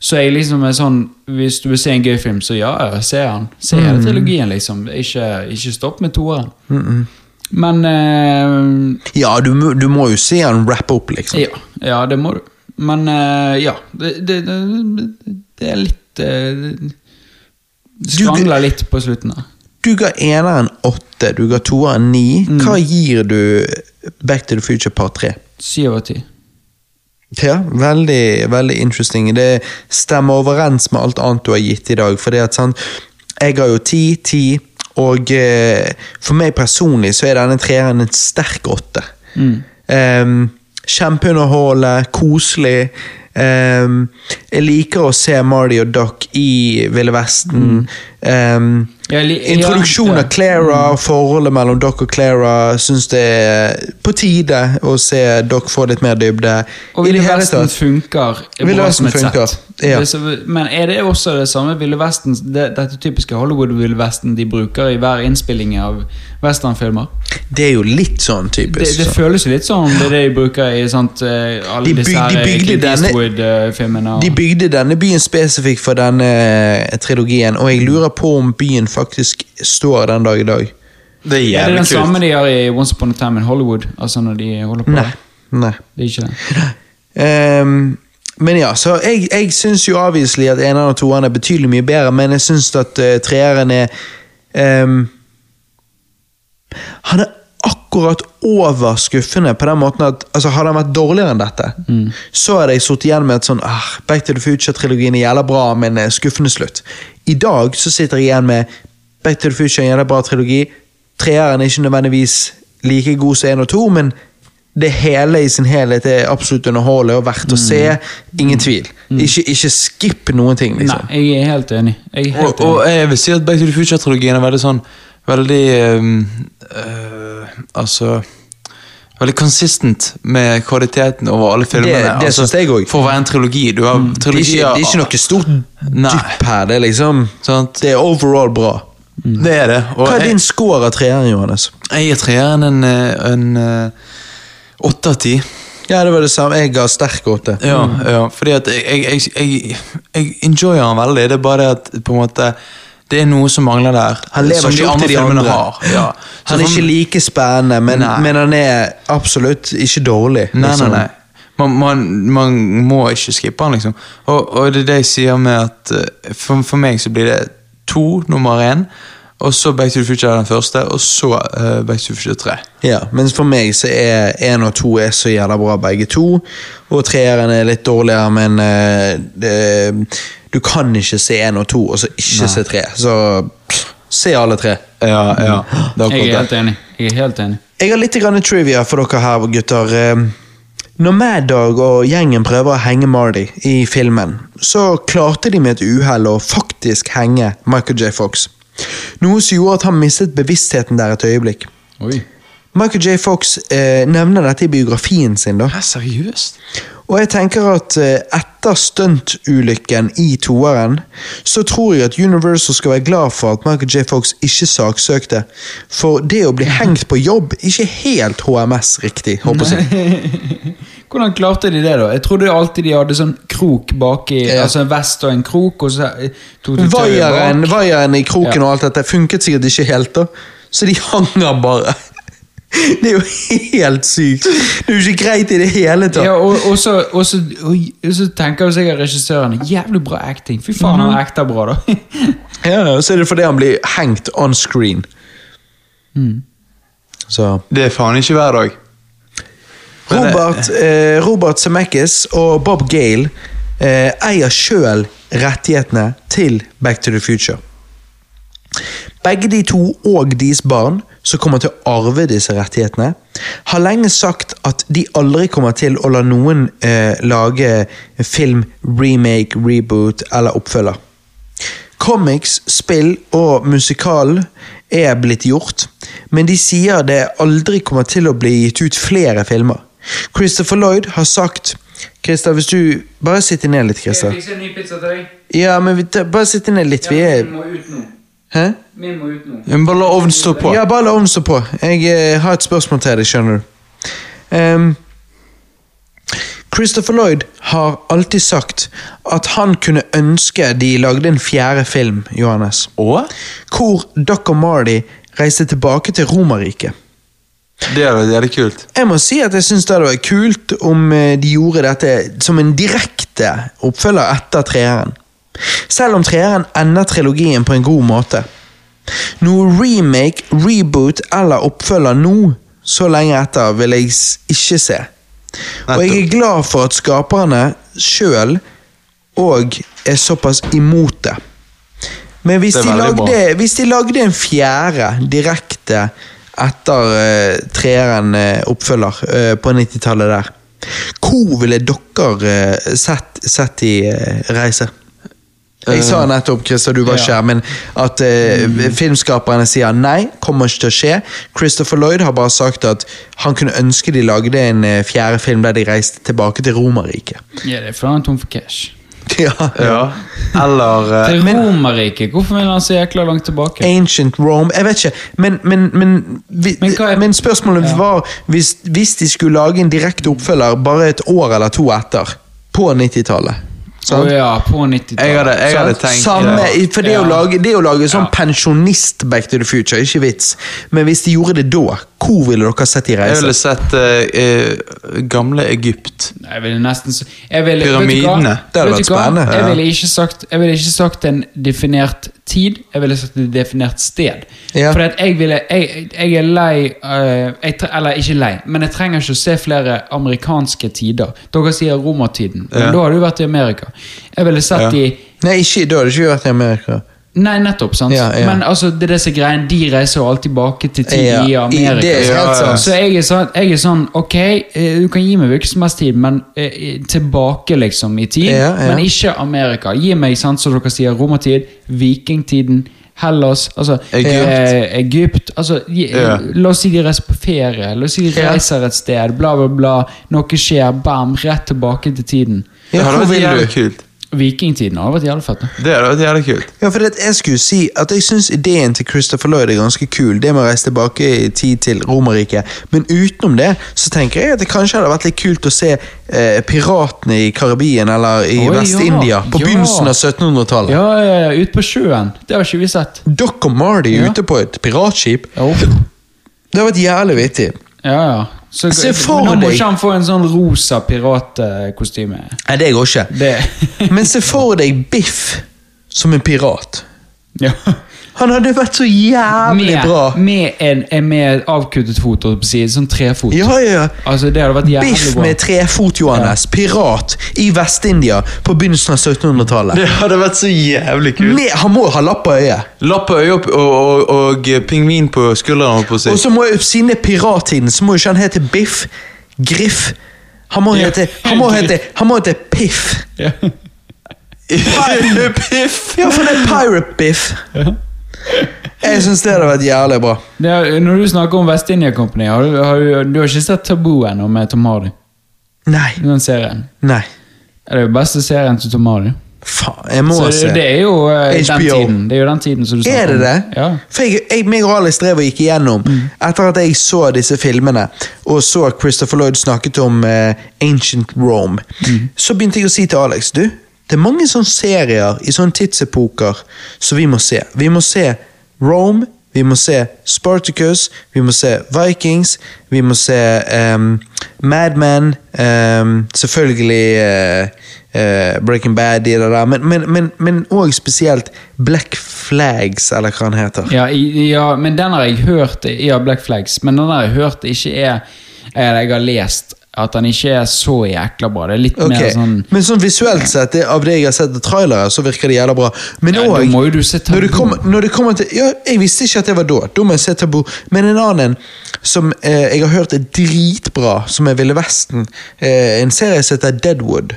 Så jeg liksom er sånn Hvis du vil se en gøy film, så ja, jeg se den. Se Mm. hele trilogien, liksom. Ikke, ikke stopp med toeren. Men eh, Ja, du, du må jo se han rappe opp, liksom. ja, ja, det må du. Men eh, ja, det, det, det, det er litt eh, skrangler litt på slutten der. Du ga eneren åtte, du ga toeren ni. Mm. Hva gir du Back to the Future part tre? Syv av ti. Ja, veldig, veldig interesting. Det stemmer overens med alt annet du har gitt i dag. For det at sant, Jeg har jo ti, ti, og eh, for meg personlig så er denne treeren en sterk åtte. Mm. Um, Kjempeunderholdende, koselig. Um, jeg liker å se Marty og Doc i Ville Vesten. Um, Jeg li- introduksjon ja, av Clara og forholdet mellom Doc og Clara syns det er på tide å se Doc få litt mer dybde. Og Ville Vesten funker bra som et sett. Ja. Det men er det også det samme Ville Vesten det, Dette typiske Hollywood-Ville Vesten de bruker i hver innspilling av westernfilmer? Det er jo litt sånn typisk. det så. føles jo litt sånn det er det de bruker i sant, eh, alle De disse byg- her de eh, bygde Eastwood-filmene. De bygde denne byen spesifikt for denne eh, trilogien, og jeg lurer på om byen faktisk står den dag i dag. Det er er det den kult. samme de har i Once Upon a Time in Hollywood? Altså når de holder på? Nei. nei. Det er ikke det. Ehm, men ja, så jeg, jeg syns jo obviously at eneren og toeren er betydelig mye bedre, men jeg syns at uh, treeren er um, Han er akkurat over skuffende på den måten at altså, Hadde han vært dårligere enn dette, så hadde jeg sittet igjen med et sånn ah, Back to the Future-trilogien er jævla bra, men eh, skuffende slutt. I dag så sitter jeg igjen med Back to the Future en jævla bra trilogi. Treeren er ikke nødvendigvis like god som én og to, men det hele i sin helhet er absolutt underholdende og verdt å se. Ingen tvil. Ikke, ikke skip noen ting, liksom. Nei, jeg er helt enig. Jeg er helt Og, og jeg vil si at Back to the Future-trilogien er veldig sånn Veldig um, øh, Altså Veldig consistent med kvaliteten over alle filmene. Det- det altså, synes jeg også. For å være en trilogi. Du har Det er, ikke, det er ikke noe stort dypp her. Det er liksom Sant? Det er overall bra. Det er det. Og Hva er jeg, din score av treeren, Johannes? jeg gir treeren en en, en eh, åtte av ti. Ja, det var det samme. Jeg ga sterk åtte. Ja, ja, fordi at jeg, jeg, jeg, jeg, enjoyer han veldig. Det er bare det at på en måte det er noe som mangler der. Han lever ikke opp til de andre. Har. Ja. Han er ikke like spennende, men, men han er absolutt ikke dårlig. Nei, nei, liksom. nei. Man, man, man må ikke skippe han, liksom. Og, og det er det jeg sier med at eh, for, for meg så blir det to nummer én, og så Back to the Future er den første, og så uh, Back to the Future 3. Ja, mens for meg så er én og to er så jævla bra begge to. Og treeren er litt dårligere, men uh, det, du kan ikke se én og to, og så ikke se tre. Så pff, se alle tre. Ja, ja. Det er Jeg er helt enig. Jeg er helt enig. Jeg har litt grann trivia for dere her, gutter. Eh, Når Mad Dog og gjengen prøver å henge Marty i filmen, så klarte de med et uhell å faktisk henge Michael J. Fox. Noe som gjorde at han mistet bevisstheten der et øyeblikk. Oi. Michael J. Fox eh, nevner dette i biografien sin. da. Hæ, seriøst? Og jeg tenker at eh, etter stuntulykken i toeren, så tror jeg at Universal skal være glad for at Michael J. Fox ikke saksøkte. For det å bli hengt på jobb, ikke helt HMS-riktig, håper jeg. Hvordan klarte de det, da? Jeg trodde alltid de hadde sånn krok baki. Ja. Altså en vest og en krok, og så tok de Vaieren, bak. vaieren i kroken Ja. og alt dette funket sikkert ikke helt, da. Så de hanger bare. Det er jo helt sykt. Det er jo ikke greit i det hele tatt. Ja, og, og, så, og, så, og, og så tenker jo sikkert regissøren Jævlig bra acting. Fy faen, Mhm. han acter bra, da. Ja, og så er det fordi han blir hengt on screen. Mm. Så Det er faen ikke hver dag. Men, Robert, eh, Robert Zemeckis og Bob Gale eh, eier sjøl rettighetene til Back to the Future. Begge de to og deres barn, som kommer til å arve disse rettighetene, har lenge sagt at de aldri kommer til å la noen eh, lage film, remake, reboot eller oppfølger. Comics, spill og musikal er blitt gjort, men de sier det aldri kommer til å bli gitt ut flere filmer. Christopher Lloyd har sagt Christer, hvis du Bare sitt ned litt, Christer. fikse en ny pizza til deg? Ja, men vi, bare sitt ned litt. Vi er må ut nå. Hæ? Min må ut nå. Men Bare la ovnen stå på. Ja, bare la ovnen stå på. Jeg eh, har et spørsmål til deg, skjønner du. Um, Christopher Lloyd har alltid sagt at han kunne ønske de lagde en fjerde film, Johannes. Og? Hvor Doc og Marty reiste tilbake til Romerriket. Det hadde vært kult. Jeg må si at jeg syns det hadde vært kult om eh, de gjorde dette som en direkte oppfølger etter treeren. Selv om treeren ender trilogien på en god måte. Noe remake, reboot eller oppfølger nå, så lenge etter, vil jeg ikke se. Og jeg er glad for at skaperne sjøl òg er såpass imot det. Men hvis Det de, lagde, hvis de lagde en fjerde direkte etter uh, treeren uh, oppfølger uh, på 90-tallet der, hvor ville dere sett, sett i reise? Jeg sa nettopp, Christer, du var ikke her, men at eh, filmskaperne sier nei, kommer ikke til å skje. Christopher Lloyd har bare sagt at han kunne ønske de lagde en eh, fjerde film der de reiste tilbake til Romerriket. Ja, det er fordi han tom for cash. Ja. Ja. Eller eh, Til Romerriket, hvorfor vil han så jækla langt tilbake? Ancient Rome Jeg vet ikke, men, men, men, vi, Men er- men spørsmålet var hvis, hvis de skulle lage en direkte oppfølger bare et år eller to etter, på 90-tallet. Å ja, på 90-tallet. jeg hadde, jeg hadde Sant? tenkt Samme, ja. for det, å lage, det å lage sånn pensjonist Back to the Future, ikke vits. Men hvis de gjorde det da, hvor ville dere sett de Jeg ville sett uh, eh, gamle Egypt. Jeg ville nesten jeg ville, Pyramidene. Det hadde vært spennende. Jeg ville ikke sagt, jeg ville ikke sagt en definert tid, jeg ville sagt et definert sted. Ja. For jeg ville jeg, jeg er lei uh, jeg, tre- Eller ikke lei, men jeg trenger ikke å se flere amerikanske tider. Dere sier romertiden, men Ja. da har du vært i Amerika. Jeg ville sett Ja. de Nei, ikke, da hadde det ikke vært i Amerika. Nei, nettopp. sant? Ja, ja. Men altså, det er disse greiene, de reiser jo alltid tilbake til tid Ja, i i- Amerika. det så, så jeg er sånn, jeg er sånn Ok, eh, du kan gi meg hvilken som helst tid, men eh, tilbake liksom i tid. Ja, ja. Men ikke Amerika. Gi meg, sant, som dere sier, romertid, vikingtiden, Hellas, altså Egypt. Eh, Egypt altså, gi, yeah. La oss si de reiser på ferie, la oss si de reiser et sted, bla, bla, bla. Noe skjer, bam, rett tilbake til tiden. Ja, det hadde hvor vært vil jævlig du? kult. Vikingtiden har vært jævlig fett. da. Det hadde vært jævlig kult. Ja, for det, jeg skulle si at jeg syns ideen til Christopher Lloyd er ganske kul. Det med å reise tilbake i tid til Romerriket. Men utenom det så tenker jeg at det kanskje hadde vært litt kult å se eh, piratene i Karibien eller i Oi, Vest-India på ja. begynnelsen av 1700-tallet. Ja, ja, ja, ut på sjøen. Det har ikke vi sett. Doc og Marty Ja. ute på et piratskip. Jo. Det har vært jævlig vittig. Ja, ja. Så, Se for nå må deg- ikke han få en sånn rosa piratkostyme. Nei, det går ikke. Det Men se for deg Biff som en pirat. ja. Han hadde vært så jævlig med, bra. Med en en med avkuttet fot, holdt på å si. Sånn trefot. Ja, ja, ja. Altså, det hadde vært jævlig Biff bra. med trefot, Johannes. Pirat i Vest-India på begynnelsen av 1700-tallet. Det hadde vært så jævlig kult. Med- Han må ha lapp på øyet. Lapp på øyet og, og, og, og pingvin på skulderen. holdt på å si. Og så må jeg, siden det er pirattiden, så må ikke han hete Biff. Griff. Han må Ja. hete Han må hete, han må hete Piff. Ja. Piff! Ja, for det er Pirate Biff. Jeg syns det hadde vært jævlig bra. Er, når du snakker om West India Company, har du, har du, du har ikke sett Tabu ennå med Tom Hardy? Nei. Den serien. Nei. Det er jo beste serien til Tom Hardy. Faen, jeg må Så se. det, er jo eh, den tiden. Det er jo den tiden som du snakker om. Er det om. det? Ja. For jeg, jeg, meg og Alex drev og gikk igjennom Etter at jeg så disse filmene Og så Christopher Lloyd snakket om uh, Ancient Rome Så begynte jeg å si til Alex Du, det er mange sånne serier I sånne tidsepoker Som vi må se Vi må se Rome Vi må se Spartacus Vi må se Vikings Vi må se um, Mad Men um, Selvfølgelig uh, uh, Breaking Bad de der, men, men, men, men også spesielt Black Flags, eller hva han heter. Ja, ja, men den har jeg hørt Ja, Black Flags. Men den har jeg hørt ikke er Jeg har lest At han ikke er så jækla bra. Det er litt okay. mer sånn Men sånn visuelt sett, det, av det jeg har sett av trailere, så virker det jævla bra. Men Ja, se når det, kommer, når det kommer til Ja, jeg visste ikke at det var da. Da må jeg se Tabu. Men en annen som eh, jeg har hørt er dritbra, som er Ville Vesten, eh, en serie som heter Deadwood.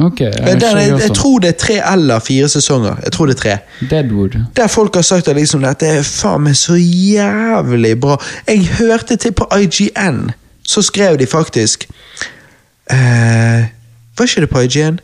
Ok, jeg den, jeg, jeg tror det er tre eller fire sesonger. Jeg tror det er tre. Deadwood. Der folk har sagt at liksom, dette er faen meg så jævlig bra. Jeg hørte til på IGN, så skrev de faktisk eh, Var ikke det på IGN?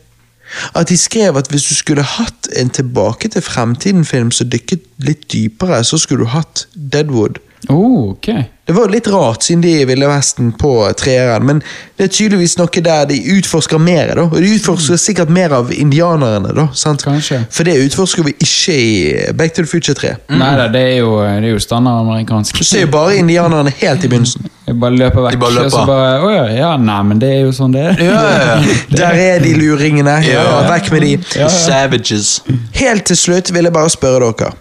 At de skrev at hvis du skulle hatt en Tilbake til fremtiden-film som dykket litt dypere, så skulle du hatt Deadwood. Oh, okay. Det var litt rart, siden de er i Ville Vesten på treeren, men det er tydeligvis noe der de utforsker mer. da, Og de utforsker sikkert mer av indianerne. da, sant? For det utforsker vi ikke i Back to the Future 3. Nei da, det er jo, det er jo standard amerikansk. Du ser jo bare indianerne helt i begynnelsen. De bare løper vekk. Bare løper. Og så bare, ja, ja, nei, men det er jo sånn det er. Ja, ja, ja. Der er de luringene. Ja, vekk med de. Ja, ja. Savages. Helt til slutt vil jeg bare spørre dere.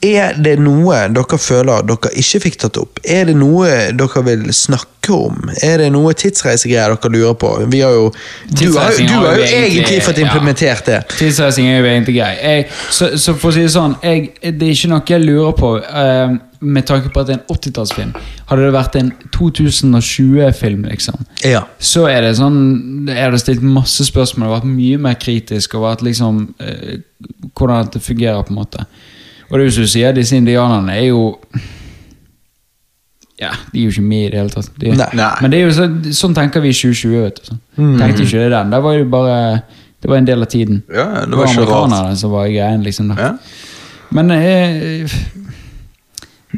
Er det noe dere føler dere ikke fikk tatt opp? Er det noe dere vil snakke om? Er det noe tidsreisegreier dere lurer på? Vi har jo, du, har, du har jo egentlig fått implementert det. Tidsreising er jo egentlig grei. Jeg, så, så for å si det sånn, jeg, det er ikke noe jeg lurer på Uh, med tanke på at det er en 80-tallsfilm. Hadde det vært en 2020-film, liksom, Ja. så er det sånn Jeg hadde stilt masse spørsmål og vært mye mer kritisk over at liksom eh, hvordan dette fungerer, på en måte. Og det er jo som du sier, disse indianerne er jo Ja, de er jo ikke med i det hele tatt. De. Men det er jo så, sånn tenker vi i 2020. vet du. sånn. Tenkte ikke det den. Det var jo bare Det var en del av tiden. Ja, det det var var ikke rart. som var greien, liksom. Ja. Men eh,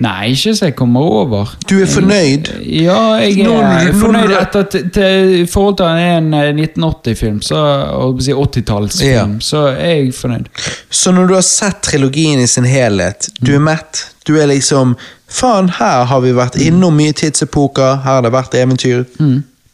Nei, ikke så jeg kommer over. Du er fornøyd? Ja, jeg er når- fornøyd etter til, forhold til en eh, 1980-film, så holdt si 80-tallsfilm, Ja. så er jeg fornøyd. Så når du har sett trilogien i sin helhet, du er mett? Du er liksom Faen, her har vi vært innom mye tidsepoker, her har det vært eventyr.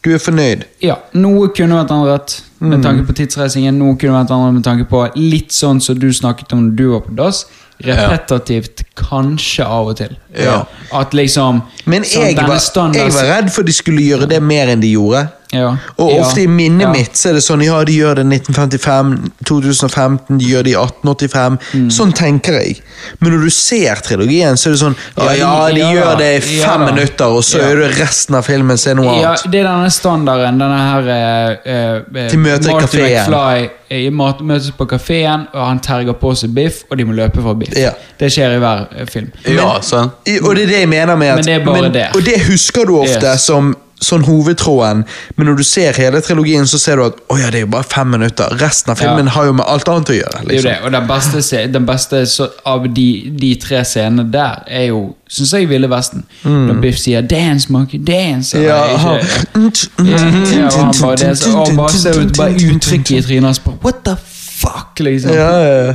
Du er fornøyd? Ja, noe kunne vært annerledes med tanke på tidsreisingen. Noe kunne vært annerledes med tanke på litt sånn som du snakket om når du var på dass. Repetitivt, kanskje av og til. Ja. At liksom Men jeg sånn, var, jeg var redd for de skulle gjøre det mer enn de gjorde. Ja. Og Ja. ofte i minnet Ja. mitt så er det sånn ja, de gjør det 1955, 2015, de gjør det i 1885. Mm. Sånn tenker jeg. Men når du ser trilogien, så er det sånn ja, ja, de Ja, gjør det i fem minutter, og så Ja. er det resten av filmen som er noe Ja, annet. det er denne standarden. Denne her eh, eh, De møter i. McFly eh, mat- møtes på kafeen, og han terger på seg biff, og de må løpe fra biff. Ja. Det skjer i hver eh, film. Ja, sånn. Og det er det jeg mener med at Men det er bare det. Og det husker du ofte Yes. som sånn hovedtråden, men når du ser hele trilogien, så ser du at oh ja, det er jo bare fem minutter. Resten av filmen Ja. har jo med alt annet å gjøre. Det er jo liksom. det, og den beste, den beste så, av de, de tre scenene der er jo, syns jeg, Ville Vesten. Når Biff sier 'dance, monkey, dance'. Mm. Ja, ikke- han- Ja, han bare, det, og bare ser ut bare uttrykket i trynet hans på 'what the fuck', liksom. Ja, ja.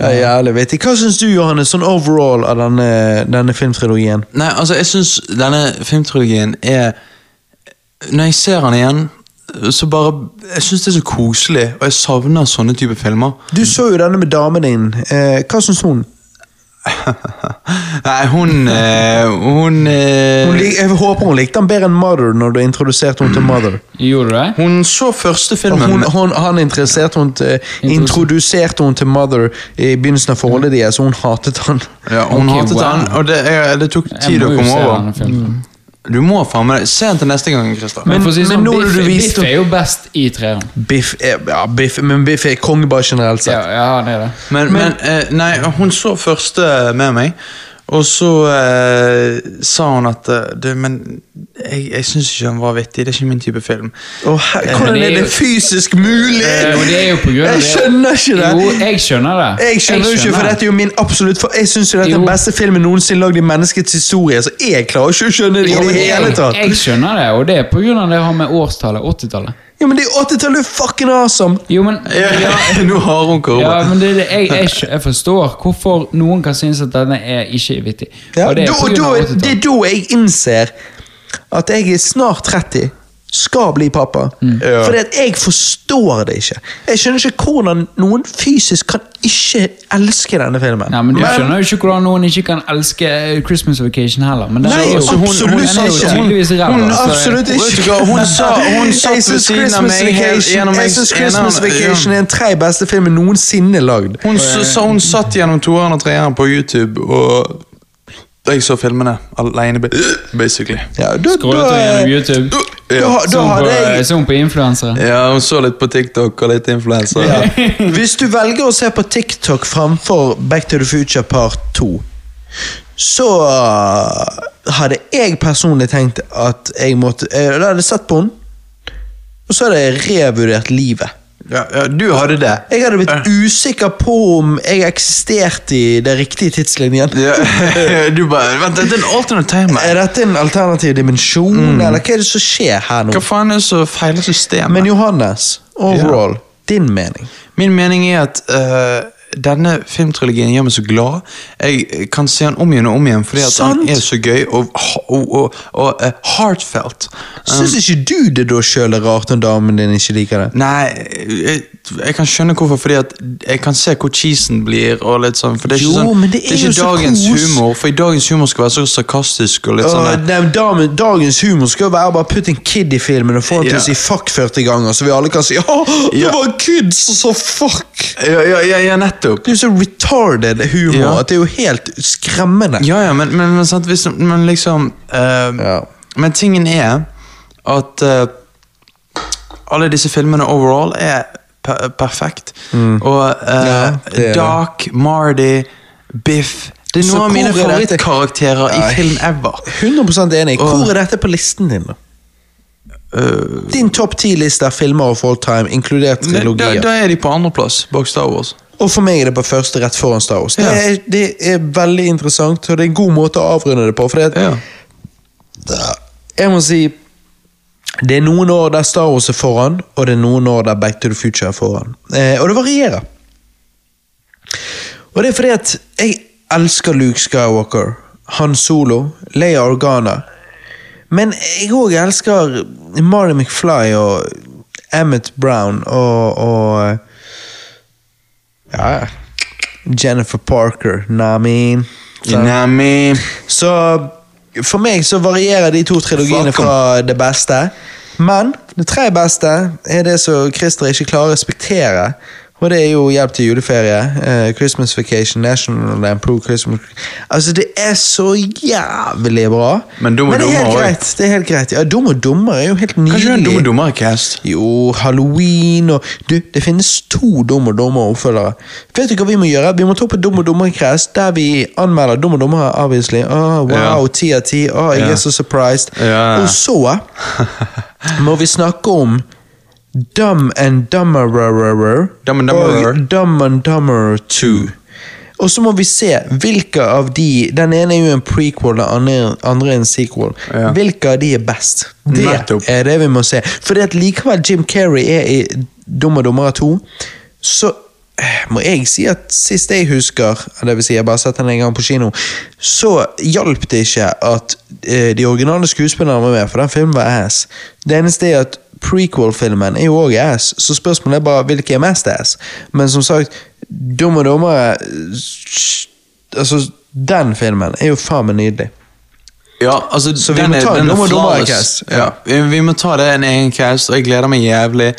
ja jævlig vittig. Hva syns du, Johannes, sånn overall av denne, denne filmtrilogien? Nei, altså, jeg syns denne filmtrilogien er Når jeg ser han igjen, så bare Jeg syns det er så koselig, og jeg savner sånne type filmer. Du så jo denne med damen din. Eh, hva syns hun? Nei, hun eh, Hun eh, hun lik, jeg håper hun likte han bedre enn Mother når du introduserte henne til Mother. Gjorde du det? Hun så første filmen Hun, hun, han interesserte hun til, introduserte hun til Mother i begynnelsen av forholdet deres, og hun hatet han. Ja, hun okay, hatet wow. han, og det, det tok tid å komme over. Du må faen meg Se den til neste gang, Christer. Men, si men sånn, Biff, du Biff er jo best i treeren. Biff er, ja, Biff, men Biff er konge bare generelt Ja, sett. ja, det er det. Men, men, eh, nei, hun så første med meg, og så eh, sa hun at eh, du, Men jeg, jeg syns ikke han var vittig. Det er ikke min type film. Oh, her, hvordan det er er det jo- fysisk mulig?! Eh, det er jo på grunn av Jeg skjønner ikke det! Jo, jeg skjønner det. Jeg skjønner jo ikke, for dette er jo min absolutt for Jeg synes jo dette er den beste filmen noensinne lagd i menneskets historie, så jeg klarer ikke å skjønne det i det hele tatt. jeg skjønner det, og det er på grunn av det jeg har med årstallet. 80-tallet. Ja, men det er 80-tallet, fucking awesome! Jo, men Ja, Nå har hun korona. Ja, men det, det, jeg, jeg, jeg forstår hvorfor noen kan synes at denne er ikke vittig. Ja, det er da, da, det er da jeg innser at jeg er snart 30. skal bli pappa. Ja. Fordi at jeg forstår det ikke. Jeg skjønner ikke hvordan noen fysisk kan ikke elske denne filmen. Nei, men Du skjønner jo ikke hvordan noen ikke kan elske eh, Christmas Vacation heller. Men Nei, er jo, altså, hun- absolutt hun, hun, ikke. Hun, ræva. Hun- så- absolutt ikke. Hun sa- hun satt ved siden av meg Jeg synes Christmas Vacation er den tre beste filmen noensinne lagd. Hun, s- sa hun satt gjennom toeren og treeren på YouTube, og jeg så filmene alene, basically. Ja, da, Scrollet du gjennom YouTube? Da, da, Så hun på, eh, jeg så på influensere? Ja, hun så litt på TikTok og litt influensere. ja. Hvis du velger å se på TikTok framfor Back to the Future part 2, så uh, hadde jeg personlig tenkt at jeg måtte eh, Da hadde jeg sett på den, og så hadde jeg revurdert livet. Ja, ja, du hadde det. Jeg hadde blitt usikker på om jeg eksisterte i den riktige tidslinjen. Ja, du bare Vent, Dette er en alternate time. Er dette en alternativ dimensjon, eller hva er det som skjer her nå? Hva faen er det som feiler systemet? Men Johannes, overall, din mening? Min mening er at eh, denne filmtrilogien gjør meg så glad. Jeg kan se den om igjen og om igjen fordi at Sant. den er så gøy og, og, og, og uh, heartfelt. Syns ikke du det da sjøl er rart når damen din ikke liker det? Nei, jeg, jeg kan skjønne hvorfor, fordi at jeg kan se hvor cheesen blir. og litt sånn, for Det er ikke, Jo, sånn, det er ikke jo så dagens kos. humor, for i dagens humor skal være så sarkastisk og litt sånn der. nei, men damen, dagens humor skal være bare putt en kid i filmen og få han til å si fuck 40 ganger, så vi alle kan si ja, det Ja. var en kid som sa fuck! Ja, ja, ja, ja, nettopp. Det er jo så retarded humor Ja. at det er jo helt skremmende. Ja, ja, men, men, men, hvis, men liksom uh, Ja. Men tingen er at uh, alle disse filmene overall er per perfekt. Og Mm. Ja, det er. Doc, Marty, Biff Det er noen av mine er favorittkarakterer i film ever. 100 enig. Hvor er dette på listen din? da? Uh, Din topp ti-liste er filmer of all time, inkludert da, trilogier. da er de på andreplass bak Star Wars. Og for meg er det på første rett foran Star Wars. Det, er, det er veldig interessant, og det er en god måte å avrunde det på. For det, Ja. jeg må si Det er noen år der Star Wars er foran, og det er noen år der Back to the Future er foran. Eh, og det varierer. Og det er fordi at jeg elsker Luke Skywalker, Han Solo, Leia Organa. Men jeg òg elsker Marty McFly og Emmett Brown og, og Ja Jennifer Parker, Namin. Nami. Så for meg så varierer de to trilogiene Fuck 'em. fra det beste. Men det tre beste er det som Christer ikke klarer å respektere. Og det er jo Hjelp til juleferie, Uh, Christmas Vacation, National Lampoon Christmas Altså, det er så jævlig bra. Men Dum og det er helt Dummer greit. Det er helt greit. Ja, Dum og Dummer er jo helt nydelig. Kanskje en dum dummere-cast? Jo, Halloween og Du, det finnes to Dum og Dummere oppfølgere. Vet du hva vi må gjøre? Vi må ta på Dum og Dummere-cast, der vi anmelder Dum og Dummere, obviously. Oh, wow, ti av ti. Å, jeg er så surprised. Ja. Og så må vi snakke om Dumb and Dummerer Dumb and Dumberer. og Dumb and Dummerer 2. Og så må vi se hvilke av de Den ene er jo en prequel, den andre, andre er en sequel. Ja. Hvilke av de er best? Det Nettopp. er det vi må se. At likevel Jim Carrey er i Dum og dummere 2, så må jeg si at sist jeg husker, det vil si jeg bare har sett den en gang på kino, så hjalp det ikke at eh, de originale skuespillerne var med, for den filmen var ass. Det eneste er at prequel-filmen er jo òg ass, så spørsmålet er bare hvilke er mest ass. Men som sagt, Dum og dummere Altså, den filmen er jo faen meg nydelig. Ja, altså Så vi må ta er Dum og dummere-cast. Ja. Ja. Vi, vi må ta det en egen cast, og jeg gleder meg jævlig.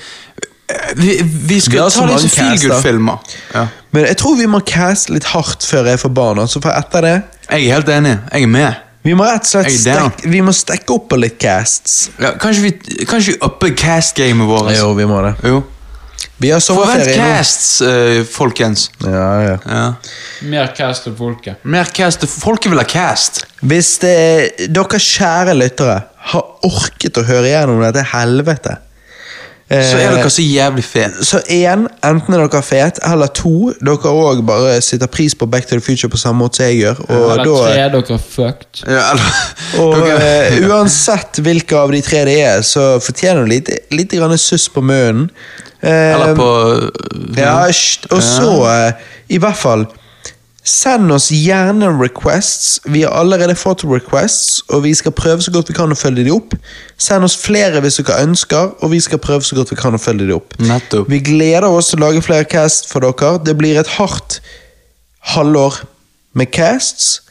Vi, vi skal Vi ta litt mange som feel caster. good-filmer. Ja. Men jeg tror vi må caste litt hardt før jeg får barn. Altså for etter det Jeg er helt enig. Jeg er med. Vi må rett og slett stekke, vi må stekke opp på litt casts. Ja, kanskje vi kanskje vi upper cast-gamet vårt? Jo, vi må det. Jo. Vi har sommerferie nå. casts, uh, folkens. Ja, ja. Ja. Mer cast til folket. Mer cast. Folket vil ha cast. Hvis det, dere kjære lyttere har orket å høre igjennom dette helvete Så er eh, dere så jævlig fete. Så én, enten er dere fete, eller to, dere òg bare sitter pris på Back to the Future på samme måte som jeg gjør. Og, Eller da, tre dere er fucked. Ja, eller, og dere, eh, uansett hvilke av de tre det er, så fortjener du litt, litt grann suss på munnen. Eh, eller på Ja, sht, og så, eh, i hvert fall Send oss gjerne requests. Vi har allerede fått requests, og vi skal prøve så godt vi kan å følge de opp. Send oss flere hvis dere ønsker, og vi skal prøve så godt vi kan å følge de opp. Nettopp. Vi gleder oss til å lage flere cast for dere. Det blir et hardt halvår med casts.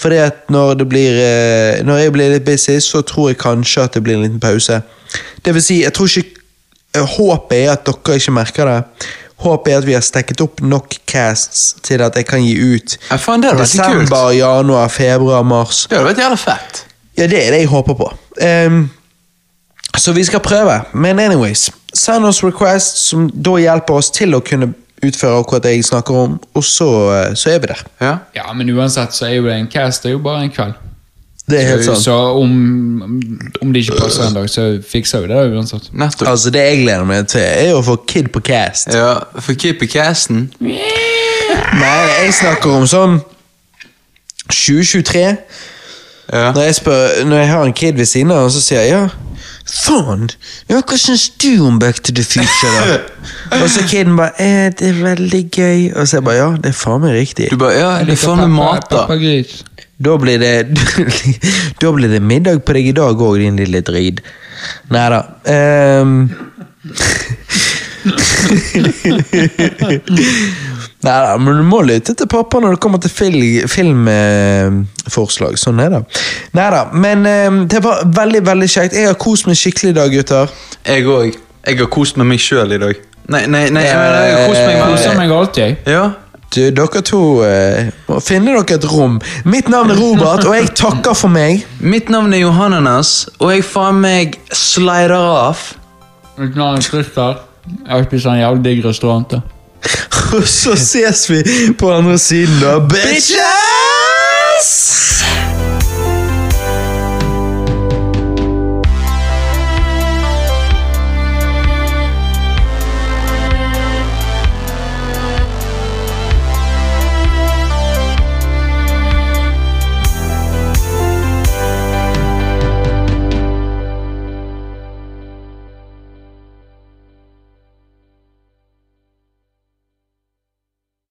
Fordi at når det blir eh, Når jeg blir litt busy, så tror jeg kanskje at det blir en liten pause. Det vil si, jeg tror ikke eh, Håpet er at dere ikke merker det. Håpet er at vi har stekket opp nok casts til at jeg kan gi ut Ja, faen, det desember, kult. januar, februar, mars. Det hadde vært jævla fett. Ja, det er det jeg håper på. Um, så vi skal prøve. Men anyways, send oss requests som da hjelper oss til å kunne utføre akkurat det jeg snakker om, og så, eh, så er vi der. Ja. Ja, men uansett så er jo det en cast det er jo bare en kveld. Det er helt sant. så om, om det ikke passer en dag, så fikser vi det uansett. Nettopp. Altså, det jeg gleder meg til, er å få Kid på cast. Ja, for Kid på casten. Nei, jeg snakker om sånn 2023. Ja. Når jeg, spør, når jeg har en kid ved siden av, så sier jeg ja. Faen! Ja, hva syns du om Back to the Future, da? og så kiden bare eh, det er veldig gøy. Og så jeg bare ja, det er faen meg riktig. Du bare Ja, det er faen meg mat, da. Da blir det Da blir det middag på deg i dag òg, din lille drit. Nei da. Um, Nei da, men du må lytte til pappa når det kommer til filmforslag. Film, eh, sånn er det. Nei da, men eh, det var veldig veldig kjekt. Jeg har kost meg skikkelig i dag, gutter. Jeg òg. Jeg har kost med meg sjøl i dag. Nei, nei, nei, jeg, jeg, jeg har kost meg Koser med meg alltid, jeg. Ja. Du, dere to eh, må finne dere et rom. Mitt navn er Robert, og jeg takker for meg. Mitt navn er Johananas, og jeg faen meg slider av. Mitt navn er Christer. Jeg har spist en jævlig digg restaurant. Og så ses vi på andre siden, da. Bitches!